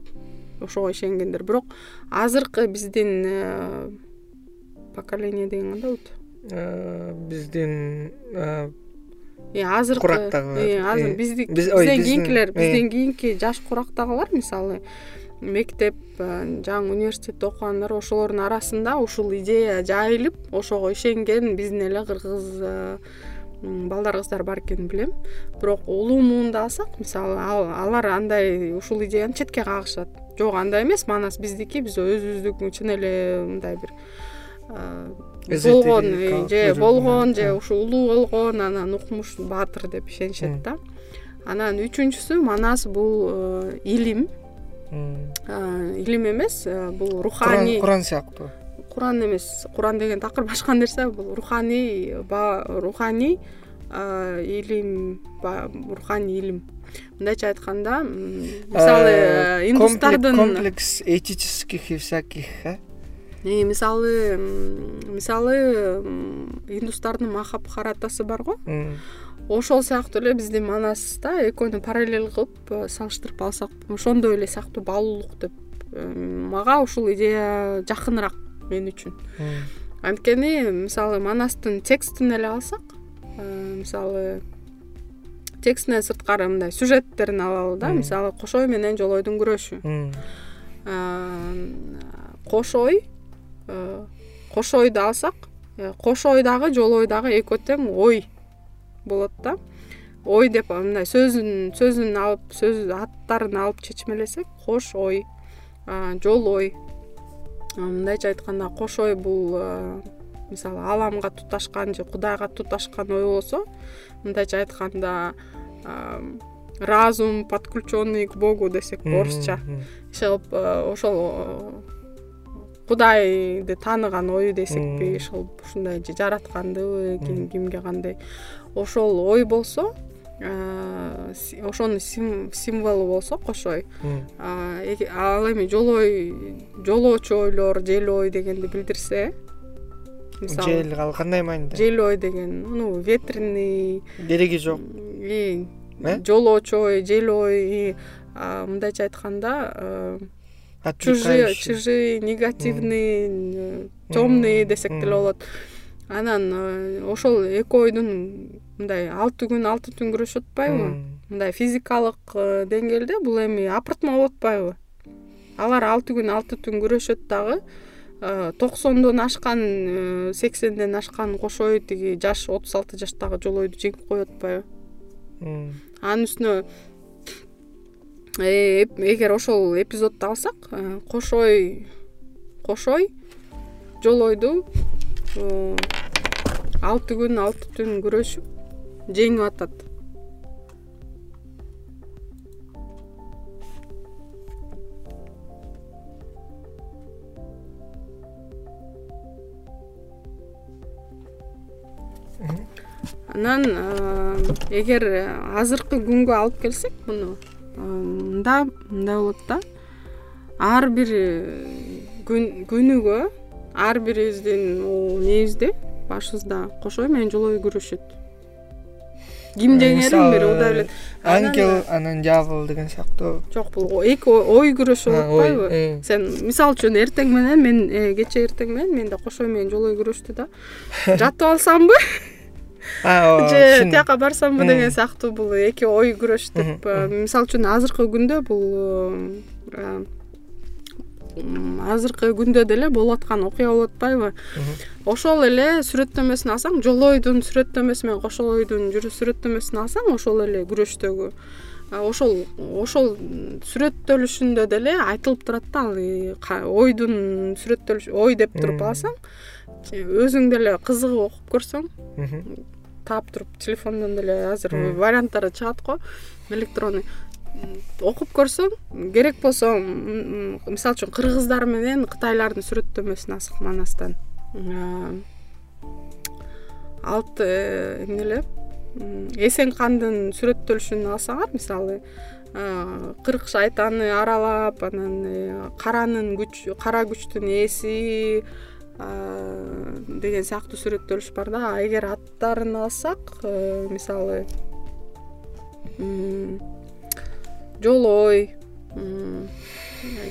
Ошого ишенгендер. Бирок азыркы биздин э, поколение деген кандай болот? Э, биздин азыркы курактагылар азыр бизден кийинкилер бизден кийинки жаш курактагылар мисалы мектеп жаңы университетте окугандар ошолордун арасында ушул идея жайылып ошого ишенген биздин эле кыргыз балдар кыздар бар экенин билем. Бирок улуу алсак мисалы алар андай ушул идеяны четке кагышат жок андай эмес манас биздики биз өзүбүздү чын эле мындай бир болгон же болгон же ушу улуу болгон анан укмуш баатыр деп ишенишет да. Анан үчүнчүсү манас бул э, илим. Илим эмес э, бул руханий куран сыяктуу. Куран эмес куран деген такыр башка нерсе бул руханий руханий илим руханий илим. Мындайча айтканда мисалы э, индустардын комплекс этических и всяких э мисалы мисалы индустардын махабхаратасы бар го. Ошол сыяктуу эле биздин манаста экөөнү параллель кылып э, салыштырып алсак ошондой эле сыяктуу баалуулук деп мага ушул идея жакыныраак мен үчүн. Анткени мисалы манастын текстин эле алсак э, мисалы текстинен сырткары мындай сюжеттерин алалы да мисалы кошой менен жолойдун күрөшү. Кошой Э, кош ойду алсак э, кош ой дагы жолой дагы экөө тең ой болот да. Ой деп мындай сөзүн сөзүн алып сөз аттарын алып чечмелесек кош ой жол ой. Мындайча айтканда кошой бул мисалы ааламга туташкан же кудайга туташкан ой болсо мындайча айтканда разум подключенный к богу десек орусча. иши кылып ошол кудайды тааныган ой десекпи иши ушундай же жараткандыбы кимге кандай. Ошол ой болсо ошонун символу болсо кошой ал эми жолой жолоочу ойлор жел ой дегенди билдирсе мисалы жел ал кандай мааниде жел ой деген ну ветреный кереги жок. э? жолоочу ой жел ой мындайча айтканда чужий чужий негативный темный десек деле болот. Анан ошол эки ойдун мындай алты күн алты түн күрөшүп атпайбы мындай физикалык э, деңгээлде бул эми апыртма болуп атпайбы алар алты күн алты түн күрөшөт дагы э, токсондон ашкан э, сексенден ашкан кошой тиги жаш отуз алты жаштагы жолойду жеңип коюп атпайбы? Анын үстүнө эгер ошол эпизодду алсак кошой кошой жолойду алты күн алты түн күрөшүп жеңип атат. Анан эгер азыркы күнгө алып келсек муну мында мындай болот да. Ар бир күнүгө ар бирибиздин небизде башыбызда кошой менен жолой күрөшөт ким жеңерин бир кудай билет ангел анан дьявол деген сыяктуу жок бул эки ой күрөшү болуп атпайбы? э. сен мисалы үчүн эртең менен мен э, кечээ эртең менен мен да кошой менен жолой күрөштү да. Жатып алсамбы же тияка барсамбы деген сыяктуу бул эки ой күрөш деп мисалы үчүн азыркы күндө бул азыркы күндө деле болуп аткан окуя болуп атпайбы. Ошол эле сүрөттөмөсүн алсаң жолойдун сүрөттөмөсү менен кошойдун сүрөттөмөсүн алсаң ошол эле күрөштөгү. Ошол ошол сүрөттөлүшүндө деле айтылып турат да ал ойдун сүрөттөлүш ой деп туруп алсаң өзүң деле кызыгып окуп көрсөң таап туруп телефондон деле азыр варианттары чыгат го. Электронный окуп көрсөң керек болсо мисалы үчүн кыргыздар менен кытайлардын сүрөттөмөсүн алсак манастан алты эмне эле эсенкандын сүрөттөлүшүн алсаңар мисалы кырк шайтаны аралап анан э, каранын күч кара күчтүн ээси деген сыяктуу сүрөттөлүш бар да эгер аттарын алсак э, мисалы жолой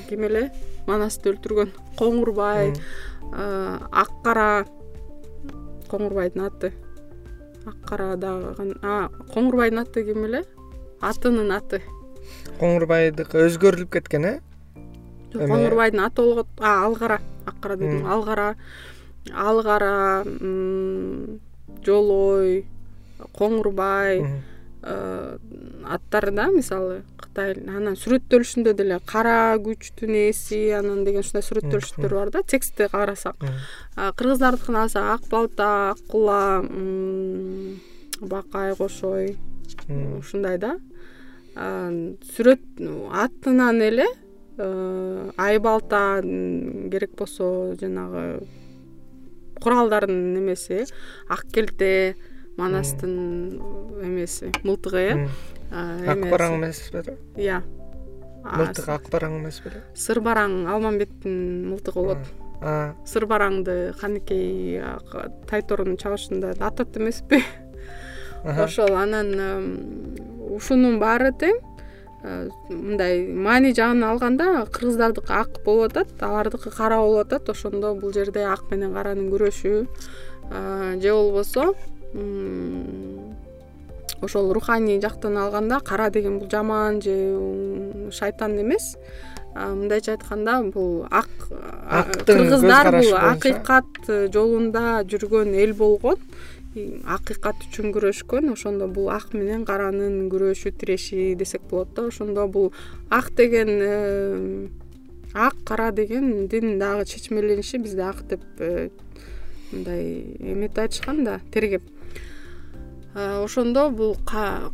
ким эле манасты өлтүргөн коңурбай ак кара коңурбайдын аты. Ак кара дагы коңурбайдын аты ким эле? Атынын аты. Коңурбайдыкы өзгөрүлүп кеткен э жок коңурбайдын аты болгот ал кара ак кара дедим. Ал кара ал кара жолой коңурбай аттары да мисалы кытай анан сүрөттөлүшүндө деле кара күчтүн ээси анан деген ушундай сүрөттөлүштөр бар да текстти карасак. Кыргыздардыкын алсак ак балта ак кула бакай кошой ушундай да. Сүрөт атынан эле ай балта керек болсо жанагы куралдардын эмеси ак келте манастын эмеси мылтыгы э ак бараң эмес беле иә. Мылтыгы ак бараң эмес беле сыр бараң алмамбеттин мылтыгы болот сыр бараңды каныкей тайторунун чабышында атат эмеспи. Ошол анан ушунун баары тең мындай маани жагын алганда кыргыздардыкы ак болуп атат алардыкы кара болуп атат. Ошондо бул жерде ак менен каранын күрөшү же болбосо ошол руханий жактан алганда кара деген бул жаман же шайтан эмес. Мындайча айтканда бул ак кыргыздар бул акыйкат жолунда жүргөн эл болгон акыйкат үчүн күрөшкөн. Ошондо бул ак менен каранын күрөшү тиреши десек болот да. Ошондо бул ак деген ак кара дегендин дагы чечмелениши бизде ак деп э, мындай эметип айтышкан да тергеп. Ошондо бул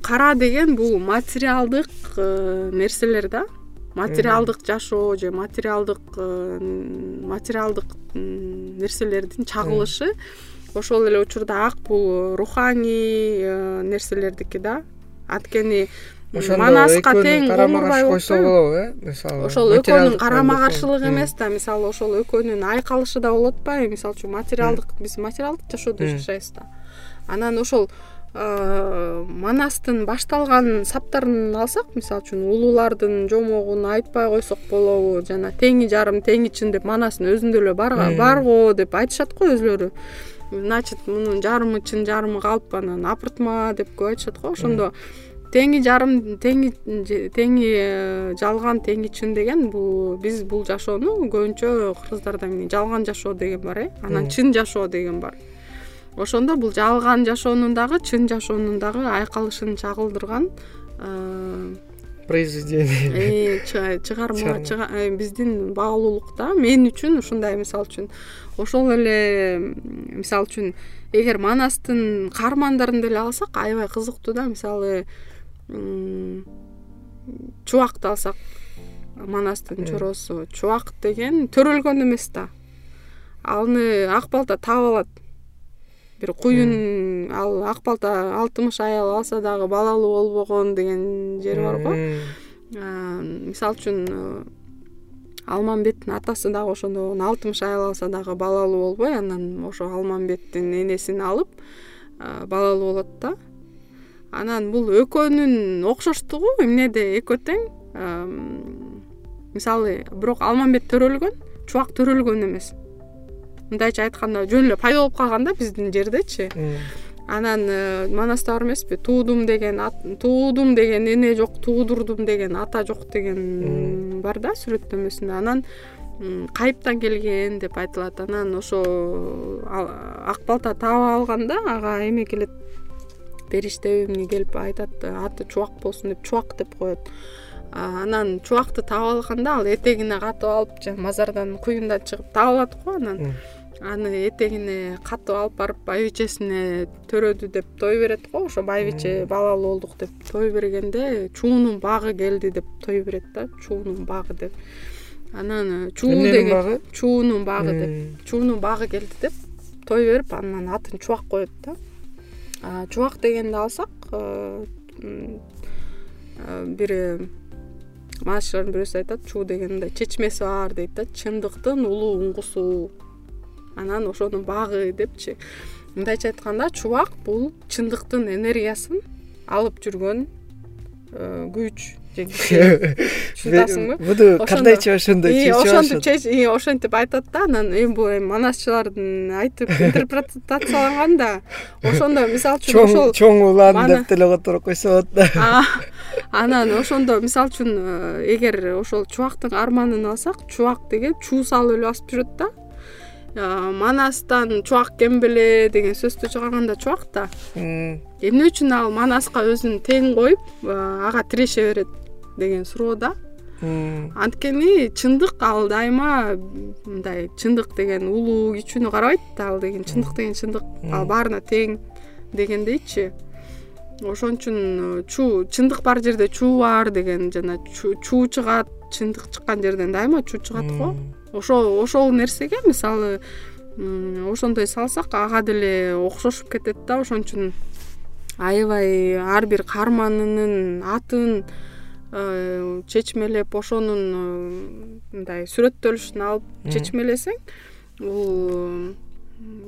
кара деген бул материалдык э, нерселер да. Материалдык жашоо же материалдык э, материалдык нерселердин чагылышы ошол эле учурда ак бул руханий э, нерселердики да. Анткени манаска тең карама каршы койсо болобу э? Мисалы ошол экөөнүн карама каршылыгы эмес да мисалы ошол экөөнүн айкалышы да болот атпайбы мисалы үчүн материалдык биз материалдык жашоодо жашайбыз да. Анан ошол Э, манастын башталган саптарын алсак мисалы үчүн улуулардын жомогун айтпай койсок болобу жана теңи жарым теңи чын деп манасын өзүндө эле бар го деп айтышат го өзүлөрү значит мунун жарымы чын жарымы калп анан апыртма деп көп айтышат го. Ошондо теңи жарым теңи теңи э, жалган теңи чын деген бул биз бул жашоону көбүнчө кыргыздарда эмне жалган жашоо деген бар э. Анан чын жашоо деген бар. Ошондо бул жалган жашоонун дагы чын жашоонун дагы айкалышын чагылдырган э, произведение. э, чыгарма биздин баалуулукта мен үчүн ушундай мисалы үчүн ошол эле мисалы үчүн эгер манастын каармандарын деле алсак аябай кызыктуу да. Мисалы чубакты алсак манастын чоросу. Чубак деген төрөлгөн эмес да. Аны ак балта таап алат. Бир куюн ал ак балта алтымыш аял алса дагы балалуу болбогон деген жери бар го. Мисалы үчүн э, алмамбеттин атасы дагы ошондо алтымыш аял алса дагы балалуу болбой анан ошо алмамбеттин энесин алып э, балалуу болот да. Анан бул экөөнүн окшоштугу эмнеде экөө тең мисалы бирок алмамбет төрөлгөн чубак төрөлгөн эмес. Мындайча айтканда жөн эле пайда болуп калган да биздин жердечи анан э, манаста бар эмеспи туудум деген туудум деген эне жок туудурдум деген ата жок деген бар да сүрөттөмөсүндө анан кайыптан келген деп айтылат. Анан ошо ак балта таап алганда ага эме келет периштеби эмне келип айтат аты чубак болсун деп чубак деп коет. Анан чубакты таап алганда ал этегине катып алып жанаг мазардан куюндан чыгып таап алат го анан аны этегине катып алып барып байбичесине төрөдү деп той берет го ошо байбиче балалуу болдук деп той бергенде чуунун багы келди деп той берет да чуунун багы деп. Анан чуу деген багы чуунун багы деп. Чуунун багы келди деп той берип анан атын чубак коет да. Чубак дегенди алсак э, бир манасчылардын бирөөсү айтат чуу деген мындай чечмеси бар дейт да. Чындыктын улуу уңгусу анан ошонун багы депчи. Мындайча айтканда чубак бул чындыктын энергиясын алып жүргөн э, күч же түшүнүп атасыңбы буну кандайча ошондой ошентип ошентип айтат да анан эми бул эми манасчылардын айтып интерпретацияланган да. Ошондо мисалы үчүн ошол чоң улан деп деле которуп койсо болот да анан ошондо мисалы үчүн э, эгер ошол чубактын арманын алсак чубак деген чуу салып эле басып жүрөт да манастан чубак кем беле деген сөздү чыгарганда чубак да. Эмне үчүн ал манаска өзүн тең коюп ага тиреше берет деген суроо да. Анткени чындык ал дайыма мындай чындык деген улуу кичүүнү карабайт да ал деген чындык деген чындык. Ал баарына тең дегендейчи. Ошон үчүн чуу чындык бар жерде чуу бар деген жана чуу чыгат чындык чыккан жерден дайыма чуу чыгат го ошо ошол нерсеге мисалы ошондой салсак ага деле окшошуп кетет да. Ошон үчүн аябай ар бир каарманынын атын э, чечмелеп ошонун э, мындай сүрөттөлүшүн алып чечмелесең бул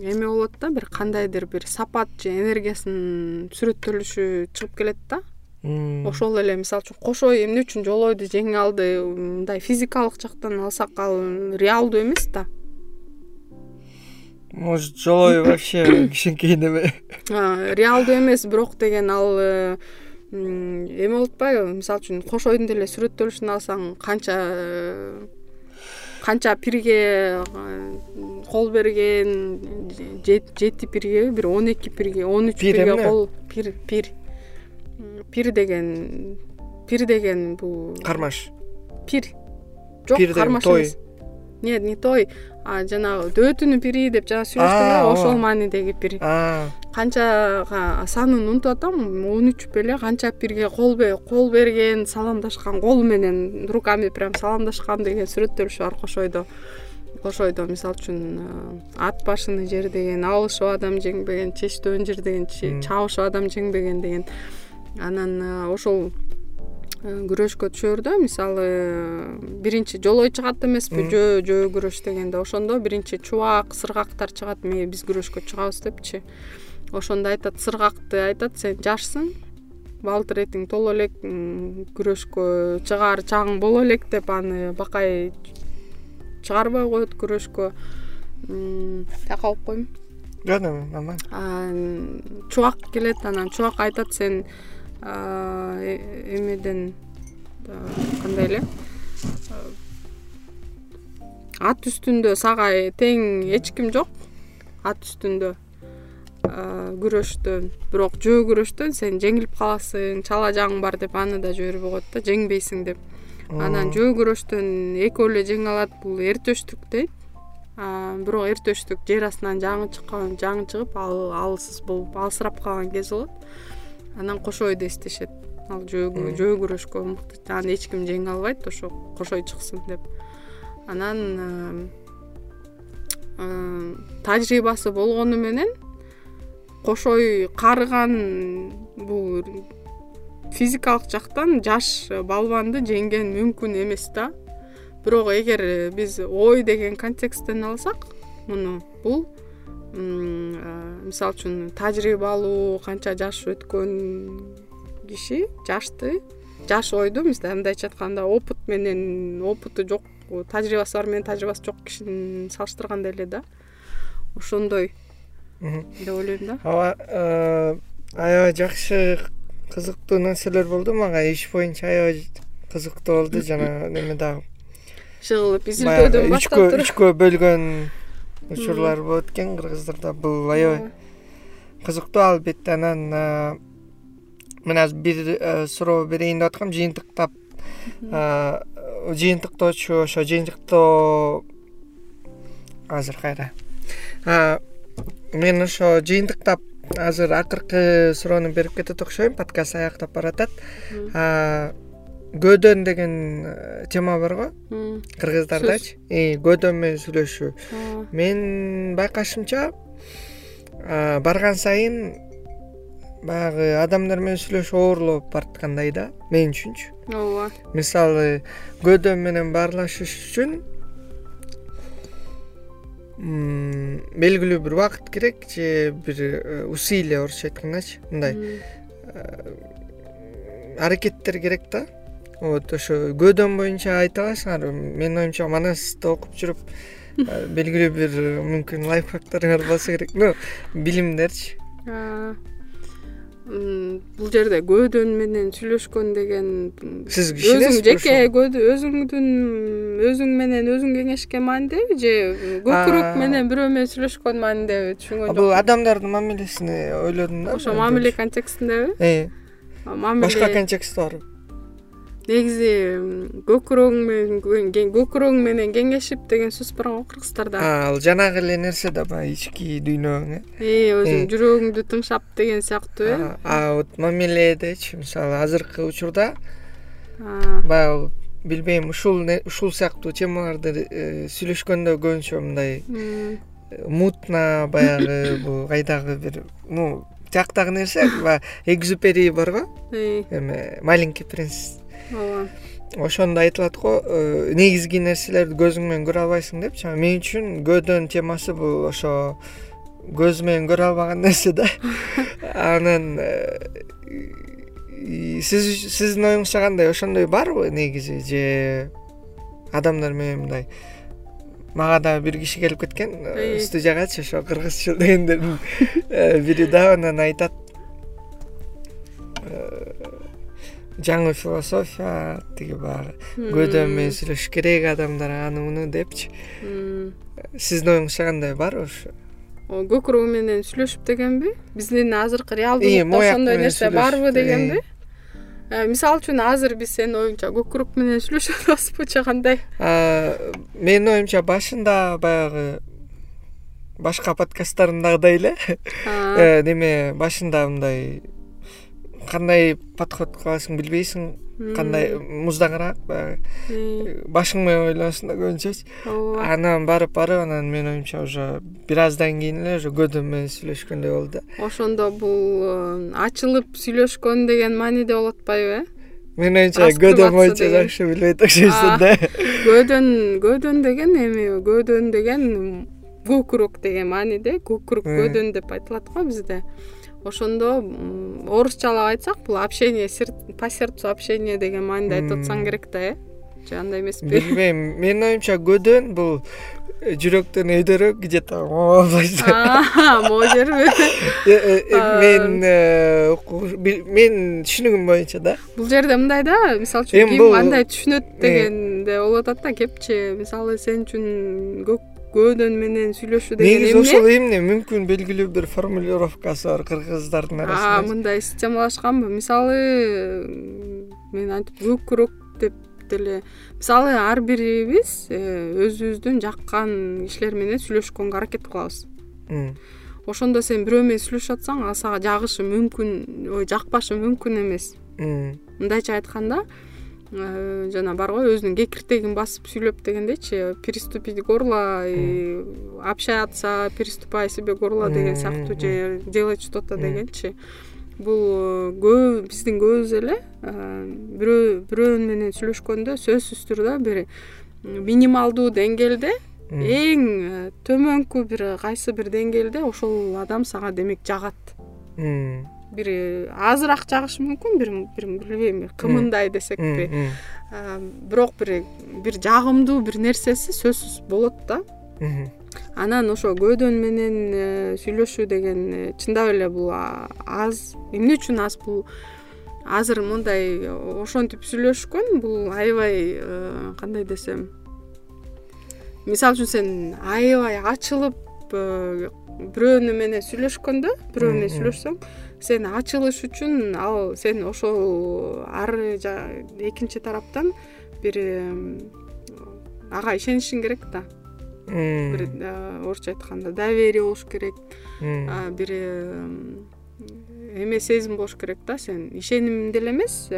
эме болот да бир кандайдыр бир сапат же энергиясынын сүрөттөлүшү чыгып келет да ошол эле мисалы үчүн кошой эмне үчүн жолойду жеңе алды мындай физикалык жактан алсак ал реалдуу эмес да. Может жолой вообще кичинекей неме? Реалдуу эмес бирок деген ал э, эме болуп атпайбы? Мисалы үчүн кошойдун деле сүрөттөлүшүн алсаң канча канча пирге э, кол берген жети пиргеби бир он эки пирге он үч пирге кол пир пир пир деген пир деген бул кармаш. Пир. Жок деген кармаш той. Эмес нет не той. А жанагы дөөтүнүн пири деп жана сүйлөштүк эле ошол маанидеги пир. Канчага санын унутуп атам он үч беле канча пирге кол берген саламдашкан колу менен руками прям саламдашкан деген сүрөттөрүбүз бар кошойдо. Кошойдо мисалы үчүн э, ат башыны жердеген алышып адам жеңбеген чечтөөн жердеген чабышып адам жеңбеген деген анан э, ошол э, күрөшкө түшөөрдө мисалы биринчи жолой чыгат эмеспи жөө жөө күрөш дегенде. Ошондо биринчи чубак сыргактар чыгат эмеге биз күрөшкө чыгабыз депчи. Ошондо айтат сыргакты айтат сен жашсың баалтыр эртең толо элек күрөшкө чыгаар чагың боло элек деп аны бакай чыгарбай коет күрөшкө. Тияка окуп коеюнбу жок нормально. Чубак келет анан. Чубак айтат сен э, эмеден кандай эле? Ат үстүндө сага тең эч ким жок. Ат үстүндө күрөштөн. Бирок жөө күрөштөн сен жеңилип каласың чала жагың бар деп аны да жибербей коет да жеңбейсиң деп. Анан жөө күрөштөн экөө эле жеңе алат бул эртөштүк дейт бирок эртөштүк жер астынан жаңы чыккан жаңы чыгып ал алсыз болуп алсырап калган кези болот анан кошойду эстешет ал жөө күрөшкө мыкты аны эч ким жеңе албайт ошо кошой чыксын деп. Анан тажрыйбасы болгону менен кошой карыган бул физикалык жактан жаш балбанды жеңген мүмкүн эмес да. Бирок эгер биз ой деген контексттен алсак муну бул мисалы үчүн тажрыйбалуу канча жаш өткөн киши жашты. Жаш ойду мындайча айтканда опыт менен опыту жок тажрыйбасы бар менен тажрыйбасы жок кишини салыштырганда эле да. Ошондой. Деп ойлойм да. Ооба аябай жакшы кызыктуу нерселер болду мага. Иш боюнча аябай кызыктуу болду жана неме дагы. Иши кылып изилдөөдөн баштап туруп. үчкө бөлгөн учурлар болот экен кыргыздарда бул аябай кызыктуу албетте анан мен азыр бир суроо берейин деп аткам жыйынтыктап жыйынтыктоочу ошо жыйынтыктоо азыр кайра? Мен ошо жыйынтыктап азыр акыркы суроону берип кетет окшойм подкаст аяктап баратат көөдөн деген э, тема барго кыргыздардачы көөдөн менен сүйлөшүү. Менин байкашымча барган сайын баягы адамдар менен сүйлөшүү оорлоп бараткандай да мен үчүнчү. Ооба. Мисалы көөдөн менен баарлашыш үчүн белгилүү бир убакыт керек же бир э, усилия орусча айткандачы мындай э, аракеттер керек да вот ошо көөдөн боюнча айта аласыңарбы менин оюмча манасты окуп жүрүп э, белгилүү бир мүмкүн лайфхактарыңар болсо керек ну билимдерчи бул жерде көөдөн менен сүйлөшкөн деген сиз кишинесизби өзүң жеке өзүңдүн өзүң менен өзүң кеңешкен маанидеби же көпүрөк менен бирөө менен сүйлөшкөн маанидеби түшүнгөн жокмун бул адамдардын мамилесине ойлодум да ошо мамиле контекстиндеби? Башка контекст барбы негизи көкүрөгүң менен көкүрөгүң менен кеңешип деген сөз бар го кыргыздарда ал жанагы эле нерсе да баягы ички дүйнөң э? Өзүң жүрөгүңдү тыңшап деген сыяктуу э? А вот мамиледечи мисалы азыркы учурда баягы билбейм ушул ушул сыяктуу темаларды э, сүйлөшкөндө көбүнчө мындай мутно баягы бул кайдагы бир ну тияктагы нерсе баягы экзупери барго эме маленький принц ооба. Ошондо айтылат го э, негизги нерселерди көзүң менен көрө албайсың депчи. Мен үчүн көөдөн темасы бул ошо көз менен көрө албаган нерсе да. Анан э, сиз сиздин оюңузча кандай ошондой барбы негизи? Же адамдар менен мындай мага дагы бир киши келип кеткен э, студиягачы ошо кыргызчыл дегендердин бири да анан айтат жаңы философия тиги баягы көөдөн менен сүйлөшүш керек адамдар аны муну депчи сиздин оюңузча кандай барбы ушу көкүрөгү менен сүйлөшүп дегенби? Биздин азыркы реалдуулукта ошондой нерсе барбы дегенби? Э, мисалы үчүн азыр биз сенин оюңча көк күрөк менен сүйлөшүп атабызбы же кандай менин оюмча башында баягы башка подкасттарымдагыдай эле. Э, неме башында мындай кандай подход кыласың билбейсиң? Кандай муздаңыраак баягы. Башың менен ойлоносуң да көбүнчөчү ооба. Анан барып барып анан менин оюмча уже бир аздан кийин эле уже көөдөм менен сүйлөшкөндөй болду. Да ошондо бул э, ачылып сүйлөшкөн деген мааниде болуп атпайбы э? Менин оюмча көөдөм боюнча жакшы билбейт окшойсуң да. Көөдөн көөдөн деген эми көөдөн деген көк күрөк деген мааниде көк күрөк көөдөн деп айтылат го бизде ошондо орусчалап айтсак бул общение по сердцу общение деген мааниде айтып атсаң керек да э? Же андай эмеспи билбейм менин оюмча көөдөн бул жүрөктөн өйдөрөөк где то могу жерби э, э, мен менин түшүнүгүм боюнча да. Бул жерде мындай да мисалы үчүн ким андай түшүнөт дегенде болуп атат да кепчи мисалы сен үчүн көк көөдөн менен сүйлөшүү деген негизи ошол эмне? Мүмкүн белгилүү бир формулировкасы бар кыргыздардын арасында. мындай системалашканбы мисалы мен антип көк күрөк деп деле. Мисалы ар бирибиз э, өзүбүздүн жаккан кишилер менен сүйлөшкөнгө аракет кылабыз. Ошондо сен бирөө менен сүйлөшүп атсаң ал сага жагышы мүмкүн ой жакпашы мүмкүн эмес. Мындайча айтканда жана бар го өзүнүн кекиртегин басып сүйлөп дегендейчи переступить горло общаться переступая себе горло деген сыяктуу же делать что то дегенчи. Бул көбү биздин көбүбүз эле э, бирөө менен сүйлөшкөндө сөзсүз түрдө бир минималдуу деңгээлде эң э, төмөнкү бир кайсы бир деңгээлде ошол адам сага демек жагат бир азыраак жагышы мүмкүн бир билбейм кымындай десекпи бирок бир бир жагымдуу бир нерсеси сөзсүз болот да. Анан ошо көөдөн менен э, сүйлөшүү деген э, чындап эле бул аз эмне үчүн аз бул? Азыр мондай ошентип сүйлөшкөн бул аябай э, кандай десем мисалы үчүн сен аябай ачылып бирөөнү менен сүйлөшкөндө бирөө менен сүйлөшсөң сен ачылыш үчүн ал сен ошол ары экинчи тараптан бир ага ишенишиң керек да. Бир орусча айтканда доверие болуш керек. Бир эме сезим болуш керек да сен. Ишеним деле эмес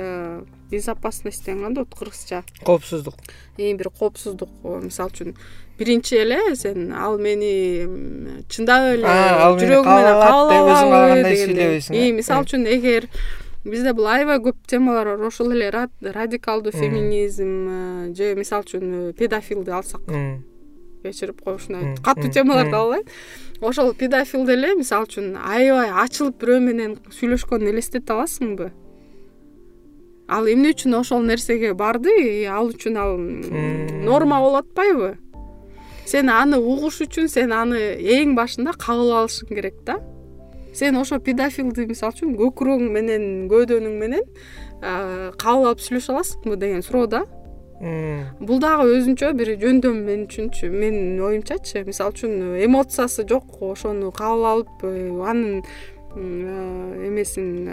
безопасность деген кандай болот кыргызча. Коопсуздук. Бир коопсуздук мисалы үчүн. Биринчи эле сен ал мени чындап эле ал жүрөгүм менен кабыл өзүң каалагандай сүйлөбөйсүң э? мисалы үчүн эгер бизде бул аябай көп темалар бар ошол эле радикалдуу феминизм э, же мисалы үчүн э, педофилди алсак кечирип кой ушундай катуу темаларды ала алайын ошол педофил деле мисалы үчүн аябай ачылып бирөө менен сүйлөшкөнүн элестете аласыңбы? Ал эмне үчүн ошол нерсеге барды? Ал үчүн ал норма болуп атпайбы сен аны угуш үчүн сен аны эң башында кабыл алышың керек да. Сен ошо педофилди мисалы үчүн көкүрөгүң менен көөдөнүң менен кабыл алып сүйлөшө аласыңбы деген суроо да бул дагы өзүнчө бир жөндөм мен үчүнчү менин оюмчачы. Мисалы үчүн эмоциясы жок ошону кабыл алып э, анын эмесин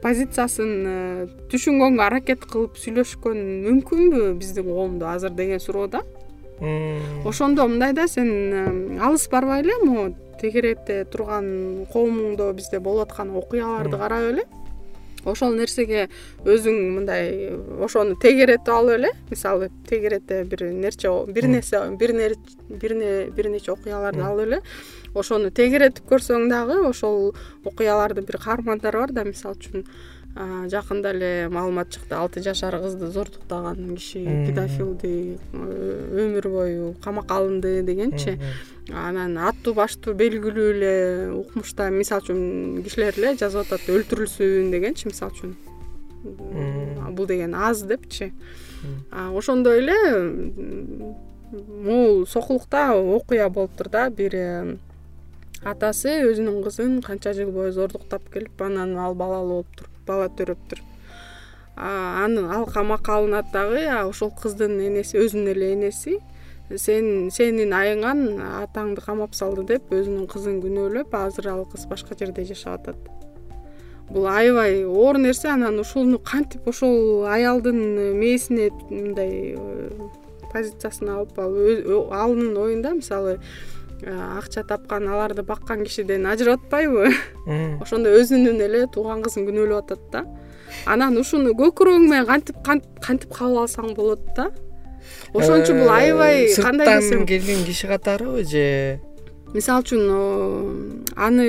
позициясын түшүнгөнгө аракет кылып сүйлөшкөн мүмкүнбү биздин коомдо азыр деген суроо да ошондо мындай да сен алыс барбай эле могу тегеректе турган коомуңдо бизде болуп аткан окуяларды карап эле ошол нерсеге өзүң мындай ошону тегеретип алып эле мисалы тегерете бир нерче бир нерсе бир нече окуяларды алып эле ошону тегеретип көрсөң дагы ошол окуялардын бир каармандары бар да мисалы үчүн жакында эле маалымат чыкты. Алты жашар кызды зордуктаган киши педофилди өмүр бою камакка алынды дегенчи. Анан аттуу баштуу белгилүү эле укмушта мисалы үчүн кишилер эле жазып атат өлтүрүлсүн дегенчи мисалы үчүн. Бул деген аз депчи. Ошондой эле могул сокулукта окуя болуптур да. Бир атасы өзүнүн кызын канча жыл бою зордуктап келип анан ал балалуу болуптур бала төрөптүр. Анын ал камакка алынат дагы ошол кыздын энеси өзүнүн эле энеси сен сенин айыңан атаңды камап салды деп өзүнүн кызын күнөөлөп азыр ал кыз башка жерде жашап атат. Бул аябай оор нерсе анан ушуну кантип ошол аялдын мээсине мындай э, позициясына алып алып анын оюнда мисалы э, акча тапкан аларды баккан кишиден ажырап атпайбы ошондо өзүнүн эле тууган кызын күнөөлөп атат да. Анан ушуну көкүрөгүң менен кантип кантип кабыл алсаң болот да? Ошон үчүн бул аябай кандай десем сырттан келген киши катарыбы же? Мисалы үчүн аны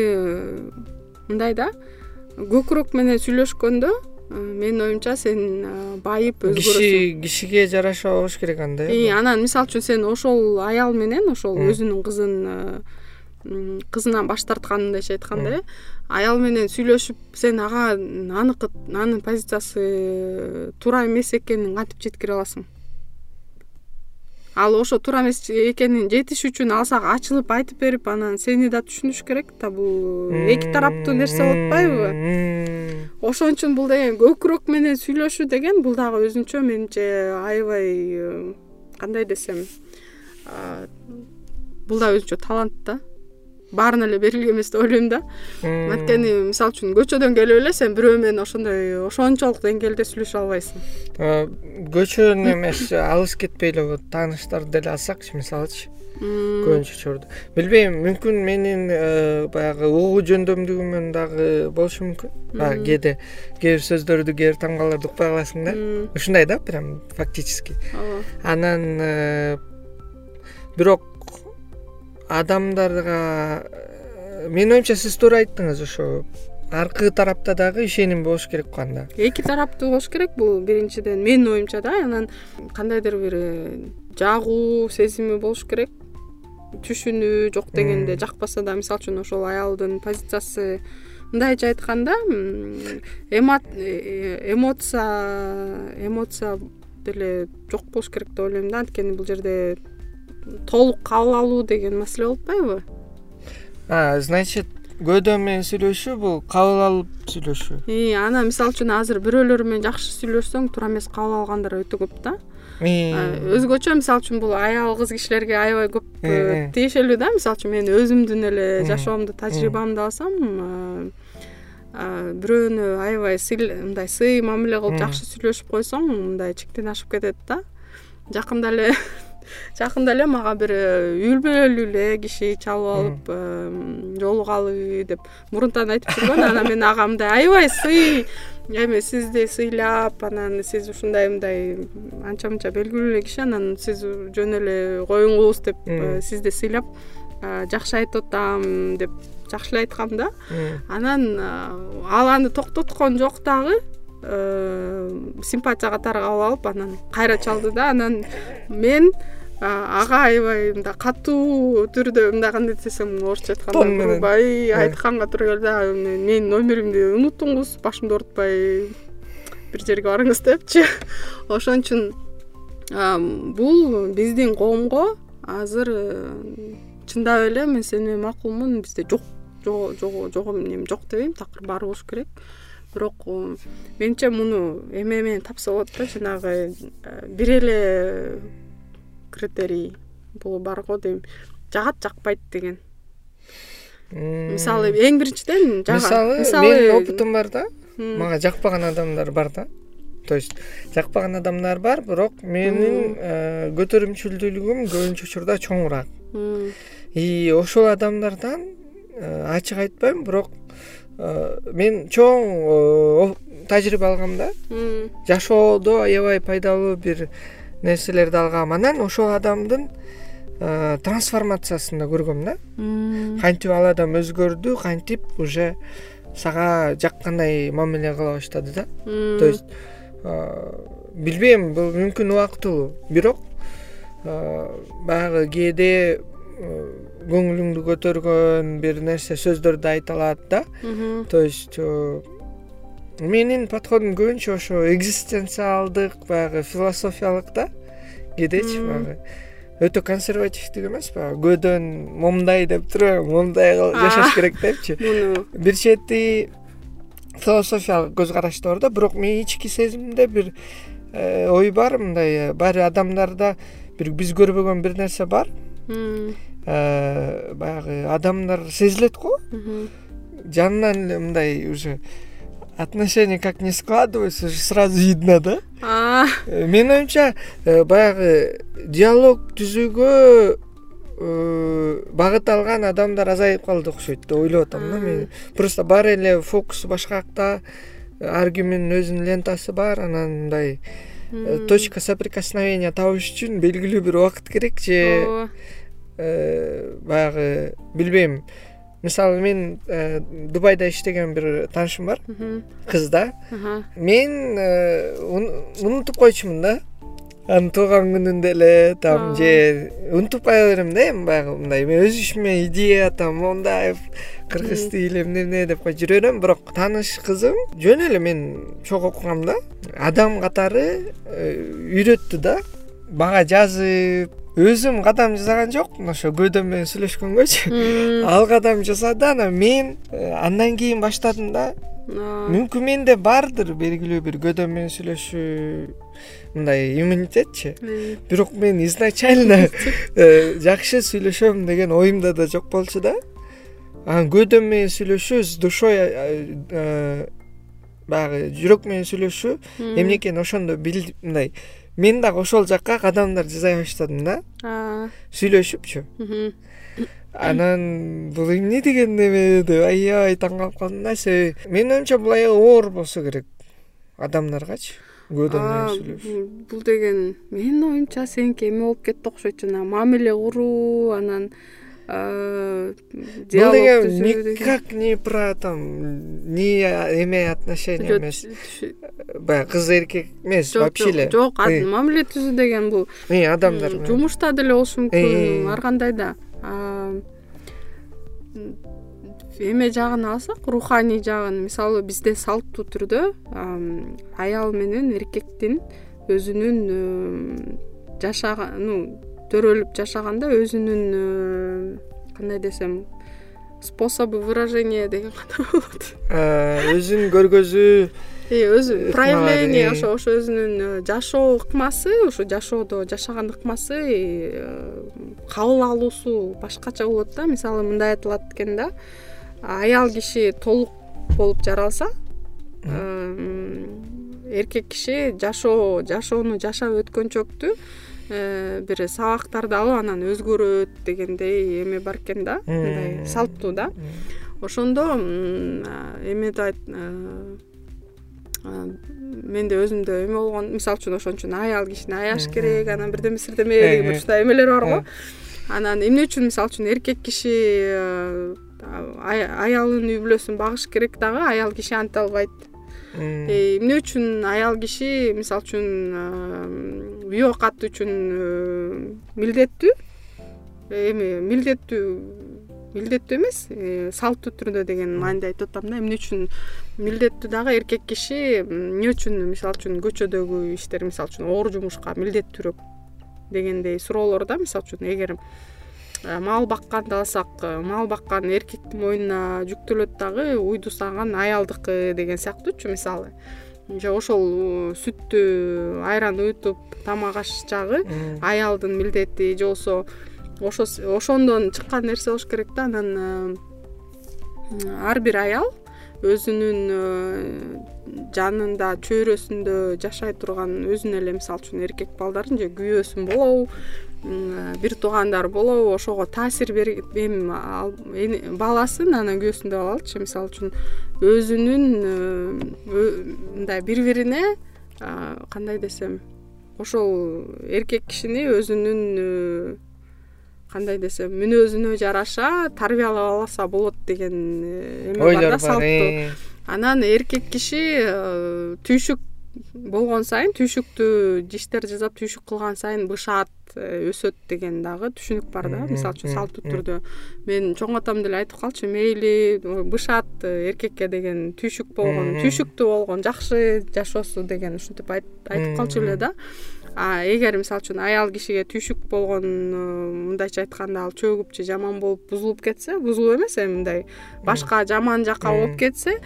мындай да көкүрөк менен сүйлөшкөндө э, менин оюмча сен э, байып өзгөрөсүң. киши кишиге жараша болуш керек анда э анан мисалы үчүн сен ошол аял менен ошол өзүнүн кызын кызынан баш тартканындайча айтканда э аял менен сүйлөшүп сен ага аныкы анын позициясы туура эмес экенин кантип жеткире аласың ал ошо туура эмес экенин жетиш үчүн ал сага ачылып айтып берип анан сени да түшүнүш керек да бул эки тараптуу нерсе болуп атпайбы ошон үчүн бул деген көкүрөк менен сүйлөшүү деген бул дагы өзүнчө менимче аябай э, кандай десем бул да өзүнчө талант да баарына эле берилген эмес деп ойлойм да. Анткени мисалы үчүн көчөдөн келип эле сен бирөө менен ошондой ошончолук деңгээлде сүйлөшө албайсың. Көчөнүн эмес алыс кетпей эле тааныштарды деле алсакчы мисалычы. Көбүнчө учурда. Билбейм мүмкүн менин э, баягы угуу жөндөмдүгүмөн дагы болушу мүмкүн. Баягы кээде кээ бир сөздөрдү кээ бир тамгаларды укпай каласың да. Ушундай да прям фактически. Ооба. Анан э, бирок адамдарга э, менин оюмча сиз туура айттыңыз ошо аркы тарапта дагы ишеним болуш керек го анда эки тараптуу болуш керек бул. Биринчиден менин оюмча да анан кандайдыр бир э, жагуу сезими болуш керек. Түшүнүү жок дегенде жакпаса да мисалы үчүн ошол аялдын позициясы мындайча айтканда э, эмоция эмоция деле жок болуш керек деп ойлойм да. Анткени бул жерде толук кабыл алуу деген маселе болуп атпайбы? Значит көөдөн менен сүйлөшүү бул кабыл алып сүйлөшүү. Анан мисалы үчүн азыр бирөөлөр менен жакшы сүйлөшсөң туура эмес кабыл алгандар өтө көп да. Өзгөчө мисалы үчүн бул аял кыз кишилерге аябай көп э, тиешелүү да. Мисалы үчүн мен өзүмдүн эле жашоомду тажрыйбамды алсам бирөөнү аябай мындай сый мамиле кылып жакшы сүйлөшүп койсоң мындай чектен ашып кетет да. Жакында эле жакында эле мага бир э, үй бүлөлүү эле киши чалып алып э, жолугалы деп мурунтан айтып жүргөн. Анан мен ага мындай аябай сый! Эми сизди сыйлап анан сиз ушундай мындай анча мынча белгилүү эле киши анан сиз жөн эле коюңуз деп э, сизди сыйлап жакшы айтып атам деп жакшы эле айткам да. Анан ал аны токтоткон жок дагы симпатия катары кабыл алып анан кайра чалды да. Анан мен ага аябай мындай катуу түрдө мындай кандай десем орусча айтканда грубый айтканга туура келди менин номеримди унуттуңуз башымды оорутпай бир жерге барыңыз депчи. Ошон үчүн бул биздин коомго азыр э, чындап эле мен сени макулмун бизде жок жок эмнем жок дебейм такыр бар болуш керек. Бирок э, менимче муну эме менен тапса болот да жанагы э, бир эле критерий бул бар го дейм. Жагат жакпайт деген. Мисалы эң биринчиден мисалы менин опытым бар да. Мага жакпаган адамдар бар да. То есть жакпаган адамдар бар бирок менин э, көтөрүмчүлдүүлүгүм көбүнчө учурда чоңураак. И ошол адамдардан э, ачык айтпайм бирок э, мен чоң тажрыйба алгам да. Жашоодо аябай пайдалуу бир нерселерди алгам. Анан ошол адамдын э, трансформациясын да көргөм да. Кантип ал адам өзгөрдү кантип уже сага жаккандай мамиле кыла баштады да. То есть э, билбейм бул мүмкүн убактылуу бирок э, баягы кээде көңүлүңдү көтөргөн бир нерсе сөздөрдү айта алат да. То есть менин подходум көбүнчө ошо экзистенциалдык баягы философиялык да кээдечи баягы. Өтө консервативдүү эмес баягы көөдөн момундай деп туруп момундай жашаш керек депчи. Бир чети философиялык көз карашта бар да бирок менин ички сезимимде бир ой бар мындай баары адамдарда бир биз көрбөгөн бир нерсе бар. Э, баягы адамдар сезилет го. Жанынан эле мындай уже отношения как не складываются уже сразу видно да? Э, менин оюмча э, баягы диалог түзүүгө багыт алган адамдар азайып калды окшойт деп ойлоп атам да мен. Просто баары эле фокусу башка жакта ар кимдин өзүнүн лентасы бар анан мындай точка соприкосновения табыш үчүн белгилүү бир убакыт керек же баягы билбейм мисалы мен э, дубайда иштеген бир таанышым бар. Кыз да. Мен э, унутуп койчумун да. Анын туулган күнүндө эле там же унутуп кое берем да эми баягы мындай. Мен өз ишиме идея там мондай кыргыз тили эмне эмне деп коюп жүрө берем бирок тааныш кызым жөн эле мен чогуу окугам да. Адам катары э, үйрөттү да. Мага жазып өзүм кадам жасаган жокмун ошо көөдөм менен сүйлөшкөнгөчү ал кадам жасады анан мен э, андан кийин баштадым да. Мүмкүн менде бардыр белгилүү бир көөдөм менен сүйлөшүү мындай иммунитетчи. Бирок мен изначально э, жакшы сүйлөшөм деген оюмда да жок болчу да. Анан көөдөм менен сүйлөшүү с душой баягы жүрөк менен сүйлөшүү эмне экенин ошондо мындай мен дагы ошол жакка кадамдар жасай баштадым да. Сүйлөшүпчү. Анан бул эмне деген неме деп аябай таң калып калдым да себеби менин оюмча бул аябай оор болсо керек адамдаргачы сүйлөшүү бул деген менин оюмча сеники эме болуп кетти окшойт жанагы мамиле куруу анан бул деген никак не про там не эме отношения эмес. баягы кыз эркек эмес вообще эле. жок мамиле түзүү деген бул. Адамдар жумушта деле болушу мүмкүн ар кандай да. Эме жагын алсак руханий жагын мисалы бизде салттуу түрдө аял менен эркектин өзүнүн жашаган ну төрөлүп жашаганда өзүнүн э, кандай десем способы выражения деген кандай болот. Э, өзүн көргөзүү өзү проявление ошо ошо өзүнүн э, жашоо ыкмасы ошо жашоодо жашаган ыкмасы кабыл алуусу башкача болот да. Мисалы мындай айтылат экен да. Аял киши толук болуп жаралса эркек киши жашоо жашоону жашап өткөнчөктү Э, бир сабактарды алып анан өзгөрөт дегендей эме бар экен да. Мындай салттуу да. Ошондо эмеди айт менде өзүмдө эме болгон мисалы үчүн ошон үчүн аял кишини аяш керек анан бирдеме сирдеме деген бир ушундай эмелер бар го. Анан эмне үчүн мисалы үчүн эркек киши э, аялынын үй бүлөсүн багыш керек дагы аял киши анте албайт. Э, эмне үчүн аял киши мисалы үчүн үй оокат үчүн э, милдеттүү. Эми милдеттүү милдеттүү эмес э, салттуу түрдө деген мааниде айтып атам да. Эмне үчүн милдеттүү дагы эркек киши эмне үчүн мисалы үчүн көчөдөгү иштер мисалы үчүн оор жумушка милдеттүүрөөк дегендей суроолор да мисалы үчүн эгер Э, мал бакканды алсак э, мал баккан эркектин мойнуна жүктөлөт дагы уйду саган аялдыкы деген сыяктуучу мисалы. Же ошол э, сүттү айран уютуп тамак аш жагы аялдын милдети же болбосо ошо ошондон чыккан нерсе болуш керек да. Анан ар бир аял өзүнүн жанында чөйрөсүндө жашай турган өзүнүн эле мисалы үчүн эркек балдарын же күйөөсүн болобу бир туугандары болобу ошого таасир берип эми баласын анан күйөөсүн деп алалычы мисалы үчүн өзүнүн э, мындай бири бирине кандай десем ошол эркек кишини өзүнүн э, кандай десем мүнөзүнө жараша тарбиялап алса болот деген э, эме бар да салттуу. анан эркек киши түйшүк болгон сайын түйшүктү диштер жасап түйшүк кылган сайын бышаат э, өсөт деген дагы түшүнүк бар да. Мисалы үчүн салттуу түрдө мен чоң атам деле айтып калчу мейли бышаат э, эркекке деген түйшүк болгон түйшүктүү болгон жакшы жашоосу деген ушинтип айтып калчу эле да. А эгер мисалы үчүн аял кишиге түйшүк болгон э, мындайча айтканда ал чөгүп же жаман болуп бузулуп кетсе бузулуп эмес эми мындай башка жаман жака болуп кетсе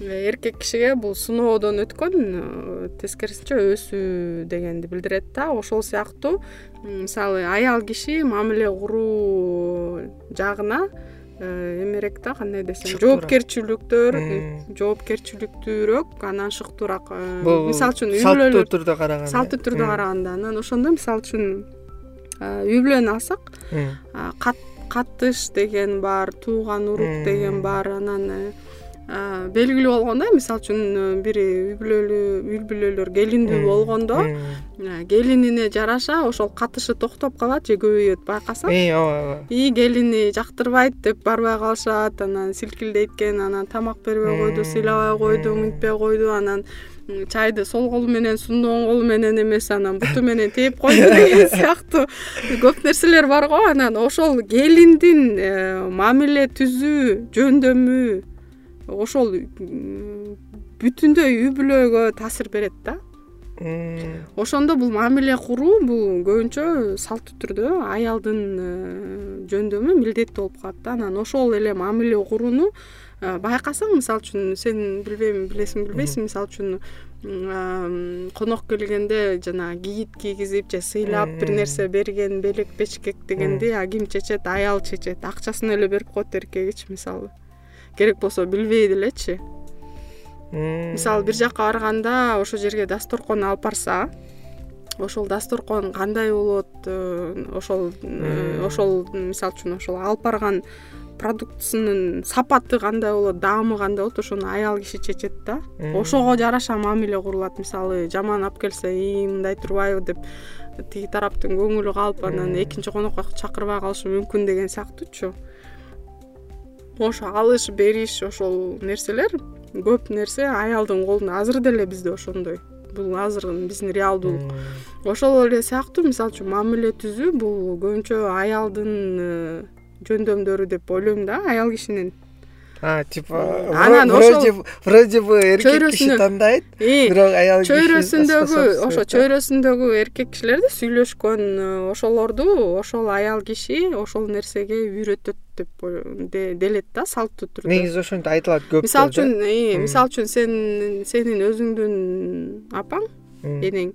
эркек кишиге бул сыноодон өткөн э, тескерисинче өсүү дегенди билдирет да. Ошол сыяктуу мисалы аял киши мамиле куруу жагына эмерээк да кандай десем жоопкерчиликтөр жоопкерчиликтүүрөөк анан шыктуураак бул мисалы үчүн салттуу түрдө караганда. салттуу түрдө караганда. Анан ошондо мисалы үчүн үй бүлөнү алсак катыш деген бар тууган урук деген бар анан белгилүү болгондой мисалы үчүн э, бир үй бүлөлүү үй бүлөлөр келиндүү болгондо келинине жараша ошол катышы токтоп калат же көбөйөт байкасаң ооба ооба. И келини жактырбайт деп барбай калышат анан силкилдейт экен анан тамак бербей койду сыйлабай койду мынтпей койду анан чайды сол колу менен сунду колу менен эмес анан буту менен тээп койду деген сыяктуу. Көп нерселер бар го анан ошол келиндин э, мамиле түзүү жөндөмү ошол бүтүндөй үй бүлөгө таасир берет да. Ошондо бул мамиле куруу бул көбүнчө салттуу түрдө аялдын э, жөндөмү милдети болуп калат да. Анан ошол эле мамиле курууну э, байкасаң мисалы үчүн сен билбейм билесиңби билбейсиңби мисалы үчүн конок келгенде жанагы кийит кийгизип же сыйлап бир нерсе берген белек бечкек дегенди ким чечет аял чечет. Акчасын эле берип коет эркегичи мисалы керек болсо билбей делечи мисалы бир жака барганда ошол жерге дасторкон алып барса ошол дасторкон кандай болот э, ошол э, ошол мисалы үчүн ошол алып барган продуктысынын сапаты кандай болот даамы кандай болот ошону аял киши чечет да. Ошого жараша мамиле курулат мисалы жаман алып келсе ии мындай турбайбы деп тиги тараптын көңүлү калып анан экинчи конокко чакырбай калышы мүмкүн деген сыяктуучу ошо алыш бериш ошол нерселер көп нерсе аялдын колунда азыр деле бизде ошондой. Бул азыр биздин реалдуулук ошол эле сыяктуу мисалы үчүн мамиле түзүү бул көбүнчө аялдын э, жөндөмдөрү деп ойлойм да аял кишинин типа анан ошол вроде бы эркек киши тандайт бирок аял киши чөйрөсүндөгү ошо чөйрөсүндөгү эркек кишилерди сүйлөшкөн э, ошолорду ошол аял киши ошол нерсеге үйрөтөт деп делет да салттуу түрдө негизи ошентип айтылат көп мисалы үчүн мисалы үчүн сен сенин өзүңдүн апаң энең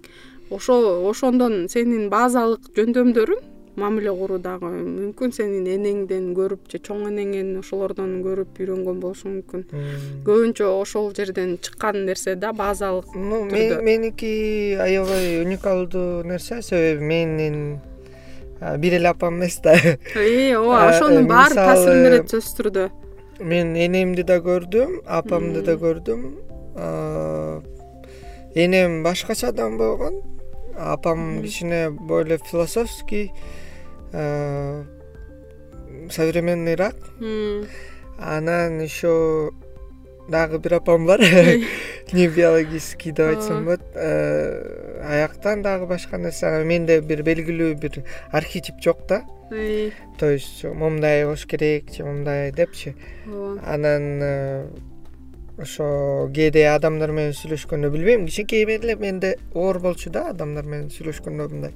ошо ошондон сенин базалык жөндөмдөрүң мамиле куруу дагы мүмкүн. Сенин энеңден көрүп же чоң энеңден ошолордон көрүп үйрөнгөн болушу мүмкүн. Көбүнчө ошол жерден чыккан нерсе да базалык меники аябай уникалдуу нерсе. Себеби менин бир эле апам эмес да. Ооба ошонун баары таасирин берет сөзсүз түрдө. мен энемди да көрдүм апамды да көрдүм. Энем башкача адам болгон. Апам кичине более философский современныйраак анан еще дагы бир апам бар. Не биологический деп айтсам болот аяктан дагы башка нерсе. Анан менде бир белгилүү бир архетип жок да. То есть момундай болуш керек же момундай депчи. Анан э, ошо кээде адамдар менен сүйлөшкөндө билбейм. Кичинекейимде эле менде оор болчу да адамдар менен сүйлөшкөндө мындай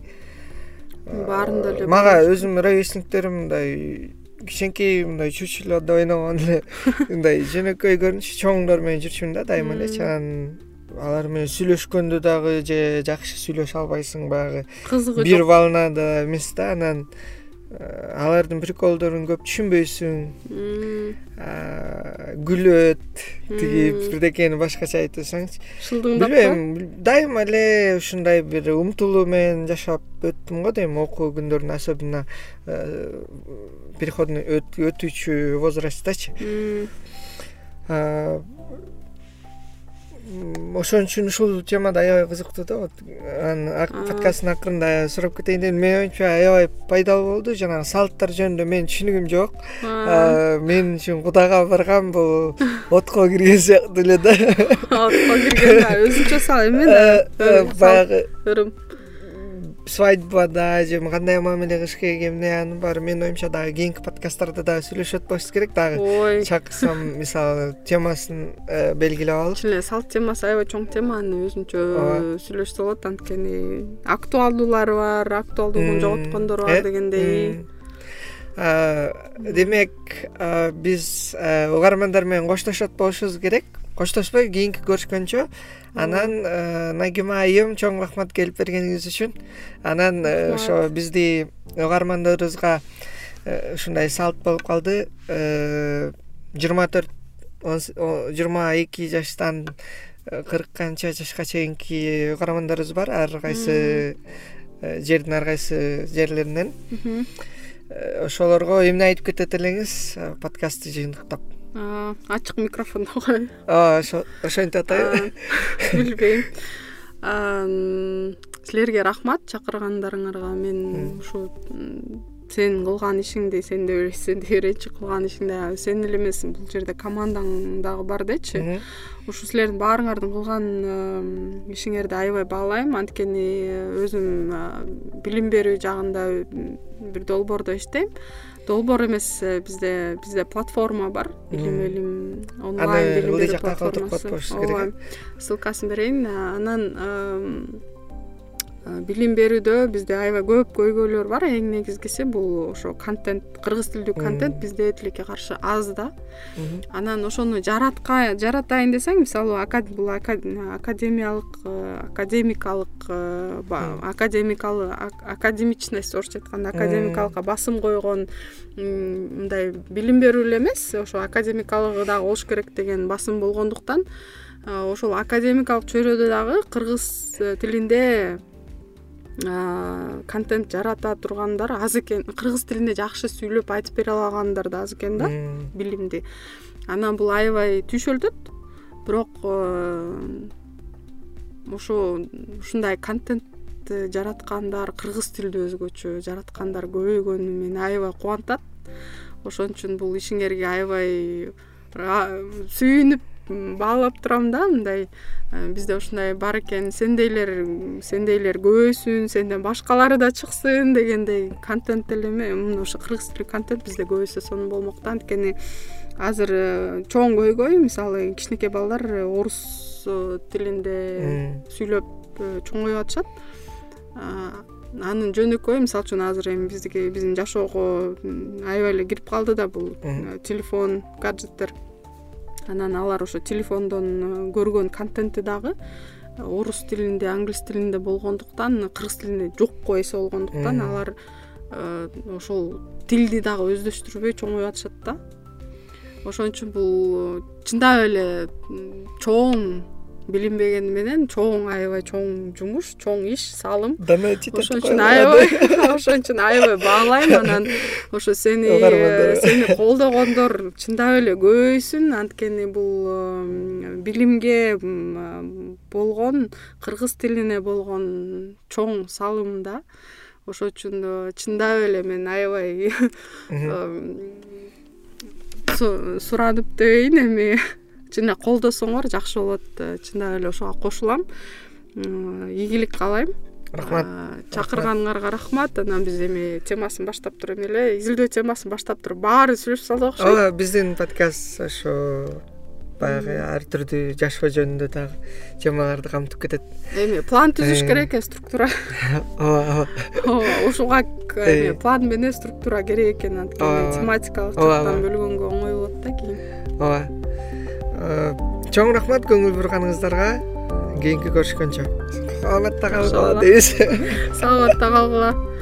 баарында эле мага өзүмдүн ровесниктерим мындай кичинекей мындай чучелоодо ойногон эле мындай жөнөкөй көрүнчү чоңдор менен жүрчүмүн да дайыма элечи анан алар менен сүйлөшкөндө дагы же жакшы сүйлөшө албайсың баягы. Кызыгы бир волнада эмес да анан алардын приколдорун көп түшүнбөйсүң күлөт тиги бирдекени башкача айтып атсаңчы шылдыңдап билбейм дайыма эле ушундай бир умтулуу менен жашап өттүм го дейм. Окуу күндөрүн особенно переходный өтүүчү возрасттачы ошон үчүн ушул тема да аябай кызыктуу да вот анан подкасттын акырында сурап кетейин дедим. Менин оюмча аябай пайдалуу болду жанагы салттар жөнүндө менин түшүнүгүм жок. Мен үчүн кудайга барган бул отко кирген сыяктуу эле да. Отко кирген да өзүнчө сал эме да? Баягы ырым свадьбада же кандай мамиле кылыш керек эмне анын баары менин оюмча дагы кийинки подкасттарда дагы сүйлөшүп атпашыбыз керек. Дагы ой. чакырсам мисалы темасын э, белгилеп алып. Чын эле салт темасы аябай чоң тема аны өзүнчө сүйлөшсө болот. Анткени актуалдуулары бар актуалдуулугун жоготкондору бар э? дегендей. демек биз э, угармандар менен коштошот болушубуз керек коштошпой кийинки көрүшкөнчө. Анан э, нагима айым чоң рахмат келип бергениңиз үчүн. Анан э, ошо бизди угармандарыбызга ушундай салт болуп калды. Жыйырма төрт жыйырма эки жаштан кырк канча жашка чейинки угармандарыбыз бар. Ар кайсы жердин ар кайсы жерлеринен. Ошолорго эмне айтып кетет элеңиз? Подкастты жыйынтыктап ачык микрофондо коебу ооба ошентип атайбы билбейм. Силерге рахмат чакыргандарыңарга. Мен ушу сен кылган ишиңди сен деп эле сенди ыренчи кылган ишиңди сен эле эмессиң бул жерде командаң дагы бар дечи. Ушу силердин баарыңардын кылган ишиңерди аябай баалайм. Анткени өзүм билим берүү жагында бир долбоордо иштейм долбоор эмес бизде бизде платформа бар. Билим элим онлайн билим берүү керек. Ооба ссылкасын берейин. Анан билим берүүдө бизде аябай көп көйгөйлөр бар. Эң негизгиси бул ошо контент кыргыз тилдүү контент бизде тилекке каршы аз да. Анан ошону жаратайын десең мисалы бул академиялык академикалык академикалык академичность орусча айтканда академикалыкка басым койгон мындай билим берүү эле эмес. Ошо академикалыгы дагы болуш керек деген басым болгондуктан ошол академикалык чөйрөдө дагы кыргыз тилинде контент жарата тургандар аз экен кыргыз тилинде жакшы сүйлөп айтып бере алагандар да аз экен да билимди. Анан бул аябай түйшөлтөт бирок ошо ушундай контент жараткандар кыргыз тилдүү өзгөчө жараткандар көбөйгөнү мени аябай кубантат. Ошон үчүн бул ишиңерге аябай сүйүнүп баалап турам да мындай э, бизде ушундай бар экен сендейлер сендейлер көбөйсүн сенден башкалары да чыксын дегендей контент эле эме ошо кыргыз тилдүү контент бизде көбөйсө сонун болмок да анткени азыр э, чоң көйгөй мисалы кичинекей балдар э, орус тилинде сүйлөп чоңоюп атышат. Анын жөнөкөйү мисалы үчүн азыр эми биздики биздин жашоого аябай эле кирип калды да бул телефон гаджеттер анан алар ошо телефондон э, көргөн контенти дагы э, орус тилинде англис тилинде болгондуктан кыргыз тилинде жокко эсе болгондуктан алар э, ошол тилди дагы өздөштүрбөй чоңоюп атышат да. Ошон үчүн бул чындап эле чоң билинбегени менен чоң аябай чоң жумуш чоң иш салым. Ошон үчүн аябай ошон үчүн аябай баалайм анан. Ошо сени сени колдогондор чындап эле көбөйсүн анткени бул билимге болгон кыргыз тилине болгон чоң салым да. Ошон үчүн чындап эле мен аябай суранып дебейин эми чын эле колдосоңор жакшы болот э, чындап эле ошого кошулам. Ийгилик каалайм рахмат. Чакырганыңарга рахмат. Анан биз эми темасын баштап туруп эме эле. Изилдөө темасын баштап туруп баарыбыз сүйлөшүп салдык окшойт. Ооба биздин подкаст ошо баягы ар түрдүү жашоо жөнүндө дагы темаларды камтып кетет. Эми план түзүш э. керек экен структура. Ооба ооба. Ушуга э. план менен структура керек экен анткени. Тематикалык жактан бөлгөнгө оңой болот да кийин. Ооба. Э, чоң рахмат көңүл бурганыңыздарга. Кийинки көрүшкөнчө. Саламатта калгыла дейбиз саламатта калгыла